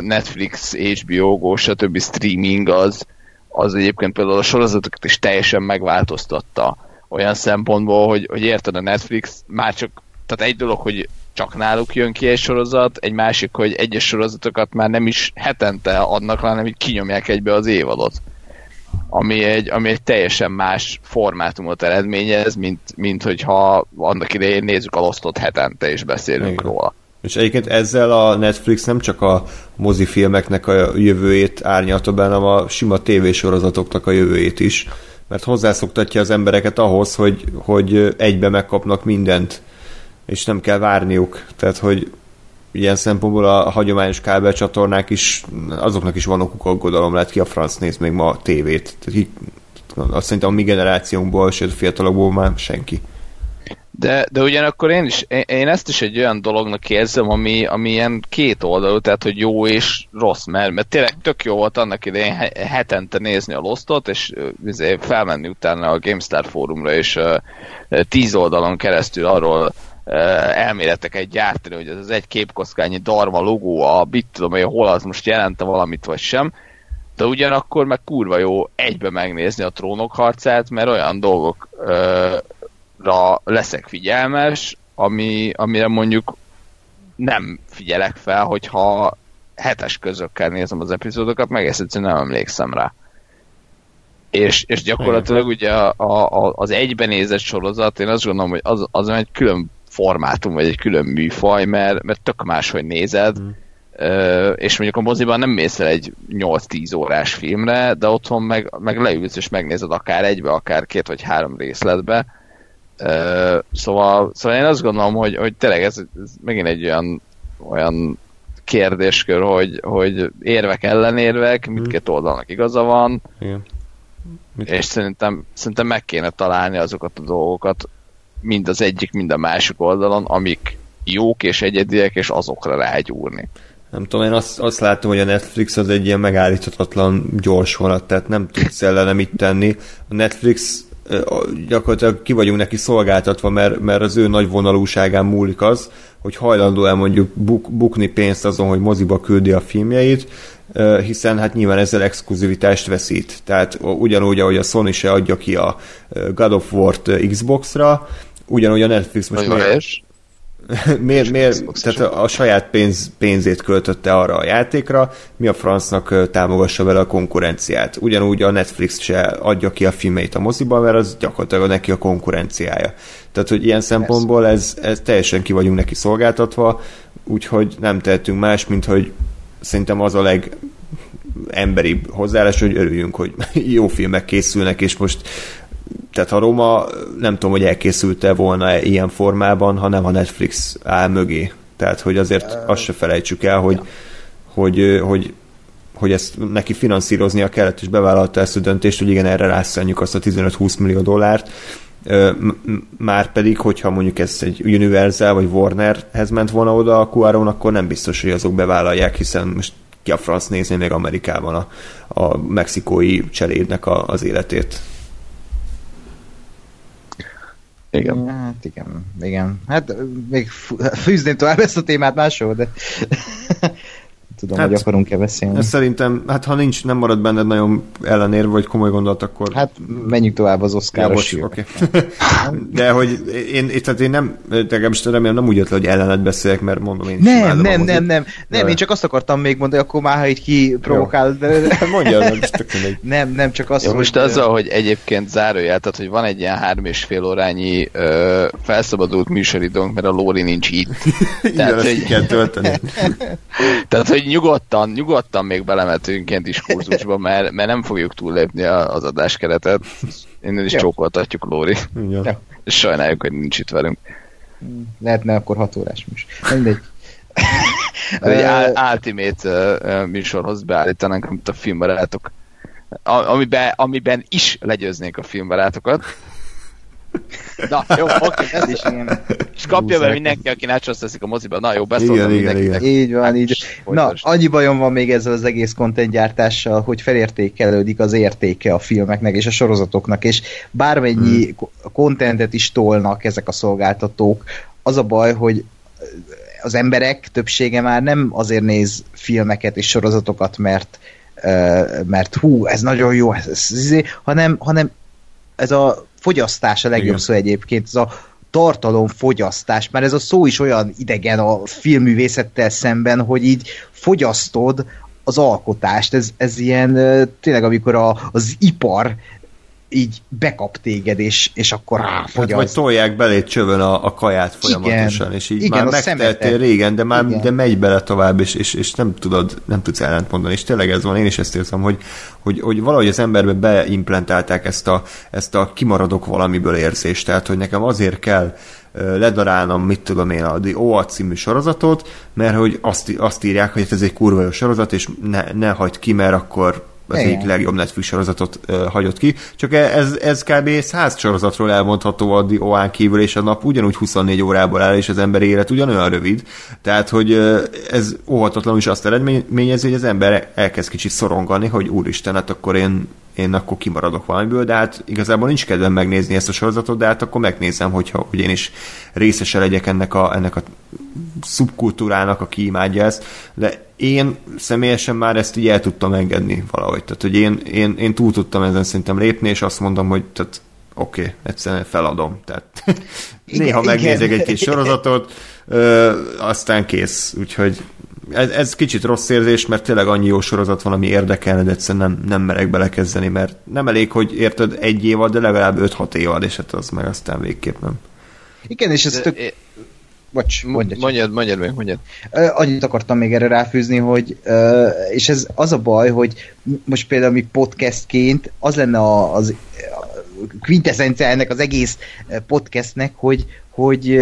Netflix, HBO, Go, stb. streaming az, az egyébként például a sorozatokat is teljesen megváltoztatta olyan szempontból, hogy, hogy érted a Netflix, már csak, tehát egy dolog, hogy csak náluk jön ki egy sorozat, egy másik, hogy egyes sorozatokat már nem is hetente adnak, hanem így kinyomják egybe az évadot ami egy, ami egy teljesen más formátumot eredményez, mint, mint hogyha annak idején nézzük a Lostot hetente és beszélünk Igen. róla. És egyébként ezzel a Netflix nem csak a mozifilmeknek a jövőjét árnyalta be, hanem a sima tévésorozatoknak a jövőjét is, mert hozzászoktatja az embereket ahhoz, hogy, hogy egybe megkapnak mindent, és nem kell várniuk. Tehát, hogy ilyen szempontból a hagyományos kábelcsatornák is, azoknak is van okuk aggodalom, lehet ki a franc néz még ma a tévét. Tehát azt szerintem a mi generációnkból, sőt a fiatalokból már senki. De, de ugyanakkor én is, én ezt is egy olyan dolognak érzem, ami, ami ilyen két oldalú, tehát hogy jó és rossz, mert, mert tényleg tök jó volt annak idején hetente nézni a Lostot, és izé, felmenni utána a GameStar fórumra, és tíz oldalon keresztül arról elméleteket gyártani, hogy ez az egy képkockányi darma logó, a bit tudom, hogy hol az most jelente valamit vagy sem, de ugyanakkor meg kurva jó egybe megnézni a trónok harcát, mert olyan dolgok uh, ra leszek figyelmes, ami, amire mondjuk nem figyelek fel, hogyha hetes közökkel nézem az epizódokat, meg egyszerűen nem emlékszem rá. És, és gyakorlatilag ugye a, a, az egybenézett sorozat, én azt gondolom, hogy az, az egy külön formátum, vagy egy külön műfaj, mert, mert tök máshogy nézed, mm. Uh, és mondjuk a moziban nem mész el egy 8-10 órás filmre, de otthon meg, meg leülsz és megnézed akár egybe, akár két vagy három részletbe, szóval, szóval én azt gondolom, hogy, hogy tényleg ez, ez megint egy olyan, olyan kérdéskör, hogy, hogy érvek ellenérvek, mhm. mindkét oldalnak igaza van, Igen. és szerintem, szerintem meg kéne találni azokat a dolgokat, mind az egyik, mind a másik oldalon, amik jók és egyediek, és azokra rágyúrni. Nem tudom, én azt, azt látom, hogy a Netflix az egy ilyen megállíthatatlan gyors vonat, tehát nem tudsz ellene mit tenni. A Netflix gyakorlatilag ki vagyunk neki szolgáltatva, mert, mert az ő nagy vonalúságán múlik az, hogy hajlandó el mondjuk buk, bukni pénzt azon, hogy moziba küldi a filmjeit, hiszen hát nyilván ezzel exkluzivitást veszít. Tehát ugyanúgy, ahogy a Sony se adja ki a God of War-t Xbox-ra, ugyanúgy a Netflix most... Miért, miért, miért tehát a, a saját pénz, pénzét költötte arra a játékra, mi a francnak támogassa vele a konkurenciát. Ugyanúgy a Netflix se adja ki a filmeit a moziban, mert az gyakorlatilag neki a konkurenciája. Tehát, hogy ilyen szempontból ez, ez teljesen ki vagyunk neki szolgáltatva, úgyhogy nem tehetünk más, mint hogy szerintem az a leg emberi hozzáállás, hogy örüljünk, hogy jó filmek készülnek, és most tehát ha Roma nem tudom, hogy elkészült-e volna ilyen formában, ha nem a Netflix áll mögé. Tehát, hogy azért azt se felejtsük el, hogy, hogy, hogy, hogy ezt neki finanszíroznia kellett, és bevállalta ezt a döntést, hogy igen, erre rászálljuk azt a 15-20 millió dollárt. Már pedig, hogyha mondjuk ez egy Universal vagy Warnerhez ment volna oda a Cuaron, akkor nem biztos, hogy azok bevállalják, hiszen most ki a franc nézni még Amerikában a, a mexikói cselédnek a, az életét. Igen. Hát igen, igen. Hát még fűzném tovább ezt a témát máshol, de tudom, hát, hogy akarunk-e beszélni. Ez szerintem, hát ha nincs, nem marad benned nagyon ellenér, vagy komoly gondolat, akkor... Hát menjünk tovább az oszkáros ja, okay. De hogy én, tehát én nem, legalábbis remélem nem úgy jött le, hogy ellenet beszélek, mert mondom én Nem, nem, nem, nem, nem, nem, én csak azt akartam még mondani, akkor már ha itt ki provokál, de... Mondja, nem, nem, nem, csak azt, Jó, most hogy... azzal, hogy egyébként zárójel, tehát hogy van egy ilyen három és fél órányi ö, felszabadult műsoridónk, mert a Lóri nincs itt. tehát, hogy... kell tölteni. tehát, hogy nyugodtan, nyugodtan még belemetünk ilyen diskurzusba, mert, mert nem fogjuk túllépni az adáskeretet. Innen is csókoltatjuk Lóri. Ja. Sajnáljuk, hogy nincs itt velünk. Lehetne akkor hat órás is. Mindegy. egy ultimate műsorhoz beállítanánk, amit a filmbarátok amiben, amiben is legyőznék a filmbarátokat. Na, jó, oké, ez is ilyen. És kapja be mindenki, aki nachos teszik a moziba. Na jó, beszóltam igen, mindenkinek. Igen, így van, hát, így. Na, annyi bajom van még ezzel az egész content gyártással, hogy felértékelődik az értéke a filmeknek és a sorozatoknak, és bármennyi hmm. contentet is tolnak ezek a szolgáltatók, az a baj, hogy az emberek többsége már nem azért néz filmeket és sorozatokat, mert mert hú, ez nagyon jó, ez, ez, ez, hanem, hanem ez a fogyasztás a legjobb Igen. szó egyébként, ez a tartalomfogyasztás, mert ez a szó is olyan idegen a filmművészettel szemben, hogy így fogyasztod az alkotást. Ez, ez ilyen tényleg, amikor a, az ipar így bekap téged, és, és akkor ráfogy hát, Vagy tolják belé csövön a, a kaját folyamatosan, igen, és így igen, már megteltél régen, de már igen. de megy bele tovább, és, és, és nem tudod, nem tudsz ellentmondani, és tényleg ez van, én is ezt érzem, hogy, hogy, hogy valahogy az emberbe beimplementálták ezt a, ezt a kimaradok valamiből érzést, tehát hogy nekem azért kell ledarálnom, mit tudom én, a The OA című sorozatot, mert hogy azt, azt írják, hogy ez egy kurva jó sorozat, és ne, ne hagyd ki, mert akkor az egyik legjobb Netflix sorozatot uh, hagyott ki. Csak e- ez, ez kb. 100 sorozatról elmondható a OA kívül, és a nap ugyanúgy 24 órából áll, és az ember élet ugyanolyan rövid. Tehát, hogy uh, ez óhatatlanul is azt eredményezi, hogy az ember elkezd kicsit szorongani, hogy úristen, hát akkor én én akkor kimaradok valamiből, de hát igazából nincs kedvem megnézni ezt a sorozatot, de hát akkor megnézem, hogyha hogy én is részese legyek ennek a, ennek a szubkultúrának, aki imádja ezt, de én személyesen már ezt így el tudtam engedni valahogy. Tehát, hogy én, én, én túl tudtam ezen szerintem lépni, és azt mondom, hogy tehát oké, okay, egyszerűen feladom. Tehát igen, néha megnézek egy kis sorozatot, ö, aztán kész. Úgyhogy ez, ez kicsit rossz érzés, mert tényleg annyi jó sorozat van, ami érdekelne, de egyszerűen nem, nem merek belekezdeni, mert nem elég, hogy érted egy évad, de legalább 5-6 évad, és hát az meg aztán végképp nem. Igen, és ez de, tök... Bocs, mondjad, mondjad, mondjad még, mondjad. Annyit akartam még erre ráfűzni, hogy és ez az a baj, hogy most például mi podcastként az lenne az quintessencia ennek az egész podcastnek, hogy, hogy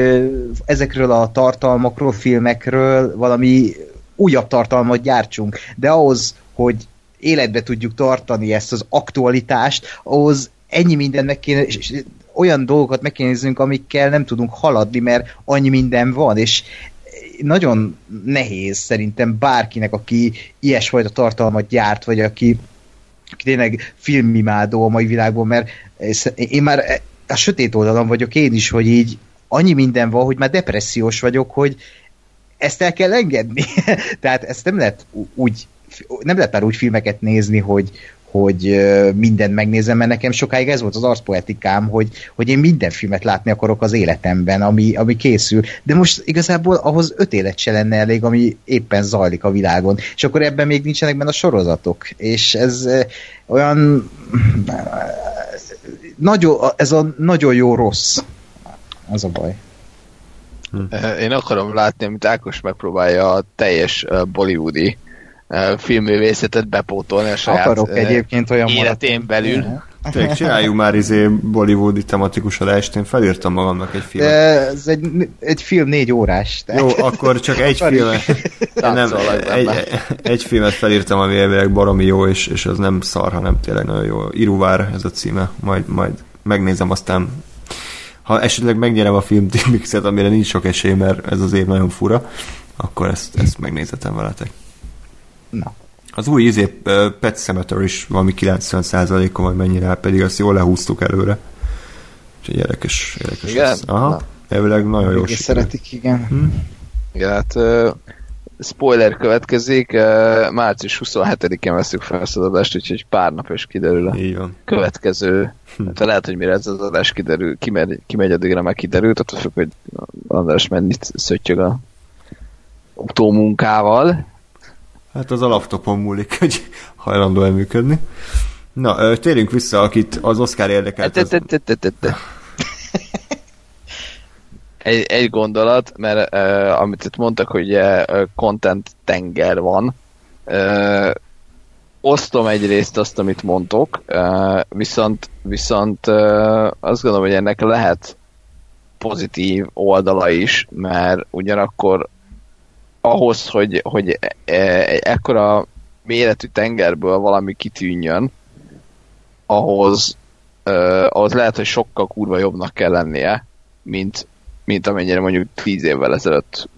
ezekről a tartalmakról, filmekről valami újabb tartalmat gyártsunk. De ahhoz, hogy életbe tudjuk tartani ezt az aktualitást, ahhoz ennyi mindennek kéne, és olyan dolgokat meg kéne néznünk, amikkel nem tudunk haladni, mert annyi minden van, és nagyon nehéz szerintem bárkinek, aki ilyesfajta tartalmat gyárt, vagy aki, aki tényleg filmimádó a mai világban, mert én már a sötét oldalon vagyok én is, hogy így annyi minden van, hogy már depressziós vagyok, hogy ezt el kell engedni. Tehát ezt nem lehet úgy nem lehet már úgy filmeket nézni, hogy, hogy mindent megnézem, mert nekem sokáig ez volt az arcpoetikám, hogy, hogy én minden filmet látni akarok az életemben, ami, ami készül. De most igazából ahhoz öt élet se lenne elég, ami éppen zajlik a világon. És akkor ebben még nincsenek benne a sorozatok. És ez olyan nagyon, ez a nagyon jó rossz. Az a baj. Hm. Én akarom látni, amit Ákos megpróbálja a teljes bollywoodi filmművészetet bepótolni a saját Akarok egyébként olyan életén belül. Tényleg csináljunk már izé bollywoodi tematikus adást, én felírtam magamnak egy filmet. De ez egy, egy film négy órás. Tehát. Jó, akkor csak egy filmet, nem, egy, egy filmet felírtam, ami elvileg baromi jó, és, és az nem szar, hanem tényleg nagyon jó. Iruvár ez a címe, majd, majd megnézem, aztán ha esetleg megnyerem a film Mixet, amire nincs sok esély, mert ez az év nagyon fura, akkor ezt, ezt megnézetem veletek. Na. Az új izé, Pet Cemetery is valami 90%-on, vagy mennyire, pedig azt jól lehúztuk előre. Úgyhogy érdekes, érdekes igen? Ez. Aha. Elvileg nagyon jó szeretik, igen. Hm? Igen, hát uh, spoiler következik, uh, március 27-én veszük fel ezt az adást, úgyhogy pár nap is kiderül a Így van. következő. Hm. Hát lehet, hogy mire ez az adás kiderül, kimegy, kimegy addigra meg kiderült, attól függ, hogy András mennyit szöttyög a utómunkával, Hát az a laptopon múlik, hogy hajlandó elműködni. Na, térjünk vissza, akit az Oscar érdekelt. Az... Egy, egy gondolat, mert uh, amit itt mondtak, hogy uh, content tenger van, uh, osztom egyrészt azt, amit mondtok, uh, viszont, viszont uh, azt gondolom, hogy ennek lehet pozitív oldala is, mert ugyanakkor ahhoz, hogy, hogy e, egy ekkora méretű tengerből valami kitűnjön, ahhoz, ahhoz lehet, hogy sokkal kurva jobbnak kell lennie, mint, mint amennyire mondjuk tíz évvel ezelőtt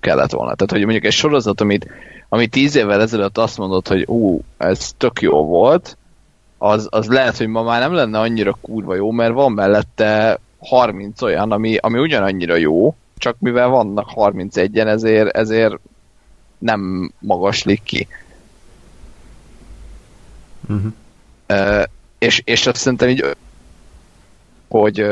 kellett volna. Tehát, hogy mondjuk egy sorozat, amit, ami tíz évvel ezelőtt azt mondott, hogy ú, ez tök jó volt, az, az lehet, hogy ma már nem lenne annyira kurva jó, mert van mellette 30 olyan, ami, ami ugyanannyira jó, csak mivel vannak 31-en, ezért, ezért nem magaslik ki. Uh-huh. Uh, és, és azt szerintem így, hogy,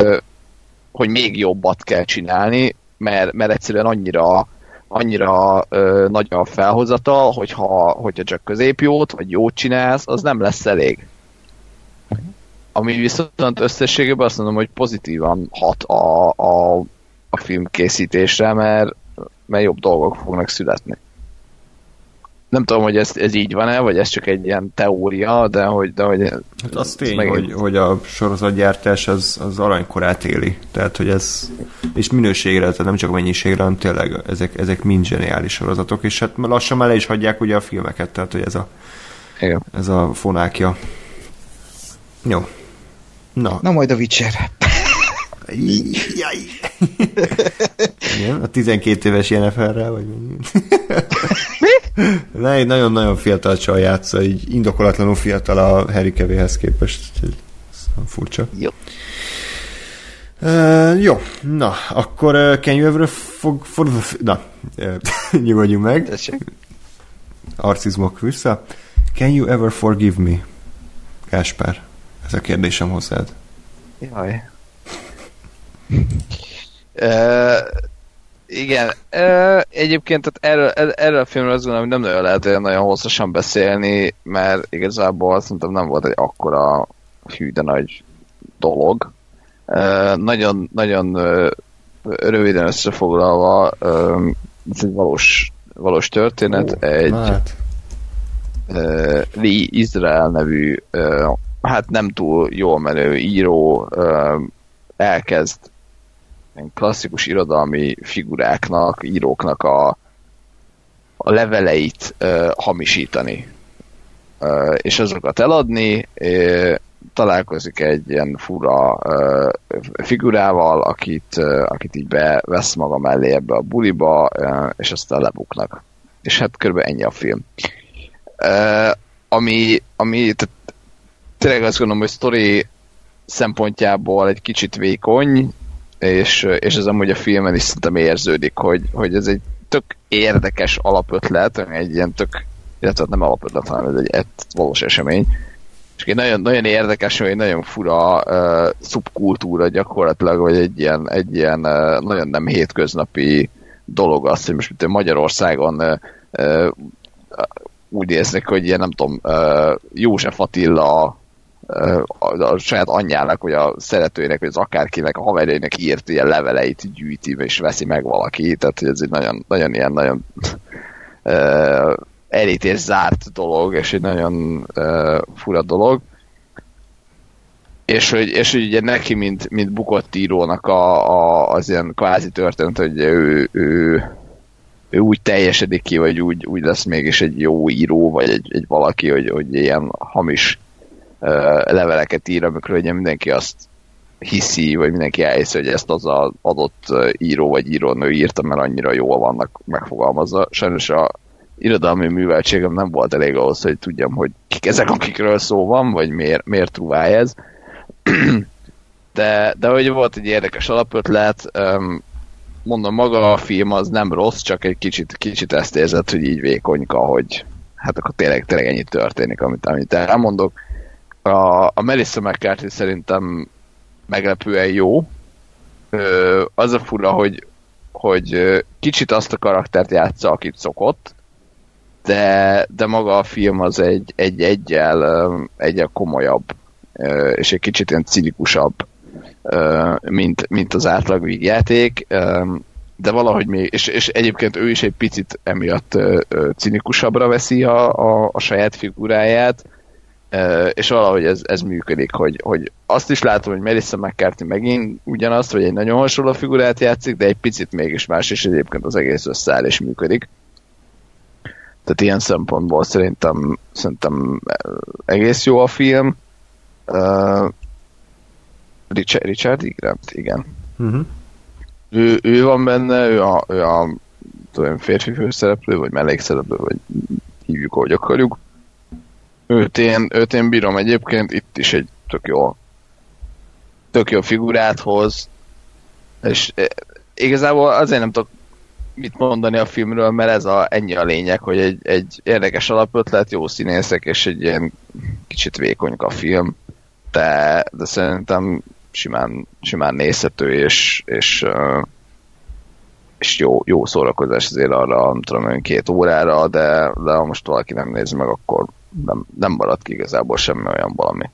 hogy még jobbat kell csinálni, mert, mert egyszerűen annyira annyira nagy a felhozata, hogyha, hogyha csak középjót, vagy jót csinálsz, az nem lesz elég. ami viszont összességében azt mondom, hogy pozitívan hat a, a, a film készítésre, mert, mert jobb dolgok fognak születni. Nem tudom, hogy ez, ez így van-e, vagy ez csak egy ilyen teória, de hogy... De hogy hát az tény, megint... hogy, hogy a sorozatgyártás az, az aranykorát éli. Tehát, hogy ez... És minőségre, tehát nem csak mennyiségre, hanem tényleg ezek, ezek mind zseniális sorozatok, és hát lassan már le is hagyják ugye a filmeket, tehát, hogy ez a, Igen. ez a fonákja. Jó. Na. Na majd a Witcher. Jaj. Igen, a 12 éves Jenniferrel, vagy mi? Ne, egy nagyon-nagyon fiatal csaj játsza, így indokolatlanul fiatal a Harry Kevéhez képest. Furcsa. Jó. Uh, jó, na, akkor uh, can you ever fog, for, na, uh, nyugodjunk meg. Tessék. Arcizmok vissza. Can you ever forgive me? Gáspár, ez a kérdésem hozzád. Jaj. Uh, igen, uh, egyébként tehát erről, erről a filmről azt gondolom, hogy nem nagyon lehet olyan nagyon hosszasan beszélni, mert igazából szerintem nem volt egy akkora hű, de nagy dolog. Uh, nagyon, nagyon uh, röviden összefoglalva, uh, ez egy valós, valós történet, Ó, egy hát. uh, Lee Israel nevű, uh, hát nem túl jól menő író uh, elkezd klasszikus irodalmi figuráknak, íróknak a, a leveleit uh, hamisítani, uh, és azokat eladni, uh, találkozik egy ilyen fura uh, figurával, akit, uh, akit így bevesz maga mellé ebbe a buliba, uh, és aztán lebuknak. És hát körülbelül ennyi a film. Uh, ami, ami tehát, tényleg azt gondolom, hogy sztori szempontjából egy kicsit vékony, és, és ez amúgy a filmen is szerintem érződik, hogy, hogy ez egy tök érdekes alapötlet, egy ilyen tök, illetve nem alapötlet, hanem ez egy, egy valós esemény, és egy nagyon, nagyon érdekes, egy nagyon fura uh, szubkultúra gyakorlatilag, vagy egy ilyen, egy ilyen uh, nagyon nem hétköznapi dolog az, hogy most mint Magyarországon uh, uh, úgy érzek, hogy ilyen nem tudom, uh, József Attila a, a saját anyjának, vagy a szeretőjének, vagy az akárkinek, a haverjainak írt ilyen leveleit gyűjti, és veszi meg valaki, tehát hogy ez egy nagyon, nagyon ilyen, nagyon uh, elítés zárt dolog, és egy nagyon uh, fura dolog. És hogy, és hogy ugye neki, mint, mint bukott írónak a, a, az ilyen kvázi történet, hogy ő, ő, ő úgy teljesedik ki, vagy úgy, úgy lesz mégis egy jó író, vagy egy, egy valaki, hogy, hogy ilyen hamis leveleket ír, amikor ugye mindenki azt hiszi, vagy mindenki elhiszi, hogy ezt az az adott író vagy írónő írta, mert annyira jól vannak megfogalmazva. Sajnos a irodalmi műveltségem nem volt elég ahhoz, hogy tudjam, hogy kik ezek, akikről szó van, vagy miért, miért trúválj ez. de, de hogy volt egy érdekes alapötlet, mondom, maga a film az nem rossz, csak egy kicsit, kicsit ezt érzett, hogy így vékonyka, hogy hát akkor tényleg, tényleg ennyi történik, amit, amit elmondok a, a Melissa McCarthy szerintem meglepően jó. Ö, az a fura, hogy, hogy kicsit azt a karaktert játsza, akit szokott, de, de maga a film az egy, egy egyel, egyel komolyabb, és egy kicsit ilyen cinikusabb, mint, mint az átlag vígjáték, de valahogy még, és, és egyébként ő is egy picit emiatt cinikusabbra veszi a, a, a saját figuráját, és valahogy ez, ez működik, hogy, hogy azt is látom, hogy Melissa McCarthy megint ugyanazt, hogy egy nagyon hasonló figurát játszik, de egy picit mégis más, és egyébként az egész összeáll és működik. Tehát ilyen szempontból szerintem, szerintem egész jó a film. Uh, Richard, Richard Grant, igen. Uh-huh. Ő, ő van benne, ő a, ő a tudom, férfi főszereplő, vagy mellékszereplő, vagy hívjuk, ahogy akarjuk Őt én, őt én bírom egyébként, itt is egy tök jó, tök jó figurát hoz, és eh, igazából azért nem tudok mit mondani a filmről, mert ez a, ennyi a lényeg, hogy egy, egy érdekes alapötlet, jó színészek, és egy ilyen kicsit vékony a film, de, de szerintem simán, simán nézhető, és, és, eh, és jó, jó szórakozás azért arra, nem tudom, két órára, de, de ha most valaki nem nézi meg, akkor nem, nem maradt ki igazából semmi olyan valami.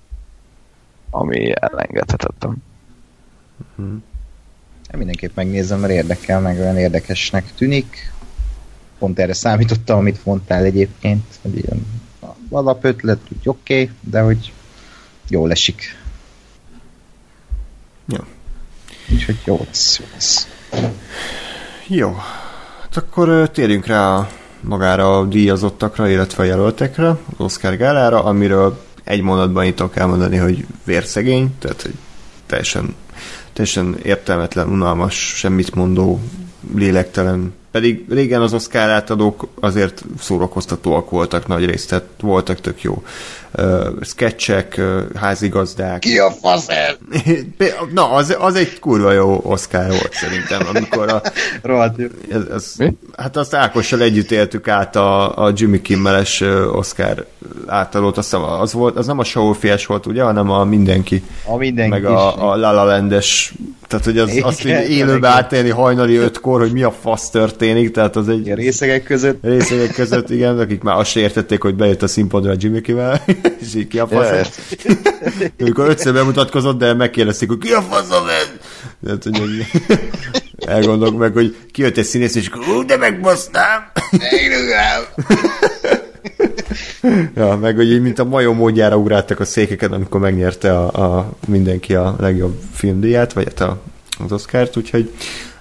ami elengedhetetlen. Hmm. Mindenképp megnézem, mert érdekel, meg olyan érdekesnek tűnik. Pont erre számítottam, amit mondtál egyébként, hogy ilyen alapötlet, úgy oké, okay, de hogy jól esik. Jó. Úgyhogy jó lesz, jó lesz. Jó. Hát akkor térjünk rá a, magára a díjazottakra, illetve a jelöltekre, az Oscar gálára, amiről egy mondatban itt tudok elmondani, hogy vérszegény, tehát hogy teljesen, teljesen értelmetlen, unalmas, semmit mondó, lélektelen. Pedig régen az Oscar átadók azért szórakoztatóak voltak nagy részt, tehát voltak tök jó uh, sketchek, uh, házigazdák. Ki a fasz ez? Na, az, az egy kurva jó Oscar volt szerintem, amikor a... ez, ez, hát azt Ákossal együtt éltük át a, a Jimmy Kimmeles Oscar átadót, azt az, volt, az nem a show volt, ugye, hanem a mindenki. A mindenki Meg a, a La La Landes tehát, hogy az, azt így élőbe átélni hajnali ötkor, hogy mi a fasz történik, tehát az egy... A részegek között. Részegek között, igen, akik már azt értették, hogy bejött a színpadra a Jimmy kivel, és így ki a fasz. Amikor ötször bemutatkozott, de megkérdezték, hogy ki a fasz a Tehát, hogy elgondolok meg, hogy kijött egy színész, és akkor, de megbasztám! ja, meg hogy így, mint a majom módjára ugráltak a székeken, amikor megnyerte a, a mindenki a legjobb filmdíját, vagy hát a, az Oscárt, úgyhogy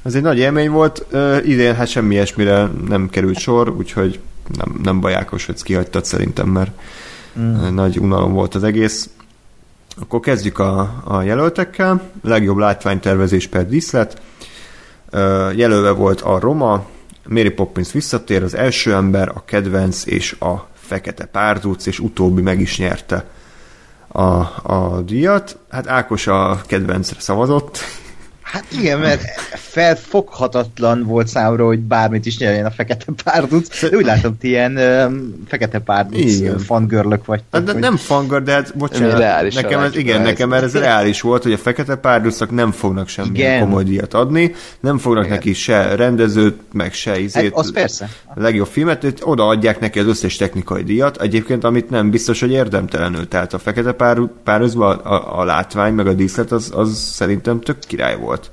ez egy nagy élmény volt. Uh, idén hát semmi ilyesmire nem került sor, úgyhogy nem, nem bajákos, hogy kihagytad szerintem, mert mm. nagy unalom volt az egész. Akkor kezdjük a, a jelöltekkel. Legjobb látványtervezés per díszlet. Jelölve volt a Roma, Mary Poppins visszatér, az első ember, a kedvenc és a fekete párduc, és utóbbi meg is nyerte a, a díjat. Hát Ákos a kedvencre szavazott, Hát igen, mert felfoghatatlan volt számomra, hogy bármit is nyerjen a Fekete Párduc. Úgy látom, ti ilyen um, Fekete Párduc fangörlök vagy. Hát, de hogy... nem fangör, de hát bocsánat. Nekem ez, igen, nekem ez reális volt, hogy a Fekete Párducnak nem fognak semmilyen komoly díjat adni, nem fognak igen. neki se rendezőt, meg se izét. Hát, az persze. A legjobb filmet, hogy odaadják neki az összes technikai díjat, egyébként amit nem biztos, hogy érdemtelenül. Tehát a Fekete Párducban a, a, a látvány, meg a díszlet az, az szerintem tök király volt volt.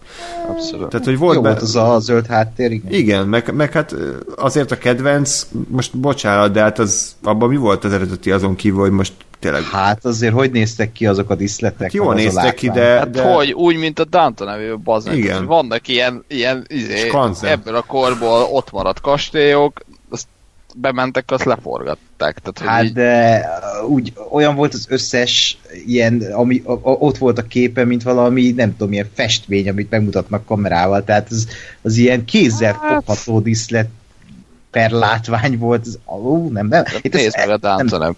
Abszolút. Tehát, hogy volt Jó be... volt az a zöld háttér, igen. Igen, meg, meg hát azért a kedvenc, most bocsánat, de hát az, abban mi volt az eredeti azon kívül, hogy most tényleg... Hát azért hogy néztek ki azok a diszletek? Hát jól néztek ki, de, hát de... hogy, úgy, mint a Dante nevű baznek. Igen. Vannak ilyen, ilyen izé, ebből a korból ott maradt kastélyok, bementek, azt leforgatták. Tehát, hát így... de úgy, olyan volt az összes ilyen, ami a, a, ott volt a képe, mint valami, nem tudom, ilyen festmény, amit megmutatnak kamerával, tehát az, az ilyen kézzel hát... fogható diszlet per látvány volt, az, ó, nem, nem. Itt nézd meg a Dante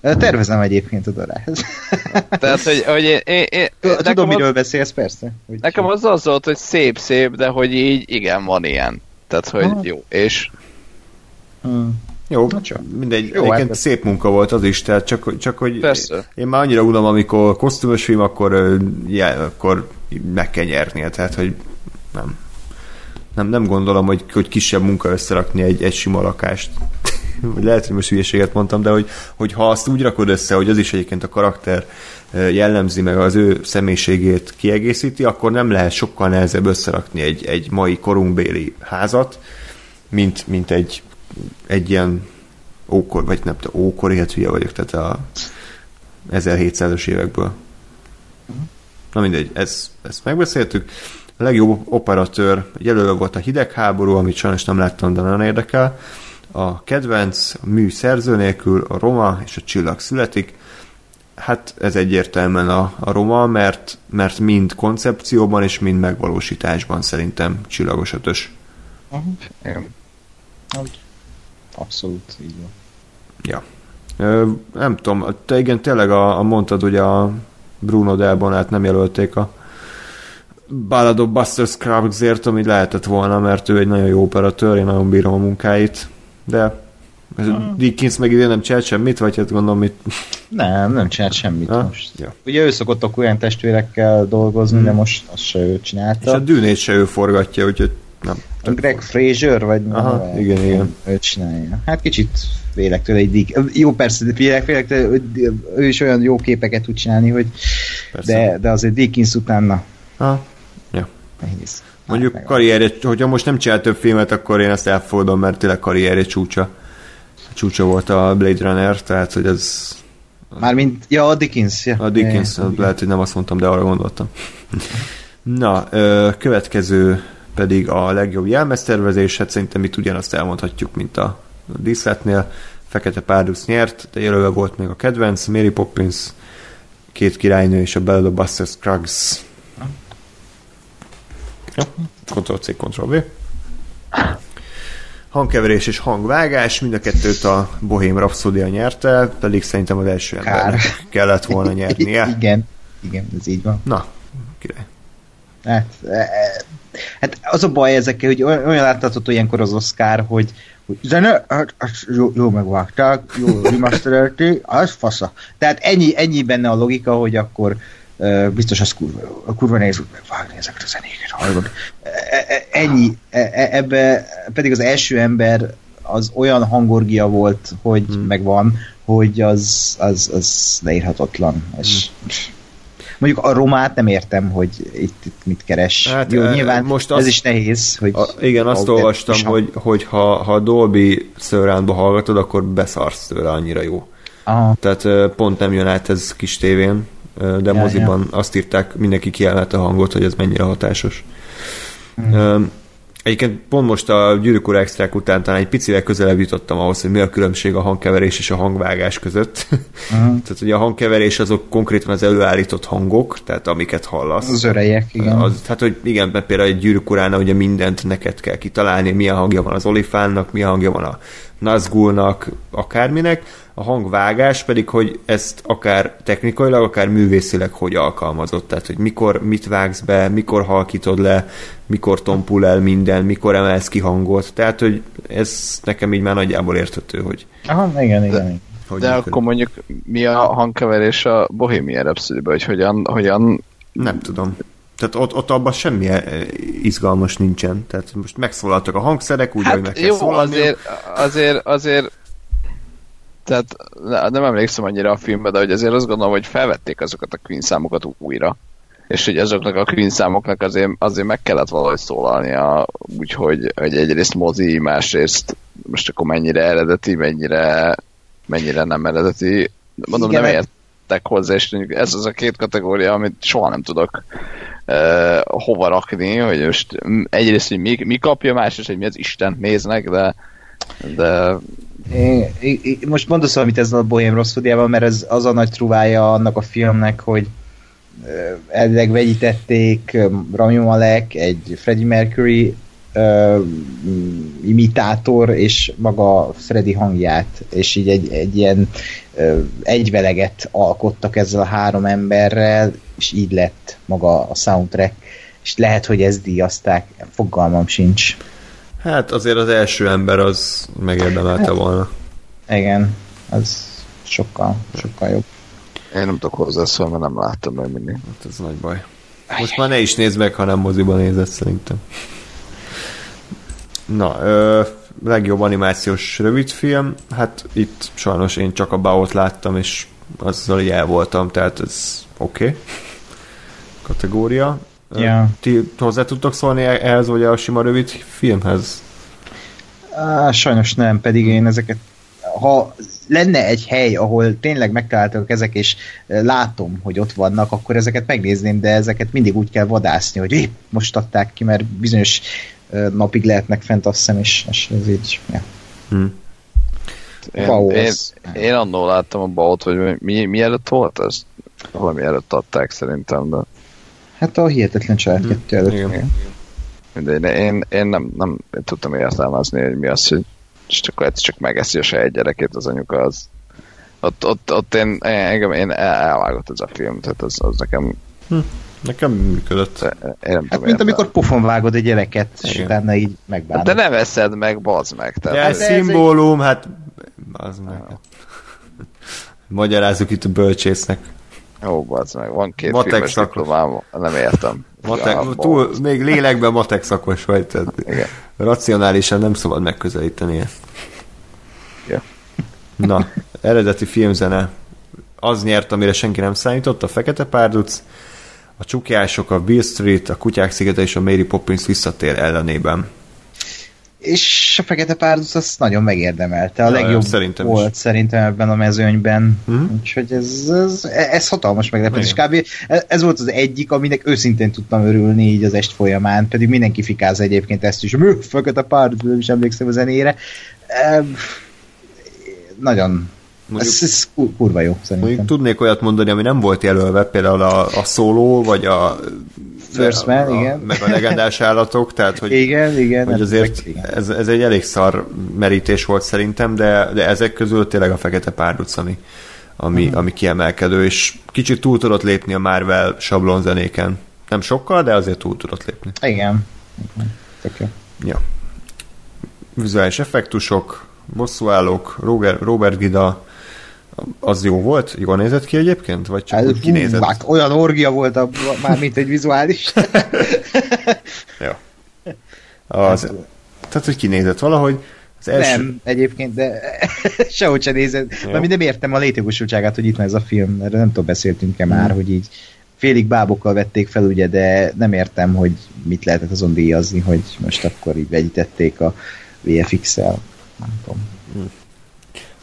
Tervezem egyébként oda rá. Tehát, hogy, hogy én, én, én Tudom, miről az, beszélsz, persze. Hogy nekem az az volt, hogy szép-szép, de hogy így igen, van ilyen. Tehát, hogy ha. jó, és Hmm. Jó, mindegy, Jó, egyébként hát szép munka volt az is, tehát csak, csak hogy Persze. én már annyira unom, amikor kosztümös film, akkor, ja, akkor meg kell nyernie, tehát hogy nem. Nem, nem gondolom, hogy, hogy kisebb munka összerakni egy, egy sima lakást. Lehet, hogy most hülyeséget mondtam, de hogy, hogy ha azt úgy rakod össze, hogy az is egyébként a karakter jellemzi, meg az ő személyiségét kiegészíti, akkor nem lehet sokkal nehezebb összerakni egy, egy mai korunkbéli házat, mint, mint egy egy ilyen ókor, vagy nem tudom, ókor, hát hülye vagyok, tehát a 1700-as évekből. Na mindegy, ez, ezt megbeszéltük. A legjobb operatőr jelölve volt a hidegháború, amit sajnos nem láttam, de nagyon érdekel. A kedvenc, a mű szerző nélkül, a Roma és a csillag születik. Hát ez egyértelműen a, a Roma, mert, mert mind koncepcióban és mind megvalósításban szerintem csillagos ötös. Igen. Abszolút, így van. Ja. Ö, nem tudom, te igen, tényleg a, a mondtad, hogy a Bruno Delbonát nem jelölték a Ballad of Buster Scruggsért, ami lehetett volna, mert ő egy nagyon jó operatőr, én nagyon bírom a munkáit, de hmm. Dickens meg idén nem csinált semmit, vagy hát gondolom, mit... Nem, nem csinált semmit ha? most. Ja. Ugye ő szokott a olyan testvérekkel dolgozni, hmm. de most azt se ő csinálta. És a dűnét se ő forgatja, úgyhogy Nem. A Greg Fraser, vagy Aha, neve? igen, igen. Ő csinálja. Hát kicsit félek tőle egy Dick. Jó, persze, de félek, félek tőle, hogy ő is olyan jó képeket tud csinálni, hogy Persze. de, de azért Dickens utána Aha. Ja. nehéz. Mondjuk Hát, karrierje, hogyha most nem csinál több filmet, akkor én ezt elfogadom, mert tényleg karrierje csúcsa. Csúcsa volt a Blade Runner, tehát hogy ez Mármint, ja, a Dickens. Ja. a Dickens, Ja, lehet, hogy nem azt mondtam, de arra gondoltam. Na, ö, következő pedig a legjobb jelmeztervezés, hát szerintem itt ugyanazt elmondhatjuk, mint a díszletnél. Fekete Párduc nyert, de jelölve volt még a kedvenc, Mary Poppins, két királynő és a Bella Buster Scruggs. Ja, Ctrl-C, Ctrl-V. Hangkeverés és hangvágás, mind a kettőt a Bohém Rhapsodia nyerte, pedig szerintem az első Kár. embernek kellett volna nyernie. igen, igen, ez így van. Na, király. Hát, e, e, hát az a baj ezekkel, hogy olyan látható ilyenkor az Oscar, hogy, hogy zene, hát, hát jó, jó megvágták, jó remasterelték, az fasza. Tehát ennyi, ennyi benne a logika, hogy akkor uh, biztos az kurva, a kurva nehéz úgy megvágni ezeket a zenéket, hallod. E, e, ennyi, e, e, ebbe pedig az első ember az olyan hangorgia volt, hogy hmm. megvan, hogy az, az, az leírhatatlan. És, Mondjuk a romát nem értem, hogy itt, itt mit keres. Hát, Jó, nyilván most ez is nehéz, hogy... A, igen, azt olvastam, a- hogy, hogy ha, ha Dolby surroundba hallgatod, akkor beszarsz tőle, annyira jó. Aha, Tehát pont nem jön át ez kis tévén, de Ja, moziban azt írták, mindenki kiemelte a hangot, hogy ez mennyire hatásos. Mhm. Ö, Egyébként pont most a Gyűrűk Ura extrák után talán egy picivel közelebb jutottam ahhoz, hogy mi a különbség a hangkeverés és a hangvágás között. Mhm. tehát ugye a hangkeverés azok konkrétan az előállított hangok, tehát amiket hallasz. az örejek, igen. Az, hát, hogy igen, mert például egy gyűrűk uránál ugye mindent neked kell kitalálni, milyen hangja van az olifánnak, milyen hangja van a Nazgulnak, akárminek, a hangvágás pedig, hogy ezt akár technikailag, akár művészileg hogy alkalmazott, tehát hogy mikor mit vágsz be, mikor halkítod le, mikor tompul el minden, mikor emelsz ki hangot, tehát hogy ez nekem így már nagyjából érthető, hogy, Aha, igen, igen. igen. hogy De működik. akkor mondjuk mi a hangkeverés a Bohemian rhapsody hogy hogyan, hogyan Nem tudom. Tehát ott, ott abban semmi eh, izgalmas nincsen. Tehát most megszólaltak a hangszerek, úgy, hogy meg Hát kell jó, szólalni. azért, azért, azért tehát ne- nem emlékszem annyira a filmbe, de hogy azért azt gondolom, hogy felvették azokat a Queen számokat újra. És hogy azoknak a Queen számoknak azért, azért meg kellett valahogy szólalnia, úgyhogy hogy egyrészt mozi, másrészt most akkor mennyire eredeti, mennyire, mennyire nem eredeti. Mondom, Igen, nem értek hozzá, és ez az a két kategória, amit soha nem tudok uh, hova rakni, hogy most egyrészt, hogy mi, mi kapja, másrészt, hogy mi az Isten néznek, de de É, é, é, most mondasz valamit ezzel a Bohém Rhapsody-ával, mert ez az a nagy truvája annak a filmnek, hogy elvileg vegyítették Rami Malek, egy Freddie Mercury ö, imitátor, és maga Freddie hangját, és így egy, egy ilyen ö, egyveleget alkottak ezzel a három emberrel, és így lett maga a soundtrack, és lehet, hogy ezt díjazták, fogalmam sincs. Hát azért az első ember az megérdemelte volna. Igen, az sokkal, sokkal jobb. én nem tudok hozzászólni, mert nem láttam meg mindig. Hát ez nagy baj. Most már ne is nézd meg, ha nem moziban nézed szerintem. Na, ö, legjobb animációs rövidfilm, hát itt sajnos én csak a Baot láttam, és azzal így el voltam, tehát ez oké. Okay. Kategória. Ja. Ti hozzá tudtok szólni ehhez, vagy a sima rövid filmhez? Á, sajnos nem, pedig én ezeket ha lenne egy hely, ahol tényleg megtaláltak ezek, és látom, hogy ott vannak, akkor ezeket megnézném, de ezeket mindig úgy kell vadászni, hogy épp most adták ki, mert bizonyos napig lehetnek fent, azt hiszem, és, és ez így, ja. Hm. Én, Wow, én, az- én annól láttam a baut, hogy mi, mi előtt volt ez? Valami előtt adták szerintem, de Hát a hihetetlen család kettő előtt. igen. mindegy, de én, én nem, nem én tudtam értelmezni, hogy mi az, hogy és akkor egyszer csak megeszi a saját gyerekét az anyuka, az ott, ott, ott én, engem én el- elvágott ez a film, tehát az, az nekem Nekem működött. én nem Hát tudom mint értelmezni. amikor pofon vágod egy gyereket, és Igen. utána így megbánod. De ne veszed meg, bazd meg. Tehát, De Hát ez ez egy- szimbólum, hát az meg. Magyarázzuk itt a bölcsésznek. Ó, bazd meg, van két Matek filmes szakos. diplomám, nem értem. Matek, ja, túl, még lélekben matek szakos vagy, tehát Igen. racionálisan nem szabad megközelíteni ezt. Ja. Na, eredeti filmzene. Az nyert, amire senki nem számított, a Fekete Párduc, a Csukjások, a Bill Street, a Kutyák szigete és a Mary Poppins visszatér ellenében és a Fekete Párduc azt nagyon megérdemelte. A ja, legjobb szerintem volt is. szerintem ebben a mezőnyben. Uh-huh. Úgyhogy ez, ez, ez hatalmas meglepetés. Kb. ez volt az egyik, aminek őszintén tudtam örülni így az est folyamán, pedig mindenki fikáz egyébként ezt is. Fekete Párduc, nem is emlékszem a zenére. E, nagyon Mondjuk, ez, ez kurva jó szerintem. Mondjuk tudnék olyat mondani, ami nem volt jelölve, például a, a szóló, vagy a First Man, a, igen. Meg a legendás állatok, tehát hogy, igen, igen, hogy azért igen. Ez, ez egy elég szar merítés volt szerintem, de, de ezek közül tényleg a Fekete Párduc, ami, ami, uh-huh. ami kiemelkedő, és kicsit túl tudott lépni a Marvel sablonzenéken. Nem sokkal, de azért túl tudott lépni. Igen. Okay. Ja. Vizuális effektusok, bosszúállók, Robert, Robert Gida, az jó volt? Jól nézett ki egyébként? Vagy csak hát, úgy kinézett? Hát olyan orgia volt a, már, mint egy vizuális. jó. Az, tehát, hogy kinézett valahogy. Az első... Nem, egyébként, de sehogy sem nézett. Mert nem értem a létjogosultságát, hogy itt van ez a film. Erre nem tudom, beszéltünk-e már, hmm. hogy így félig bábokkal vették fel, ugye, de nem értem, hogy mit lehetett azon díjazni, hogy most akkor így vegyítették a VFX-el. Nem tudom. Hmm.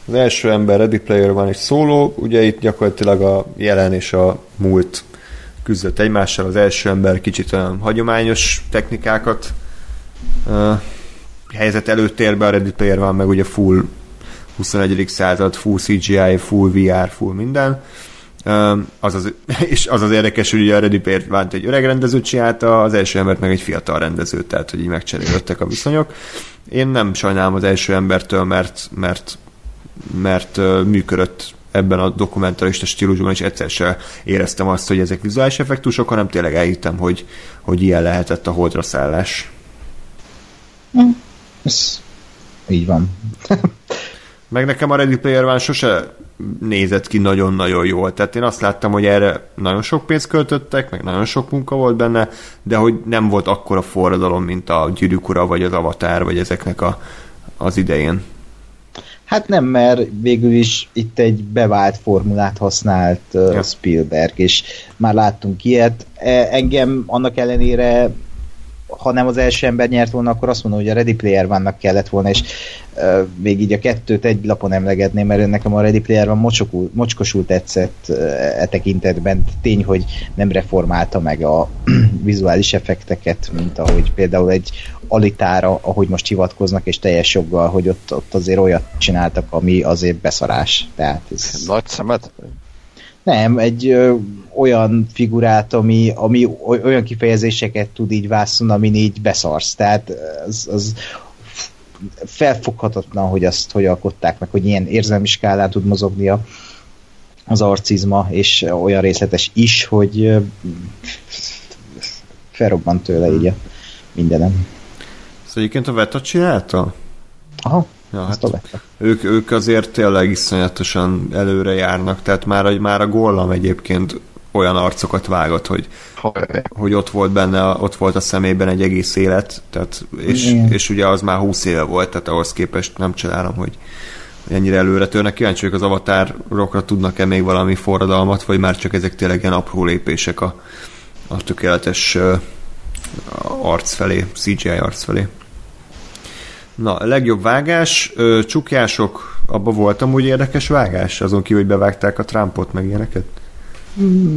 Az első ember Ready Player van egy szóló, ugye itt gyakorlatilag a jelen és a múlt küzdött egymással, az első ember kicsit olyan hagyományos technikákat uh, helyzet előtérbe, a Ready Player van meg ugye full 21. század, full CGI, full VR, full minden. Az az, és az az érdekes, hogy ugye a Ready Player van egy öreg rendezőt csinálta, az első embert meg egy fiatal rendező, tehát hogy így megcserélődtek a viszonyok. Én nem sajnálom az első embertől, mert, mert mert működött ebben a dokumentarista stílusban, és egyszer sem éreztem azt, hogy ezek vizuális effektusok, hanem tényleg elhittem, hogy, hogy ilyen lehetett a holdra szállás. Mm. Ez így van. Meg nekem a Ready Player One sose nézett ki nagyon-nagyon jól. Tehát én azt láttam, hogy erre nagyon sok pénzt költöttek, meg nagyon sok munka volt benne, de hogy nem volt akkora forradalom, mint a Gyűrűk Ura, vagy az Avatar, vagy ezeknek a, az idején. Hát nem, mert végül is itt egy bevált formulát használt uh, ja. Spielberg, és már láttunk ilyet. E, engem annak ellenére ha nem az első ember nyert volna, akkor azt mondom, hogy a Ready Player vannak kellett volna, és uh, még így a kettőt egy lapon emlegetném, mert nekem a Ready Player van mocsokul, mocskosul tetszett uh, e tekintetben. Tény, hogy nem reformálta meg a vizuális effekteket, mint ahogy például egy alitára, ahogy most hivatkoznak, és teljes joggal, hogy ott, ott azért olyat csináltak, ami azért beszarás. Tehát ez... Nagy szemet? Nem, egy ö, olyan figurát, ami, ami olyan kifejezéseket tud így vászon, amin így beszarsz. Tehát az, az felfoghatatlan, hogy azt hogy alkották meg, hogy ilyen érzelmi skálán tud mozogni a, az arcizma, és olyan részletes is, hogy felrobbant tőle így a mindenem. Szóval egyébként a Veta csinálta? Aha. Ja, hát ők, ők azért tényleg iszonyatosan előre járnak, tehát már, már a Gollam egyébként olyan arcokat vágott, hogy, hogy ott volt benne, ott volt a szemében egy egész élet, tehát, és, és ugye az már 20 éve volt, tehát ahhoz képest nem csodálom, hogy ennyire előre törnek. Kíváncsi vagyok az avatárokra tudnak-e még valami forradalmat, vagy már csak ezek tényleg ilyen apró lépések a, a tökéletes uh, arc felé, CGI arc felé. Na, a legjobb vágás, ö, csukjások, abban voltam úgy érdekes vágás, azon kívül, hogy bevágták a Trumpot, meg ilyeneket?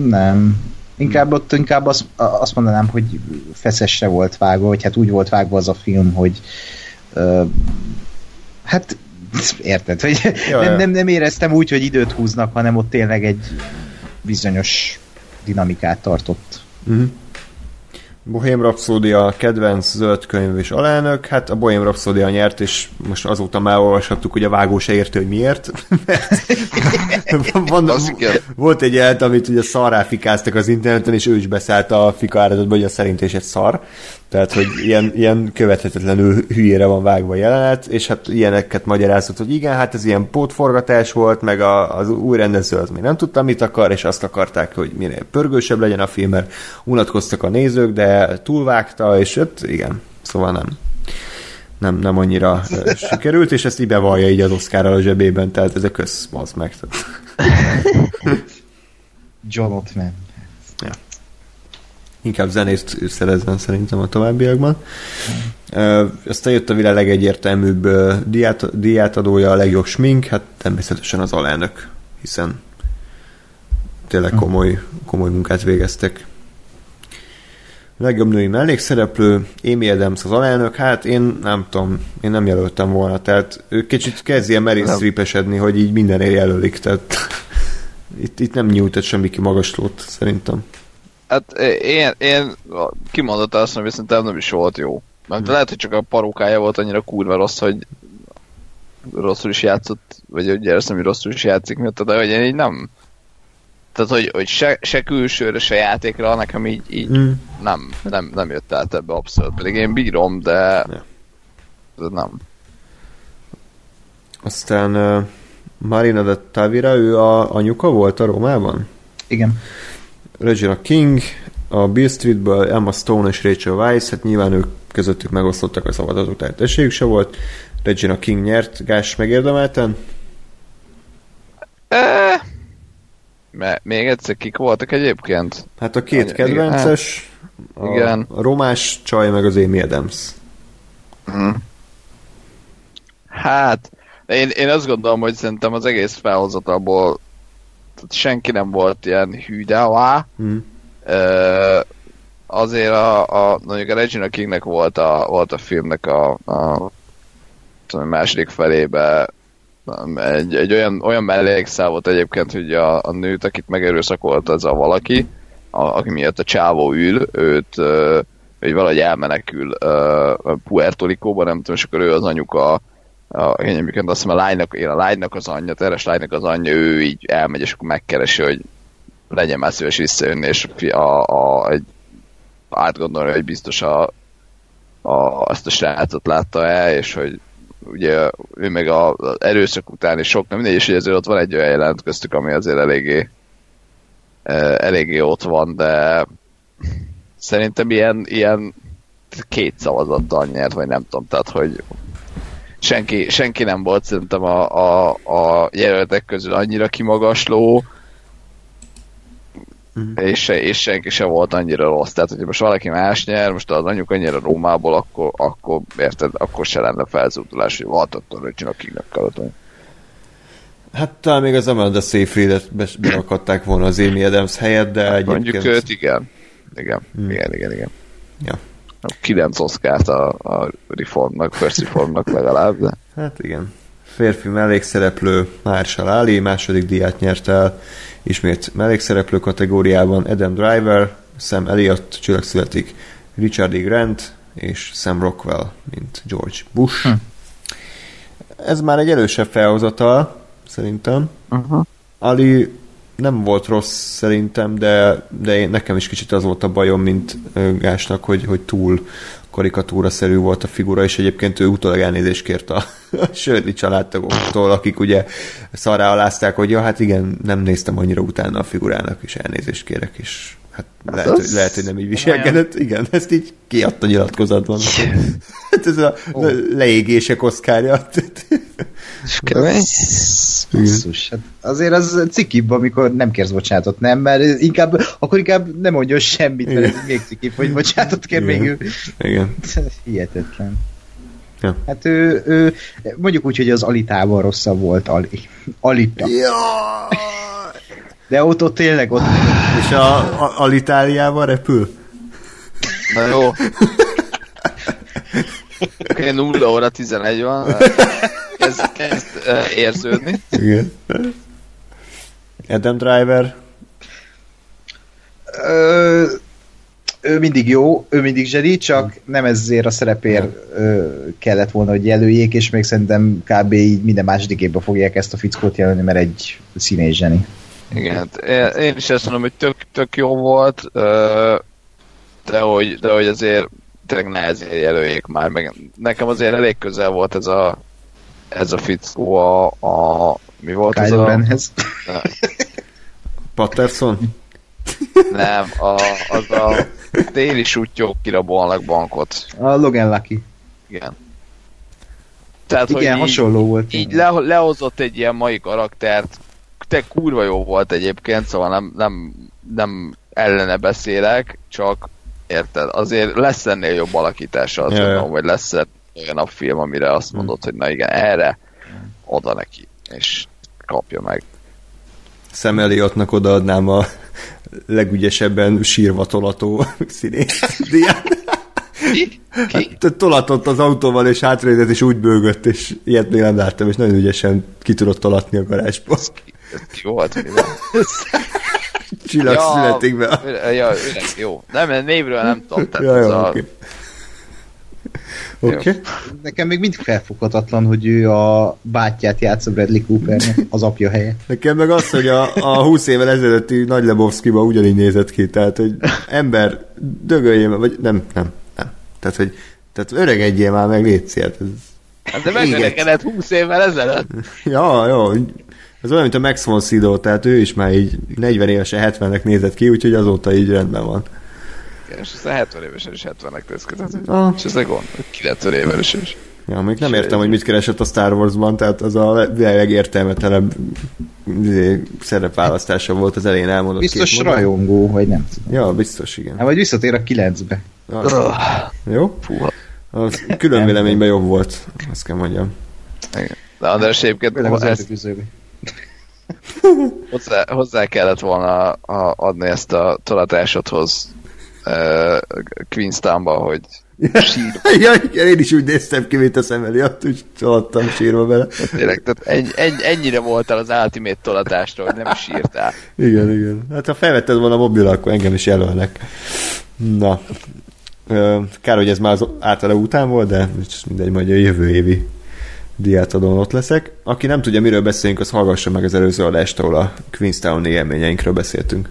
Nem. Inkább ott inkább azt, azt mondanám, hogy feszesre volt vágva, vagy hát úgy volt vágva az a film, hogy ö, hát érted, hogy nem, nem, nem éreztem úgy, hogy időt húznak, hanem ott tényleg egy bizonyos dinamikát tartott. Uh-huh. Bohém Rhapsódia kedvenc zöld könyv és alelnök, hát a Bohém Rhapsódia nyert, és most azóta már olvashattuk, hogy a vágó se érti, hogy miért. Van, volt egy jelt, amit ugye szarrá fikáztak az interneten, és ő is beszállt a fika áradatba, hogy a szerint is egy szar. Tehát, hogy ilyen, ilyen követhetetlenül hülyére van vágva jelenet, és hát ilyeneket magyarázott, hogy igen, hát ez ilyen pótforgatás volt, meg a, az új rendező az még nem tudta, mit akar, és azt akarták, hogy minél pörgősebb legyen a film, mert unatkoztak a nézők, de túlvágta, és öt, igen, szóval nem nem, nem annyira sikerült, és ezt így bevallja így az oscar a zsebében, tehát ez a kösz, az meg. John Ottman. Inkább zenést szerezzen szerintem a továbbiakban. Uh, aztán jött a világ legegyértelműbb diát, diátadója, a legjobb smink, hát természetesen az alelnök, hiszen tényleg hm. komoly, komoly munkát végeztek legjobb női mellékszereplő, Amy Adams az alelnök, hát én nem tudom, én nem jelöltem volna, tehát ő kicsit kezd ilyen Meryl Streep hogy így mindenért jelölik, tehát itt, itt nem nyújtott semmi ki magaslót, szerintem. Hát én, én kimondottam azt, hogy szerintem nem is volt jó. Mert hmm. lehet, hogy csak a parókája volt annyira kurva rossz, hogy rosszul is játszott, vagy ugye nem, hogy rosszul is játszik miatt, de hogy én így nem, tehát, hogy, hogy se, se külsőre, se játékra, nekem így, így mm. nem, nem, nem jött át ebbe abszolút. Pedig én bírom, de, ja. de nem. Aztán uh, Marina de Tavira, ő a anyuka volt a Rómában? Igen. Regina King, a Bill Streetből Emma Stone és Rachel Weisz, hát nyilván ők közöttük megosztottak a szavazatok, tehát esélyük se volt. Regina King nyert, Gás megérdemelten? Mert még egyszer kik voltak egyébként? Hát a két kedvences, igen. A, igen. a romás csaj meg az Amy Adams. Hmm. Hát, én, én azt gondolom, hogy szerintem az egész felhozatalból senki nem volt ilyen hű, de hmm. Ö, azért a, a, mondjuk a Regina Kingnek volt a, volt a filmnek a, a, a második felébe egy, egy olyan, olyan mellékszál volt egyébként, hogy a, a nőt, akit megerőszakolt az a valaki, a, aki miatt a csávó ül, őt hogy valahogy elmenekül uh, Puerto Rico-ba, nem tudom, és akkor ő az anyuka, a, én egyébként azt hiszem a lánynak, én a lánynak az anyja, teres lánynak az anyja, ő így elmegy, és akkor megkeresi, hogy legyen már szíves visszajönni, és a, a, egy, átgondolni, hogy biztos a, a, azt a srácot látta el, és hogy ugye ő meg az erőszak után is sok, nem mindegy, és ezért ott van egy olyan jelent köztük, ami azért eléggé eléggé ott van, de szerintem ilyen, ilyen két szavazattal nyert, vagy nem tudom, tehát hogy senki, senki nem volt szerintem a, a, a jelöltek közül annyira kimagasló, uh-huh. és, és senki se volt annyira rossz. Tehát, hogyha most valaki más nyer, most az anyuk annyira Rómából, akkor, akkor érted, akkor se lenne felzúdulás, hogy valhatatlan, hogy csinálok kingnek karatony. Hát talán még az Amanda Seyfried-et berakadták volna az Amy Adams helyett, de hát egyébként... Mondjuk őt, igen. Igen, hmm. igen, igen, igen. Ja. Kilenc oszkárt a, a reformnak, First Reformnak legalább, de... Hát igen. Férfi mellékszereplő Marshall Ali második díját nyert el, Ismét mellékszereplő kategóriában Adam Driver, Sam Elliott csillag születik, Richard E. Grant és Sam Rockwell, mint George Bush. Hm. Ez már egy erősebb felhozatal, szerintem. Uh-huh. Ali nem volt rossz szerintem, de, de én, nekem is kicsit az volt a bajom, mint Gásnak, hogy, hogy túl karikatúra-szerű volt a figura, és egyébként ő utólag elnézést kért a, a Shirley családtagoktól, akik ugye szarrá alázták, hogy ja, hát igen, nem néztem annyira utána a figurának, és elnézést kérek, és hát lehet, hogy, lehet, hogy nem így viselkedett. Igen, ezt így kiadta nyilatkozatban. hát ez a oh. leégések oszkárja. Basszus, hát azért az cikibb, amikor nem kérsz bocsánatot, nem? Mert inkább, akkor inkább nem mondjon semmit, mert ez még cikibb, hogy bocsánatot kér Igen. még ő. Igen. Hihetetlen. Ja. Hát ő, ő, mondjuk úgy, hogy az Alitával rosszabb volt Ali. Alita. Ja. De ott, ott tényleg ott... És a, a Alitáliával repül? Na jó. Oké, 0 óra 11 van. Kezd, kezd uh, érződni. Igen. Adam Driver. Ö, ő mindig jó, ő mindig zseni, csak nem ezért a szerepért ö, kellett volna, hogy jelöljék, és még szerintem kb. így minden második évben fogják ezt a fickót jelölni, mert egy színész zseni. Igen, hát én is azt mondom, hogy tök, tök jó volt, de hogy, de hogy azért tényleg nehezén jelöljék már, meg nekem azért elég közel volt ez a ez a fickó a, a mi volt Kylo ez a... Renhez. Patterson? Nem, a, az a téli sutyók kirabolnak bankot. A Logan Lucky. Igen. Tehát, Igen, hogy hasonló volt. Így, így le, lehozott egy ilyen mai karaktert, te kurva jó volt egyébként, szóval nem, nem, nem ellene beszélek, csak érted, azért lesz ennél jobb alakítása, azt Ja, mondom, vagy lesz olyan a film, amire azt mondod, hogy na igen, erre oda neki, és kapja meg. Sam Elliottnak odaadnám a legügyesebben sírva tolató színész diát. Ki? Ki? Tehát tolatott az autóval, és hátrézett, és úgy bőgött, és ilyet még nem láttam, és nagyon ügyesen ki tudott tolatni a garázsba. Ez ki volt? Mi? Csillag ja, születik be. Ja, öreg, jó. Nem, névről nem tudom. Tehát Ja, jó, a, oké. Oké. Okay. Nekem még mindig felfoghatatlan, hogy ő a bátyját játsza Bradley Coopernek, az apja helye. Nekem meg az, hogy a, a 20 évvel ezelőtti Nagy Lebowski-ba ugyanígy nézett ki, tehát, hogy ember dögöljél, vagy nem, nem, nem. Tehát, hogy tehát öregedjél már meg, légy szélt. Ez, Hát de megöregedett 20 évvel ezelőtt. ja, jó. Ez olyan, mint a Max von Sydow, tehát ő is már így 40 évesen 70-nek nézett ki, úgyhogy azóta így rendben van. Igen, és aztán 70 évesen is 70-nek tesz Ah. És ez egy gond, hogy 90 éves is. Ja, még nem értem, hogy mit keresett a Star Wars-ban, tehát az a legértelmetlenebb izé, szerepválasztása volt az elején elmondott. Biztos rajongó, vagy nem. Ja, biztos, igen. Hát vagy visszatér a kilencbe. Jó? Fúha. Az külön véleményben jobb volt, azt kell mondjam. Igen. De András egyébként Főleg az ezt hozzá, hozzá kellett volna a, adni ezt a tolatásodhoz uh, Queenstownba, hogy sír, ja, igen, én is úgy néztem ki, mint a szemeli, ott úgy csaladtam sírva bele. tényleg, tehát ennyi, ennyi, ennyire voltál az Ultimate tolatásról, hogy nem is írtál. Igen, igen. Hát ha felvetted volna a mobil, akkor engem is jelölnek. Na. Kár, hogy ez már az általa után volt, de mindegy, majd a jövő évi diátadón ott leszek. Aki nem tudja, miről beszélünk, az hallgassa meg az előző adást, ahol a Queenstown élményeinkről beszéltünk.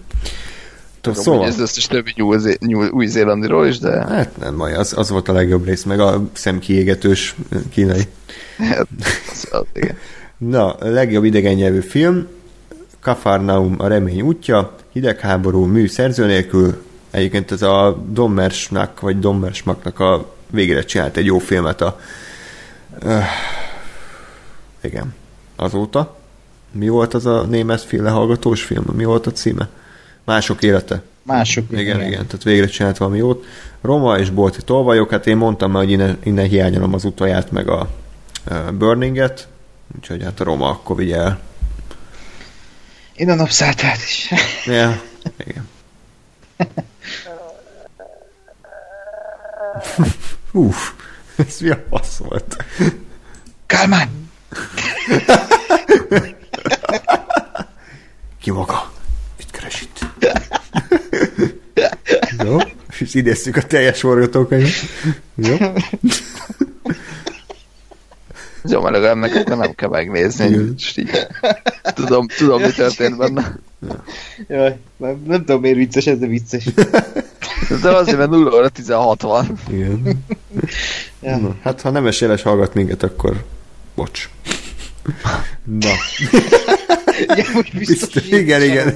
Tudom, Szóval, hogy ez összes többi új-zélandiról is, de hát nem baj, az, az volt a legjobb rész, meg a szemkiégetős kínai. hát, az, az, igen. Na, a legjobb idegen nyelvű film, Kafarnaum a remény útja, hidegháború mű szerző nélkül, egyébként ez a Dommersnak, vagy Dommersmaknak a végére csinált egy jó filmet a uh, igen, azóta. Mi volt az a német film, lehallgatós film? Mi volt a címe? Mások élete. Mások. Igen, igen, igen, tehát végre csinált valami jót. Roma és Bolti tolvajok, hát én mondtam már, hogy innen, innen hiányolom az utalját, meg a Burninget, úgyhogy hát a Roma akkor vigye el. Én a napszáltát is. Ja, igen. Uff, ez mi a fasz volt? Kálmán! Ki maga? Mit keres itt? Jó, és idézzük a teljes forgatókönyvet. Jó? Jó, mert legalább nekem nem kell megnézni. És így, tudom, tudom, mi történt benne. Jaj, nem, nem tudom miért vicces, ez de vicces. De azért, mert 0 óra 16 van. Igen. Ja. Na, hát ha nem eséles hallgat minket, akkor bocs. Na. Ja, most biztos, Biztos, igen, igen.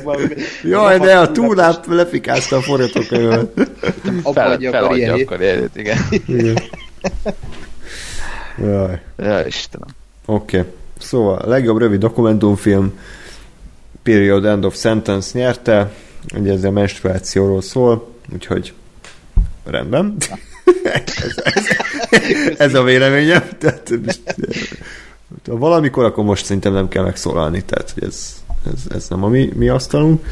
Jaj, de a túláp lefikázta a forgatókönyvet. Abba Fel, a feladja karrierjét. akkor karrierjét, igen. Igen. Jaj. Ja, Istenem. Oké. Okay. Szóval a legjobb rövid dokumentumfilm Period End of Sentence nyerte. Ugye ez a menstruációról szól, úgyhogy rendben. ez, ez, ez, a véleményem. Tehát, ha valamikor, akkor most szerintem nem kell megszólalni, tehát hogy ez, ez, ez nem a mi, mi asztalunk.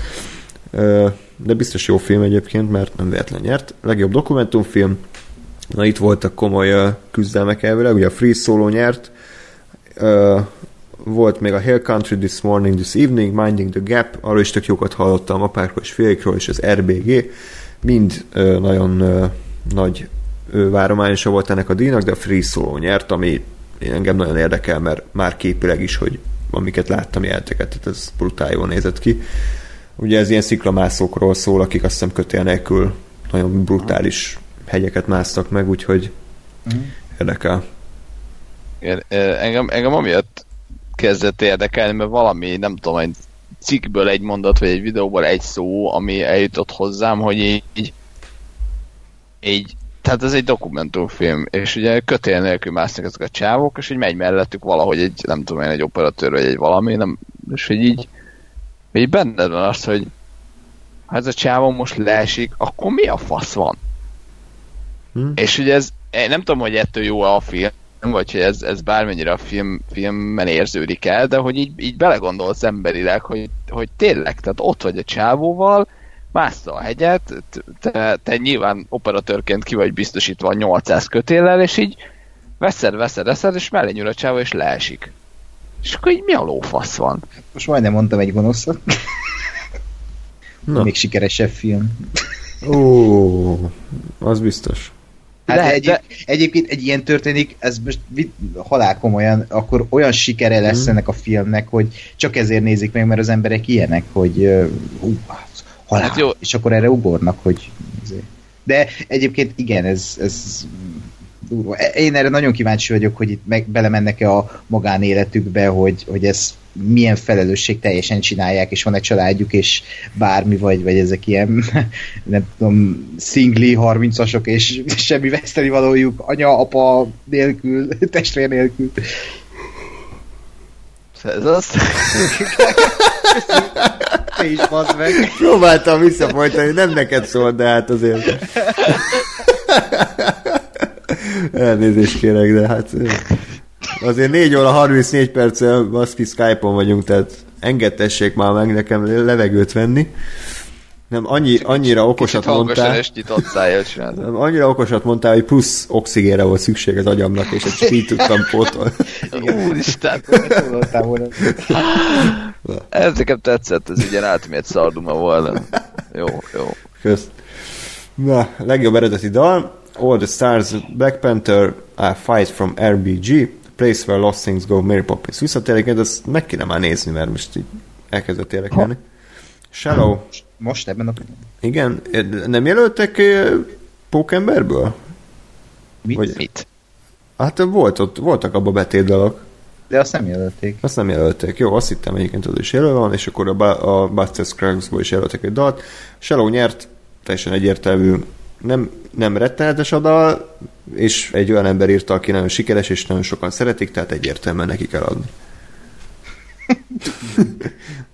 Ö, De biztos jó film egyébként, mert nem véletlen nyert. Legjobb dokumentumfilm, Na itt voltak komoly küzdelmek elvileg, ugye a Free Solo nyert, volt még a Hill Country This Morning, This Evening, Minding the Gap, arról is tök jókat hallottam, apárkról és fiaikról, és az RBG, mind nagyon nagy uh, várományosa volt ennek a díjnak, de a Free Solo nyert, ami engem nagyon érdekel, mert már képileg is, hogy amiket láttam jelteket, tehát ez brutál jól nézett ki. Ugye ez ilyen sziklamászókról szól, akik azt hiszem kötél nélkül nagyon brutális hegyeket másztak meg, úgyhogy mm. érdekel. Igen, engem, engem amiatt kezdett érdekelni, mert valami, nem tudom, egy cikkből egy mondat, vagy egy videóból egy szó, ami eljutott hozzám, hogy így, így tehát ez egy dokumentumfilm, és ugye kötél nélkül másznak ezek a csávok, és így megy mellettük valahogy egy, nem tudom én, egy operatőr, vagy egy valami, nem, és hogy így, így benned van az, hogy ha ez a csávó most leesik, akkor mi a fasz van? Hmm. És ugye ez, nem tudom, hogy ettől jó a film, vagy hogy ez, ez bármennyire a film, filmben érződik el, de hogy így, így belegondolsz emberileg, hogy, hogy tényleg, tehát ott vagy a csávóval, mászta a hegyet, te, te nyilván operatőrként ki vagy biztosítva a 800 kötéllel, és így veszed, veszed, veszed, és mellé nyúl a csávó, és leesik. És akkor így mi a lófasz van? Most majdnem mondtam egy gonoszat. Na. Még sikeresebb film. Ó, az biztos. Hát de, egyéb, de... egyébként egy ilyen történik, ez most halál komolyan, akkor olyan sikere lesz hmm. ennek a filmnek, hogy csak ezért nézik meg, mert az emberek ilyenek, hogy uh, halál, hát jó. és akkor erre ugornak, hogy de egyébként igen, ez, ez durva. Én erre nagyon kíváncsi vagyok, hogy itt meg, belemennek-e a magánéletükbe, hogy, hogy ez milyen felelősség teljesen csinálják, és van egy családjuk, és bármi, vagy, vagy ezek ilyen, nem tudom, szingli 30-asok, és semmi veszteni valójuk, anya, apa nélkül, testvér nélkül. Ez az? Te is bazd meg. Próbáltam visszafolytani, nem neked szólt, de hát azért. Elnézést kérek, de hát azért 4 óra 34 perccel baszki Skype-on vagyunk, tehát engedtessék már meg nekem levegőt venni. Nem, annyi, annyira okosat mondtál. És nem, annyira okosat mondtál, hogy plusz oxigénre volt szükség az agyamnak, és ezt így tudtam pótolni. Úristen! Ez nekem tetszett, ez ilyen átmért szarduma volna. Jó, jó. Kösz. Na, legjobb eredeti dal. All the Stars, Black Panther, A Fight from RBG, Place Where Lost Things Go, Mary Poppins. Visszatérek, de ezt meg kéne már nézni, mert most így elkezdett érdekelni. Shallow. Most ebben a Igen, nem jelöltek Pókemberből? Mit? Vagy... Mit? Hát volt ott, voltak abban betétdalok. De azt nem jelölték. Azt nem jelölték. Jó, azt hittem egyébként az is jelöl van, és akkor a, ba- a Buster Scruggs-ból is jelöltek egy dalt. Shallow nyert, teljesen egyértelmű nem, nem rettenetes a dal, és egy olyan ember írta, aki nagyon sikeres, és nagyon sokan szeretik, tehát egyértelműen neki kell adni.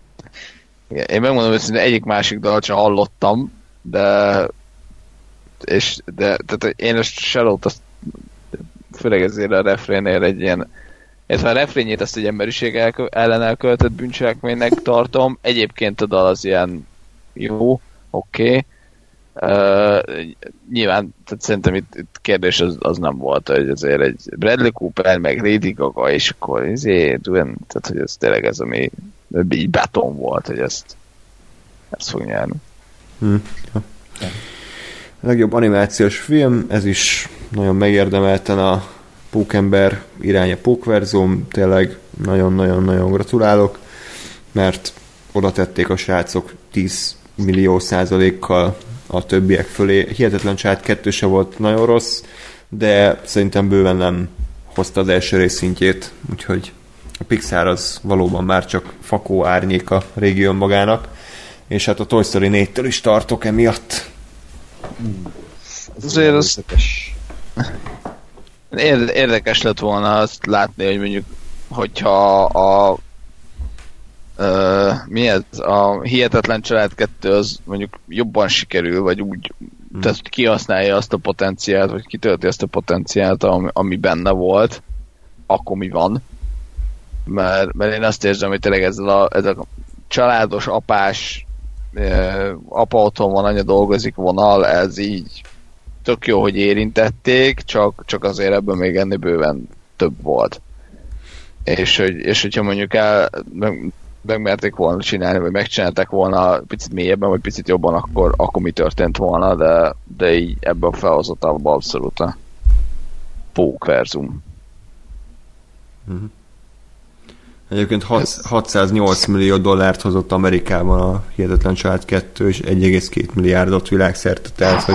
Igen, én megmondom hogy egyik másik dalat sem hallottam, de és de tehát én a Shallow-t azt főleg ezért a refrénél egy ilyen illetve a refrénjét ezt egy emberiség ellen elköltött bűncselekménynek tartom. Egyébként a dal az ilyen jó, oké, okay, Uh, nyilván, tehát szerintem itt, itt kérdés az, az nem volt, hogy azért egy Bradley Cooper, meg Lady Gaga, és akkor izé, tehát hogy ez tényleg ez, ami így beton volt, hogy ezt, ezt fog nyerni. Hmm. A legjobb animációs film, ez is nagyon megérdemelten a Pókember iránya Pókverzum, tényleg nagyon-nagyon-nagyon gratulálok, mert oda tették a srácok 10 millió százalékkal a többiek fölé. Hihetetlen család kettő se volt nagyon rossz, de szerintem bőven nem hozta az első rész szintjét, úgyhogy a Pixar az valóban már csak fakó árnyék a régió magának, és hát a Toy Story 4-től is tartok emiatt. Ez azért az... Érdekes lett volna azt látni, hogy mondjuk, hogyha a Uh, mi ez? A Hihetetlen Család 2 az mondjuk jobban sikerül, vagy úgy hmm. tehát kihasználja azt a potenciált, vagy kitölti azt a potenciált, ami, ami benne volt, akkor mi van. Mert, mert én azt érzem, hogy tényleg ez a, ez a családos, apás, apa otthon van, anya dolgozik vonal, ez így tök jó, hogy érintették, csak, csak azért ebből még ennél bőven több volt. És, hogy, és hogyha mondjuk el, megmerték volna csinálni, vagy megcsinálták volna picit mélyebben, vagy picit jobban, akkor, akkor mi történt volna, de, de így ebben a felhozatában abszolút a pókverzum. Uh-huh. Egyébként 608 millió dollárt hozott Amerikában a Hihetetlen Család 2, és 1,2 milliárdot világszerte, tehát hogy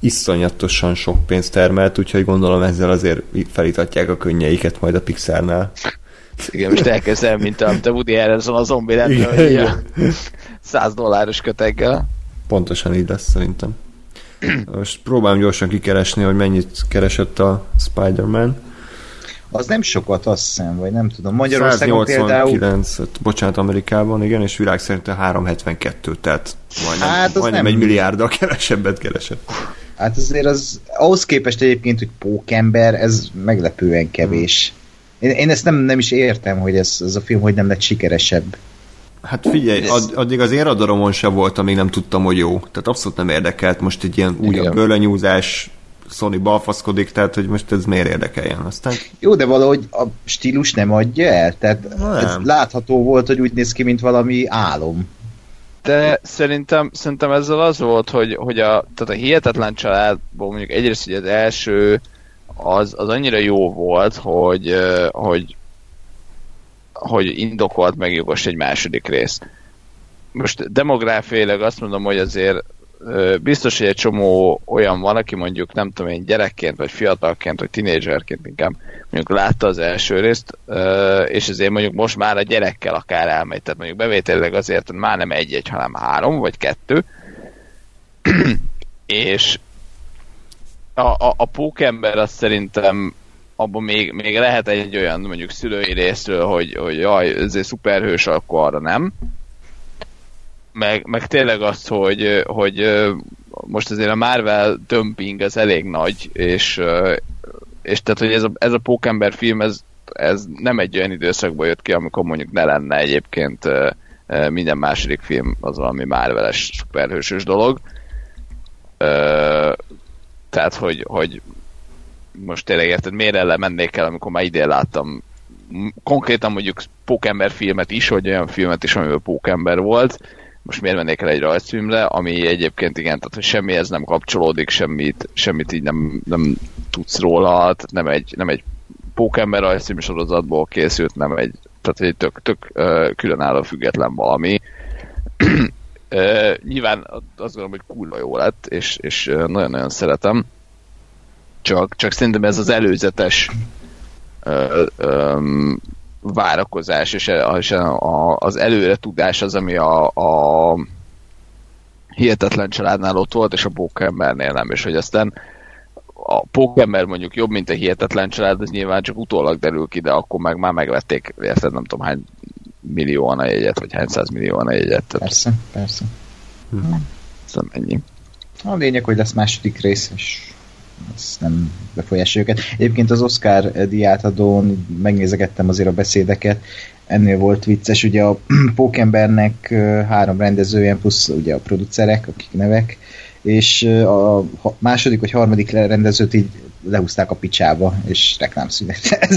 iszonyatosan sok pénzt termelt, úgyhogy gondolom ezzel azért felítatják a könnyeiket majd a Pixarnál. Igen, most elkezdem, mint a, a Woody Harrelson a zombi lenne, 100 dolláros köteggel. Pontosan így lesz szerintem. Most próbálom gyorsan kikeresni, hogy mennyit keresett a Spider-Man. Az nem sokat, azt hiszem, vagy nem tudom. Magyarországon 189, például... bocsánat, Amerikában, igen, és világ szerint 372, tehát majdnem, hát majdnem nem... egy milliárddal kevesebbet keresett. Hát azért az, ahhoz képest egyébként, hogy pókember, ez meglepően kevés. Én, én ezt nem, nem is értem, hogy ez, ez a film hogy nem lett sikeresebb. Hát figyelj, ad, addig az én radaromon se volt, amíg nem tudtam, hogy jó. Tehát abszolút nem érdekelt most egy ilyen újabb bőlenyúzás, Sony balfaszkodik, tehát hogy most ez miért érdekeljen. Aztán... Jó, de valahogy a stílus nem adja el, tehát nem. ez látható volt, hogy úgy néz ki, mint valami álom. De szerintem, szerintem ezzel az volt, hogy, hogy a, tehát a hihetetlen családból mondjuk egyrészt hogy az első az, az annyira jó volt, hogy, hogy, hogy indokolt meg jogos egy második rész. Most demográfiailag azt mondom, hogy azért biztos, hogy egy csomó olyan van, aki mondjuk nem tudom én gyerekként, vagy fiatalként, vagy tinédzserként inkább mondjuk látta az első részt, és ezért mondjuk most már a gyerekkel akár elmegy, tehát mondjuk bevételileg azért már nem egy-egy, hanem három, vagy kettő, és a, a, a pókember azt szerintem abban még, még lehet egy olyan mondjuk szülői részről, hogy, hogy jaj, ez szuperhős, akkor arra nem, meg, meg tényleg az, hogy, hogy most azért a Marvel dumping az elég nagy, és, és tehát, hogy ez a, ez a Pókember film, ez, ez nem egy olyan időszakban jött ki, amikor mondjuk ne lenne egyébként minden második film az valami Marvel-es szuperhősös dolog. Tehát, hogy, hogy most tényleg érted, miért ellen mennék el, amikor már idén láttam konkrétan mondjuk Pókember filmet is, vagy olyan filmet is, amiben Pókember volt, most miért mennék el egy rajzfilmre, ami egyébként igen, tehát hogy semmihez nem kapcsolódik, semmit, semmit így nem, nem tudsz róla, nem egy, nem egy pókember rajzfilm sorozatból készült, nem egy, tehát egy tök, tök uh, különálló független valami. uh, nyilván azt gondolom, hogy kurva jó lett, és, és nagyon-nagyon szeretem. Csak, csak szerintem ez az előzetes uh, um, várakozás és, és az előre tudás az, ami a, a hihetetlen családnál ott volt, és a pókembernél nem, és hogy aztán a pókember mondjuk jobb, mint a hihetetlen család, ez nyilván csak utólag derül ki, de akkor meg már megvették, érted, nem tudom hány millióan a jegyet, vagy hány millióan a jegyet. Persze, persze. Hm. Szóval ennyi. A lényeg, hogy lesz második rész, és ez nem befolyásolja őket. Egyébként az Oscar diátadón megnézegettem azért a beszédeket, ennél volt vicces, ugye a Pókembernek három rendezője, plusz ugye a producerek, akik nevek, és a második vagy harmadik rendezőt így lehúzták a picsába, és reklámszünet. Ez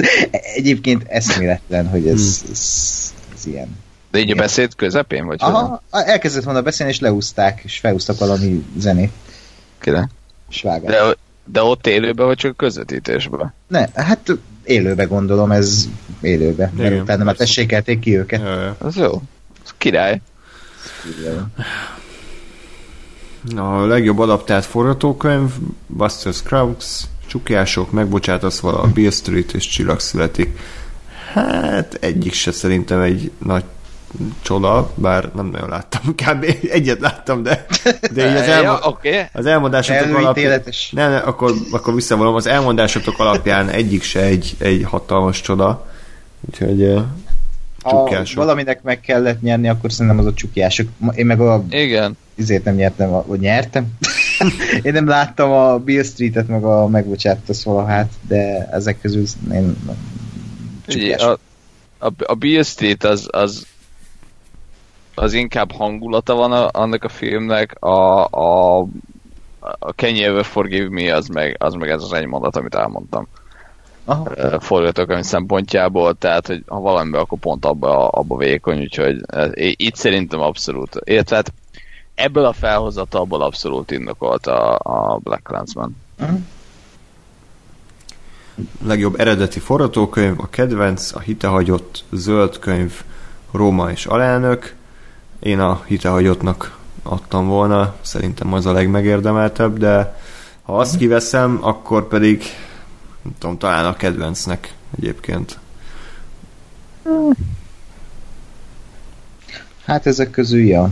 egyébként eszméletlen, hogy ez, hmm. ez, ez ilyen. De így a beszéd közepén? Vagy Aha, elkezdett volna beszélni, és lehúzták, és felhúztak valami zenét. Kire? De, de ott élőben, vagy csak közvetítésben? Ne, hát élőbe gondolom, ez élőbe. Igen, mert utána már tessékelték ki őket. Ja, ja. Az jó. Az király. A legjobb adaptált forgatókönyv Buster Scruggs, Csukjások, Megbocsátasz vala, Beale Street és Csillag születik. Hát egyik se szerintem egy nagy csoda, bár nem nagyon láttam, kb. egyet láttam, de, de így az, elmo- ja, okay. az elmondásotok alapján... Nem, nem, akkor, akkor visszavonom, az elmondásotok alapján egyik se egy, egy hatalmas csoda. Úgyhogy ha valaminek meg kellett nyerni, akkor szerintem az a csukjások. Én meg a... Igen. Izért nem nyertem, vagy nyertem. én nem láttam a Bill Street-et, meg a megbocsátasz valahát, de ezek közül én a, a, a Bill Street az, az az inkább hangulata van a, annak a filmnek, a, a, a Can You Ever Forgive Me az meg, az meg ez az egy mondat, amit elmondtam. Forgatókönyv szempontjából, tehát, hogy ha valamiben, akkor pont abba, abba vékony, úgyhogy itt szerintem abszolút, illetve hát ebből a felhozatalból abszolút indokolt a, a Black Clansman. Uh-huh. Legjobb eredeti forgatókönyv, a kedvenc, a hitehagyott, zöld könyv, Róma és alelnök, én a hitehagyottnak adtam volna, szerintem az a legmegérdemeltebb, de Ha azt kiveszem, akkor pedig nem tudom, talán a kedvencnek egyébként. Hát ezek közül, ja.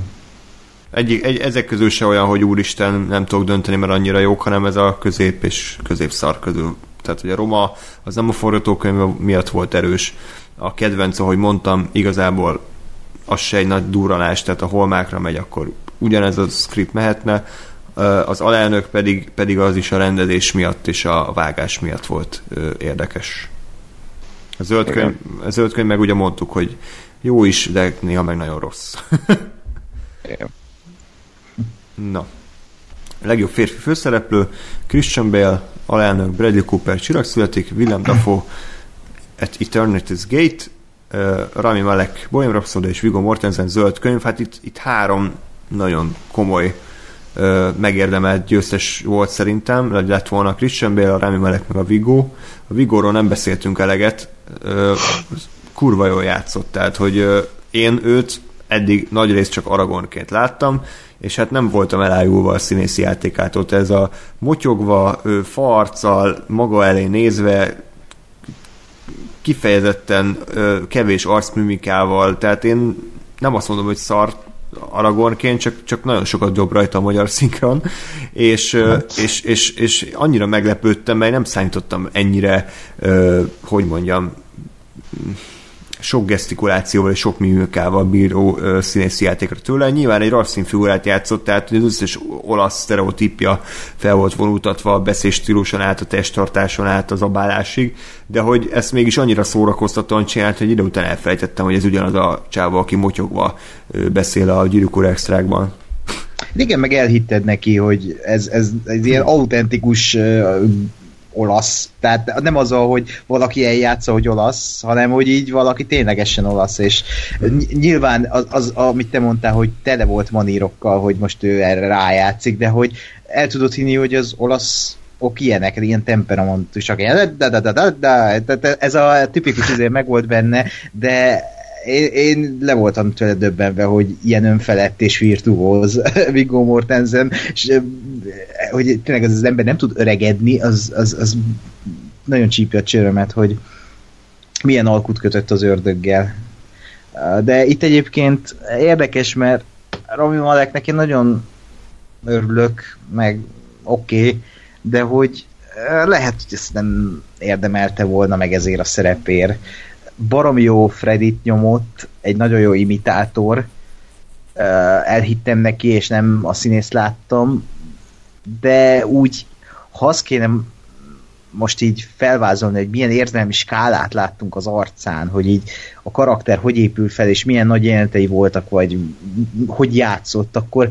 Egy, egy, ezek közül se olyan, hogy úristen, nem tudok dönteni, mert annyira jók, hanem ez a közép és középszar közül. Tehát, hogy a Roma az nem a forgatókönyv miatt volt erős. A kedvenc, ahogy mondtam, igazából az se egy nagy durranás, tehát a holmákra megy, akkor ugyanez a script mehetne, az alelnök pedig, pedig az is a rendezés miatt és a vágás miatt volt érdekes. A zöld, könyv, a zöld könyv meg ugye mondtuk, hogy jó is, de néha meg nagyon rossz. Igen. Na. A legjobb férfi főszereplő Christian Bale, alelnök Bradley Cooper csillag születik, Willem Dafoe at Eternity's Gate, Rami Malek Bohemian Rhapsody és Viggo Mortensen zöld könyv. Hát itt, itt három nagyon komoly megérdemelt győztes volt szerintem, lett volna Christian Bale, a Rami Malek meg a Viggo. A Vigóról nem beszéltünk eleget, kurva jól játszott, tehát hogy én őt eddig nagy részt csak Aragonként láttam, és hát nem voltam elájulva a színészi játékától. Ez a motyogva, farccal, maga elé nézve, kifejezetten kevés arcmimikával, tehát én nem azt mondom, hogy szart Aragornként, csak, csak nagyon sokat dob rajta a magyar szinkron, és, és, és, és annyira meglepődtem, mert nem számítottam ennyire, hogy mondjam, sok gesztikulációval és sok mimikával bíró színészi játékra tőle. Nyilván egy rasszín figurát játszott, tehát az összes olasz sztereotípja fel volt vonultatva a beszés stíluson át, a testtartáson át, az abálásig, de hogy ezt mégis annyira szórakoztatóan csinált, hogy ide után elfelejtettem, hogy ez ugyanaz a csáva, aki motyogva beszél a gyűrűk extrákban. Igen, meg elhitted neki, hogy ez, ez, ez ilyen autentikus olasz. Tehát nem az, hogy valaki eljátsza, hogy olasz, hanem hogy így valaki ténylegesen olasz, és nyilván az, az, amit te mondtál, hogy tele volt manírokkal, hogy most ő erre rájátszik, de hogy el tudod hinni, hogy az olasz ok ilyenek, ilyen temperamentusak, ilyen, da, da, da, da, da, ez a tipikus izé meg volt benne, de én, én le voltam tőle döbbenve, hogy ilyen önfelett és virtuóz Viggo Mortensen, és hogy tényleg az, az ember nem tud öregedni, az, az, az nagyon csípja a csörömet, hogy milyen alkut kötött az ördöggel. De itt egyébként érdekes, mert Rami Maleknek én nagyon örülök, meg oké, okay, de hogy lehet, hogy ezt nem érdemelte volna meg ezért a szerepért barom jó Fredit nyomott, egy nagyon jó imitátor, elhittem neki, és nem a színész láttam, de úgy, ha azt kéne most így felvázolni, hogy milyen érzelmi skálát láttunk az arcán, hogy így a karakter hogy épül fel, és milyen nagy jelentei voltak, vagy hogy játszott, akkor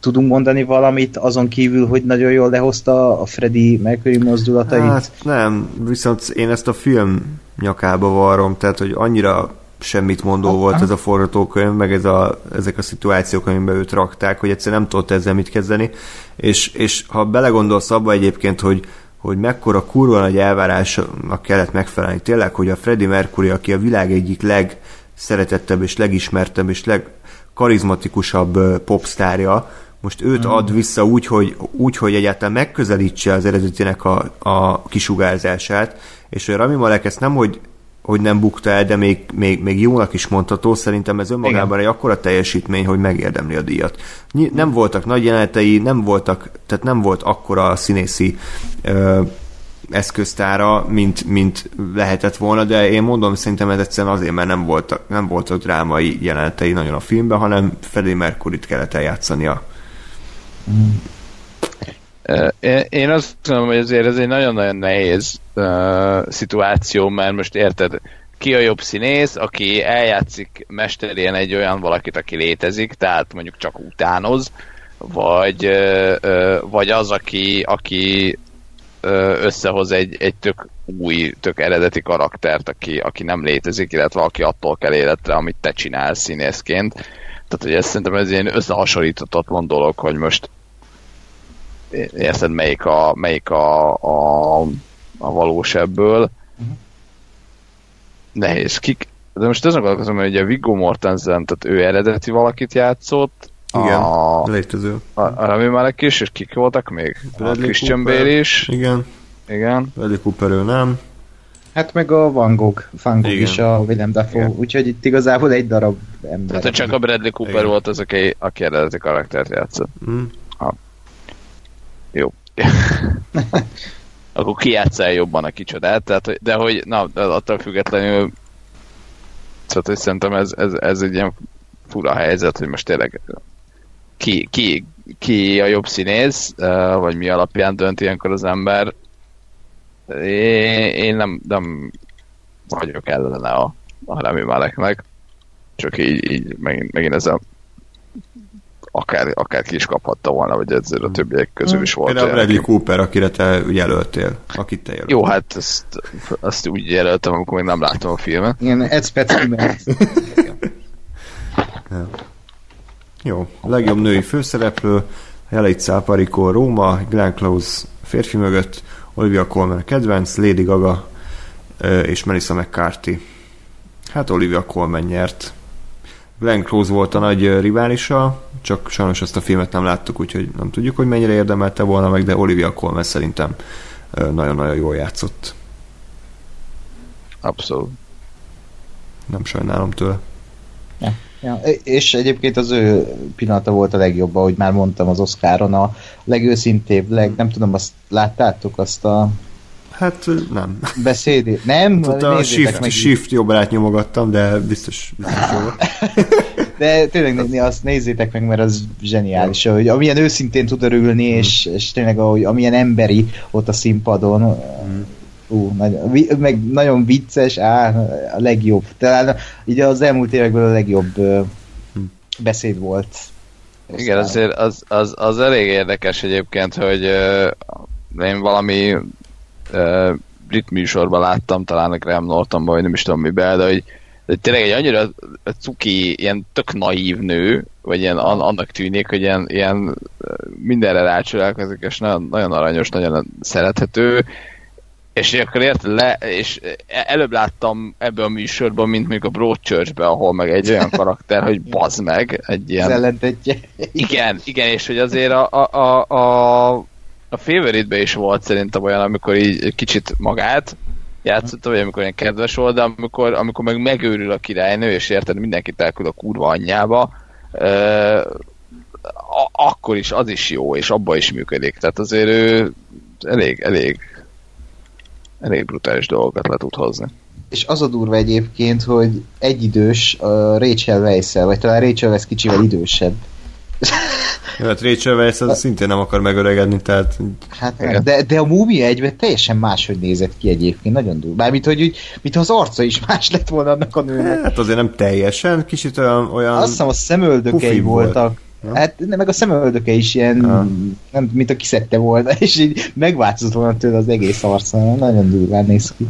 tudunk mondani valamit azon kívül, hogy nagyon jól lehozta a Freddy Mercury mozdulatait? Hát nem, viszont én ezt a film nyakába varrom, tehát hogy annyira semmit mondó ah, volt ez a forgatókönyv, meg ez a, ezek a szituációk, amiben őt rakták, hogy egyszerűen nem tudott ezzel mit kezdeni, és, és ha belegondolsz abba egyébként, hogy hogy mekkora kurva nagy elvárásnak kellett megfelelni. Tényleg, hogy a Freddie Mercury, aki a világ egyik legszeretettebb és legismertebb és legkarizmatikusabb popstárja, most őt mm. ad vissza úgy, hogy, úgy, hogy egyáltalán megközelítse az eredetének a, a kisugárzását, és hogy Rami Malek ezt nem, hogy, hogy nem bukta el, de még, még, még jónak is mondható, szerintem ez önmagában Igen. egy akkora teljesítmény, hogy megérdemli a díjat. Nem voltak nagy jelenetei, nem voltak, tehát nem volt akkora színészi ö, eszköztára, mint, mint lehetett volna, de én mondom, szerintem ez egyszerűen azért, mert nem voltak, nem voltak drámai jelenetei nagyon a filmben, hanem Freddie Mercury-t kellett eljátszania. Én azt mondom, hogy azért ez egy nagyon-nagyon nehéz uh, szituáció, mert most érted, ki a jobb színész, aki eljátszik mesterén egy olyan valakit, aki létezik, tehát mondjuk csak utánoz, vagy, uh, vagy az, aki, aki összehoz egy, egy tök új, tök eredeti karaktert, aki, aki nem létezik, illetve aki attól kell életre, amit te csinálsz színészként. Tehát, hogy ez szerintem ez ilyen összehasonlíthatatlan dolog, hogy most érted, melyik a, melyik a, a, a valós ebből. Uh-huh. Nehéz. Kik, de most azon gondolkozom, hogy a Viggo Mortensen, tehát ő eredeti valakit játszott, Igen, A- létező. A, a Rami Malek is, és kik voltak még? Bradley a Christian Cooper. Bale is. Igen, Igen. Bradley Cooper ő nem. Hát meg a Van Gogh, Van Gogh is a Willem Dafoe, Igen. úgyhogy itt igazából egy darab ember. Tehát csak a Bradley Cooper Igen. volt az, aki, aki eredeti karaktert játszott. Mm. Jó. Akkor ki játssza el jobban a kicsodát, tehát, de hogy, na, attól függetlenül szóval, hogy szerintem ez, ez, ez egy ilyen fura helyzet, hogy most tényleg ki, ki, ki a jobb színész, vagy mi alapján dönt ilyenkor az ember. Én, én nem, nem vagyok ellene a, a Rami Maleknek, csak így, így megint, megint ez a akár, akár ki is kaphatta volna, vagy ezzel a többiek közül is volt. Például Bradley aki- Cooper, akire te jelöltél, akit te jelöltél. Jó, hát ezt, azt úgy jelöltem, amikor még nem láttam a filmet. Igen, Ed Specimen. Jó, a legjobb női főszereplő, Jelitza Aparico Róma, Glenn Close férfi mögött, Olivia Colman kedvenc, Lady Gaga és Melissa McCarthy. Hát Olivia Colman nyert. Glenn Close volt a nagy riválisa, csak sajnos ezt a filmet nem láttuk, úgyhogy nem tudjuk, hogy mennyire érdemelte volna meg, de Olivia Colman szerintem nagyon-nagyon jól játszott. Abszolút. Nem sajnálom tőle. Ja, és egyébként az ő pillanata volt a legjobb, ahogy már mondtam az Oscaron, a legőszintébb, leg, nem tudom, azt láttátok azt a Hát nem. beszédét? Nem? Ott a shift, meg. shift jobb nyomogattam, de biztos, biztos jó. De tényleg azt nézzétek meg, mert az zseniális, hogy amilyen őszintén tud örülni, Hmm. és, és tényleg ahogy, amilyen emberi ott a színpadon, Hmm. ú, nagyon, meg nagyon vicces, á, a legjobb. Talán így az elmúlt évekből a legjobb ö, Hmm. beszéd volt. Igen, azért az, az, az elég érdekes egyébként, hogy uh, én valami uh, brit műsorban láttam, talán a Graham Nortonban, vagy nem is tudom miben, de hogy, de tényleg egy annyira cuki, ilyen tök naív nő, vagy ilyen an, annak tűnik, hogy ilyen, ilyen mindenre rácsodálkozik, és nagyon, nagyon aranyos, nagyon szerethető, és akkor érted le, és előbb láttam ebbe a műsorban, mint mondjuk a Broadchurch-be, ahol meg egy olyan karakter, hogy bazd meg, egy Az ilyen ellentetje. igen, igen, és hogy azért a, a, a, a, a favorite is volt szerintem olyan, amikor így kicsit magát játszotta, vagy amikor ilyen kedves volt, de amikor, amikor meg megőrül a királynő, és érted, mindenkit elküld a kurva anyjába, ö, a, akkor is az is jó, és abba is működik. Tehát azért ő elég, elég elég brutális dolgokat le tud hozni. És az a durva egyébként, hogy egyidős uh, Rachel weisz vagy talán Rachel Weisz kicsivel idősebb. Jó, hát Rachel Weisz az szintén nem akar megöregedni, tehát Hát Igen. de, de a múmia egyben teljesen máshogy nézett ki egyébként, nagyon durva. Bármint, hogy úgy, mintha az arca is más lett volna annak a nőnek. hát azért nem teljesen, kicsit olyan, olyan Azt hiszem a szemöldökei pufibb volt. voltak. Nem? Hát nem, meg a szemöldöke is ilyen, Ja. nem, mint a kiszedte volna, és így megváltozott volna tőle az egész arca. Nagyon durván néz ki.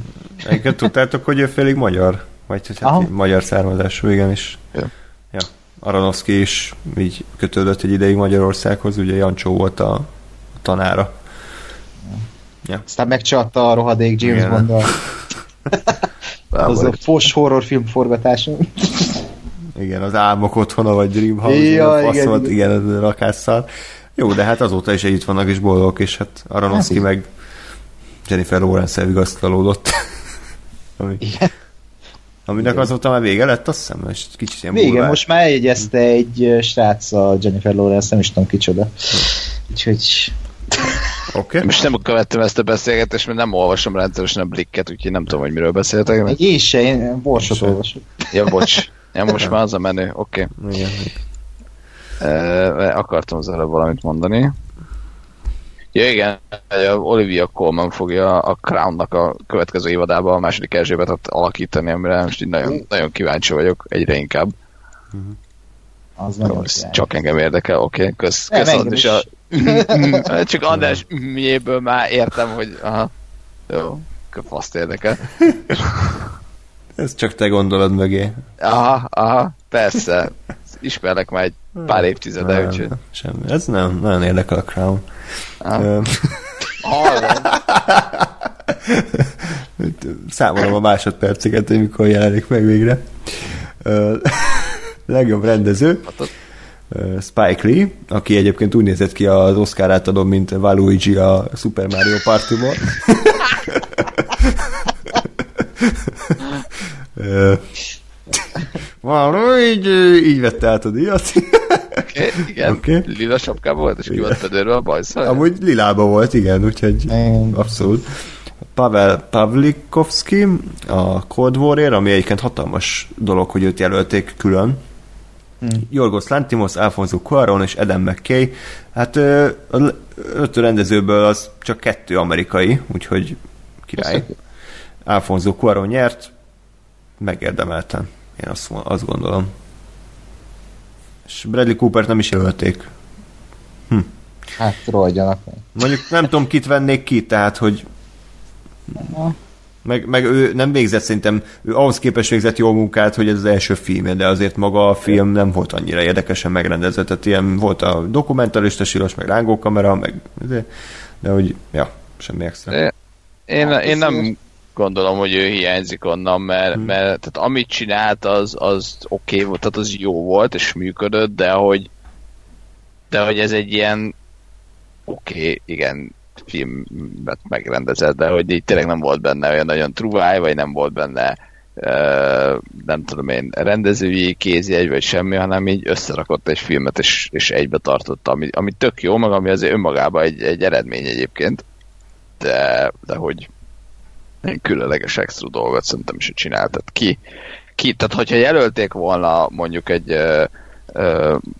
Egyébként tudtátok, hogy ő félig magyar? Vagy hogy hát magyar származású, igen, és Ja. Ja. Aronofsky is így kötődött egy ideig Magyarországhoz, ugye Jancsó volt a, a tanára. Aztán megcsatta a rohadék James Igen. bond az a fos horrorfilm forgatás. Igen, az álmok otthona, vagy Dreamhouse, Ja, ja, igen. igen, igen, ez a rakásszal. Jó, de hát azóta is együtt vannak és boldogok, és hát Aronofsky Hát, meg Jennifer Lawrence-el vigasztalódott. Ami, Igen. Aminek Igen. azóta már vége lett, azt hiszem, és kicsit ilyen Vége, bulvár. most már eljegyezte egy ö, srác a Jennifer Lawrence, nem is tudom kicsoda. Úgyhogy Oké. Okay. Most nem követtem ezt a beszélgetést, mert nem olvasom rendszeresen a blikket, úgyhogy nem tudom, hogy miről beszéltek. egy én se, én borsot olvasok. Ja, bocs. Ja, most már az a menő. Oké. Igen. Okay. akartam az előbb valamit mondani. Ja, igen, Olivia Colman fogja a Crown-nak a következő évadába a második Erzsébetet alakítani, amire most így nagyon, nagyon kíváncsi vagyok, egyre inkább. Az Jó, ez csak engem érdekel, oké, okay. kösz, Nem, kösz Andris is. a... Csak András mjéből már értem, hogy aha, jó, faszt érdekel. Ez csak te gondolod mögé. Aha, aha, persze. Ismerlek már egy pár évtizede, Nem, úgyhogy... Semmi. Ez nem, nagyon érdekel a Crown. Hallom. Számolom a másodperceket, hogy mikor jelenik meg végre. Legjobb rendező. Spike Lee, aki egyébként úgy nézett ki az Oscar átadom, mint Waluigi a Super Mario Party-ból. Waluigi így vette át a díjat. Okay, igen, okay. lila sapkában volt, és ki volt fedőrve a bajszal. Amúgy lilába volt, igen, úgyhogy abszolút. Pavel Pavlikovski, a Cold Warrior, ami egyébként hatalmas dolog, hogy őt jelölték külön. Hmm. Jorgos Lantimos, Alfonso Cuaron és Adam McKay. Hát a öt rendezőből az csak kettő amerikai, úgyhogy király. Alfonso Cuaron nyert, megérdemelten. Én azt, azt gondolom. És Bradley Cooper nem is jelölték. Hm. Hát rohadjanak meg. Mondjuk nem tudom, kit vennék ki, tehát, hogy meg, meg ő nem végzett szerintem, ő ahhoz képest végzett jó munkát, hogy ez az első film, de azért maga a film nem volt annyira érdekesen megrendezett, tehát ilyen volt a dokumentarista síros, meg rángókamera, meg de, de hogy, ja, semmi extra. Én, hát, én nem gondolom, hogy ő hiányzik onnan, mert, hmm. mert tehát amit csinált, az, az oké okay volt, tehát az jó volt, és működött, de hogy de hogy ez egy ilyen oké, okay, igen, filmet megrendezett, de hogy így tényleg nem volt benne olyan nagyon truváj, vagy nem volt benne uh, nem tudom én, rendezői kézjegy, vagy semmi, hanem így összerakott egy filmet, és, és egybe tartotta, ami, ami tök jó, meg ami azért önmagában egy, egy eredmény egyébként, de, de hogy különleges extra dolgot szerintem is csináltat ki. ki. Tehát, hogyha jelölték volna mondjuk egy uh,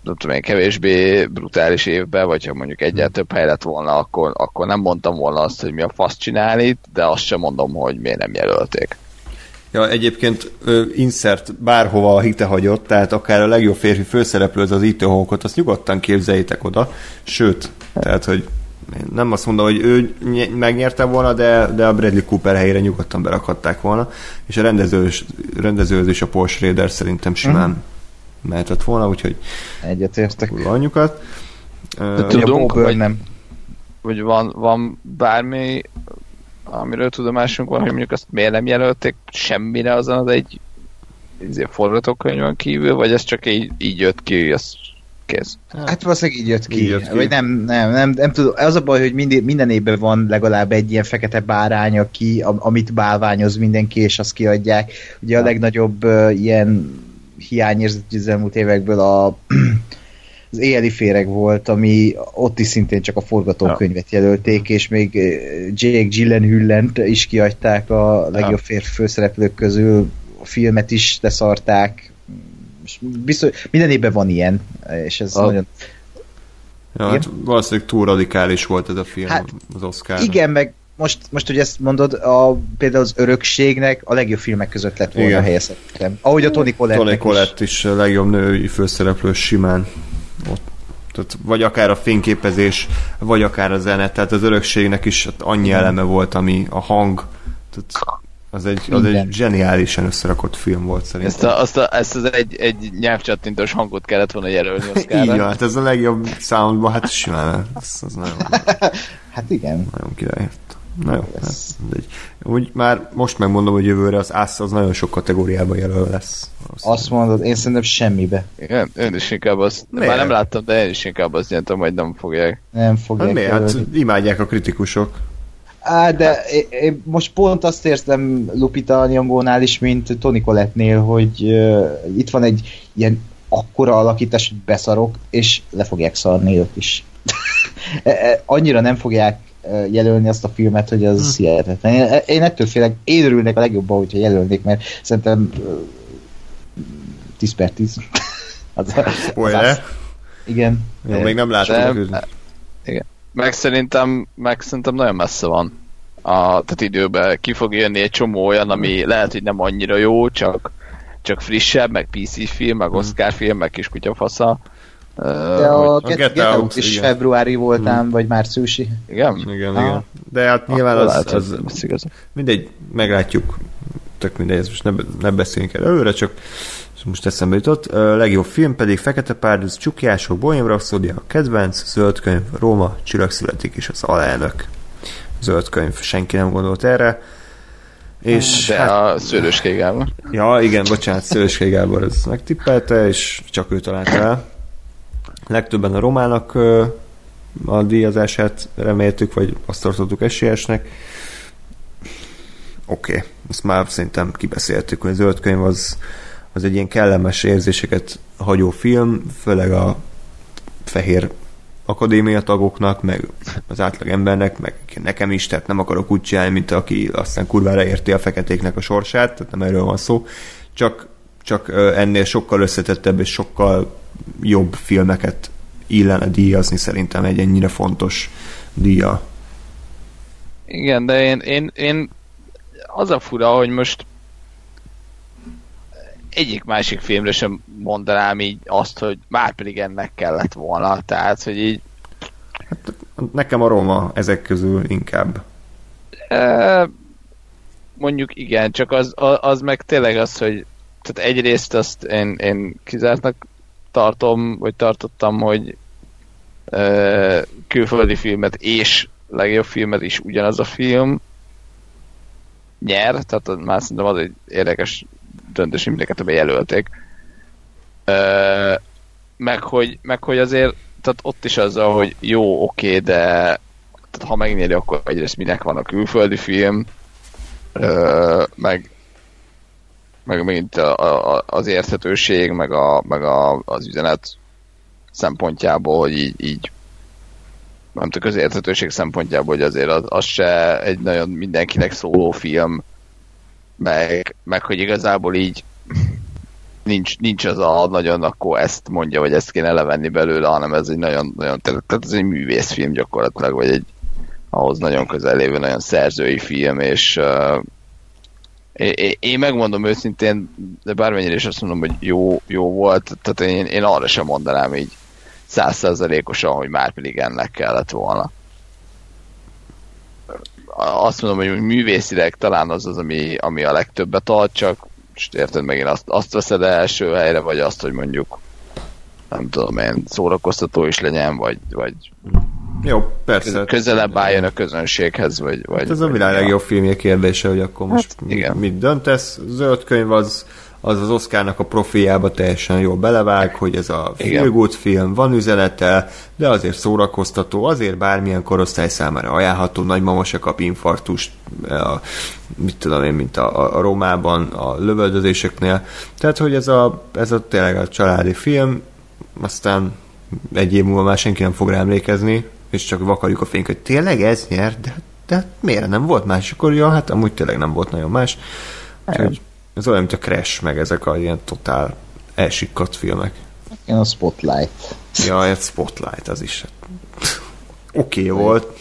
nem tudom én, kevésbé brutális évbe, vagy ha mondjuk egyáltalán több hely lett volna, akkor, akkor nem mondtam volna azt, hogy mi a fasz csinál itt, de azt sem mondom, hogy miért nem jelölték. Ja, egyébként insert bárhova a hite hagyott, tehát akár a legjobb férfi főszereplő az az Ethan azt nyugodtan képzeljétek oda, sőt, tehát, hogy nem azt mondom, hogy ő megnyerte volna, de, de a Bradley Cooper helyére nyugodtan berakhatták volna, és a rendezős, is a Paul Schrader szerintem simán mm mehetett volna, úgyhogy egyetértek anyukat. Uh, tudunk, vagy, nem. Vagy van, van bármi, amiről tudomásunk van, hogy mondjuk azt miért nem jelölték semmire azon az egy izé, forgatókönyvön kívül, vagy ez csak így, így jött ki, hogy ez kész. Hát valószínűleg így jött ki. Így jött ki. Vagy nem, nem, nem, nem tudom. Az a baj, hogy minden, minden évben van legalább egy ilyen fekete bárány, aki, amit bálványoz mindenki, és azt kiadják. Ugye a legnagyobb uh, ilyen hiányérzet az elmúlt évekből a, az éjjeli féreg volt, ami ott is szintén csak a forgatókönyvet jelölték, és még Jake Gyllenhaal-t is kiadták a legjobb férfi főszereplők közül, a filmet is leszarták, és biztos, minden évben van ilyen, és ez a... nagyon... Ja, hát valószínűleg túl radikális volt ez a film hát, az Oscar. Igen, meg most, most, hogy ezt mondod, a, például az örökségnek a legjobb filmek között lett volna helyezhetem. Ahogy a Tony Collette Tony Collette is. is a legjobb női főszereplő simán. Ott, tehát vagy akár a fényképezés, vagy akár a zene, tehát az örökségnek is annyi eleme volt, ami a hang, tehát az egy, az egy zseniálisan összerakott film volt szerintem. Ezt, a, azt, a, ezt az egy, egy nyelvcsattintós hangot kellett volna jelölni Oszkára. Így van, hát ez a legjobb soundban, hát simán, ez, az nagyon, hát igen. Nagyon király. Na jó, hát mindegy. Úgy már most megmondom, hogy jövőre az ASZ az nagyon sok kategóriában jelöl lesz. Azt mondod, én szerintem semmibe. Igen, én is inkább azt, miért? már nem láttam, de én is inkább azt nyertem, hogy nem fogják. Nem fogják. Hát miért? Hát imádják a kritikusok. Á, de én, én most pont azt érzem Lupita Nyongónál is, mint Tony Colette-nél, hogy uh, itt van egy ilyen akkora alakítás, hogy beszarok, és le fogják szarni őt is. E, e, annyira nem fogják jelölni azt a filmet, hogy az hm. hihetetlen. Én, én ettől félek, én örülnék a legjobban, hogyha jelölnék, mert szerintem 10 per 10. az, az, az, igen. Jó, még nem látom. igen. Meg szerintem, meg szerintem nagyon messze van. A, tehát időben ki fog jönni egy csomó olyan, ami lehet, hogy nem annyira jó, csak, csak frissebb, meg PC film, meg hm. Oscar film, meg kis kutyafasza. De a, a Get, Get, Out is igen. februári voltám, hmm. vagy márciusi. Igen? Igen, igen. De hát nyilván az, az, az, az mindegy, meglátjuk, tök mindegy, ezt most ne, ne beszéljünk el előre, csak most eszembe jutott. A legjobb film pedig Fekete Párduc, Csukjások, Bohém Rhapsody, a kedvenc, Zöld könyv, Róma, Csillag születik és az alelnök. Zöld könyv, senki nem gondolt erre. És De hát, a Szőlőskei Gábor. Ja, igen, bocsánat, Szőlőskei Gábor ez megtippelte, és csak ő találta el. legtöbben a romának a díjazását reméltük, vagy azt tartottuk esélyesnek. Oké, okay. ezt már szerintem kibeszéltük, hogy a zöld könyv az, az egy ilyen kellemes érzéseket hagyó film, főleg a fehér akadémia tagoknak, meg az átlag embernek, meg nekem is, tehát nem akarok úgy csinálni, mint aki aztán kurvára érti a feketéknek a sorsát, tehát nem erről van szó, csak, csak ennél sokkal összetettebb és sokkal jobb filmeket illene díjazni szerintem egy ennyire fontos díja. Igen, de én, én, én az a fura, hogy most egyik másik filmre sem mondanám így azt, hogy már pedig ennek kellett volna. Tehát, hogy így... Hát, nekem a Roma ezek közül inkább. E, mondjuk igen, csak az, az meg tényleg az, hogy tehát egyrészt azt én, én kizártnak tartom, vagy tartottam, hogy e, külföldi filmet és legjobb filmet is ugyanaz a film nyer, tehát már szerintem az egy érdekes döntés, hogy mindeket jelölték. Ö, meg, hogy, meg hogy azért tehát ott is az, hogy jó, oké, okay, de tehát ha megnyeri, akkor egyrészt minek van a külföldi film, ö, meg meg megint a, a, az érthetőség, meg, a, meg a, az üzenet szempontjából, hogy így, így nem tudom, az érthetőség szempontjából, hogy azért az, az se egy nagyon mindenkinek szóló film, meg, meg hogy igazából így nincs, nincs az a nagyon, akkor ezt mondja, vagy ezt kéne levenni belőle, hanem ez egy nagyon, nagyon tehát ez egy művészfilm gyakorlatilag, vagy egy ahhoz nagyon közel lévő, nagyon szerzői film, és uh, én, én megmondom őszintén, de bármennyire is azt mondom, hogy jó, jó volt, tehát én, én arra sem mondanám így százszerzalékosan, hogy már pedig ennek kellett volna azt mondom, hogy művészileg talán az az, ami, ami a legtöbbet ad, csak most érted megint azt, azt veszed első helyre, vagy azt, hogy mondjuk nem tudom én, szórakoztató is legyen, vagy, vagy jó, persze. Közelebb álljon a közönséghez, vagy... vagy hát ez a világ legjobb filmje kérdése, hogy akkor most hát, igen. mit döntesz. Zöld könyv az az az Oscarnak a profiába teljesen jól belevág, hogy ez a feel film, van üzenete, de azért szórakoztató, azért bármilyen korosztály számára ajánlható, nagymama se kap infarktust, a, mit tudom én, mint a, a Rómában, a lövöldözéseknél. Tehát, hogy ez a, ez a tényleg a családi film, aztán egy év múlva már senki nem fog rá emlékezni, és csak vakarjuk a fényt, hogy tényleg ez nyert, de, de miért nem volt más? Akkor hát amúgy tényleg nem volt nagyon más. Úgyhogy ez olyan, mint a Crash, meg ezek a ilyen totál elsikkadt filmek. Igen, a Spotlight. Ja, egy Spotlight, az is. Oké okay volt.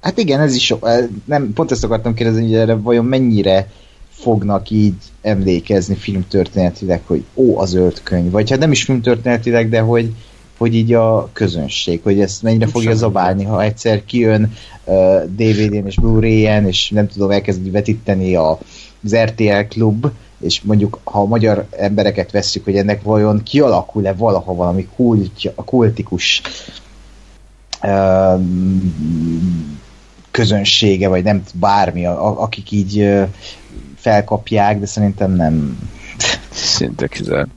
Hát igen, ez is so, eh, nem, pont ezt akartam kérdezni, hogy erre vajon mennyire fognak így emlékezni filmtörténetileg, hogy ó, az zöld könyv, vagy hát nem is filmtörténetileg, de hogy, hogy így a közönség, hogy ezt mennyire Úgy fogja zabálni, ha egyszer kijön uh, DVD-n és Blu-ray-en, és nem tudom, elkezdi vetíteni a az RTL klub, és mondjuk ha a magyar embereket vesszük, hogy ennek vajon kialakul-e valaha valami kultja, kultikus közönsége, vagy nem bármi, a, akik így felkapják, de szerintem nem. Szinte kizárt.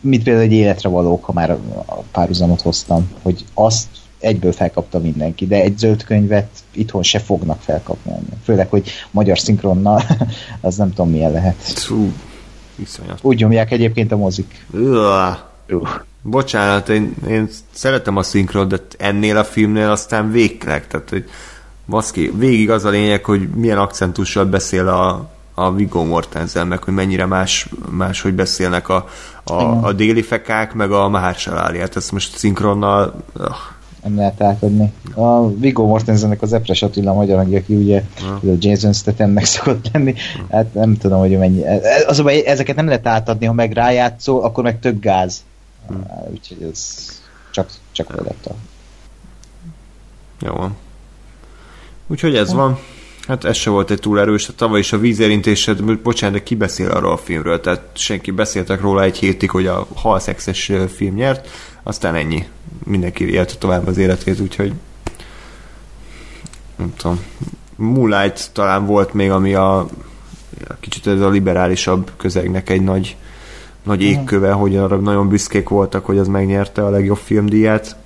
Mit például egy életre valók, ha már a párhuzamot hoztam, hogy azt egyből felkapta mindenki, de egy zöld könyvet itthon se fognak felkapni. Főleg, hogy magyar szinkronnal, az nem tudom milyen lehet. Hú, viszonyat. Úgy nyomják egyébként a mozik. Uh. Bocsánat, én, én szeretem a szinkrot, de ennél a filmnél aztán végleg, tehát hogy baszki, végig az a lényeg, hogy milyen akcentussal beszél a, a Viggo Mortensen, meg hogy mennyire más, más hogy beszélnek a, a, a déli fekák, meg a Mahershala Hát ezt most szinkronnal... Uh nem lehet átadni. A Viggo Mortensennek az Epres Attila magyar hangja, aki ugye ja. a Jason Statham meg szokott lenni, hát nem tudom, hogy mennyi. Az, hogy ezeket nem lehet átadni, ha meg rájátszol, akkor meg több gáz. Hmm. Úgyhogy ez csak, csak a Jó van. Úgyhogy ez van. Hát ez se volt egy túl erős. Hát tavaly is a vízérintésed, bocsánat, de ki beszél arról a filmről? Tehát senki beszéltek róla egy hétig, hogy a halszexes film nyert, aztán ennyi. Mindenki élte tovább az életét, úgyhogy nem tudom. Moonlight talán volt még, ami a, a kicsit ez a liberálisabb közegnek egy nagy, nagy égköve, hogy arra nagyon büszkék voltak, hogy az megnyerte a legjobb filmdíját,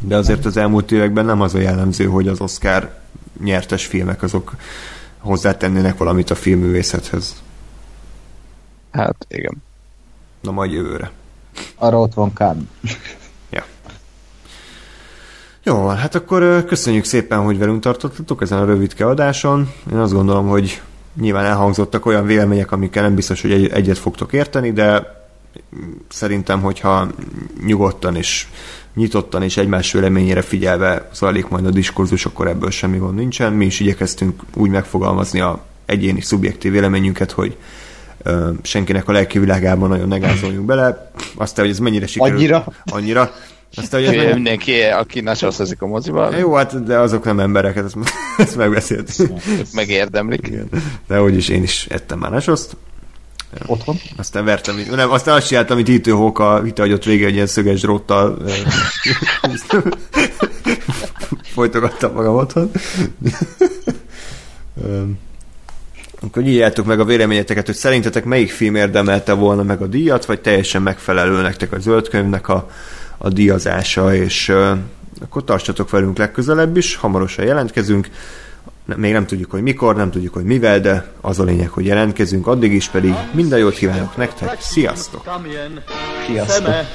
de azért az elmúlt években nem az a jellemző, hogy az Oscar nyertes filmek azok hozzátennének valamit a filmművészethez. Hát, igen. Na majd jövőre. Arra ott van Kán. ja. Jó, hát akkor köszönjük szépen, hogy velünk tartottatok ezen a rövidke adáson. Én azt gondolom, hogy nyilván elhangzottak olyan vélemények, amikkel nem biztos, hogy egy- egyet fogtok érteni, de szerintem, hogyha nyugodtan és nyitottan és egymás véleményére figyelve zajlik majd a diskurzus, akkor ebből semmi gond nincsen. Mi is igyekeztünk úgy megfogalmazni a egyéni szubjektív véleményünket, hogy senkinek a lelki világában nagyon ne gázoljunk bele. Aztán, hogy ez mennyire sikerül. Annyira? Annyira. Aztán, hogy ez mindenki, aki nasoszik a moziban, Jó, hát de azok nem emberek, ezt, ezt megbeszéltük. ők megérdemlik. Igen. De úgyis én is ettem már nasoszt. Otthon? Aztán vertem, nem, aztán azt csináltam, amit Ethan Hawke a vitahagyott vége egy ilyen szöges dróttal folytogattam magam otthon. Akkor írjátok meg a véleményeteket, hogy szerintetek melyik film érdemelte volna meg a díjat, vagy teljesen megfelelő nektek a zöld könyvnek a, a díjazása, és ö, akkor tartsatok velünk legközelebb is, hamarosan jelentkezünk. Még nem tudjuk, hogy mikor, nem tudjuk, hogy mivel, de az a lényeg, hogy jelentkezünk. Addig is pedig minden jót kívánok nektek. Sziasztok! Sziasztok. chceme,